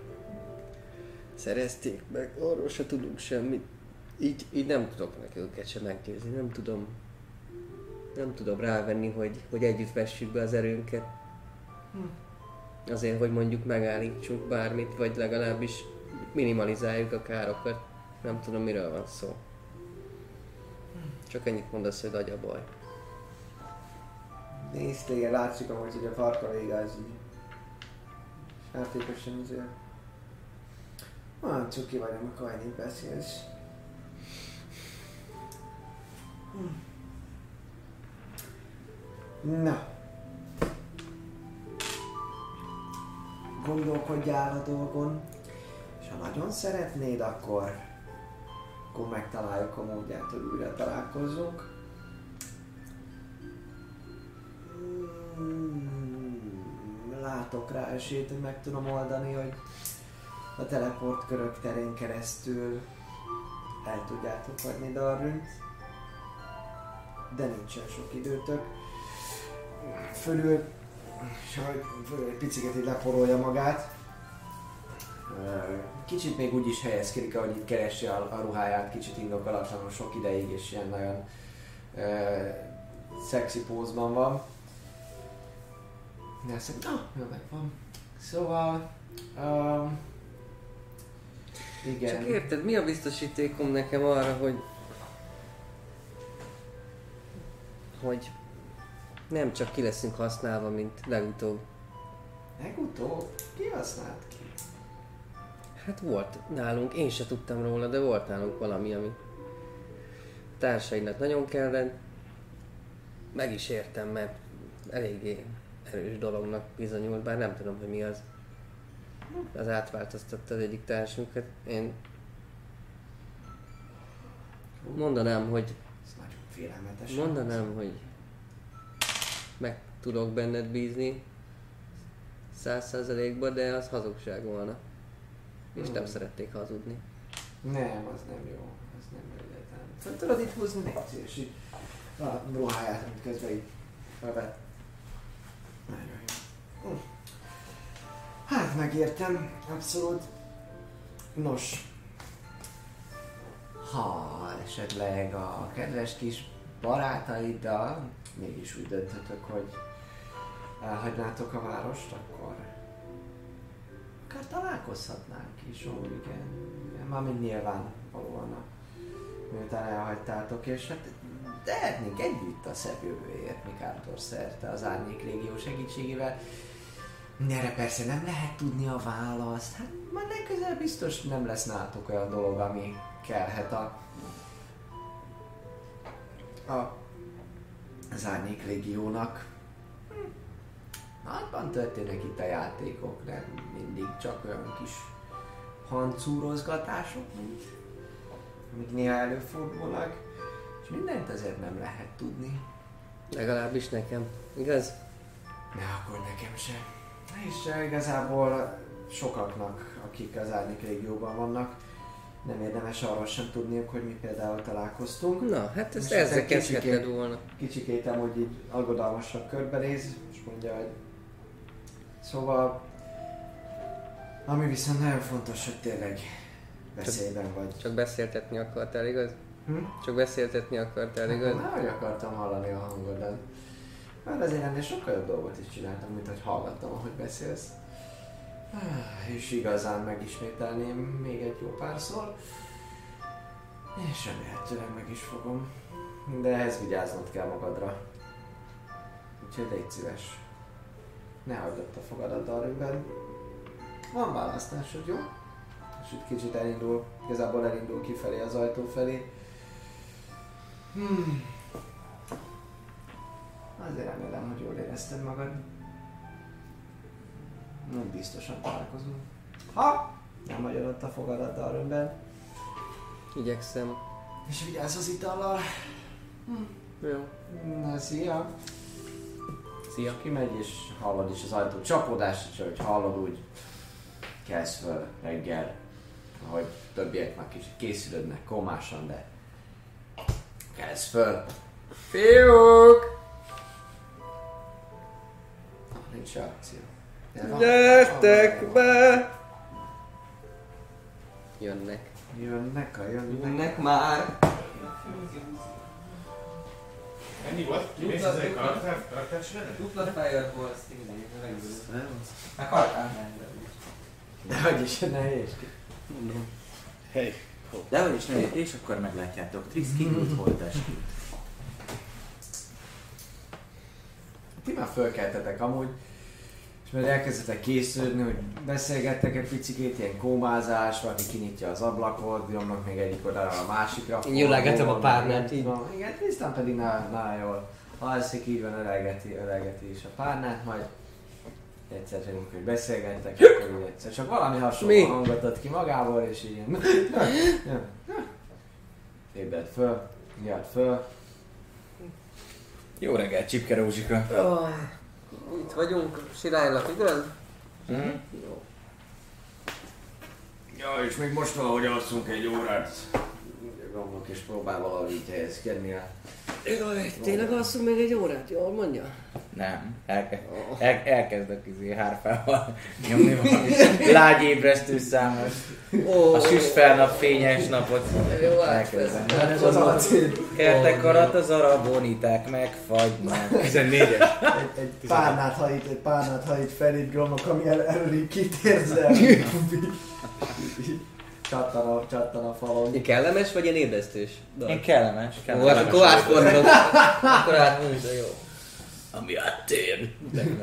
szerezték meg, arról se tudunk semmit. Így, így nem tudok meg őket sem meggyőzni, nem tudom nem tudom rávenni, hogy, hogy együtt vessük be az erőnket. Azért, hogy mondjuk megállítsunk bármit, vagy legalábbis minimalizáljuk a károkat. Nem tudom, miről van szó. Csak ennyit mondasz, hogy nagy a baj. Nézd téged, látszik amúgy, hogy a farka végáz így. És játékosan azért. Olyan cuki vagy, amikor ennyit beszélsz. Hm. Na. Gondolkodjál a dolgon, és ha nagyon szeretnéd, akkor, akkor megtaláljuk a módját, hogy újra találkozzunk. Mm, látok rá esélyt, hogy meg tudom oldani, hogy a teleport körök terén keresztül el tudjátok hagyni Darwint. De nincsen sok időtök. Fölül, fölül egy picit így leporolja magát. Kicsit még úgy is helyezkedik, ahogy itt keresi a, ruháját, kicsit indokolatlanul sok ideig, és ilyen nagyon ö, szexi pózban van. De azt mondja, na, jó megvan. Szóval, um, igen. Csak érted, mi a biztosítékom nekem arra, hogy hogy nem csak ki leszünk használva, mint legutóbb. Legutóbb ki használt ki? Hát volt nálunk, én se tudtam róla, de volt nálunk valami, ami társainak nagyon kellett. Meg is értem, mert eléggé erős dolognak bizonyult, bár nem tudom, hogy mi az. Az átváltoztatta az egyik társunkat. Én mondanám, hogy félelmetes. mondanám, hogy meg tudok benned bízni száz százalékba, de az hazugság volna. És nem Hmm. szerették hazudni. Nem, az nem jó. Az nem jó egyáltalán. Fel tudod itt húzni, légy szíves, így a ruháját, amit közben így felvett. Nagyon jó. Hm. Hát megértem, abszolút. Nos, ha esetleg a kedves kis barátaiddal mégis úgy döntötök, hogy elhagynátok a várost, akkor akár találkozhatnánk is, ó, igen. Mármint nyilván valóan miután elhagytátok, és hát tehetnénk együtt a szebb jövőért Mikátor szerte az Árnyék Légió segítségével. Erre persze nem lehet tudni a választ, hát már legközelebb biztos nem lesz nálatok olyan dolog, ami kellhet a, a az Árnyék Légiónak. Hm. Nagyban történnek itt a játékok, nem mindig csak olyan kis hancúrozgatások, mint amik néha előfordulnak, és mindent azért nem lehet tudni. Legalábbis nekem. Igaz? De akkor nekem sem. És eh, igazából sokaknak, akik az árnyék régióban vannak, nem érdemes arról sem tudniuk, hogy mi például találkoztunk. Na, hát ezt ezzel kezdheted volna. Kicsikét amúgy így aggodalmasan körbenéz, és mondja, hogy szóval ami viszont nagyon fontos, hogy tényleg veszélyben vagy. Csak beszéltetni akartál, igaz? Hm? Csak beszéltetni akartál, igaz? Nem, akartam hallani a hangodat. Mert azért ennél sokkal jobb dolgot is csináltam, mint hogy hallgattam, ahogy beszélsz. Ah, És igazán megismételném még egy jó párszor. És remélhetőleg meg is fogom. De ehhez vigyáznod kell magadra. Úgyhogy légy szíves. Ne hagyd ott a fogadat Darwinben. Van választásod, jó? És itt kicsit elindul, igazából elindul kifelé az ajtó felé. Hmm. Azért remélem, hogy jól érezted magad. Nem biztosan találkozunk. Ha nem vagy ott a fogadat Darwinben. Igyekszem. És vigyázz az itallal. Jó. Na, szia! Szia. Kimegy és hallod is az ajtó csapódás, és hogy hallod úgy kelsz föl reggel, ahogy többiek már kicsit készülődnek komásan, de kelsz föl. Fiúk! Nincs reakció. De van- Gyertek be! Jönnek. Jönnek a jönnek. Jönnek már! Ennyi volt? Kimész ezzel dupla- karakter? Dupla Fireball Stingray, megőrül. Akartál? Nem, de hogy is nehéz. Hey. De hogy is ne és akkor meglátjátok. Trix kinyújt holtestét. Ti már fölkeltetek amúgy, majd elkezdetek készülni, hogy beszélgettek egy picit, ilyen kómázás, valaki kinyitja az ablakot, nyomnak még egyik oldalra a másikra. Én nyúlálgatom a párnát, így. Van. Igen, Tristan pedig ná jól. Ha alszik így van, ölelgeti, ölelgeti is a párnát, majd egyszer csak hogy beszélgettek, akkor úgy egyszer csak valami hasonló Mi? hangot ad ki magából, és így ilyen... Ébred föl, miatt föl, Jó reggel, Csipke Rózsika. Oh, itt vagyunk, sirálylak, igaz? Mhm. Jó. Ja, és még most valahogy alszunk egy órát. Romlok és próbál valahogy így helyezkedni a... Jaj, tényleg alszunk még egy órát, jól mondja? Nem, elke, el, elkezdek izé hárfával nyomni valami lágy ébresztő számot. Ó, A süs felnap fényes napot Jó, hát elkezdem. ez- Az alacél. Kertek arat az araboniták megfagynak. 14-es. Egy, egy párnát hajít, egy párnát hajít fel itt Gromok, ami el, elől így kitérzel. csattan a, csattan a falon. Én kellemes vagy én ébresztős? Én kellemes, Ó, kellemes. hát akkor átfordulok. akkor de jó. Ami áttér.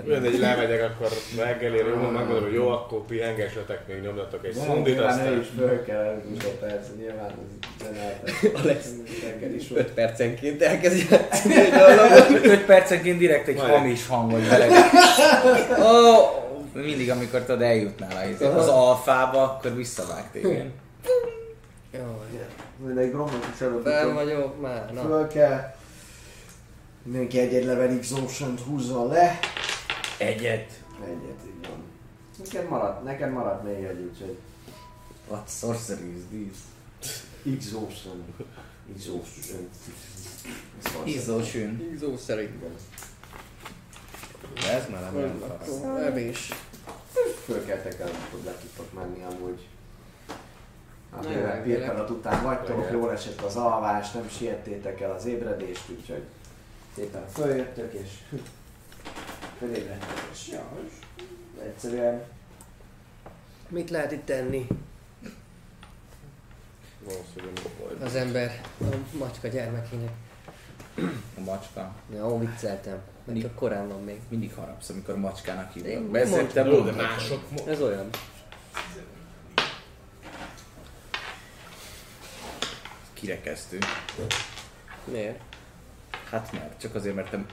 Mindegy, lemegyek, akkor reggelére, jó, megmondom, hogy jó, akkor pihengessetek, még nyomjatok egy De szundit, ő aztán... is föl kell, húzva persze, nyilván ez. Alex. Reggel is 5 percenként elkezd játszani egy dalomat. 5 percenként direkt egy hamis hangot bele. Mindig, amikor tudod eljutnál a izé- az alfába, akkor visszavág téged. Jaj, Mindegy Gromok is fel előbb vagyok már, na. föl kell. Mindenki egy-egy level exhaustion húzzon le. Egyet. Egyet, így van. Neked maradt, neked maradt még egy, úgyhogy What sorcery is this? exhaustion. Exhaustion. Izzósűn. Ízó szerint. Ez már nem olyan fasz. Is. Fölkeltek el, hogy le tudtok menni amúgy. Hát jó, pirkadat után vagytok, jól esett az alvás, nem siettétek el az ébredést, úgyhogy szépen följöttök és fölébredtek. És ja, egyszerűen Mit lehet itt tenni az ember a macska gyermekének? A macska. Jó, vicceltem. Mert csak korán van még. Mindig harapsz, amikor macskának Én hívnak. Beszéltem, Jó, de mások... Ez olyan. Kirekesztő. Miért? Hát mert, csak azért, mert te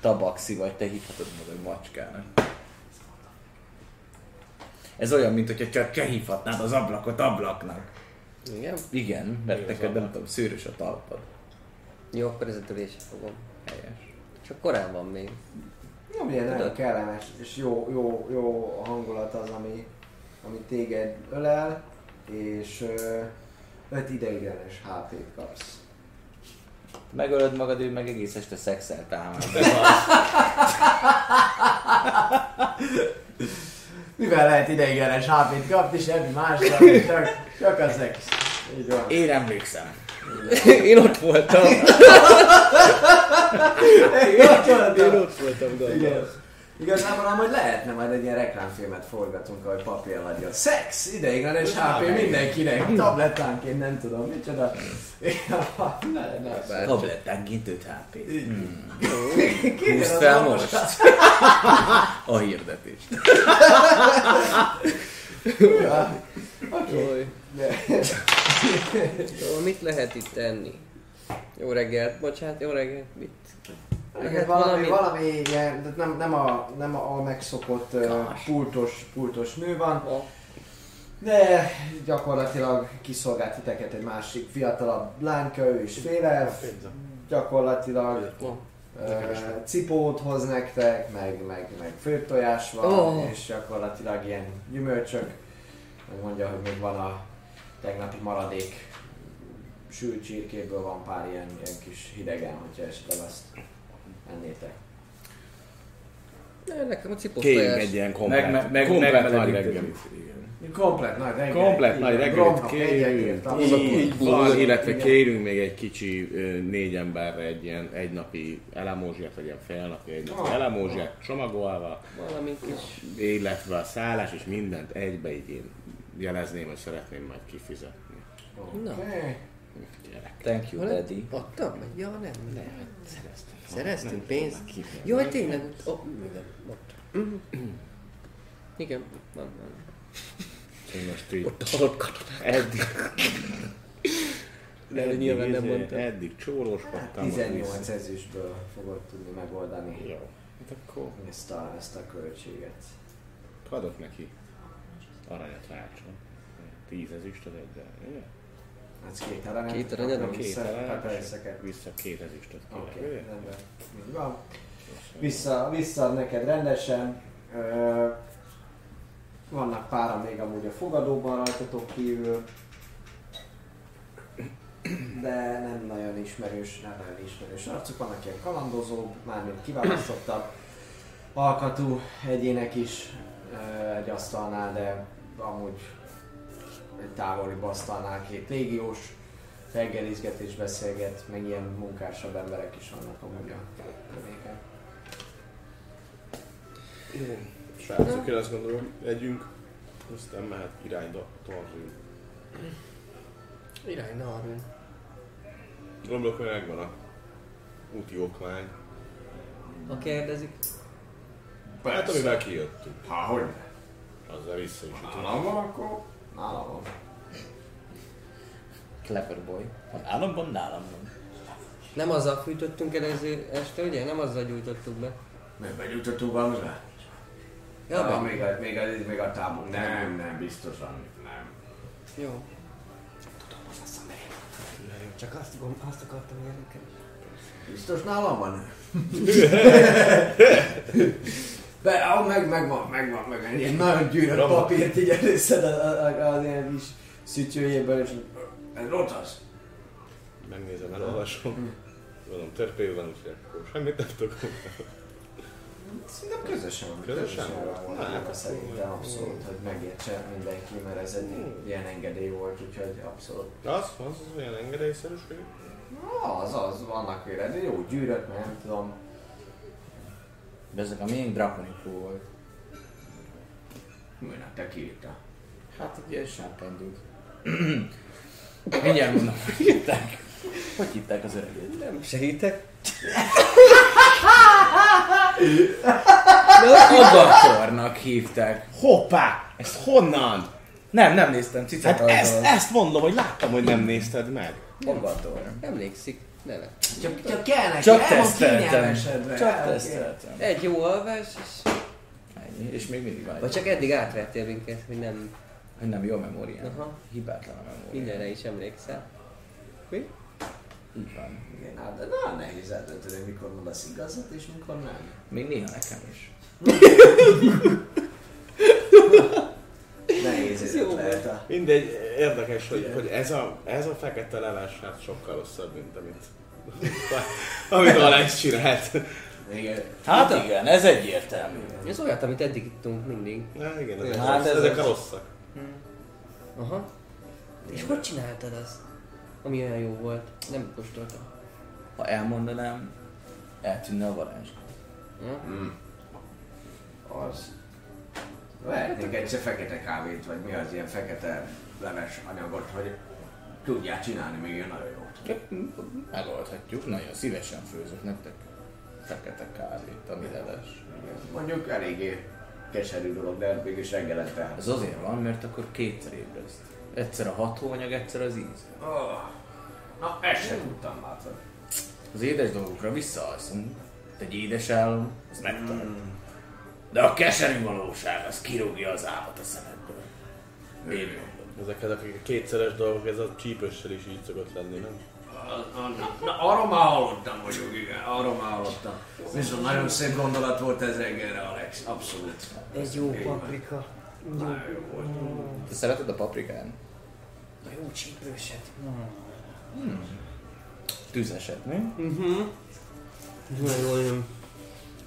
tabaxi vagy, te hívhatod magad macskának. Ez olyan, mint hogyha csak te hívhatnád az ablakot ablaknak. Igen? Igen, mert neked nem tudom, szőrös a talpad. Jó, akkor ezzel ülésre fogom. Helyes. Csak korán van még. Jó, milyen nagyon kellemes, és jó, jó, jó hangulat az, ami, ami téged ölel, és 5 ideiglenes HP-t kapsz. Megölöd magad, ő meg egész este szexel támad. Mivel lehet ideiglenes HP-t kapni, semmi mással, csak, csak a szex. Én emlékszem. Én ott voltam. Én ott voltam. Én ott voltam, gondolom. Igazából amúgy lehetne majd egy ilyen reklámfilmet forgatunk, ahogy papír adja. Szex, ideiglenes HP mindenkinek, tablettánként, nem tudom, micsoda. Tablettánként 5 HP. Kéne Húzd fel most. A hirdetést. Ja, Oké. Szóval mit lehet itt tenni? Jó reggelt, bocsánat, jó reggelt, mit? Lehet valami, valami ilyen, de nem, nem, a, nem a, a megszokott uh, pultos, pultos nő van, A, de gyakorlatilag kiszolgált titeket egy másik fiatalabb lányka, ő is fél gyakorlatilag uh, cipót hoz nektek, meg, meg, meg főtt tojás van, Oh. és gyakorlatilag ilyen gyümölcsök, mondja, hogy még van a tegnapi maradék sült csirkéből van pár ilyen, ilyen kis hidegen, hogyha esetleg azt ennétek. Ne, nekem a cipós Kérjünk tojás. egy ilyen komplet, Meg- meg- komplet meg- nagy reggelit. Komplet nagy reggel. Komplet nagy reggelit kérünk, így van, illetve kérünk még egy kicsi négy emberre egy ilyen egynapi elemózsiát, vagy ilyen félnapi egynapi Ah. elemózsiát csomagolva, Valami kis... illetve a szállás és mindent egybe így én jelezném, hogy szeretném majd kifizetni. Na. Gyerek. Thank you, Hol- daddy. Adtam? Ja, nem. Nem. Szereztem. Szereztünk pénzt? Jaj, tényleg. ott- Ó, igen, ott. Igen, van, van. Én most így Ott a halott katonák. eddig, De nyilván nem izé, mondtam. Eddig csóroskodtam. 18 ezüstből fogod tudni megoldani Jó. Hát akkor ezt a, ezt a költséget. adok neki aranyat rácson. Tíz ezüstöt egyre. Jó? Ez két aranyat. Két aranyat, akkor Két vissza- aranyat, vissza két ezüstöt Oké, kérek. Rendben. Így van. Vissza, visszaad neked rendesen. Ö, vannak páran még amúgy a fogadóban rajtatok kívül. De nem nagyon ismerős, nem nagyon ismerős arcok, vannak ilyen kalandozók, mármint kiválasztottabb alkatú egyének is ö, egy asztalnál, de amúgy egy távoli asztalnál két légiós reggelizget és beszélget, meg ilyen munkásabb emberek is vannak amúgy a környéken. Srácok, én azt gondolom, együnk, aztán mehet irányba Tarzin. Irány, na, arról. Gondolok, hogy megvan a úti okmány. Ha kérdezik, Hát amivel kijöttünk, Há, hogy? Azzal vissza is jutunk. Nálam van akkor? Nálam van. Clever boy. Ha nálam van, nálam van. nem azzal fűtöttünk előző este, ugye? Nem azzal gyújtottuk be. Még begyújtottuk valamire? Ja, Ja, be. még, a, még, a, még a tábor. Nem, nem, biztosan nem. Jó. Csak azt, gond, azt akartam érni. Biztos nálam van? De, ah, meg, megvan, megvan, meg egy ilyen nagyon gyűrött papírt így előszed az, az, az ilyen kis szütyőjéből, és ez ott az. Megnézem, elolvasom. Mondom, törpél van, úgyhogy akkor semmit nem tudok. Szerintem közösen, Közösen? van Hát, hát, szerintem abszolút, hogy megértse mindenki, mert ez egy ilyen engedély volt, úgyhogy abszolút. Az, az olyan engedélyszerűség. Az, az, vannak véred, jó gyűrött, mert nem tudom. De ezek a miénk drakonikú volt. Minek te kiírta? Hát egy ilyen sárkánydúd. Mindjárt mondom, hogy hívták. Hogy hívták az öreget? Nem segítek. Agatornak hívták. Hoppá! Ezt honnan? Nem, nem néztem, cicát Hát ezt, ezt mondom, hogy láttam, hogy nem nézted meg. Agator. Emlékszik. Neve. Csak, csak kell neki, Csak el van teszteltem. Csak teszteltem. Egy jó alvás, és... Ennyi. És még mindig Vagy vagy. csak eddig átvettél minket, hogy nem Hogy nem jó a memóriám. Aha. Hibátlan a memóriám. mindenre is emlékszel. Mi? Így van. Igen, hát de nagyon nehéz eldönteni, mikor mondasz igazat és mikor nem. Még néha nekem is. Nehéz ez jó lehet a... Mindegy, érdekes, hogy, hogy ez, a, ez a fekete leves hát sokkal rosszabb, mint amit, amit Alex csinált. Igen. Hát igen, ez egyértelmű. Ez olyat, amit eddig ittunk mindig. Na, igen, ezek, Hát hát ez- ezek a rosszak. Aha. És hogy csináltad azt? Ami olyan jó volt. Nem kóstoltam. Ha elmondanám, eltűnne a varázs. Az. Vehetnénk egyszer fekete kávét, vagy mi az ilyen fekete leves anyagot, hogy tudják csinálni még ilyen nagyon jót. Megoldhatjuk, nagyon szívesen főzök nektek fekete kávét, ami leves. Mondjuk eléggé keserű dolog, de mégis reggelente. Ez azért van, mert akkor kétszer ébreszt. Egyszer a hatóanyag, egyszer az íz. Oh. Na, ezt sem tudtam hogy- Az édes dolgokra visszaalszunk, de egy édes álom, az megtart. De a keserű valóság, az kirúgja az álmat a szemedből. Én mondom. Ezek, ezek a kétszeres dolgok, ez a csípőssel is így szokott lenni, nem? Na, na, na, arról már hallottam vagyok, igen, arról már hallottam. Viszont nagyon szép gondolat volt ez reggelre, Alex, abszolút. Egy jó paprika. Nagyon jó volt. Te szereted a paprikán? A jó csípőset. Tüzeset, mi? Nagyon jól jön.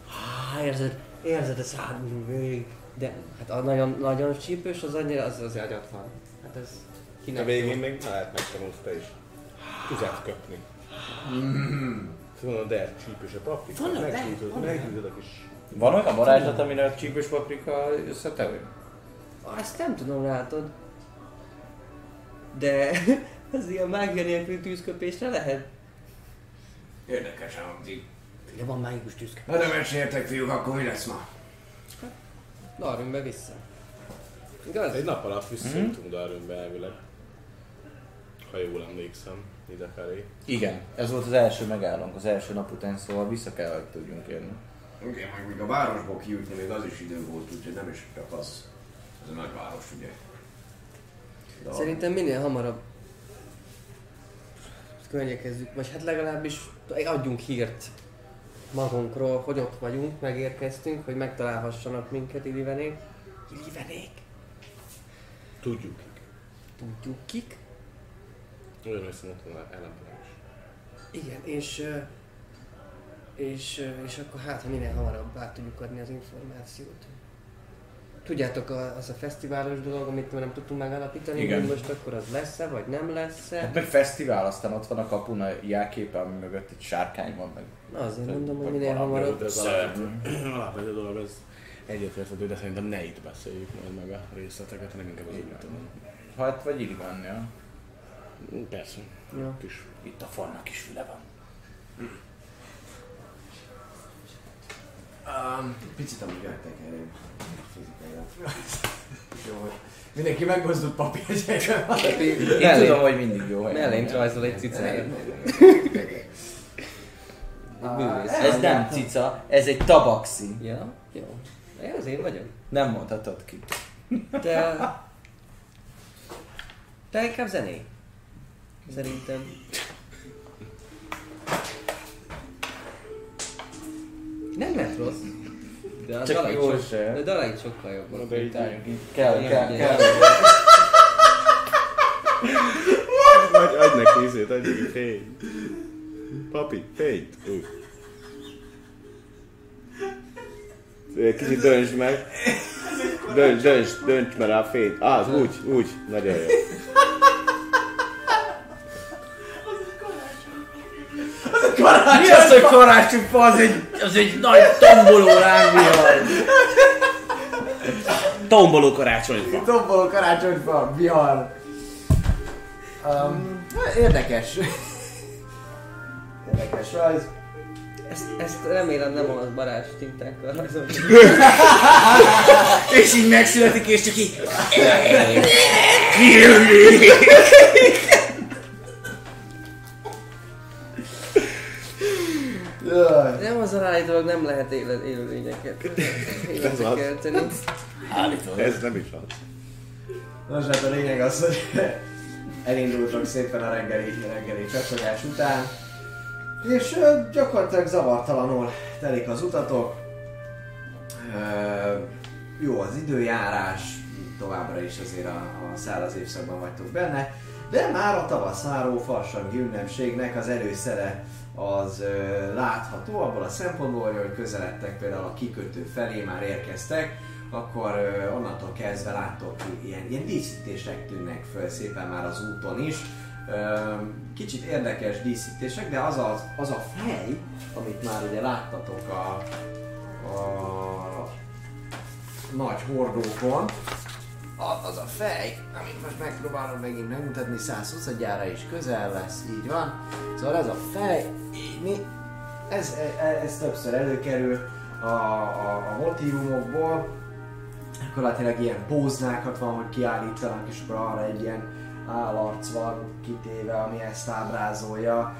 Há, érzed, érzed a szádon végig. De hát a nagyon, nagyon csípős az annyira, az az agyat van. Hát ez A kinek végén jó. még lehet megtanulsz te is tüzet köpni. Szóval de csípős a paprika, Van, meggyújtod, meggyújtod a kis... Van olyan varázslat, amire a csípős paprika összetevő? Azt nem tudom, látod. De az ilyen mágia nélkül tűzköpésre lehet. Érdekes hangzik. De van mágikus tűzköpés. Na de meséltek fiúk, akkor mi lesz ma? Darjunk be vissza. Igaz? Egy nap alatt visszajutunk Darwinbe elvileg. Ha jól emlékszem, ide felé. Igen, ez volt az első megállónk az első nap után, szóval vissza kell, hogy tudjunk érni. Igen, meg még a városból kijutni még az is idő volt, úgyhogy nem is csak az. Ez a nagyváros, ugye. De Szerintem minél hamarabb környekezzük, vagy hát legalábbis adjunk hírt magunkról, hogy ott vagyunk, megérkeztünk, hogy megtalálhassanak minket Ilivenék. Ilivenék? Tudjuk kik. Tudjuk kik. Olyan hiszem ott van ellenben is. Igen, és, és, és akkor hát, ha minél hamarabb át tudjuk adni az információt. Tudjátok, a- az a fesztiválos dolog, amit nem tudtunk megállapítani, Igen. hogy most akkor az lesz-e, vagy nem Hát lesz-e. meg fesztivál, aztán ott van a kapun a jelképe, ami mögött egy sárkány van meg. Na azért mondom, hogy minél valami, hamarabb. Ez alapvető, alapvető dolog, az egyetérthető, de szerintem ne itt beszéljük majd meg a részleteket, hanem inkább az úton. Hát vagy Illivan, ja. Persze. Ja. Kis Itt a falnak is füle van. Um, picit erről. Fizikailag. Jó, mindenki megmozdult papírjegyekkel. Én tudom, hogy mindig jó helyen. Mellényt rajzol egy művész. Ez nem cica, ez egy tabaxi. Ja, jó. Ja, az én vagyok. Nem mondhatod ki. Te... Te inkább zené. Szerintem. Nem lett rossz. De a Csak sok- se. De a dalait sokkal jobban. De itt álljunk így. Kell, kell, kell. Adj, adj neki izét, adj neki fényt. Papi, fényt. Kicsit döntsd meg. Dönts, dönts, dönts meg rá a fényt. Á, úgy, úgy. Nagyon jó. Mi az, hogy karácsonyfa? Az egy, az egy nagy tomboló lángvihar. Tomboló karácsonyfa. Tomboló karácsonyfa, vihar. Um, érdekes. Érdekes rajz. Ezt, ezt remélem nem a barás tintákkal rajzolni. És így megszületik, és csak így... Nem az állítólag nem lehet éle, élőlényeket életre az. kelteni. Állítólag. Ez nem is az. Nos, hát a lényeg az, hogy elindultok szépen a reggeli, reggeli csacsogás után. És gyakorlatilag zavartalanul telik az utatok. Jó az időjárás, továbbra is azért a, a száraz évszakban vagytok benne, de már a tavaszáró farsangi ünnepségnek az előszere az ö, látható abból a szempontból, hogy közeledtek például a kikötő felé, már érkeztek, akkor ö, onnantól kezdve láttok ilyen, ilyen díszítések tűnnek föl szépen már az úton is. Ö, kicsit érdekes díszítések, de az, az, az a fej, amit már ugye láttatok a, a nagy hordókon, a- az a fej, amit most megpróbálom megint megmutatni, 120 gyára is közel lesz, így van. Szóval ez a fej, így ez, ez, ez többször előkerül a, a, a motívumokból, gyakorlatilag ilyen póznákat van, hogy kiállítanak, és akkor arra egy ilyen állarc van kitéve, ami ezt ábrázolja.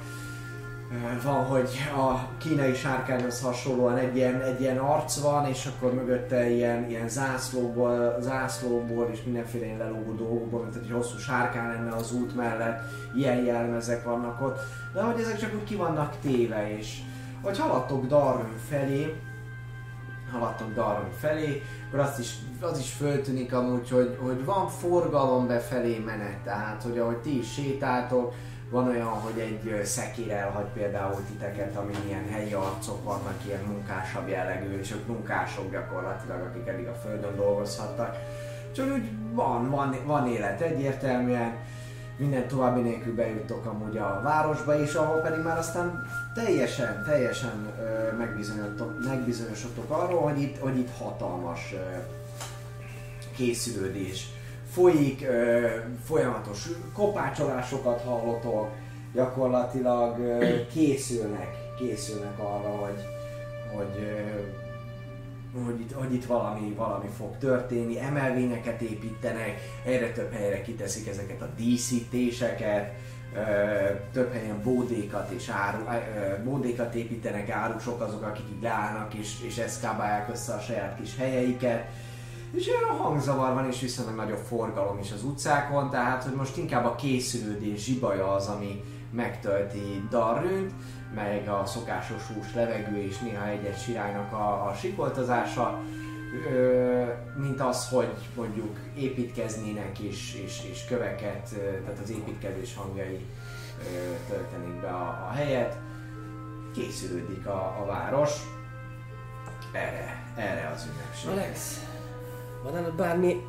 Ö, Van, hogy a kínai sárkányhoz hasonlóan egy ilyen, egy ilyen arc van, és akkor mögötte ilyen, ilyen zászlóból, zászlóból és mindenféle ilyen lelógó dolgokból, mint egy hosszú sárkány lenne az út mellett, ilyen jelmezek vannak ott. De hogy ezek csak úgy ki vannak téve, és hogy haladtok Darwin felé, haladtok Darwin felé, akkor azt is, az is föltűnik amúgy, hogy, hogy van forgalom befelé menet, tehát hogy ahogy ti is sétáltok, van olyan, hogy egy szekér elhagy például titeket, ami ilyen helyi arcok vannak, ilyen munkásabb jellegű, és ők munkások gyakorlatilag, akik eddig a földön dolgozhattak. Csak úgy van, van, van élet egyértelműen, minden további nélkül bejuttok amúgy a városba, és ahol pedig már aztán teljesen, teljesen ö, megbizonyosodtok arról, hogy itt, hogy itt hatalmas ö, készülődés folyik, ö, folyamatos kopácsolásokat hallotok, gyakorlatilag ö, készülnek, készülnek arra, hogy, hogy, ö, hogy, itt, hogy itt valami, valami fog történni, emelvényeket építenek, egyre több helyre kiteszik ezeket a díszítéseket, ö, több helyen bódékat és áru, ö, bódékat építenek, árusok azok, akik így leállnak és, és eszkábálják össze a saját kis helyeiket. És olyan hangzavar van, és viszonylag nagyobb forgalom is az utcákon, tehát hogy most inkább a készülődés zsibaja az, ami megtölti Darrőt, meg a szokásos hús levegő és néha egy-egy siránynak a, a sikoltozása, ö, mint az, hogy mondjuk építkeznének és, és, és köveket, tehát az építkezés hangjai ö, töltenék be a, a helyet. Készülődik a, a város erre, erre az ünnepségre. Alex, van nálad bármi...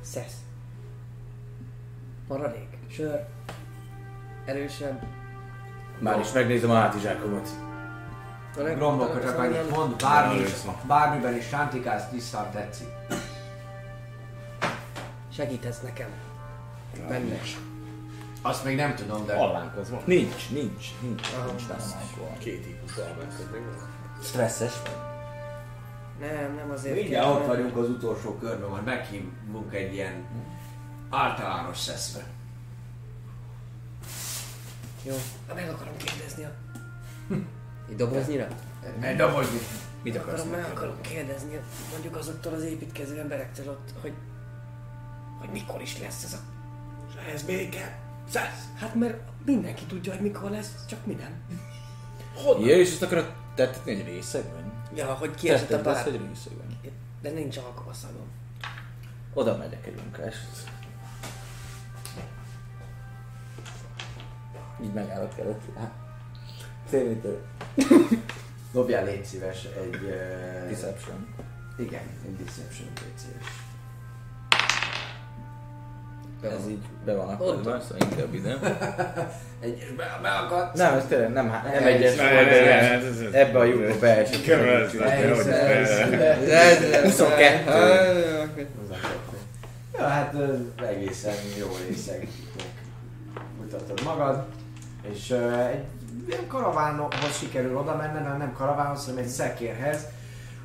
Szesz. Maradék, sör, erősebb. Már is megnézem a hátizsákomat. Gromlok, csak annyit mond, bármi, bármiben is sántikálsz, tisztán tetszik. Segíthetsz nekem. Benne. Azt még nem tudom, de... Hallánk az van. Nincs, nincs, nincs, nincs nálam alkohol. Két típus almákat meg van. Stresszes vagy? Nem, nem azért Mindjárt kell, ott vagyunk az utolsó körben, majd meghívunk egy ilyen általános szeszre. Jó, meg akarom kérdezni a... Egy doboznyira? Egy dobozni. Mit akarsz? Akarom, meg akarom kérdezni, mondjuk azoktól az építkező emberektől ott, hogy... Hogy mikor is lesz ez a... Ez béke. Szesz. Hát mert mindenki tudja, hogy mikor lesz, csak mi nem. Ja, és ezt akarod tettetni egy részegben? Ja, hogy kiesett a pár... egy részegben. De nincs alkoholszagom. Oda megyek egy munkás. Így megállok előtt. Félmétől. Dobjál légy szíves egy... Uh, Deception. igen, egy deception légy szíves. Ez így be van akadva, szóval inkább ide. Egy, be, beakadt. Nem, ez tényleg nem, nem egyes volt, ebbe a lyukba beesett. Be- 22. Ja, hát egészen jó részeg mutatod magad, és egy ilyen karavánhoz sikerül oda menned, hanem nem karavánhoz, hanem egy szekérhez,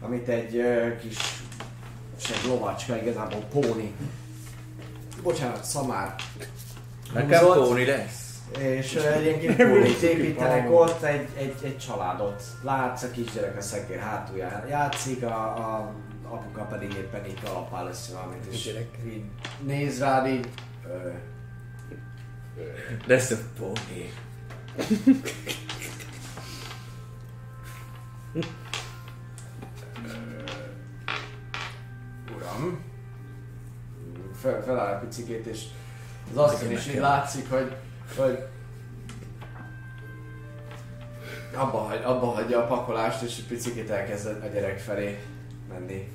amit egy kis és egy lovacska, igazából póni. Bocsánat, szamár. Nekem húzott, póni lesz. És ö, egy ilyen kis pónit építenek ott, egy, egy, egy családot. Látsz, a kisgyerek a szekér hátulján játszik, a, a apuka pedig éppen így kalapál össze valamit, és így néz rád így, ö, Lesz a póni. Uram. Fel, feláll a picikét, és az asszony is így látszik, hogy, hogy abba, hagy, abba hagyja a pakolást, és egy picikét elkezd a gyerek felé menni.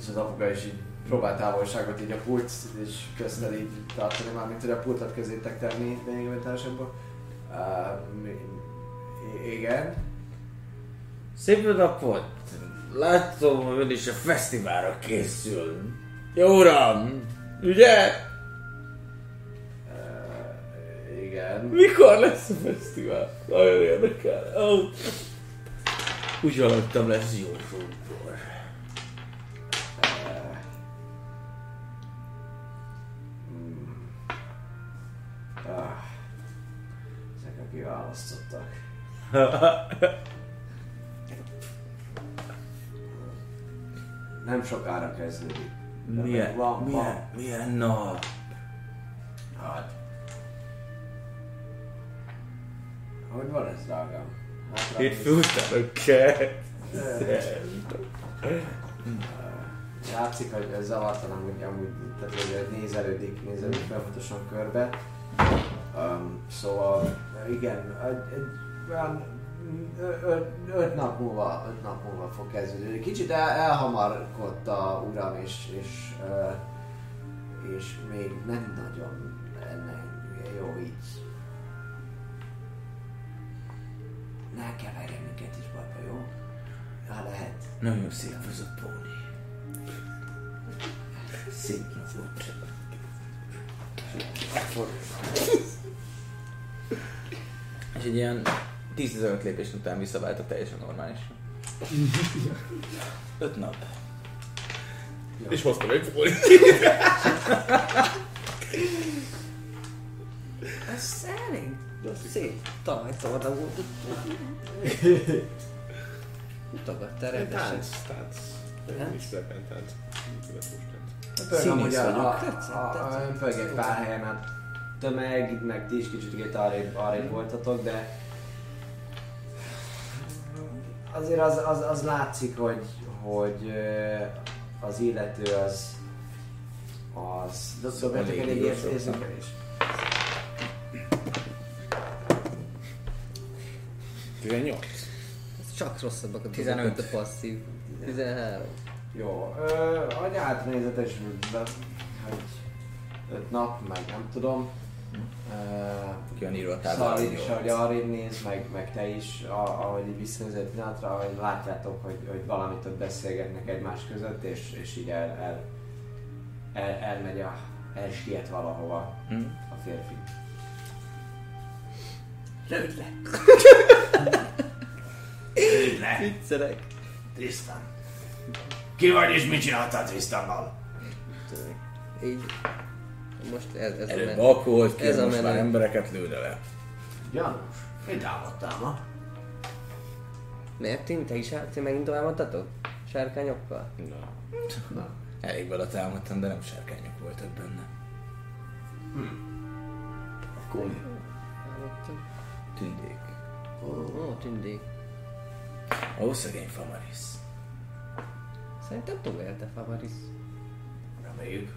És az apuka is így próbál távolságot így a pult, és köztel így tartani már, mint hogy a pultot közétek tenni lényegében társadból. Uh, igen. Szép napot! Látom, hogy ön is a fesztiválra készül. Jó uram! Ugye? Uh, igen. Mikor lesz a fesztivál? Nagyon érdekel. Oh. Úgy hallottam lesz jó fútból. Ah, ezek a kiválasztottak. Nem sokára kezdődik. Milyen, van, milyen, van. milyen nap? Hát. Hogy van ez, drágám? Hát, Hétfő után kell. Látszik, hogy ez zavartalan, hogy amúgy, tehát hogy nézelődik, nézelődik folyamatosan körbe. Um, szóval, igen, egy, egy, olyan ö- ö- öt nap múlva, öt nap múlva fog kezdődni. Kicsit el, elhamarkodta a uram, és, és, ö, és még nem nagyon lenne jó így. Ne keverjen minket is bajba, jó? Ha lehet. Nagyon szép az a póni. Szép volt. És egy ilyen 10-15 lépés után visszaváltok teljesen normálisra. Öt nap. És hoztam egy pónit. Ez szerint? Szép talajtorda volt. Mutogatta rendesen. Tánc, tánc. Nem is tánc. Tánc. Pörgöm, hogy a, a, a, a, tetszett. pörg egy pár helyen a tömeg, meg ti is kicsit arrébb, arrébb voltatok, de azért az, az, az látszik, hogy, hogy az illető az az dobjatok egy ér- érzékelés. 18. Ez csak rosszabbak a 15. dolgok, mint a passzív. 13. Jó, ö, hogy átnézetes, hogy öt nap, meg nem tudom. Ki a? Szalid is, ahogy arrébb néz, meg, meg te is, a, ahogy így visszanézel egy pillanatra, ahogy látjátok, hogy, hogy valamit ott beszélgetnek egymás között, és, és így el, el, el, elmegy a, elsiet valahova Hm? a férfi. Lőd le! Lőd le! Viccelek. Tristan! Ki vagy és mit csináltál Tristannal? Így. Most ez, ez a Előbb men- alkoholt Ez a most már menő. embereket lőne le. Janus, Mit támadtál ma? Miért ti, te is te megint továbbadtatok? Sárkányokkal? Na. Elég vele támadtam, de nem sárkányok voltak benne. akkor mi? Tündék. Ó, tündék. Ó, szegény Famaris. Szerintem túlélte Favaris. Reméljük.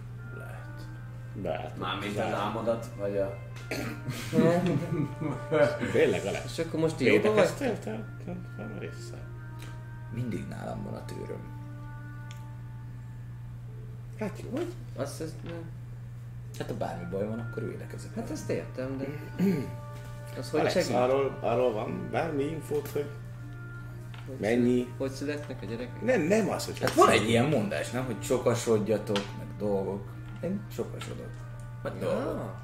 Beállt. Mármint az álmodat, vagy a... Tényleg a. És akkor most jóba vagy? Védekeztél te? te- te már észre? Mindig nálam van a tőröm. Hát jó, hogy? Azt ezt nem. Hát ha bármi baj van, akkor védekezek. Hát ezt értem, de... Az hogy Alex, segít? arról, arról van bármi infót, hogy Hogy mennyi? Hogy születnek a gyerekek? Nem, nem az, hogy Hát van egy ilyen mondás, nem? Hogy sokasodjatok, meg dolgok. Én sokasodok. Vagy dolgok.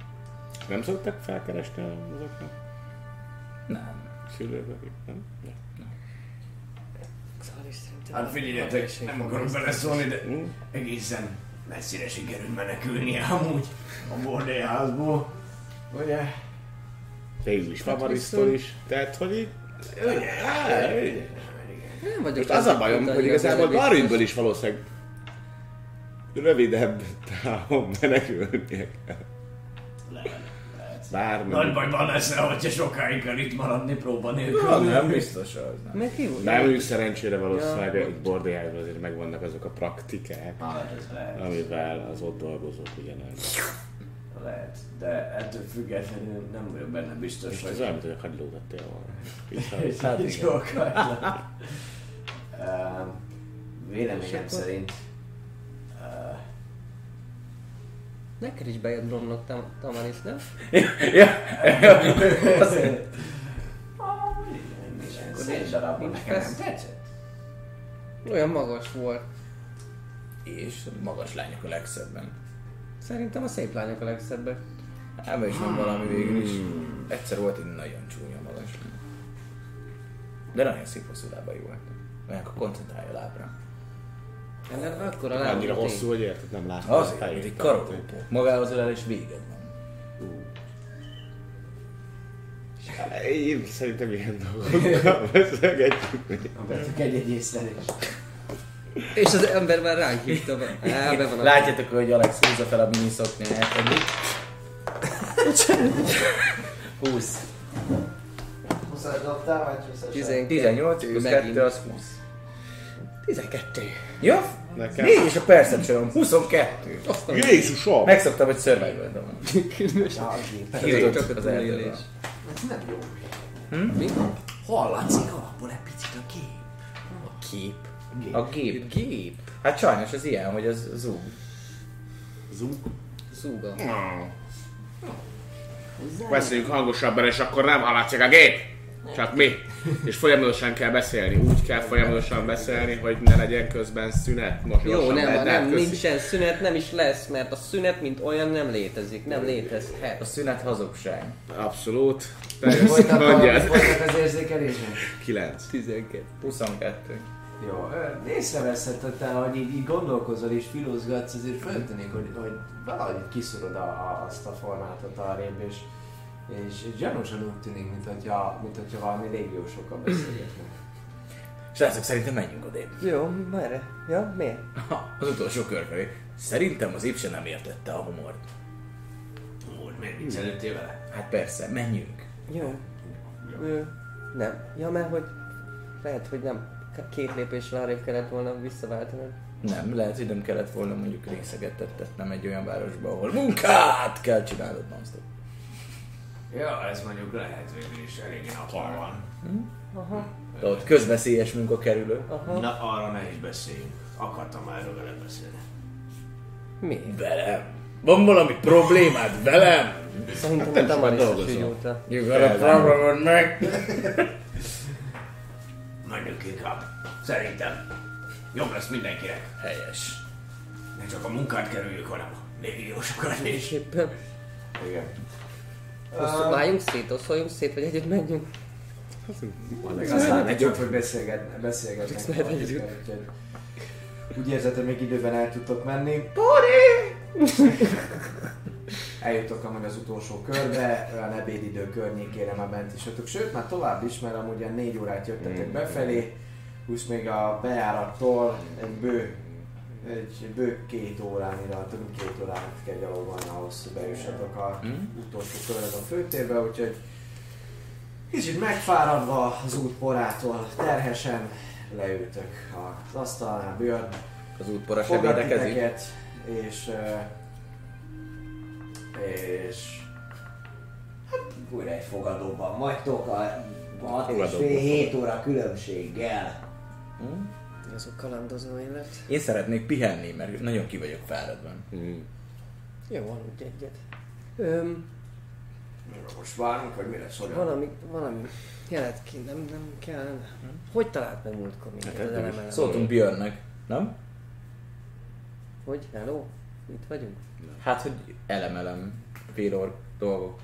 Nem szoktak felkeresni azoknak? Nem. Szülők, nem? Ja. Xalis szerintem... Hát figyeljetek, nem akarok beleszólni, de Hm? egészen messzire sikerült menekülnie amúgy a bordélyházból. Ugye? Végül is Favarisztól is. Tehát, hogy így... Ugye? Á, ugye. Nem vagyok Most az a bajom, hogy az igazából Garinből is valószínűleg rövidebb távon menekülnie kell. Lehet, bármi. Nagy bajban leszel, hogyha sokáig kell itt maradni próba nélkül. Ja, nem biztos az, nem. Meg ki volt? Nem, szerencsére valószínűleg ja. Bordeájban azért megvannak azok a praktikák, Ah, ez lehet. amivel az ott dolgozók ugye nem. Lehet, de ettől függetlenül nem vagyok benne biztos, Most ez hogy olyan, mint hogy a hagylót tettél volna. Hát igen. Ehm, Véleményem szerint uh, Neked is bejött Bromnak tam- Tamaris, nem? ja, szép darabban nekem nem tetszett. Olyan magas volt. És magas lányok a legszebben. Szerintem a szép lányok a legszebbek. Ebben is van valami végül is. Egyszer volt egy nagyon csúnya magas. De nagyon szép hosszú lábai volt. Olyan, akkor koncentrálja a lábra. Ennek akkor a Annyira hosszú, hogy érted, nem látom. Azért, mint egy karolópó. Magához ölel és véged van. Én szerintem ilyen dolgokkal beszélgetjük egy-egy észlelést. És az ember már ránk hívta be. Á, be van a... Látjátok, hogy Alex húzza fel a mini szoknyáját. eddig. 20. 20 dobtál, vagy 20 12. 18 plusz megint. 2 az 20. 12. Jó? Nekem. Négy és a perception 22. Jézusom! Megszoktam, hogy survival van. A az erdőbe. Ez nem jó. Mi? Hallatszik alapból egy picit a kép. A kép. A gép. Gép. Hát sajnos az ilyen, hogy az zúg. Zúga. Beszéljünk hangosabban, és akkor nem hallatszik a gép. Csak mi. És folyamatosan kell beszélni. Úgy kell folyamatosan beszélni, hogy ne legyen közben szünet. Most Jó, nem, lehet, nem, köszi. nincsen szünet, nem is lesz, mert a szünet, mint olyan nem létezik, nem létezhet. A szünet hazugság. Abszolút. A, folytak az érzékelésnek? 9. 12. 22. Jó, észreveszhetetlen, hogy így, így gondolkozol és filozgatsz, azért föltűnik, hogy, hogy valahogy kiszorod a, a, azt a formátot arrébb, és, és, gyanúsan úgy tűnik, mint hogyha, mint hogyha valami légiósokkal beszélgetnek. Srácok, szerintem menjünk odébb. Jó, merre? Ja, miért? Ha, az utolsó kör felé. Szerintem az Ipse nem értette a humort. Úr, miért viccelődtél vele? Hát persze, menjünk. Jó. Jó. Nem. Ja, mert hogy lehet, hogy nem két lépéssel arrébb kellett volna visszaváltanod. Nem, lehet, hogy nem kellett volna mondjuk részeget tettet, nem egy olyan városba, ahol munkát kell csinálnod non Ja, ez mondjuk lehet végül is eléggé nappal van. Aha. De ott közveszélyes munka kerülő. Aha. Na, arra ne is beszéljünk. Akartam már erről vele beszélni. Miért? Velem? Van valami problémád velem? Szerintem te a is már dolgozol. You got a problem meg? Menjünk inkább. Szerintem. Jobb lesz mindenkinek. Helyes. Ne csak a munkát kerüljük, hanem a légiósokat is. Éppen. Igen. Osszuk, váljunk szét, osszoljunk szét, vagy együtt menjünk. Aztán egy jobb, hogy beszélget, beszélgetnek. Együtt. úgyhogy Úgy érzed, hogy még időben el tudtok menni. Eljutok amúgy az utolsó körbe, olyan ebédidő környékére már bent is jöttök. Sőt, már tovább is, mert amúgy ilyen négy órát jöttetek befelé, plusz még a bejárattól egy bő, egy bő két több mint két órát kell gyalogolni ahhoz, hogy bejussatok a utolsó körre a főtérbe, úgyhogy kicsit megfáradva az út porától, terhesen leültök az asztalnál, Björn Az útpora se fogad védekezik. és, és hát újra egy fogadóban vagytok a 6 és fél 7 óra különbséggel. Ez a kalandozó élet. Én szeretnék pihenni, mert nagyon ki vagyok fáradva. Jó, aludj egyet. Öm, Most várunk, hogy mi lesz olyan. valami, valami jelet ki, nem, nem kell. Hogy talált meg múltkor minket az elemelem? Szóltunk Björnnek, nem? Hogy? Hello? Itt vagyunk? Hát, hogy elemelem félor dolgok.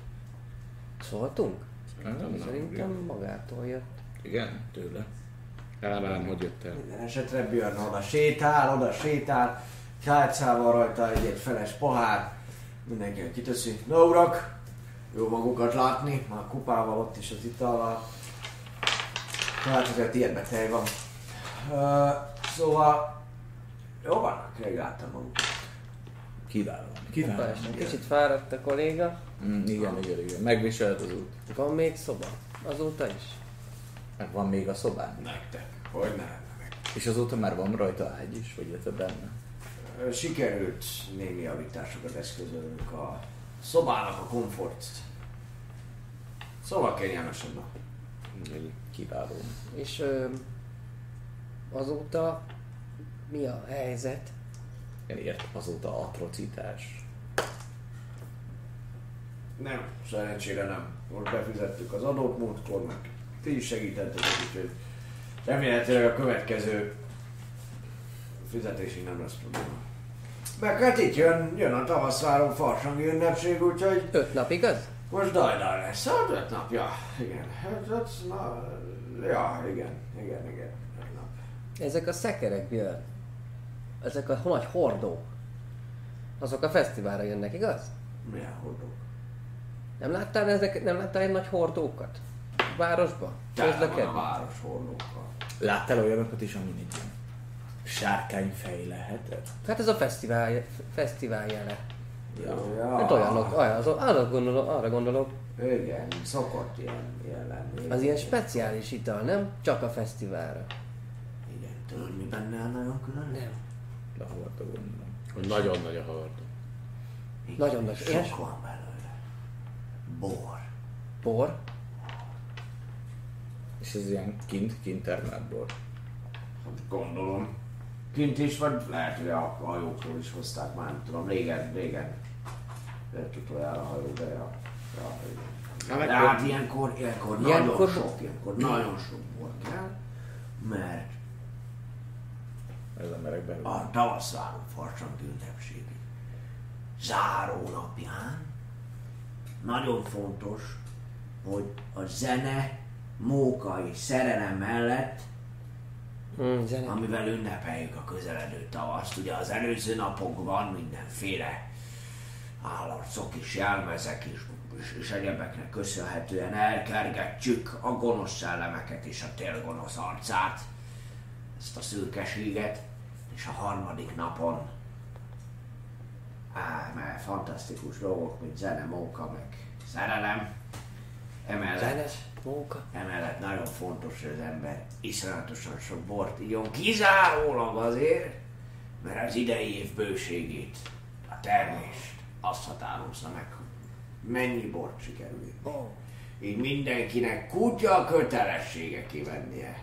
Szóltunk? Nem, Szerintem magától jött. Igen, tőle. Elemelem, hogy jöttél. Minden esetre Björn oda sétál, oda sétál, kálcával rajta egy, egy feles pohár, mindenki kiteszi. Na urak, jó magukat látni, már kupával ott is az itallal. Hát azért tiédbe tej van. Uh, szóval, jó vannak, reagáltam magukat. Kiváló. Persze, kicsit fáradt a kolléga. Mm, igen, igen, igen. Megviseled az út. Van még szoba? Azóta is? Meg van még a szobán. Nektek, hogy ne lenne meg. És azóta már van rajta ágy is, vagy illetve benne. Sikerült némi javításokat eszközölnünk a szobának a komfort. Szóval kényelmesebbnek. Kiváló. És ö, azóta mi a helyzet? Ért azóta atrocitás. Nem, szerencsére nem. Most befizettük az adót múltkor, meg ti is segítettetek, úgyhogy remélhetőleg a következő fizetésig nem lesz probléma. Meg hát itt jön, jön a tavaszvárom farsangi ünnepség, úgyhogy Öt nap, igaz? most dajdaj lesz. Hát öt napja, igen. Hát, hát, na, ja, igen, igen, igen, öt nap. Ezek a szekerek, Björn. Ezek a nagy hordók. Azok a fesztiválra jönnek, igaz? Milyen hordók? Nem láttál, ezek, nem láttál egy nagy hordókat? Városba? Van a Közlekedni? város hordókkal. Láttál olyanokat is, amin egy ilyen sárkányfej lehetett? Hát ez a fesztivál, fesztivál jele. Ja. Ja. Hát olyanok, olyan, az, arra gondolok, arra gondolok, Igen, szokott ilyen, ilyen lenni. az ilyen speciális ital, nem? Csak a fesztiválra. Igen, tudod mi benne a nagyon külön? Nem. De hova gondolom. Nagyon nagy a. Igen, Nagyon nagy. Sok És? van belőle. Bor. Bor? És ez ilyen kint, kint termelt bor. Hát gondolom. Kint is, vagy lehet, hogy a hajókról is hozták már, nem tudom, régen, régen. Lehet utoljára a hajó, de ja. ja igen. Hát meg De hát ilyenkor, ilyenkor, Ilyenkor- nagyon sok, ilyenkor nagyon sok bor kell, mert Ez emberek belül. a tavaszváron farsang ünnepség záró napján nagyon fontos, hogy a zene, móka és szerelem mellett, Mm, zene. amivel ünnepeljük a közeledő tavaszt. Ugye az előző napokban mindenféle állarcok és jelmezek és, és, és egyebeknek köszönhetően elkergetjük a gonosz szellemeket és a télgonosz arcát, ezt a szürkeséget, és a harmadik napon á, mert fantasztikus dolgok, mint zene, móka, meg szerelem. Emellett Zenes móka. Emellett nagyon fontos, hogy az ember iszonyatosan sok bort igyon, kizárólag azért, mert az idei év bőségét, a termést azt határozza meg, hogy mennyi bort sikerül. Oh. Így mindenkinek kutya kötelessége kivennie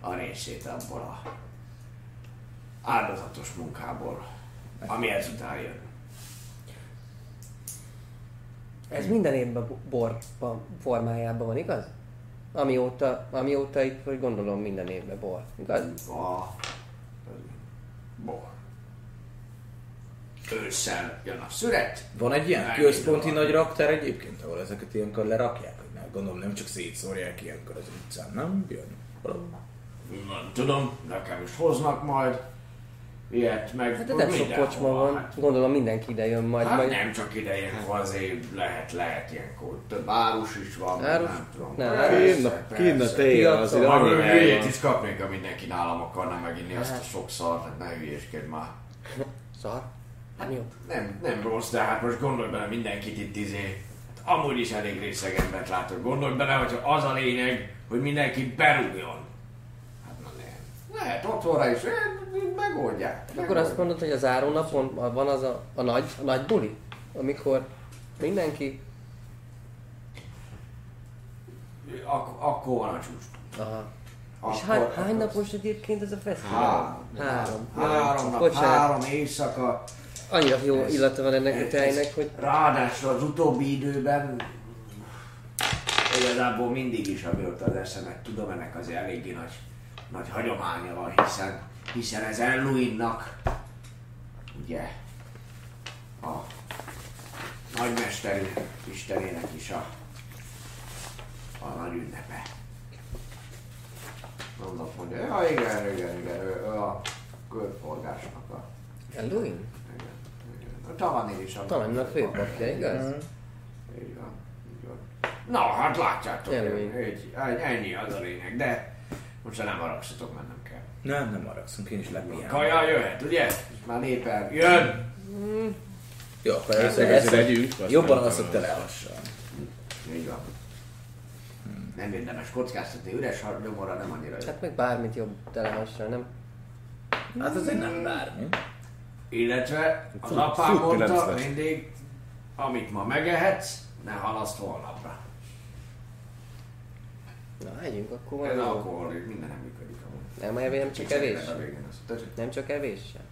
a részét abból a áldozatos munkából, ami ezután jön. Ez minden évben bo- bor formájában van, igaz? Amióta, amióta itt, vagy gondolom minden évben bor, igaz? A bor. Ősszel jön a szüret, Van egy ilyen Elég központi nagy raktár egyébként, ahol ezeket ilyenkor lerakják? Hogy nem, gondolom nem csak szétszórják ilyenkor az utcán, nem? Björn? Valami. Nem tudom, nekem is hoznak majd ilyet, meg Hát de nem sok kocsma van, Hát, gondolom mindenki ide jön majd. hát majd... nem csak ide ilyenkor azért lehet, lehet ilyenkor. Több árus is van, Árus? nem tudom. Nem, Persze, Kínna, persze. kínna tél az Piacon. Majd irányba. hülyét is kapnék, ha mindenki nálam akarna meginni azt a Hát. sok szart, hát ne hülyéskedj már. Szar? Nem jó. Nem, nem rossz, de hát most gondolj bele mindenkit itt izé. Hát amúgy is elég részeg embert látok. Gondolj bele, hogy az a lényeg, hogy mindenki berúgjon. Hát. Lehet otthonra is, megoldják. Akkor azt mondod, hogy a záró napon van az a, a, nagy, a nagy buli? Amikor mindenki... Ak- akkor van a csúcs. Aha. Akkor, És hány, akkor- hány napos egyébként ez a fesztivál? Három. Három. Három nap, Bocsánat. három éjszaka. Annyira jó Ez- illata van ennek a Ez- tejnek, hogy Ráadásul az utóbbi időben igazából mindig is, amióta az eszemet tudom, ennek az eléggé nagy, nagy hagyománya van, hiszen, hiszen ez Elluinnak, ugye, a nagymesterünk, Istenének is a, a nagy ünnepe. Mondok, mondja, ja igen, igen, igen, ő, ő a körforgásnak a Halloween? igen, igen. A Talanél is a a főpapja, igaz? Így van, így van. Na, hát látjátok, egy, ennyi az a lényeg, de most nem haragszatok, mennem kell. Nem, nem haragszunk, én is lepihenem. kaja jöhet, ugye? Már népel, jön! Jó, akkor először ezt legyünk, jobban utána azt, hogy te az- lehassal. Így van. Nem érdemes kockáztatni, üres nyomorra nem annyira jó. Hát meg bármit jobb telehassal, nem? Hát azért nem bármi. Illetve az apám nem mondta mindig, amit ma megehetsz, ne halaszt holnapra. Na, együnk akkor Ez van. alkohol, minden nem működik amúgy. Nem, mert nem csak evés. Nem csak evés sem.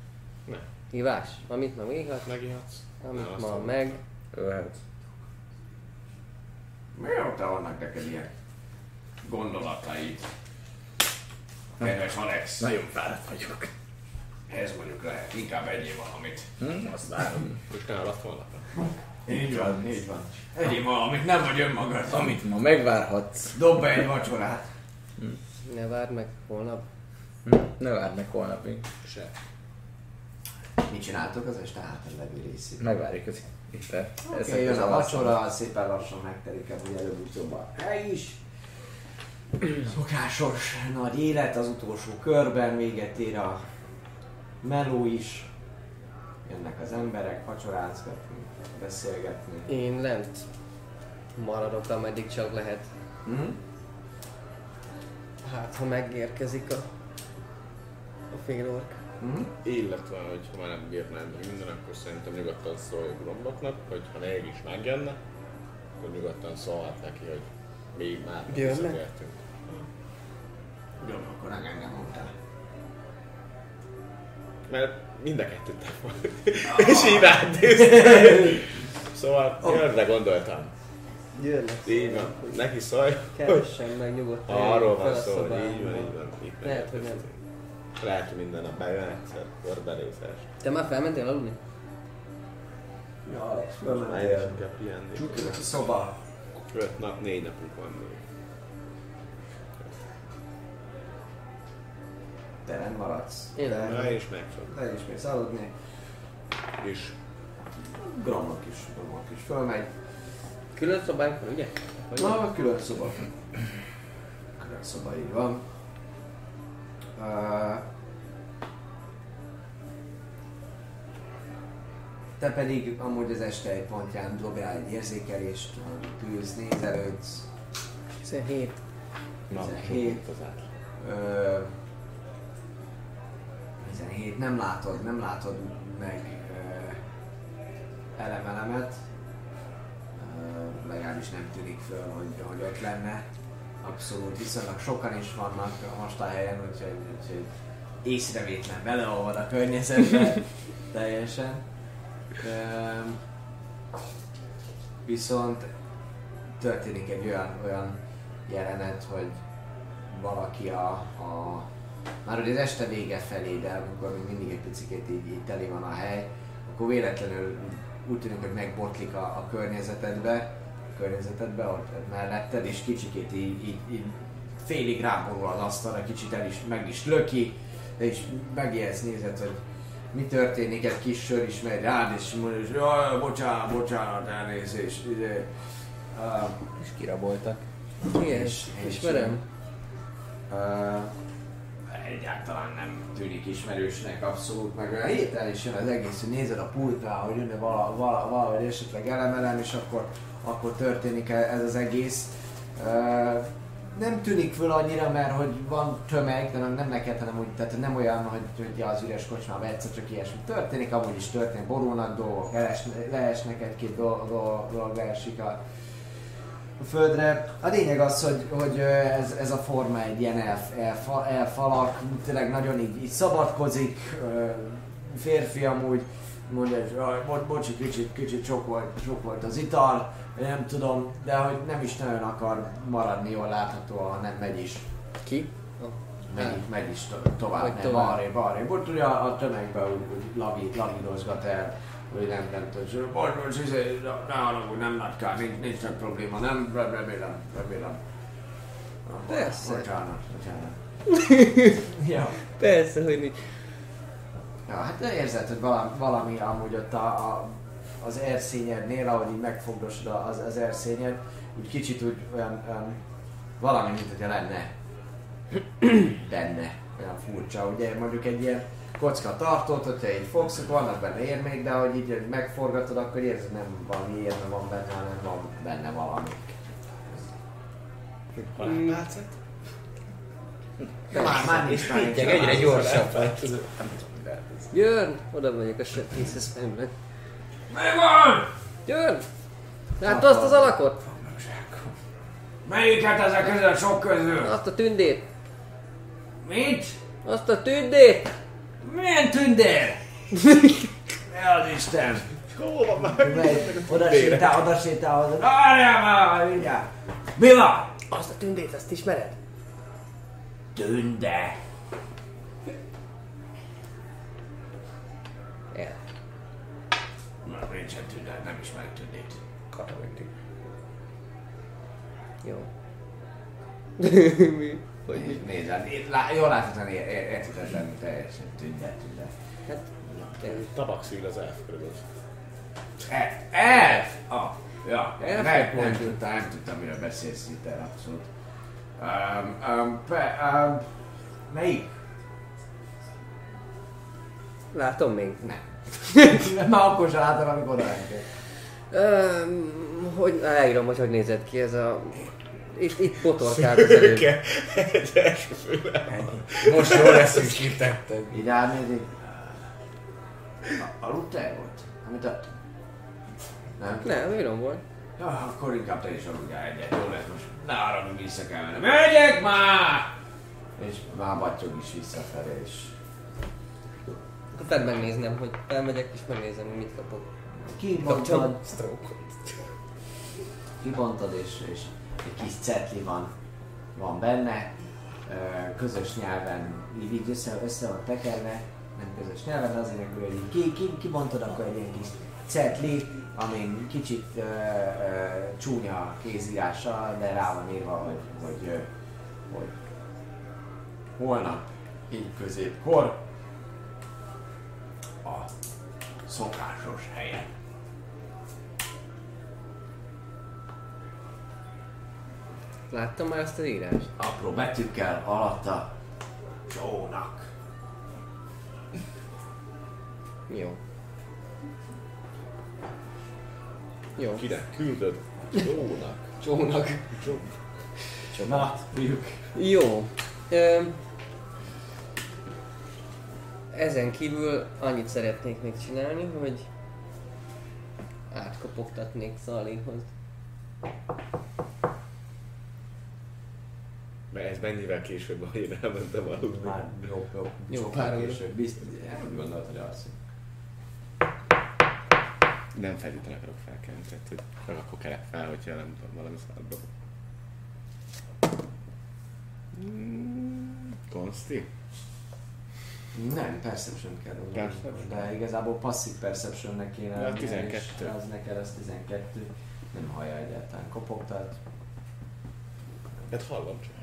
Nem. Ivás. Amit ma végighat, Megihatsz. amit ma meg. Ölhetsz. Mióta vannak neked ilyen gondolataid? Kedves Alex, Nagyon fáradt vagyok. ez mondjuk lehet, inkább egyéb valamit. Hm? Azt várom. És ne volna. Így van, így van. Egyéb valamit, nem vagy önmagad. Amit ma megvárhatsz. Dob be egy vacsorát. Ne várd meg holnap. Hm? Ne várd meg holnapig. Se. Mit csináltok az este hátra levő részét? Megvárjuk az itt. Oké, okay, jön a vacsora, szépen lassan megtelik hogy előbb-utóbb a hely is. Szokásos nagy élet az utolsó körben, véget ér a meló is. Jönnek az emberek, vacsorázgatni, beszélgetni. Én lent maradok, ameddig csak lehet. Mhm. Hát, ha megérkezik a, a fél ork. Mhm. Illetve, hogy ha már nem bírnád meg minden, akkor szerintem nyugodtan szólj a gromloknak, hogy ha mégis megjönne, akkor nyugodtan szólhat neki, hogy mi már visszatértünk. Jó, akkor engem mondtál. Mert mind a kettőt volt. És így rád Szóval jönre gondoltam. Jönnek. Így van. Neki szólj, Keressen meg nyugodtan. arról van a szó, így van, így van. Itt Lehet, hogy nem. Lehet, hogy minden nap bejön egyszer, körbenézés. Te már felmentél aludni? Ja, Alex, Teljesen kell pihenni. Csukjuk a szoba. Öt nap, négy napunk van még. Te nem maradsz. Nem. Na, és megfog. Te is mész aludni. És Gromnak is, Gromnak is fölmegy. Külön szobánk van, ugye? Vagy Na, külön szoba. Külön szoba, így van. Uh, te pedig amúgy az este egy pontján dobjál egy érzékelést, ülsz, nézelődsz. 17. na, 17. az át. Ö, 17, nem látod, nem látod meg ö, elemelemet. Ö, legalábbis nem tűnik föl, hogy, hogy ott lenne. Abszolút, viszonylag sokan is vannak most a helyen, úgyhogy, úgyhogy észrevétlen beleolvad a környezetbe teljesen. Ö, viszont történik egy olyan, olyan jelenet, hogy valaki a, a már hogy az este vége felé, de amikor még mindig egy picit így, így teli van a hely, akkor véletlenül úgy tűnik, hogy megbotlik a, a környezetedbe, a környezetedbe, ott melletted, és kicsikét így, így, így félig ráborul az asztalra, kicsit el is, meg is löki, és megijedsz, nézed, hogy mi történik, egy kis sör is megy rád, és mondja, hogy jaj, bocsánat, bocsánat, elnézést, ide. Uh, És kiraboltak. Igen, És- és- ismerem. Uh, egyáltalán nem tűnik ismerősnek abszolút, meg olyan héten is jön az egész, hogy nézed a pultra, hogy jönne vala, vala, valahogy esetleg elemelem, és akkor, akkor történik e- ez az egész. Nem tűnik föl annyira, mert hogy van tömeg, de nem, nem neked, hanem úgy, tehát nem olyan, hogy, hogy az üres kocsmában egyszer csak ilyesmi történik, amúgy is történik, borulnak dolgok, leesnek, leesnek egy-két dolog, dolog, dolog leesik a, a földre. A lényeg az, hogy, hogy ez, ez a forma egy ilyen elf, elfa, elfalak, tényleg nagyon így, így szabadkozik, férfi amúgy, mondja, hogy "Jaj, bo- bocsi, kicsit, kicsit sok volt, sok volt az ital, nem tudom, de hogy nem is nagyon akar maradni, jól láthatóan, hanem megy is. Ki? Megy, megy is to- tovább, nem, tovább. arrébb, arrébb. Ott ugye a, a tömegben úgy, úgy lavít, lavírozgat el, hogy nem, nem tudom, bocs, bocs, izé, ne haragudj, nem nagy kár, nincs, nincs nagy probléma, nem, remélem, remélem. Persze. Bocsánat, bocsánat. ja. Persze, hogy nincs. ja, hát érzed, hogy valami, valami amúgy ott a, a, az erszényednél, ahogy így megfogdosod az, az erszényed, úgy kicsit úgy olyan, olyan valami, mint hogyha lenne benne, olyan furcsa. Ugye mondjuk egy ilyen kocka tartót, hogyha így fogsz, akkor vannak benne érmék, de hogy így megforgatod, akkor érzed, nem valami érme van benne, hanem van benne valami. Halálpálcát? De már, már nincs már nincs. Egyre gyorsabb. Jön! Oda vagyok a sötéthez szemben. Megvan! Jön! Látod azt az alakot? Melyiket ezek közül a sok közül? Azt a tündét! Mit? Azt a tündét! Milyen tündér? Mi az Isten? Hol van már? Megy, oda sétál, oda sétál, oda. Várjál már, mindjárt. Mi van? Azt a tündét, azt ismered? Tünde. El. Na, nincsen tünde, nem ismerek tündét. Jó. Mi? Hogy? Nézd, hát lá- jól láthatóan ér- ér- érthetetlen teljesen tünde, tünde. Hát, tényleg. Tabakszűl az elf körül. E, elf! Ah, ja, Elf nem, nem, tudtam, nem tudtam, miről beszélsz itt el, abszolút. Um, um, pe, um, melyik? Látom még? Nem. Már akkor sem látom, amikor oda hogy leírom, hogy hogy nézett ki ez a... Itt, itt potorkált az előbb. Egy első főle. Most jól leszünk kitetted. Így átnézik. Aludtál volt? Amit adtam? Nem? Nem, írom volt. Ja, akkor inkább te is aludjál egyet, jó lesz most. Ne arra, hogy vissza kell mennem. Megyek már! És már battyog is visszafelé, és Akkor fedd megnéznem, hogy elmegyek és megnézem, hogy mit kapok. kibontod, kibontod és, és egy kis cetli van, van benne, közös nyelven, így, össze, össze van tekerve, nem közös nyelven, azért nélkül, hogy ki, ki, kibontod, akkor egy ilyen kis cetli, amin kicsit ö, ö, csúnya kézírással, de rá van írva, hogy, hogy, hogy holnap, így középkor, A szokásos helyen. Láttam már ezt az írást? Apró betűkkel alatta Jónak. Jó. Jó. Kinek küldöd? Jónak. Csónak. Na, fiúk. Jó. Öm, ezen kívül annyit szeretnék még csinálni, hogy átkopogtatnék Szalihoz. Mert ez mennyivel később, ahogy én elmentem aludni. Már jó, jó, Jó, pár később. Biztos, nem gondolt, hogy alszik. Nem feltétlenül akarok felkelni, tehát hogy meg akkor kelek fel, hogyha nem tudom, valami szarba. Mm, Konsti? Nem, perception kell. Perception. De igazából passzív perceptionnek kéne lennie, 12. és az neked az 12. Nem hallja egyáltalán kopogtat. Hát hallom csak.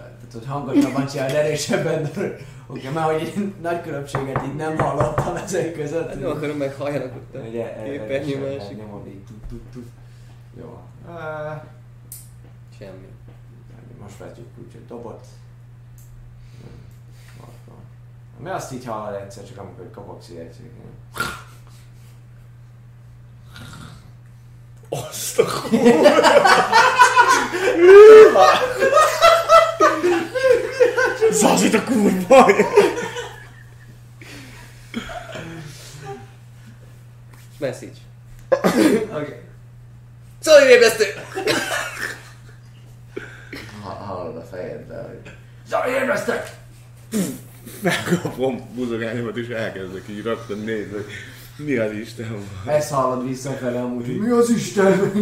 Tehát, hogy hangosabban csinál, de erősebben. de- Oké, már hogy nagy különbséget így nem hallottam ezek között. Hát nem akarom meg halljanak ott a képernyő másik. nyomod így, tut, tut, tut. Jó. Uh, Semmi. most vetjük úgy, hogy dobott. Mi azt így hallod egyszer, csak amikor kapogsz így egyszer. Azt a Zazit a kurva! Message. Oké. Szóval ébresztő! Ha, hallod a fejedbe, hogy... Zaj, ébresztek! Megkapom buzogányomat és elkezdek így rögtön nézni, hogy mi az Isten van. Ezt hallod visszafele amúgy, mi az Isten?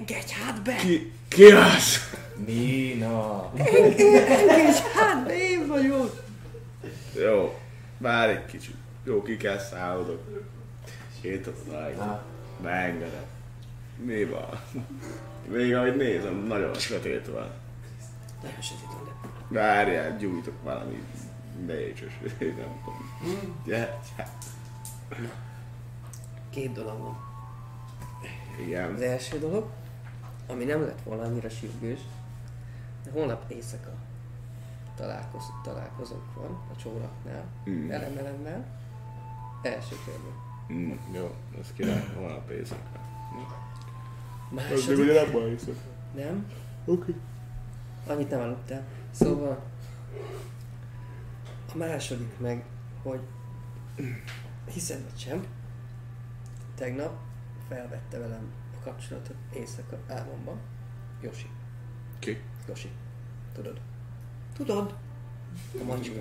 Engedj hát be! Ki, ki az? Nina. Engedj hát be, én vagyok! Jó, várj egy kicsit. Jó, ki kell szállodok. Na. Beengedem. Mi van? Még ahogy nézem, nagyon sötét van. Nagyon sötét van, de... Várjál, gyújtok valami bécsös, nem tudom. Gyere, gyere. Két dolog van. Igen. Az első dolog, ami nem lett volna annyira sürgős, de holnap éjszaka találkoz, találkozók van a csóraknál, Mm. mm. elemelemmel, első körben. Mm, jó, ez király, holnap éjszaka. Második, ugye nem baj éjszaka. nem, Oké. annyit nem aludtál. Szóval a második meg, hogy hiszed vagy sem, tegnap felvette velem kapcsolatot éjszaka álmomban. Josi. Ki? Josi. Tudod? Tudod? A macska.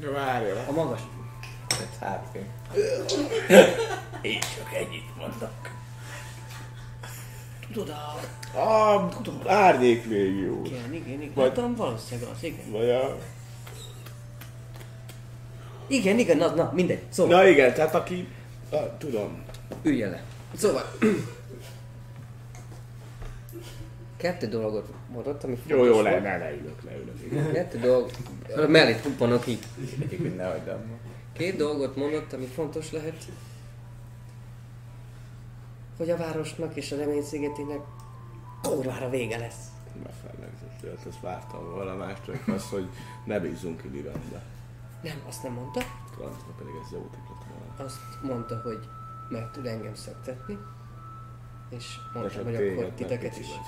De várjál. A magas. Egy hátfény. Én csak ennyit mondok. Tudod a... A árnyék légió. Igen, igen, igen. Vagy- Hát tudom, valószínűleg az, igen. Vagy a... Igen, igen, na, na mindegy. Szóval, Na igen, tehát aki... A, tudom. üljön le. Szóval... Kettő dolgot mondott, ami Jó, fontos jó, le, le, leülök, leülök. Kettő dolog... Mellé tuppanok így. Egyébként ne hagyd el. Két dolgot mondott, ami fontos lehet. Hogy a városnak és a reményszigetének kurvára vége lesz. Befellegzett, hát ezt vártam volna más, csak az, hogy ne bízunk Illivenbe. Nem, azt nem mondta. Francba pedig ez jó volna. Azt mondta, hogy meg tud engem szöktetni. És mondtam, hogy akkor titeket is. vagy.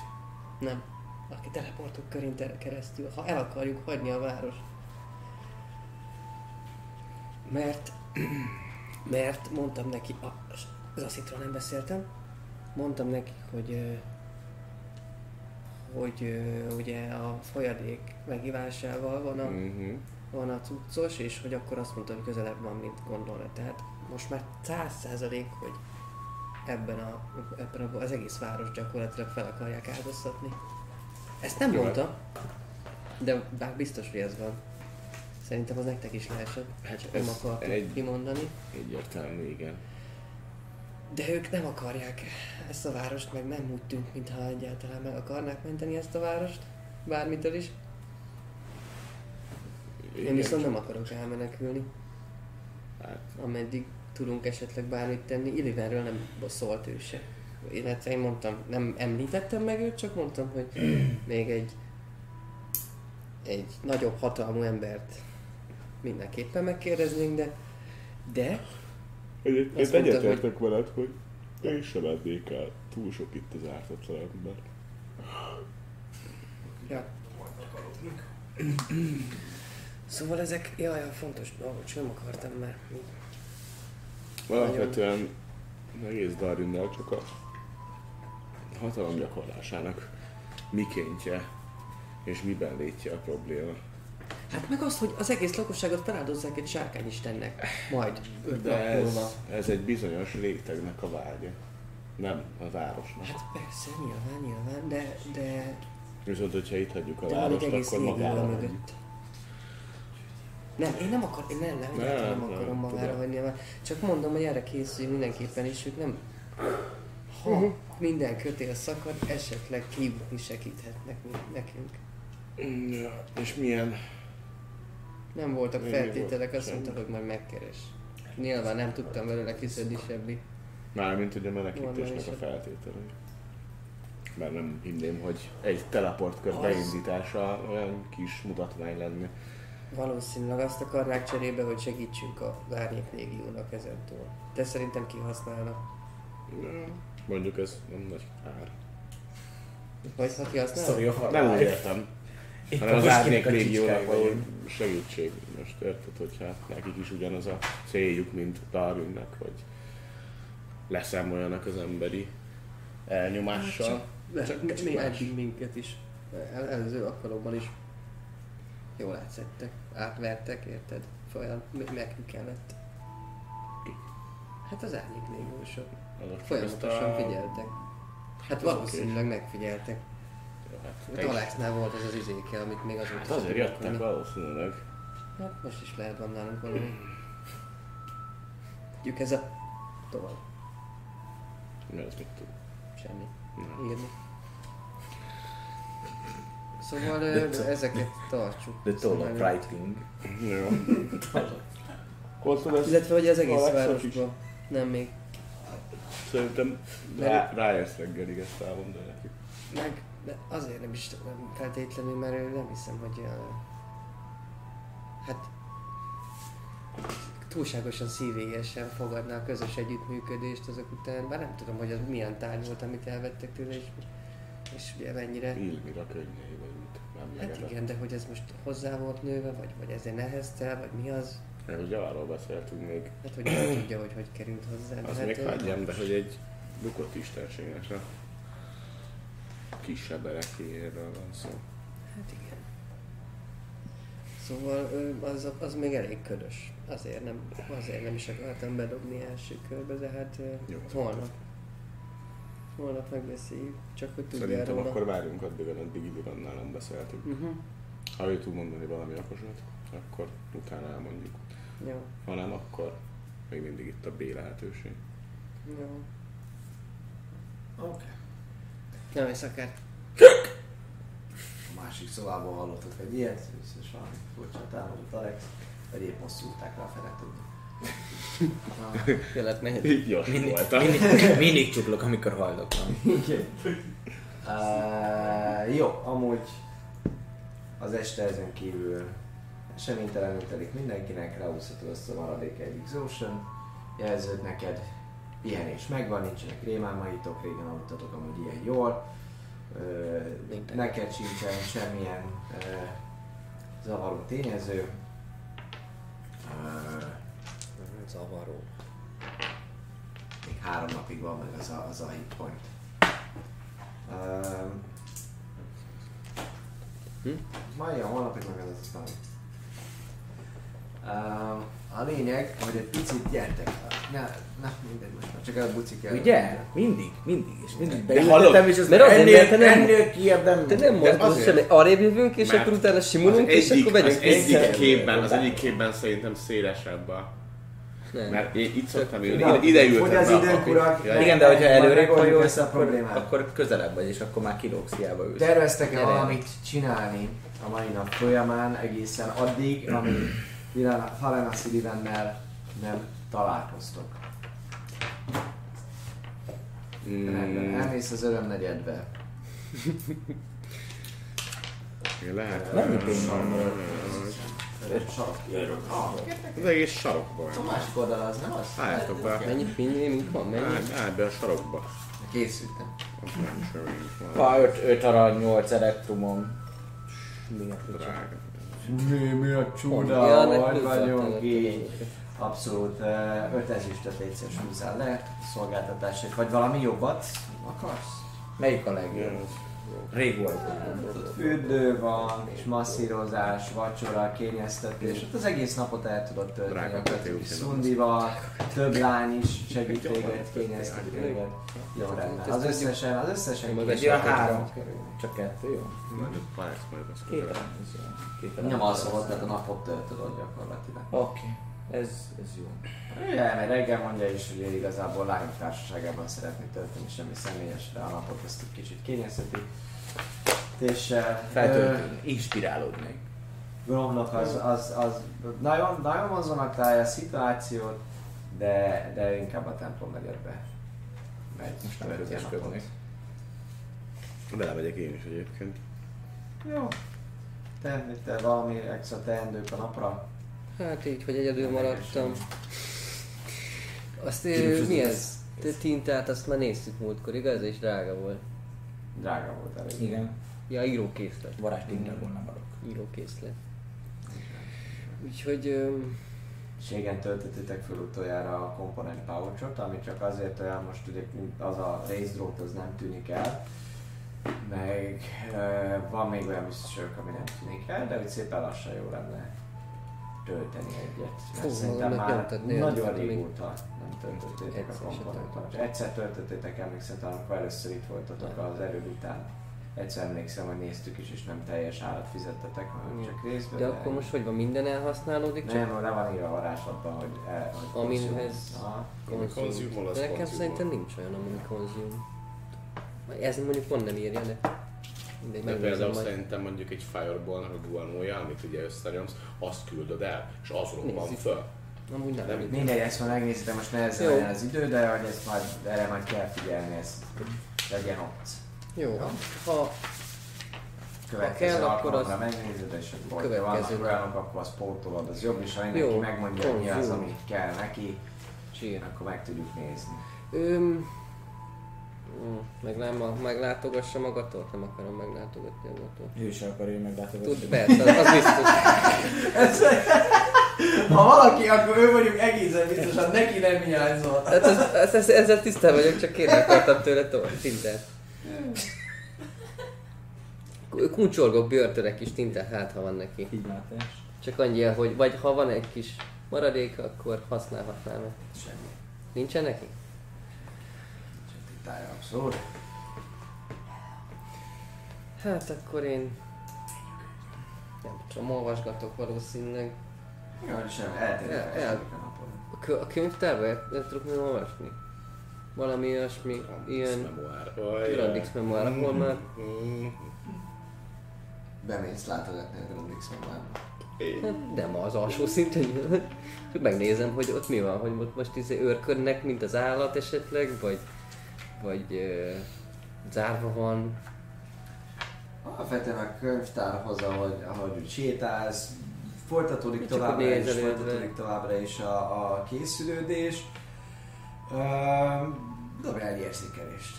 Nem. Aki teleportok körén keresztül, ha el akarjuk hagyni a város. Mert, mert mondtam neki, a, az aszitról nem beszéltem, mondtam neki, hogy hogy ugye a folyadék megivásával van a, Mhm. van a cuccos, és hogy akkor azt mondta, hogy közelebb van, mint gondolna. Tehát most már száz százalék, hogy ebben, a, ebben a, az egész város gyakorlatilag fel akarják áldoztatni. Ezt nem Jó. mondta, de bár biztos, hogy ez van. Szerintem az nektek is leesett, Hát csak nem akartuk egy- kimondani. Egyértelmű, igen. De ők nem akarják ezt a várost, meg nem úgy tűnt, mintha egyáltalán meg akarnák menteni ezt a várost. Bármitől is. Én Igen, viszont csak- nem akarok elmenekülni. Hát, ameddig tudunk esetleg bármit tenni. Illivenről nem szólt ő se. Illetve én mondtam, nem említettem meg őt, csak mondtam, hogy még egy egy nagyobb hatalmú embert mindenképpen megkérdeznénk, de de Egyébként egyetértek veled, hogy én sem mennék el. Túl sok itt az ártatlan ember. ja. Szóval ezek jaj, fontos dolgok, és nem akartam már így. Alapvetően egész Darwinnel csak a hatalom gyakorlásának mikéntje és miben létje a probléma. Hát meg az, hogy az egész lakosságot feláldozzák egy sárkányistennek. Majd De ez, ez egy bizonyos rétegnek a vágya. Nem a városnak. Hát persze, nyilván, nyilván, de, de, Viszont, hogyha itt hagyjuk a de várost, akkor magára hagyjuk. Nem, én nem akar, én nem, nem, Nem, nem, nem akarom magára hagyni. Csak mondom, hogy erre készüljünk mindenképpen is, hogy nem... Ha minden kötél szakad, esetleg kívülni segíthetnek mi- nekünk. Ja, és milyen? Nem voltak Még feltételek, volt azt mondta, hogy majd megkeres. Nyilván nem tudtam belőle kiszedni semmi. Mármint ugye a menekítésnek a feltételei. Mert nem hinném, hogy egy teleportkör Az- beindítása olyan kis mutatvány lenne. Valószínűleg azt akarnák cserébe, hogy segítsünk a Árnyék Légiónak ezentúl. De szerintem kihasználnak. Mondjuk ez nem nagy ár. Vagy ha kihasználnak? Sorry, a Nem úgy értem. Épp hanem az árnyék való vagyunk. segítség. Most érted, hogyha nekik is ugyanaz a céljuk, mint Darwinnek, hogy leszámoljanak az emberi elnyomással. De Csak mi más. eddig minket is, el, előző alkalommal is jól átszettek, átvertek, érted? Folyam, nekünk kellett. Hát az árnyék légiósok. Azok Folyamatosan a- figyeltek. Hát valószínűleg megfigyeltek. Hát Talexnál volt az az izéke, amit még azóta Hát azért jöttek rakni. valószínűleg. Hát most is lehet van nálunk valami. Tudjuk ez a... Tovább. Mi az mit tud? Semmi. Nem. Írni. Szóval ö, ezeket tartsuk. The toll of Szóval- writing. Jó. Illetve hogy az egész városban. Nem még. Szerintem rá, ráérsz reggelig ezt elmondani neki. Meg de azért nem is nem feltétlenül, mert nem hiszem, hogy uh, hát túlságosan szívélyesen fogadná a közös együttműködést azok után, bár nem tudom, hogy az milyen tárgy volt, amit elvettek tőle, és, és ugye mennyire... Ilmira könnyei, Hát igen, de hogy ez most hozzá volt nőve, vagy, vagy ezért nehezte, vagy mi az? Mert ugye arról beszéltünk még, Hát hogy nem tudja, hogy hogy került hozzá. az hát, még hagyjam, de hogy egy bukott istenségnek a kisebb erekéjéről van szó. Hát igen. Szóval az, az még elég ködös. Azért nem, azért nem is akartam bedobni első körbe, de hát Jó. holnap. Holnap megbeszéljük, csak hogy tudjál Szerintem róla. akkor várjunk addig, ameddig Ilirannál nem beszéltünk. Uh-huh. Ha ő tud mondani valami okosat, akkor utána elmondjuk. Jó, Ha nem, akkor még mindig itt a B lehetőség. jó. Oké. Nem és akár. A másik szobából hallottak egy ilyet, és valami furcsa támadott Alex, vagy épp most szúrták rá a felet Jölet mehet. Így gyors Mindig, voltam. mindig, mindig csuklok, amikor hallgatom. Igen. Uh, jó, amúgy az este ezen kívül eseménytelenül telik mindenkinek, leúszhatod azt a maradék egy exhaustion jelzőt neked, pihenés megvan, nincsenek rémálmaitok, régen aludtatok amúgy ilyen jól, uh, Nincsen. neked sincsen semmilyen uh, zavaró tényező, uh, Zavaró. még három napig van meg az a, az a hit point. Um, Hm? Ma ilyen holnapig meg az aztán. Um, a lényeg, hogy egy picit gyertek. Ne, ne, mindegy, most már csak a buci kell. Ugye? Mindig, mindig, és mindig beültetem, és az Mert azért, ennél, mert te nem- ennél kijebb nem Te nem mozdulsz azért- semmi. Arrébb jövünk, és Mert akkor utána Az simulunk, és akkor az megyünk egyik képben, az egyik képben szerintem szélesebb a... Nem. Mert én itt szoktam ülni, Na, ide, ide ültem hogy az be a időnk, papi. urak, Ja, Igen, de hogyha előrébb megoldjuk hajolsz, ezt a akkor, akkor közelebb vagy, és akkor már kilógsz, hiába ülsz. Terveztek-e valamit csinálni a mai nap folyamán egészen addig, amíg Falena Sullivannel nem találkoztok? Rendben, Mm, elmész az örömnegyedbe. lehet. Mennyi pénz van? Sarok. Az egész sarokba. a másik oldal az nem az? Álljatok be. Mennyi mennyi mink van? Mennyi? Állj, be a sarokba. Készültem. Nem van. Ha 5, 5 arany, 8 elektrumom. Drága. Mi, mi a csuda, hogy vagyunk így. Abszolút, eh, öt ezüstöt létszés húzzál le, szolgáltatásért, vagy valami jobbat akarsz? Melyik a legjobb? Rég volt. Fürdő van, és masszírozás, vacsora, kényeztetés, ott az egész napot el tudod tölteni a szundival, több lány is segít téged, kényeztet téged. Jó rendben, az összesen, az összesen olyan fog három. Csak kettő, jó? Két. Nem az volt, tehát a napot töltöd gyakorlatilag. Oké, ez, ez jó. Ő elmegy reggel mondja is, hogy ő igazából lányok társaságában szeretné tölteni semmi személyesre a napot, ezt egy kicsit kényezteti. És eh, ö, Feltöltődni, inspirálódni. Gromnak az, az, az nagyon, nagyon vonzónak találja a szituációt, de, de inkább a templom negyedbe megy, Most nem tölti a napot. közösködni. Belemegyek én is egyébként. Jó. Te, te valami extra teendők a napra? Hát így, hogy egyedül maradtam. Azt ö, mi ez. Te tintát azt már néztük múltkor, igaz? És drága volt. Drága volt elég. Igen, Ja, írókészlet. varázs tintából nem adok. Írókészlet. Úgyhogy... ö, És régen töltöttétek fel utoljára a komponent pouchot, ami csak azért olyan, most ugye az a részdrót az nem tűnik el, meg uh, van még olyan biztosok, ami nem tűnik el, de úgy szépen lassan jó lenne tölteni egyet. Mert Fú, szerintem már nagyon régóta nem töltöttétek a Egyszer se komponent pouchot. töltöttem. Egyszer töltöttétek, emlékszem, talán amikor először itt voltatok az erőd után. Egyszer emlékszem, hogy néztük is, és nem teljes árat fizettetek, hanem csak részben. De akkor most hogy van, minden elhasználódik? Csak Nem, le van írva a varázslatban, hogy... El, hogy Amihez- az De nekem szerintem nincs olyan, ami konzum. Ez mondjuk pont nem írja, de... Mindegy, De például majd. szerintem mondjuk egy Fireball-nak a guanója, amit ugye összenyomsz, azt küldöd el, és az robban Nézzük. föl. Amúgy nem. Nem. Mindegy, ezt már megnézitek, most nehezen Jó. legyen az idő, de hogy ezt majd, erre majd kell figyelni, ezt legyen ott. Jó, ha Következő kell, akkor az- megnézed, és akkor következő. ha vannak olyanok, akkor azt pótolod, az jobb is, ha mindenki Jó, megmondja, hogy mi az, ami kell neki, sír. akkor meg tudjuk nézni. Öm, mm, meg nem, meglátogassa magatot? Nem akarom meglátogatni magatot. Ő is akarja meglátogatni. Tud, persze, az, az biztos. Ha valaki, akkor ő mondjuk egészen biztosan neki nem hiányzott. Hát ez, ez, ez, ezzel tisztán vagyok, csak kérni akartam tőle tovább tintát. Kuncsorgok bőrtörek is tintát, hát ha van neki. Így látás. Csak annyi, hogy vagy ha van egy kis maradék, akkor használhatnám. Semmi. Nincsen neki? Titája abszolút. Hát akkor én... Nem tudom, olvasgatok valószínűleg. Jó, sem, eltérő El- el- a. A, kö- a könyvtárba el, tudok még olvasni? Valami olyasmi, ilyen Grandix memoár, ahol már Mm, Bemész látogatni a Grundix memoárba. Hát nem az alsó szinten, csak megnézem, hogy ott mi van, hogy ott most izé őrködnek, mint az állat esetleg, vagy, vagy ö, zárva van. Alapvetően a könyvtárhoz, ahogy, ahogy úgy sétálsz, folytatódik Csak továbbra is, nézelődve. folytatódik továbbra is a, a készülődés. Dobjál egy érzékelést.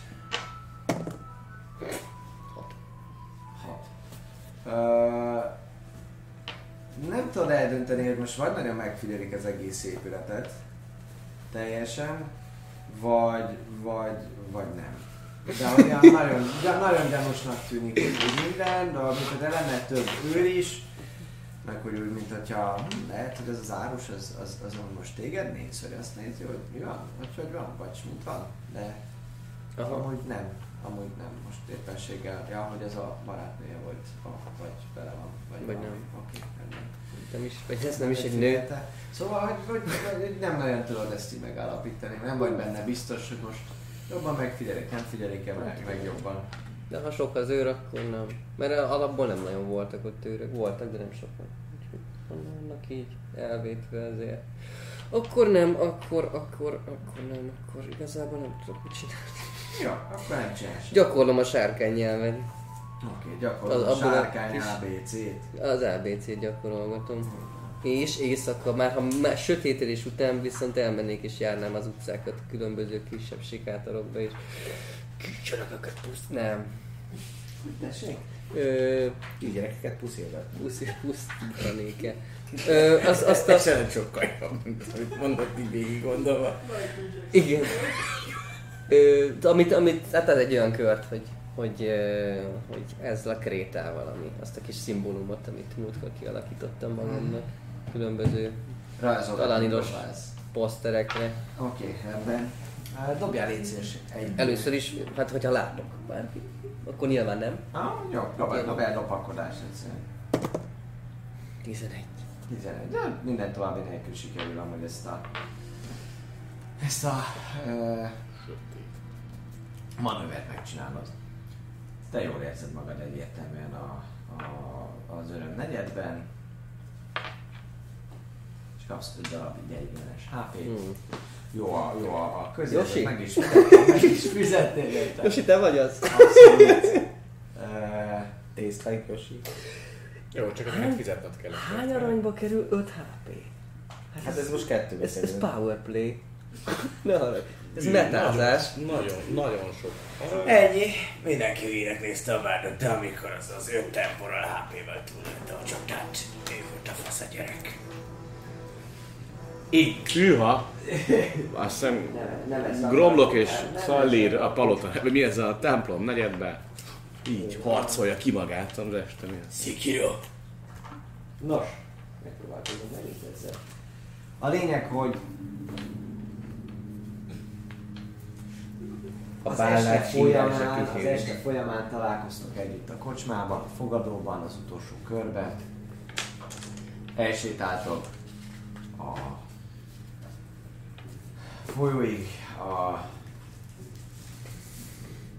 Hat. Hat. Uh, nem tudod eldönteni, hogy most vagy nagyon megfigyelik az egész épületet teljesen, vagy, vagy, vagy nem. De olyan nagyon, nagyon gyanúsnak tűnik hogy minden, de amikor de lenne több őr is, meg hogy úgy, mint hogyha hm, lehet, hogy ez az árus, az, az, az most téged néz, hogy azt nézi, hogy mi van, vagy hogy van, vagy mint van, de Aha. amúgy nem, amúgy nem, most éppenséggel, ja, hogy ez a barátnője volt, vagy vele van, vagy, Vagy valami. nem. Oké, rendben. Nem is, vagy ez nem is egy nő. Szóval, hogy, hogy, hogy nem nagyon tudod ezt így megállapítani, nem vagy benne biztos, hogy most jobban megfigyelik, nem figyelik-e meg, meg jobban. De ha sok az őr, akkor nem. Mert alapból nem nagyon voltak ott őrök. Voltak, de nem sokan. Úgyhogy vannak így elvétve ezért. Akkor nem, akkor, akkor, akkor nem, akkor igazából nem tudok mit csinálni. Jó, akkor nem csinálsz. Gyakorlom a sárkány nyelven. Oké, gyakorlod Az a sárkány ABC-t. Az ABC-t gyakorolgatom. És éjszaka, már ha már sötétedés után viszont elmennék és járnám az utcákat különböző kisebb sikátorokba és kicsonak őket puszt. Nem. Tessék? Ö, Így gyerekeket puszilgat. puszi, pusztítanék-e. Ö, az, azt a... Ez nem sokkal jobb, mint amit mondott így végig gondolva. Igen. Ö, amit, amit, hát ez egy olyan kört, hogy, hogy, hogy ezzel a krétával, ami, azt a kis szimbólumot, amit múltkor kialakítottam magamnak, különböző Rajzolod. Talán idos. próbálsz. poszterekre. Oké, rendben. Uh, dobjál légy szíves egy. Először is, hát hogyha látok bárki, akkor nyilván nem. Ah, jó, dobjál, dobjál lopakodást egyszerűen. 11. 11. De minden további nélkül sikerül amúgy ezt a... Ezt a... Uh, manővert megcsinálod. Te jól érzed magad egyértelműen a, a, az öröm negyedben. Kapsz 5 darab ideiglenes HP-t. Hmm. Jó a, jó a, a közérzet, meg is fizettél, meg is fizettél érte. Josi, te vagy az? Abszolút. Uh, Yoshi. Jó, csak ezeket fizetned kell. Hány aranyba kerül 5 HP? Hát ez most kettőbe Ez, ez powerplay. Ne haragudj. Ez metázás. Nagyon, nagyon sok. Ennyi. Mindenki hülyének nézte a várdot, de amikor az az öt temporal HP-vel túlélte a csatát, ő volt a fasz a gyerek. Így. Hűha! Azt hiszem Gromlok és Szallír a palota, mi ez a templom negyedbe, így harcolja ki magát az este miatt. Szikiro. Nos, megpróbálkozom megint egyszer. A lényeg, hogy A az este, folyamán, az este folyamán találkoztok együtt a kocsmában, a fogadóban, az utolsó körben. Elsétáltok a folyóig, a,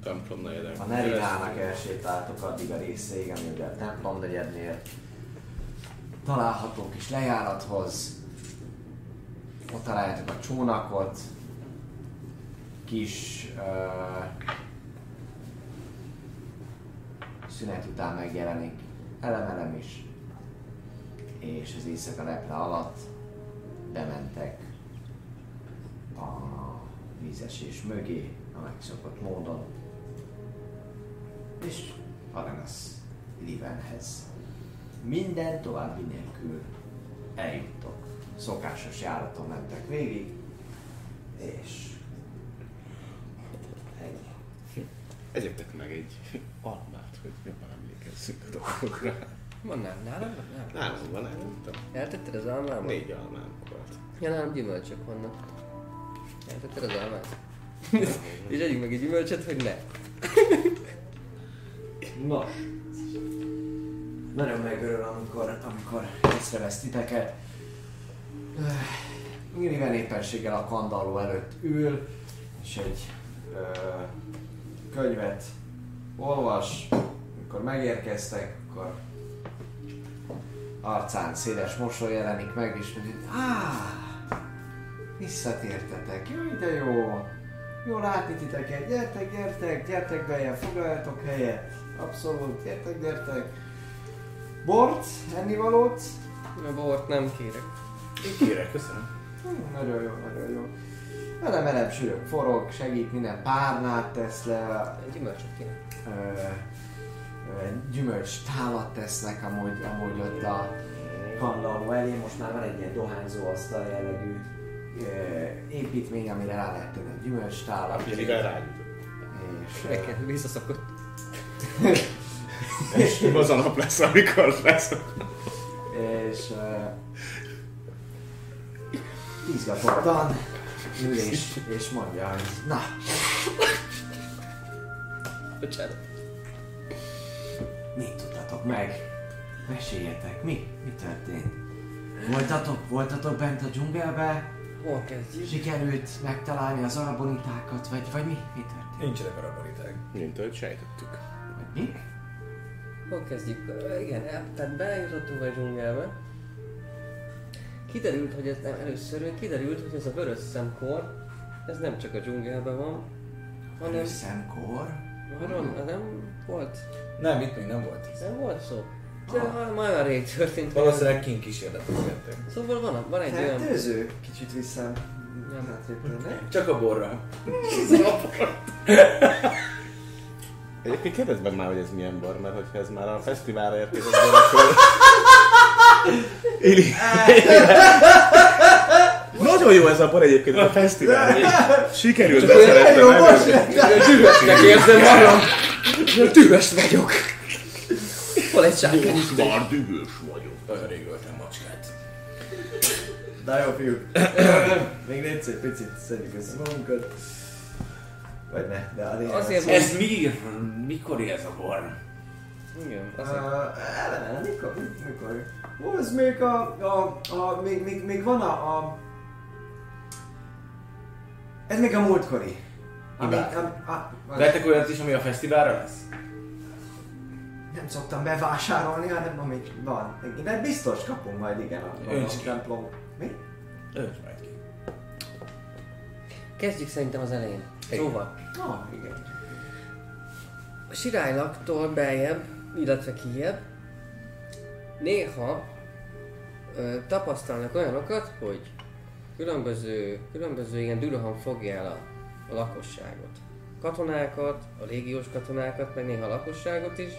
Templom negyedek. a Nerinának elsétáltok addig a részéig, ami ugye a templom negyednél található kis lejárathoz. ott találjátok a csónakot, kis uh, szünet után megjelenik elemelem is, és az éjszaka leple alatt bementek a vízesés mögé, a megszokott módon, és Aranas Livenhez minden további nélkül eljuttok. Szokásos járaton mentek végig, és ennyi. Egyébként meg egy almát, hogy jobban emlékezzünk a dolgokra. Van nálam? Nálam van? Nálam. Van, elmondtam. Eltetted az almámat? Négy almánk volt. Ja, nálam gyümölcsök vannak. Eltetted az almát? És együnk meg egy gyümölcsöt, hogy ne. Nos. Nagyon megörül, amikor, amikor észrevesz titeket. Mivel éppenséggel a kandalló előtt ül, és egy ö, könyvet olvas. Amikor megérkeztek, akkor arcán széles mosoly jelenik meg, és mondja, áh, visszatértetek, jaj de jó, jó látni titeket, gyertek, gyertek, gyertek be, foglaljatok helyet, abszolút, gyertek, gyertek. Bort, ennivalót, A bort nem kérek. Én kérek, köszönöm. Hú, nagyon jó, nagyon jó. Vele meleg sülök, forog, segít minden párnát tesz le, Egy gyümölcsöt kéne. ö, ö, gyümölcs tálat tesznek amúgy, amúgy ott a kandalló elé. Most már van egy ilyen dohányzó asztal jellegű építmény, amire rá lehet tenni a gyümölcs tálat. Mivel rágyújtott. És, Nekem visszaszokott. És az a nap lesz, amikor lesz. és uh, izgatottan ül és, és mondja, hogy na, Bocsánat. mit tudtatok meg? Meséljetek, mi? Mi történt? Voltatok, voltatok bent a dzsungelbe? Hol kezdjük? Sikerült megtalálni az arabonitákat, vagy, vagy mi? Mi történt? Nincsenek araboniták. Mint ahogy sejtettük. Vagy mi? Hol kezdjük? Igen, el- tehát bejutottunk a dzsungelbe. Kiderült, hogy ez nem először, kiderült, hogy ez a vörös szemkor, ez nem csak a dzsungelben van, hanem Szemkor? arról nem volt, Nem, itt még nem volt. nem volt szó. De már már olyan rég történt. Valószínűleg kint kísérletezgettek. Szóval van, van egy olyan... Fertőző? Kicsit vissza. Nem. Csak a borra. Egyébként kérdezd meg már, hogy ez milyen bor, mert hogyha ez már a fesztiválra érkezett bor, akkor... Ili... Nagyon jó ez a bor egyébként a fesztivál. Sikerült beszerettem most Dühösnek érzem magam! Dühös vagyok! Hol egy sárkány is? Már dühös vagyok. Nagyon rég öltem macskát. Na jó, fiúk. Még légy szép picit szedjük össze magunkat. Vagy ne, de a lényeg Azért az, van- Ez mi? Mikor ez a bor? Igen, Uh, azért. eleve, mikor, mikor? Ó, ez még a, a, a még, még, még van a, a ez még a múltkori. Ami, am, a, a, Vettek olyat is, ami a fesztiválra lesz? Nem szoktam bevásárolni, hanem amik van. De biztos kapunk majd, igen, a, templom. Mi? Önts majd ki. Kezdjük szerintem az elején. Szóval, Ah, igen. a Sirálylaktól beljebb, illetve kijebb, néha ö, tapasztalnak olyanokat, hogy különböző, különböző ilyen dülham fogja el a, a lakosságot. Katonákat, a légiós katonákat, meg néha a lakosságot is,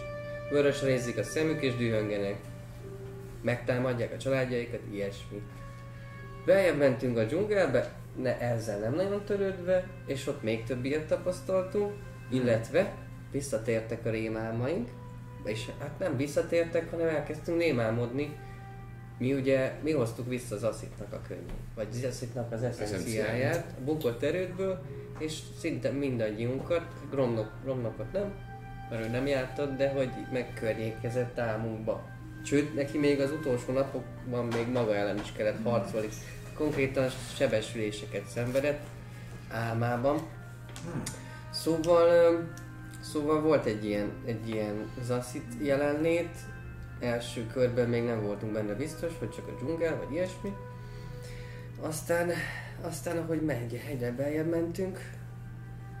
vörös rézik a szemük és dühöngenek. Megtámadják a családjaikat, ilyesmi. Beljebb mentünk a dzsungelbe, ne, ezzel nem nagyon törődve, és ott még több ilyet tapasztaltunk, illetve visszatértek a rémálmaink, és hát nem visszatértek, hanem elkezdtünk némálmodni. Mi ugye, mi hoztuk vissza az aszitnak a könyvét, vagy az aszitnak az eszenciáját, a bukott erődből, és szinte mindannyiunkat, Gromnok, Gromnokot nem, mert ő nem jártott, de hogy megkörnyékezett álmunkba. Sőt, neki még az utolsó napokban még maga ellen is kellett harcolni. Konkrétan sebesüléseket szenvedett álmában. Szóval, szóval volt egy ilyen, egy ilyen zaszit jelenlét. Első körben még nem voltunk benne biztos, hogy csak a dzsungel, vagy ilyesmi. Aztán, aztán ahogy megy, egyre beljebb mentünk,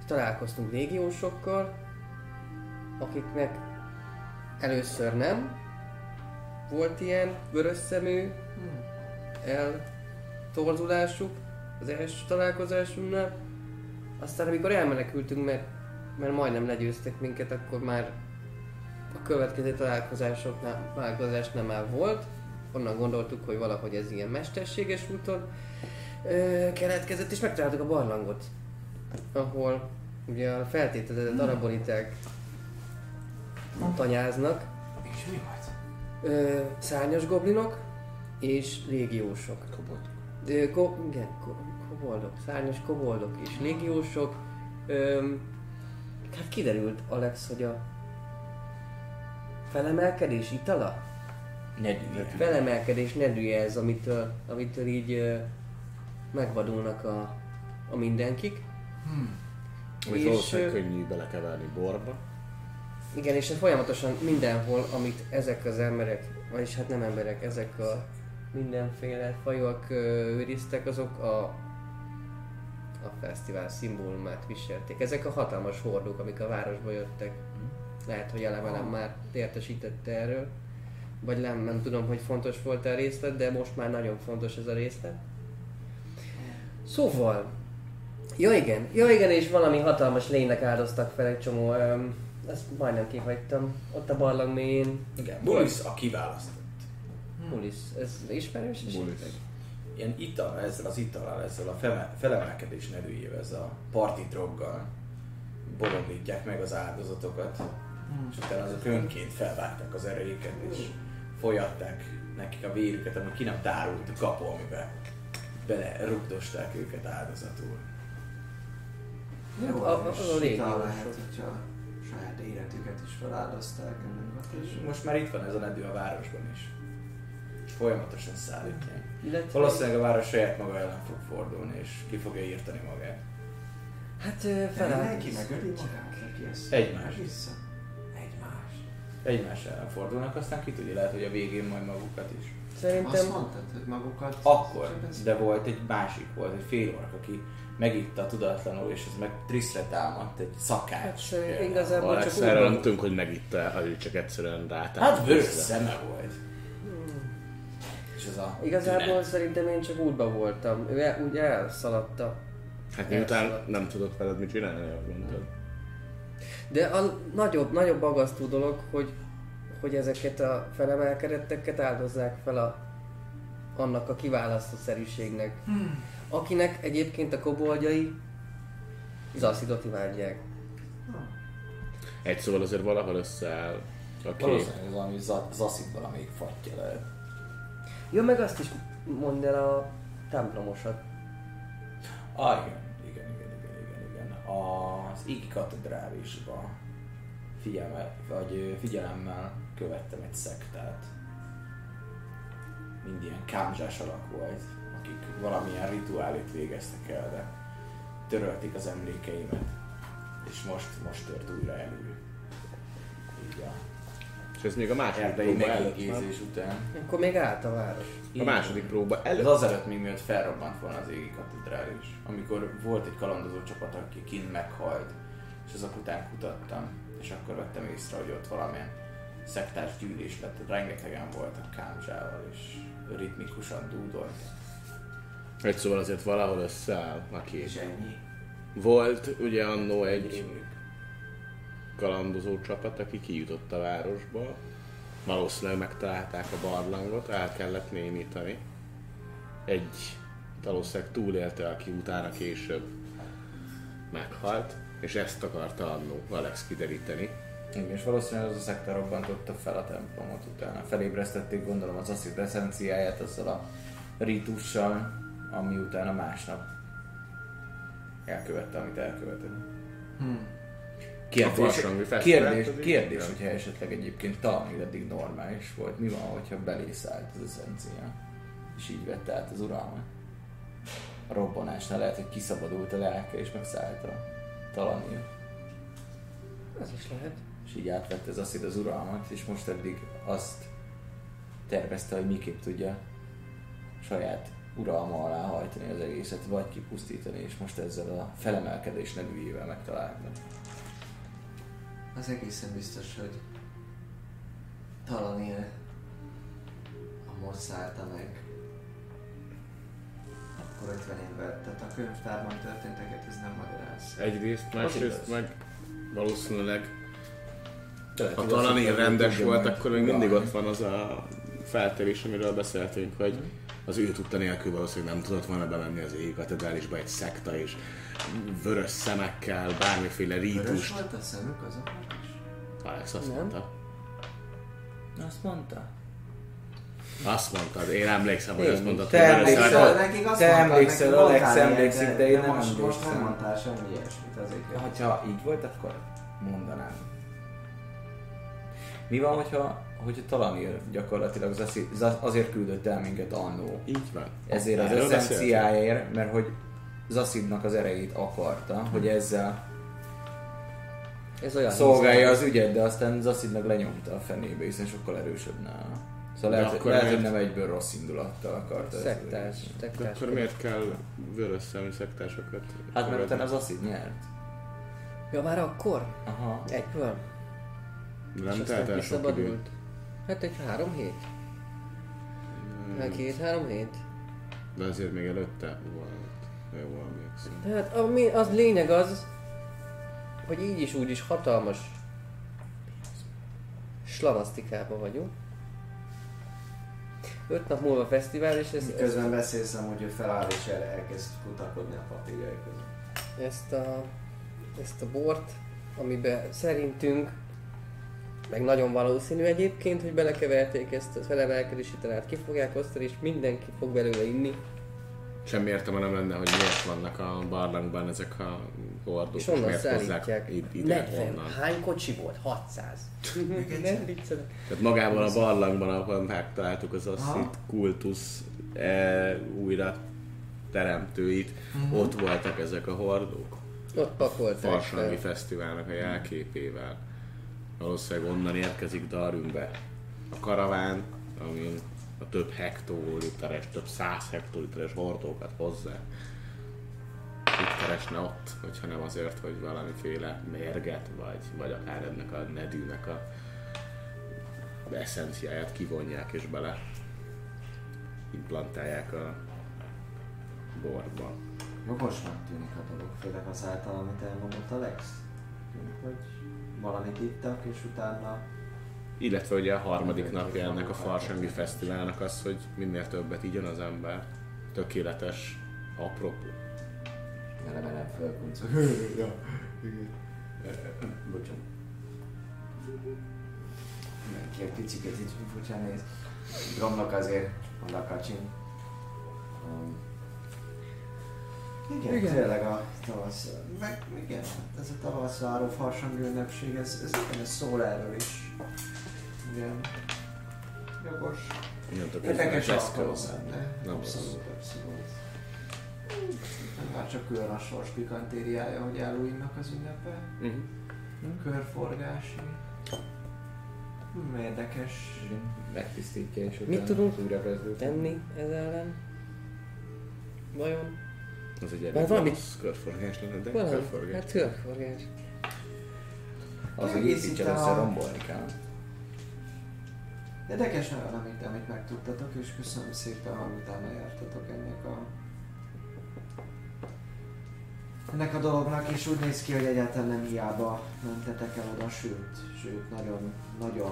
találkoztunk légiósokkal, akiknek először nem volt ilyen vörös szemű eltorzulásuk az első találkozásunknál. Aztán amikor elmenekültünk, mert, mert majdnem legyőztek minket, akkor már a következő találkozásoknál, találkozásnál már volt. Onnan gondoltuk, hogy valahogy ez ilyen mesterséges úton ö, keletkezett, és megtaláltuk a barlangot, ahol ugye a feltételezett araboniták tanyáznak, És mi volt? ö, szárnyas goblinok és légiósok. Ö, ko, igen, ko, koboldok, szárnyas koboldok és légiósok. Ö, hát kiderült, Alex, hogy a felemelkedés itala? Ne dühje. Felemelkedés nedűje ez, amitől, amitől így ö, megvadulnak a, a mindenkik. Amit És, valószínűleg könnyű belekeverni borba. Igen, és folyamatosan mindenhol, amit ezek az emberek, vagyis hát nem emberek, ezek a mindenféle fajok őriztek, azok a, a fesztivál szimbólumát viselték. Ezek a hatalmas hordók, amik a városba jöttek. Lehet, hogy elemelem már értesítette erről. Vagy nem, nem tudom, hogy fontos volt a részlet, de most már nagyon fontos ez a részlet. Szóval, ja igen, ja igen, és valami hatalmas lénynek áldoztak fel egy csomó, öm, ezt majdnem kihagytam, ott a barlang mélyén, Igen, Bulis a kiválasztott. Mulis, ez ismerős esetleg? Ilyen ital, ezzel az italal, ezzel a fele, felemelkedés nedűjével, ezzel a parti droggal bolondítják meg az áldozatokat, és utána azok önként felvágták az erejüket, és folyatták nekik a vérüket, ami ki nem tárult a kapu, amiben bele rugdosták őket áldozatul. Jó, a- a- a jósok. lehet, hogyha a saját életüket is feláldozták ennek És most már itt van ez a nedű a városban is. És folyamatosan szállítják. Illetve, Valószínűleg a város saját maga ellen fog fordulni, és ki fogja írtani magát. hát ezt Egymás. Vissza. Egymás. Egymás ellen fordulnak, aztán ki tudja, lehet, hogy a végén majd magukat is. Azt Szerintem, mondtad, hogy magukat... Akkor, de volt egy másik, volt egy félork, aki megitta tudatlanul, és ez meg Triszre támadt, egy szakács. Hát, igazából csak úgy nem tudunk, hogy megitta, ő csak egyszerűen rátámadt. Hát vörös szeme volt. És ez a Igazából tünet. szerintem én csak útba voltam. Ő el, úgy elszaladta. Hát miután nem tudok veled mit csinálni, ahogy mondtad. De a nagyobb, nagyobb agasztó dolog, hogy, hogy ezeket a felemelkedetteket áldozzák fel a, annak a kiválasztó szerűségnek. Hmm. Akinek egyébként a koboldjai Zaszidot imádják. Egy szóval azért valahol összeáll a kép. Valószínűleg ez valami za- zaszit valamelyik fatja lehet. Ja, meg azt is mondd el a templomosat. Ah, igen, igen, igen, igen, igen, igen. Az Igi katedrálisba figyelme, vagy figyelemmel követtem egy szektát. Mind ilyen kámzsás alak volt, akik valamilyen rituálét végeztek el, de törölték az emlékeimet. És most, most tört újra elő. Így a És ez még a második erdei próba előtt. után. Akkor még állt a város. A második próba Ez előtt. azelőtt még mielőtt felrobbant volna az égi katedrális, amikor volt egy kalandozó csapat, aki kint meghalt, és azok után kutattam, és akkor vettem észre, hogy ott valamilyen szektás gyűlés lett, rengetegen voltak kámzsával, és ritmikusan dúdoltak. Egy szóval azért valahol összeáll a kép. És ennyi. Volt ugye annó egy kalandozó csapat, aki kijutott a városba. Valószínűleg megtalálták a barlangot, el kellett némítani. Egy valószínűleg túlélte, aki utána később meghalt, és ezt akarta annó Alex kideríteni. Igen, és valószínűleg az a szekta robbantotta fel a templomot utána. Felébresztették gondolom az asszid eszenciáját azzal a rítussal, ami utána másnap elkövette, amit elkövetett. A Kérdés, kérdés, kérdés, Igen. hogyha esetleg egyébként talán eddig normális volt. Mi van, hogyha belészállt az eszencia, és így vette át az uralmat? A robbanásnál lehet, hogy kiszabadult a lelke, és megszállt a talanil. Ez is lehet. És így átvette az aszid az uralmat, és most eddig azt tervezte, hogy miképp tudja saját uralma alá hajtani az egészet, vagy kipusztítani, és most ezzel a felemelkedés nevűjével megtalálni. Az egészen biztos, hogy Talanil a most szállta meg akkor 50 évvel. Tehát a könyvtárban történteket ez nem magyaráz. Egyrészt, másrészt meg valószínűleg lehet, ha hogy rendes volt, akkor még mindig ott van az a feltérés, amiről beszéltünk, hogy az ő tudta nélkül valószínűleg nem tudott volna bemenni az égi katedrálisba egy szekta és vörös szemekkel, bármiféle Vörös rítust. volt a szemük azoknak is? Alex azt Nem. mondta. Azt mondta? Azt mondtad, én emlékszem, hogy Én azt mondtad, te hogy emlékszel? vörös nekik azt te emlékszel, Alex emlékszik, de én nem most, most nem mondtál semmi ilyesmit azért. kérdezem. Ha így volt, akkor mondanám. Mi van, hogyha, hogyha Talanir gyakorlatilag az az- azért küldött el minket annó? Így van. Ezért az eszenciáért, mert hogy Zasidnak az erejét akarta, hogy ezzel Ez olyan szolgálja az ügyet, de aztán Zasid meg lenyomta a fenébe, hiszen sokkal erősebb nála. Szóval lehet, akkor lehet hogy nem egyből rossz indulattal akarta. ezt. Szektás. De szektás. akkor miért kell vörös szemű szektásokat? Hát mert utána Zasid nyert. Ja, már akkor? Aha. Egyből? Nem telt el sok idő. Hát egy három hét? Hát két-három hét? De azért még előtte volt. Jó, emlékszem. Tehát ami, az lényeg az, hogy így is úgy is hatalmas slamasztikában vagyunk. Öt nap múlva fesztivál, és ez, ez, Közben beszélsz amúgy, hogy feláll és el, elkezd kutakodni a papírjai között. ezt, a, ezt a bort, amiben szerintünk, meg nagyon valószínű egyébként, hogy belekeverték ezt a felemelkedési tanárt, ki fogják osztani, és mindenki fog belőle inni. Semmi értelme nem lenne, hogy miért vannak a barlangban ezek a hordók, És onnan miért szállítják. id- ide, 40. onnan. Hány kocsi volt? 600. Nem viccelek. Tehát magában a barlangban, ahol megtaláltuk az asszit kultusz e, újra teremtőit, Mhm. ott voltak ezek a hordók. Ott pakolták Farsangi. Fesztiválnak a jelképével. Valószínűleg onnan érkezik Darwinbe a karaván, ami a több hektoliteres, több száz hektoliteres hordókat hozzá. Itt keresne ott, hogyha nem azért, hogy valamiféle mérget, vagy, vagy akár ennek a nedűnek a eszenciáját kivonják és bele implantálják a borba. Jogosnak tűnik a dolog, főleg azáltal, amit elmondott Alex. Tűnik, hogy valamit ittak, és utána Illetve ugye a harmadik napja ennek a Farsangi Fesztiválnak az, hogy minél többet igyon az ember. Tökéletes apropó. eleve nem fölkuncol. ja, igen. Bocsánat. Mindenki egy picit így furcsán néz. Gromnak azért, a kacsin. Um, igen, igen, tényleg a tavasz, meg igen, ez a tavasz váró farsang ünnepség, ez, ez, ez szól erről is. Igen. Jogos. Érdekes alkalom lenne. Nem Abszolút, abszolút. Már csak külön a sors pikantériája, hogy Halloweennak az ünnepe. Uh-huh. Körforgási. Hmm, érdekes. Megtisztítja és Mit tudunk. Tenni ez ellen? Vajon? Az egy elég valami- körforgás lenne, de Valami. körforgás. Hát körforgás. Az, hogy Egész építsen itt a- össze, rombolni kell. Érdekes nagyon, amit, amit megtudtatok, és köszönöm szépen, hogy utána jártatok ennek a ennek a dolognak, és úgy néz ki, hogy egyáltalán nem hiába mentetek el oda, sőt, sőt, nagyon, nagyon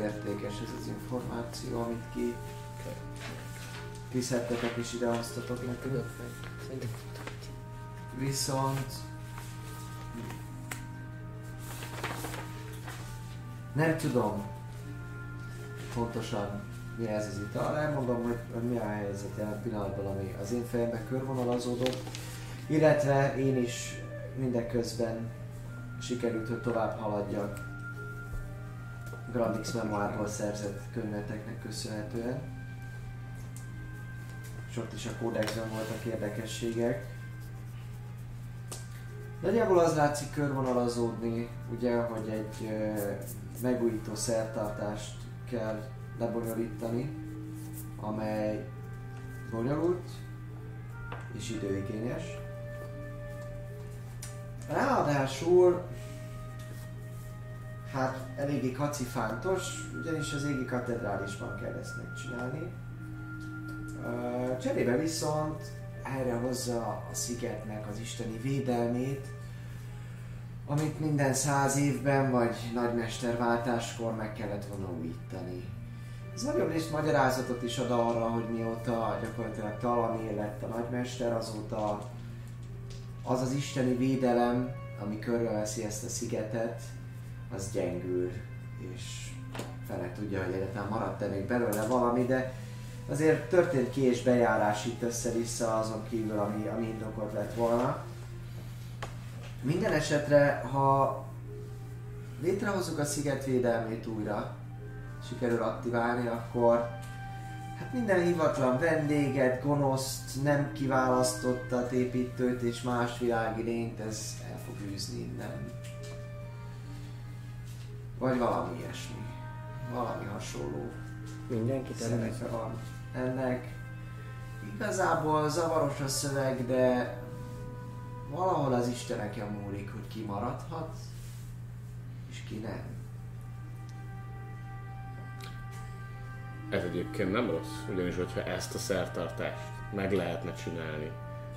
értékes ez az információ, amit ki kiszedtetek és idehoztatok nekünk. Viszont... Nem tudom pontosan mi ez az ital. Elmondom, hogy mi a helyzet jelen pillanatban, ami az én fejembe körvonalazódott. Illetve én is mindeközben sikerült, hogy tovább haladjak Grandix Memoárból szerzett könyveteknek köszönhetően. És ott is a kódexben voltak érdekességek. Nagyjából az látszik körvonalazódni, ugye, hogy egy megújító szertartást kell lebonyolítani, amely bonyolult és időigényes. Ráadásul hát eléggé kacifántos, ugyanis az égi katedrálisban kell ezt megcsinálni. Cserébe viszont erre hozza a szigetnek az isteni védelmét, amit minden száz évben vagy nagymesterváltáskor meg kellett volna újítani. Ez nagyobb részt magyarázatot is ad arra, hogy mióta gyakorlatilag Talani lett a nagymester, azóta az az isteni védelem, ami körülveszi ezt a szigetet, az gyengül, és fele tudja, hogy egyáltalán maradt-e még belőle valami, de azért történt ki és bejárás itt össze-vissza azon kívül, ami, ami indokolt lett volna. Minden esetre, ha létrehozzuk a sziget védelmét újra, sikerül aktiválni, akkor hát minden hivatlan vendéget, gonoszt, nem kiválasztottat, építőt és más világi lényt, ez el fog űzni innen. Vagy valami ilyesmi. Valami hasonló Mindenkit szerepe van ennek. Igazából zavaros a szöveg, de valahol az isteneken múlik, hogy ki maradhat, és ki nem. Ez egyébként nem rossz, ugyanis hogyha ezt a szertartást meg lehetne csinálni,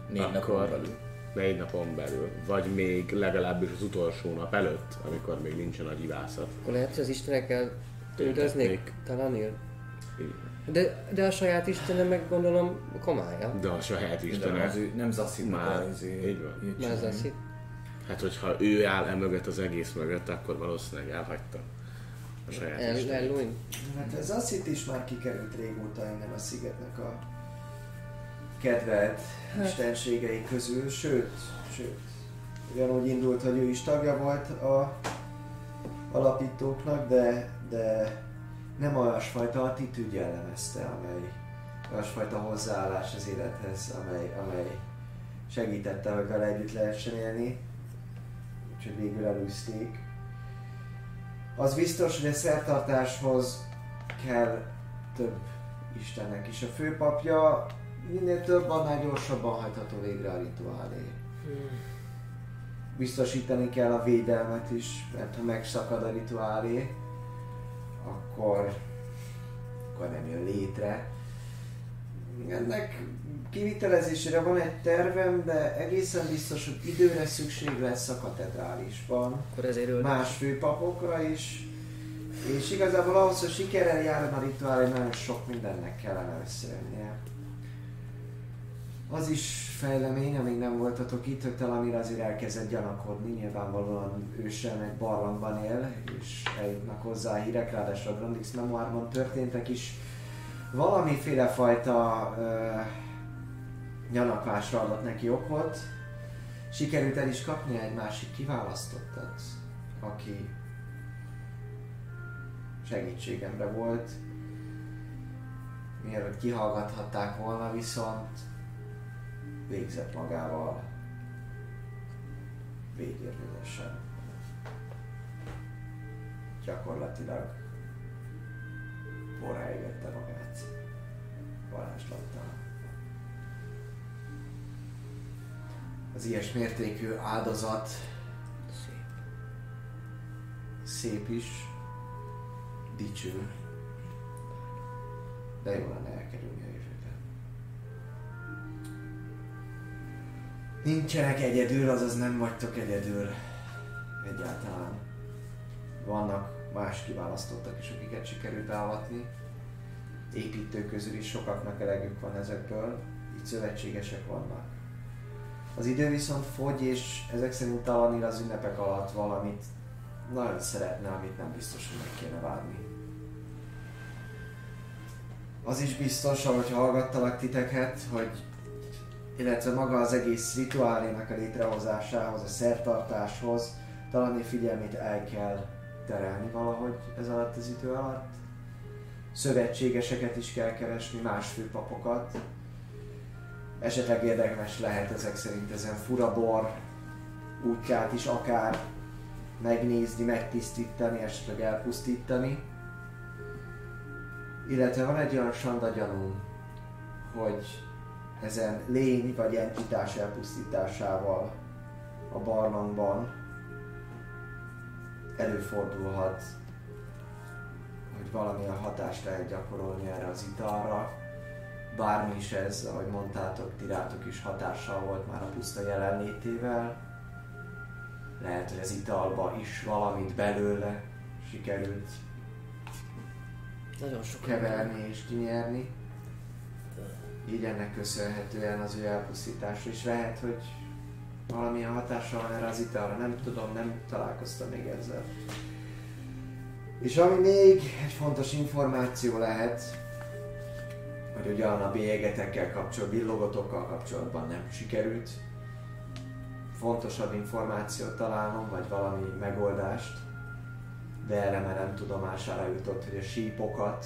Négy napon akkor belül. négy napon belül, vagy még legalábbis az utolsó nap előtt, amikor még nincsen nagy ivászat. Akkor lehet, hogy az istenekkel üldöznék talán él. Igen. De, de a saját istenem meg gondolom komálya. De a saját De Istene, az ő, nem Zassit Már, izé, így van. Már az hitt. hát hogyha ő áll e mögött az egész mögött, akkor valószínűleg elhagyta a saját El. Elluin. Hát ez azt itt is már kikerült régóta innen a szigetnek a kedvelt istenségei közül, sőt, sőt, ugyanúgy indult, hogy ő is tagja volt a alapítóknak, de, de nem olyasfajta attitűd jellemezte, amely olyasfajta hozzáállás az élethez, amely, amely segítette, hogy vele együtt lehessen élni, úgyhogy végül elűzték. Az biztos, hogy a szertartáshoz kell több Istennek is. A főpapja minél több, annál gyorsabban hajtható végre a rituálé. Biztosítani kell a védelmet is, mert ha megszakad a rituálé, akkor, akkor nem jön létre. Ennek kivitelezésére van egy tervem, de egészen biztos, hogy időre szükség lesz a katedrálisban Akkor ezért más főpapokra is, és igazából ahhoz, hogy sikerrel járjon a rituálé, nagyon sok mindennek kellene összejönnie. Az is fejlemény, amíg nem voltatok itt, hogy Talamir azért elkezdett gyanakodni, nyilvánvalóan ő sem egy barlangban él, és eljutnak hozzá a hírek, ráadásul a Grandix memoárban történtek is valamiféle fajta ö, gyanakvásra adott neki okot. Sikerült el is kapni egy másik kiválasztottat, aki segítségemre volt. Mielőtt kihallgathatták volna, viszont végzett magával végérvényesen. Gyakorlatilag porrá égette magát varázslattal. Az ilyes mértékű áldozat szép is, dicső, de jó lenne elkerülni Nincsenek egyedül, azaz nem vagytok egyedül egyáltalán. Vannak más kiválasztottak is, akiket sikerült beavatni. Építők közül is sokaknak elegük van ezekből, így szövetségesek vannak. Az idő viszont fogy, és ezek szerint Talanil az ünnepek alatt valamit nagyon szeretne, amit nem biztos, hogy meg kéne várni. Az is biztos, ahogy hallgattalak titeket, hogy illetve maga az egész rituálénak a létrehozásához, a szertartáshoz talán figyelmét el kell terelni valahogy ez alatt az idő alatt. Szövetségeseket is kell keresni, más főpapokat. Esetleg érdemes lehet ezek szerint ezen furabor útját is akár megnézni, megtisztítani, esetleg elpusztítani. Illetve van egy olyan sanda gyanúm, hogy ezen lény vagy entitás elpusztításával a barlangban előfordulhat, hogy valamilyen hatást lehet gyakorolni erre az italra. Bármi is ez, ahogy mondtátok, tirátok is hatással volt már a puszta jelenlétével. Lehet, hogy az italba is valamit belőle sikerült Nagyon sok keverni és kinyerni. Így ennek köszönhetően az ő elpusztítása is lehet, hogy valamilyen hatással van erre az italra. Nem tudom, nem találkoztam még ezzel. És ami még egy fontos információ lehet, hogy ugyan a bélyegetekkel kapcsolatban, billogotokkal kapcsolatban nem sikerült fontosabb információt találnom, vagy valami megoldást, de elemelem tudomására jutott, hogy a sípokat,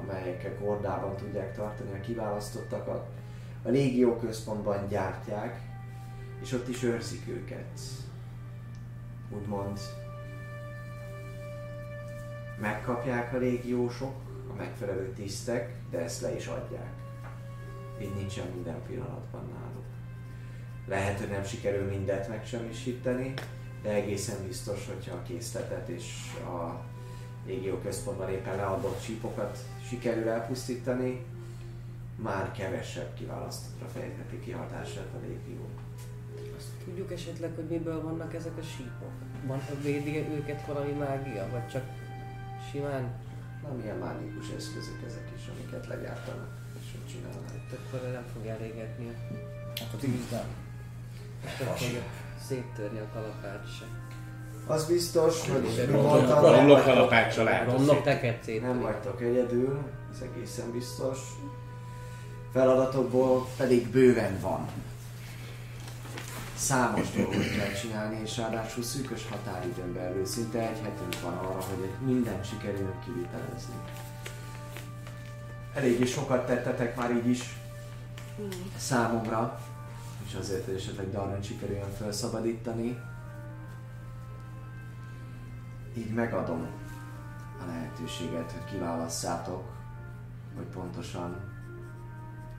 amelyekkel kordában tudják tartani a kiválasztottakat, a légió központban gyártják, és ott is őrzik őket. Úgymond megkapják a légiósok, a megfelelő tisztek, de ezt le is adják. Így nincsen minden pillanatban náluk. Lehet, hogy nem sikerül mindet megsemmisíteni, de egészen biztos, hogyha a készletet és a légió központban éppen leadott csípokat sikerül elpusztítani, már kevesebb kiválasztottra fejtheti ki hatását a légió. Azt tudjuk esetleg, hogy miből vannak ezek a sípok? Van, védi őket valami mágia, vagy csak simán? Nem ilyen mágikus eszközök ezek is, amiket legyártanak és hogy csinálnak. Hát akkor nem fog elégetni. Hát a tűz nem. Fogja széttörni a kalapát se. Az biztos, hogy A nem romlok kalapáccsal lehet. Romlok neked szét. Nem vagytok egyedül, ez egészen biztos. Feladatokból pedig bőven van. Számos dolgot kell csinálni, és ráadásul szűkös határidőn belül szinte egy hetünk van arra, hogy mindent sikerüljön kivitelezni. Eléggé sokat tettetek már így is számomra, és azért, hogy esetleg Darren sikerüljön felszabadítani. Így megadom a lehetőséget, hogy kiválasszátok, hogy pontosan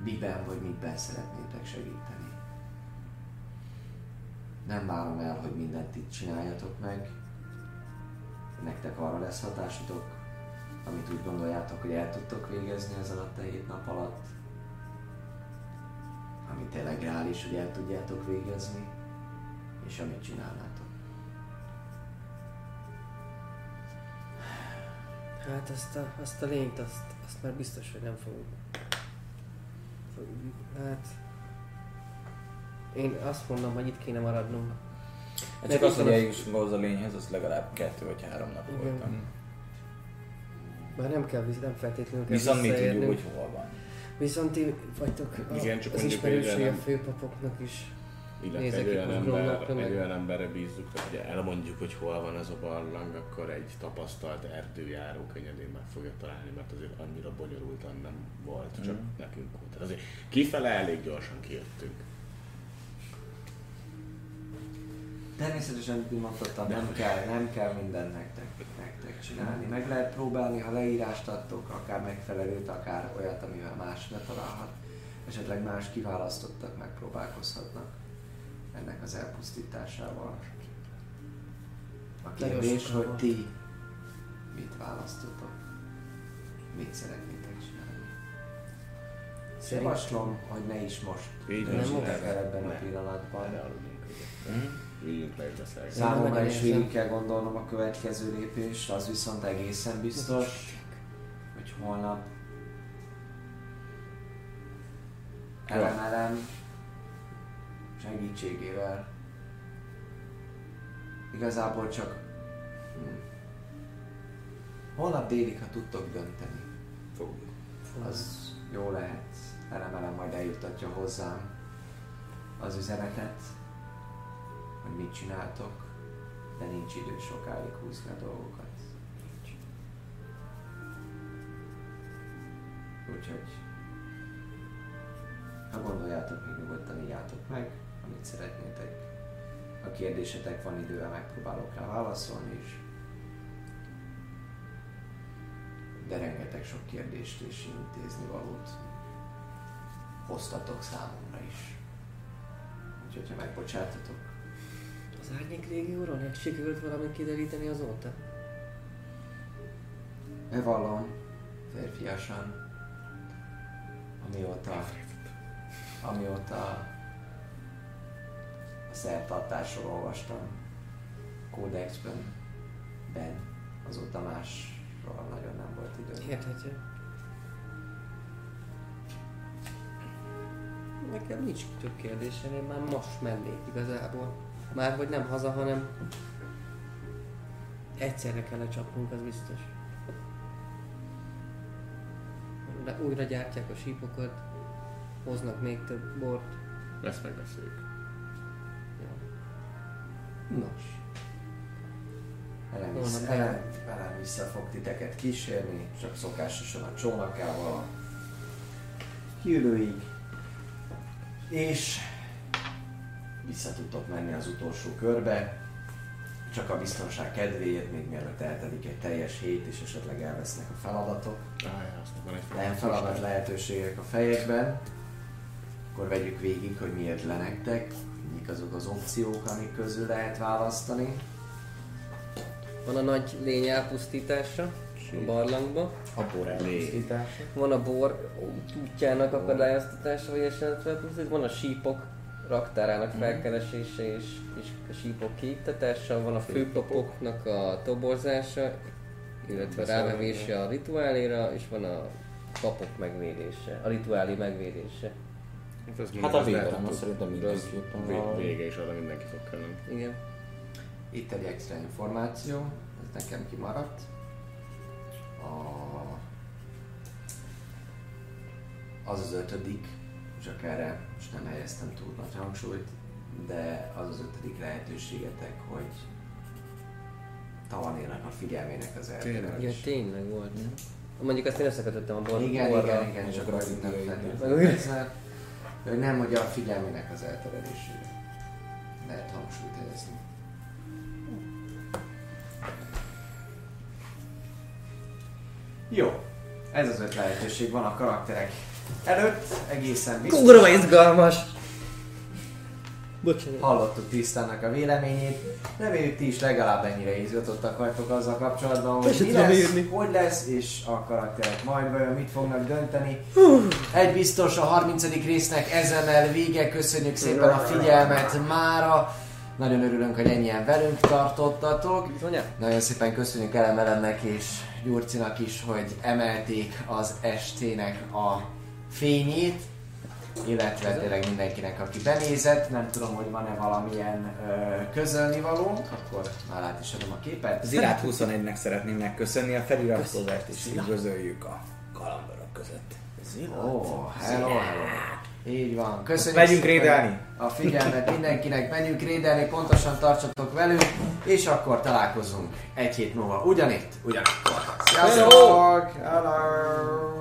miben vagy miben szeretnétek segíteni. Nem várom el, hogy mindent itt csináljatok meg. Nektek arra lesz hatásotok, amit úgy gondoljátok, hogy el tudtok végezni ez alatt a hét nap alatt. Ami tényleg reális, hogy el tudjátok végezni, és amit csinálnátok. Hát azt a, azt a lényt, azt, azt már biztos, hogy nem fogunk. Hát... Én azt mondom, hogy itt kéne maradnunk. Hát csak az, hogy eljussunk ahhoz a lényhez, az legalább kettő vagy három nap Igen. voltam. Már nem kell, nem feltétlenül kell Viszont mi tudjuk, hogy hol van. Viszont ti vagytok a, Igen, csak az ismerősei a főpapoknak is. Illetve egy olyan, ember, egy olyan emberre bízzuk, hogy elmondjuk, hogy hol van ez a barlang, akkor egy tapasztalt erdőjáró könnyedén meg fogja találni, mert azért annyira bonyolultan nem volt, csak Mhm. nekünk volt. Tehát azért kifele elég gyorsan kijöttünk. Természetesen, mint mondottam, nem kell, nem kell mindent nektek, nektek csinálni. Meg lehet próbálni, ha leírást adtok, akár megfelelőt, akár olyat, amivel más ne találhat. Esetleg más kiválasztottak megpróbálkozhatnak ennek az elpusztításával. A kérdés, hogy ti mit választotok? Mit szeretnétek csinálni? Javaslom, hogy ne is most Nem el ebben a Ne. pillanatban. Egyet. Mhm. Üljünk le és beszélgessünk. Számomra is végig kell gondolnom a következő lépést, az viszont egészen biztos, hogy holnap elemelem segítségével igazából csak hm, holnap délig, ha tudtok dönteni, Fogjuk. az jó lehet. Elemelem majd eljuttatja hozzám az üzenetet, hogy mit csináltok, de nincs idő sokáig húzni a dolgokat. Úgyhogy, ha gondoljátok, még nyugodtan írjátok meg, amit szeretnétek. Ha kérdésetek van idővel, megpróbálok rá válaszolni is. De rengeteg sok kérdést és intézni valót hoztatok számomra is. Úgyhogy, ha megbocsátatok, Az árnyék régióról nem sikerült valamit kideríteni azóta? bevallom férfiasan, amióta, amióta a szertartásról olvastam kódexben, ben, azóta másról nagyon nem volt idő. Érthető. Nekem nincs több kérdésem, én már most mennék igazából. Már hogy nem haza, hanem egyszerre kell lecsapnunk, az biztos. De újra gyártják a sípokat, hoznak még több bort. Ezt megbeszéljük. Nos. Elem, vissza, bejön. elem, elem vissza fog titeket kísérni, csak szokásosan a csónakával a hűlőig. És vissza tudtok menni az utolsó körbe, csak a biztonság kedvéért, még mielőtt eltelik egy teljes hét, és esetleg elvesznek a feladatok. Nem feladat lehetőségek a fejekben, akkor vegyük végig, hogy miért lenektek, mik azok az opciók, amik közül lehet választani. Van a nagy lény elpusztítása a barlangba. A bor elpusztítása. Van a bor útjának akadályoztatása, vagy esetleg felpusztít. Van a sípok raktárának felkeresése és, és a sípok kiiktatása. Van a főpapoknak a toborzása, illetve rávevése a rituáléra, és van a papok megvédése, a rituálé megvédése. Hát a mindez lehet, védelem, hogy az szerintem mindenképpen valami. Vége is oda mindenki fog kelleni. Igen. Itt egy extra információ, ez nekem kimaradt. A... Az az ötödik, csak erre most nem helyeztem túl nagy hangsúlyt, de az az ötödik lehetőségetek, hogy Tavanénak a figyelmének az Ja, elterelés. tényleg volt. Mondjuk azt én összekötöttem a bor Igen, igen, igen, csak a az nem feltétlenül hogy nem, hogy a figyelmének az elterelésére lehet hangsúlyt helyezni. Jó, ez az öt lehetőség van a karakterek előtt, egészen biztos. Kurva izgalmas! Bocsánat. Hallottuk Tisztának a véleményét. Reméljük ti is legalább ennyire izgatottak vagytok azzal kapcsolatban, hogy mi lesz, írni. hogy lesz, és a karakterek majd vajon mit fognak dönteni. Egy biztos a 30. résznek ezennel vége, köszönjük szépen a figyelmet mára. Nagyon örülünk, hogy ennyien velünk tartottatok. Nagyon szépen köszönjük Elemelennek és Gyurcinak is, hogy emelték az estének a fényét, illetve tényleg mindenkinek, aki benézett. Nem tudom, hogy van-e valamilyen ö, közölnivaló, akkor már át is adom a képet. Az Irát 21-nek szeretném megköszönni a feliratkozást, és üdvözöljük a kalandorok között. Ó, oh, hello, hello. Így van. Köszönjük Megyünk rédelni. A figyelmet mindenkinek, menjünk rédelni, pontosan tartsatok velünk, és akkor találkozunk egy hét múlva ugyanitt, ugyanakkor. Sziasztok! Hello!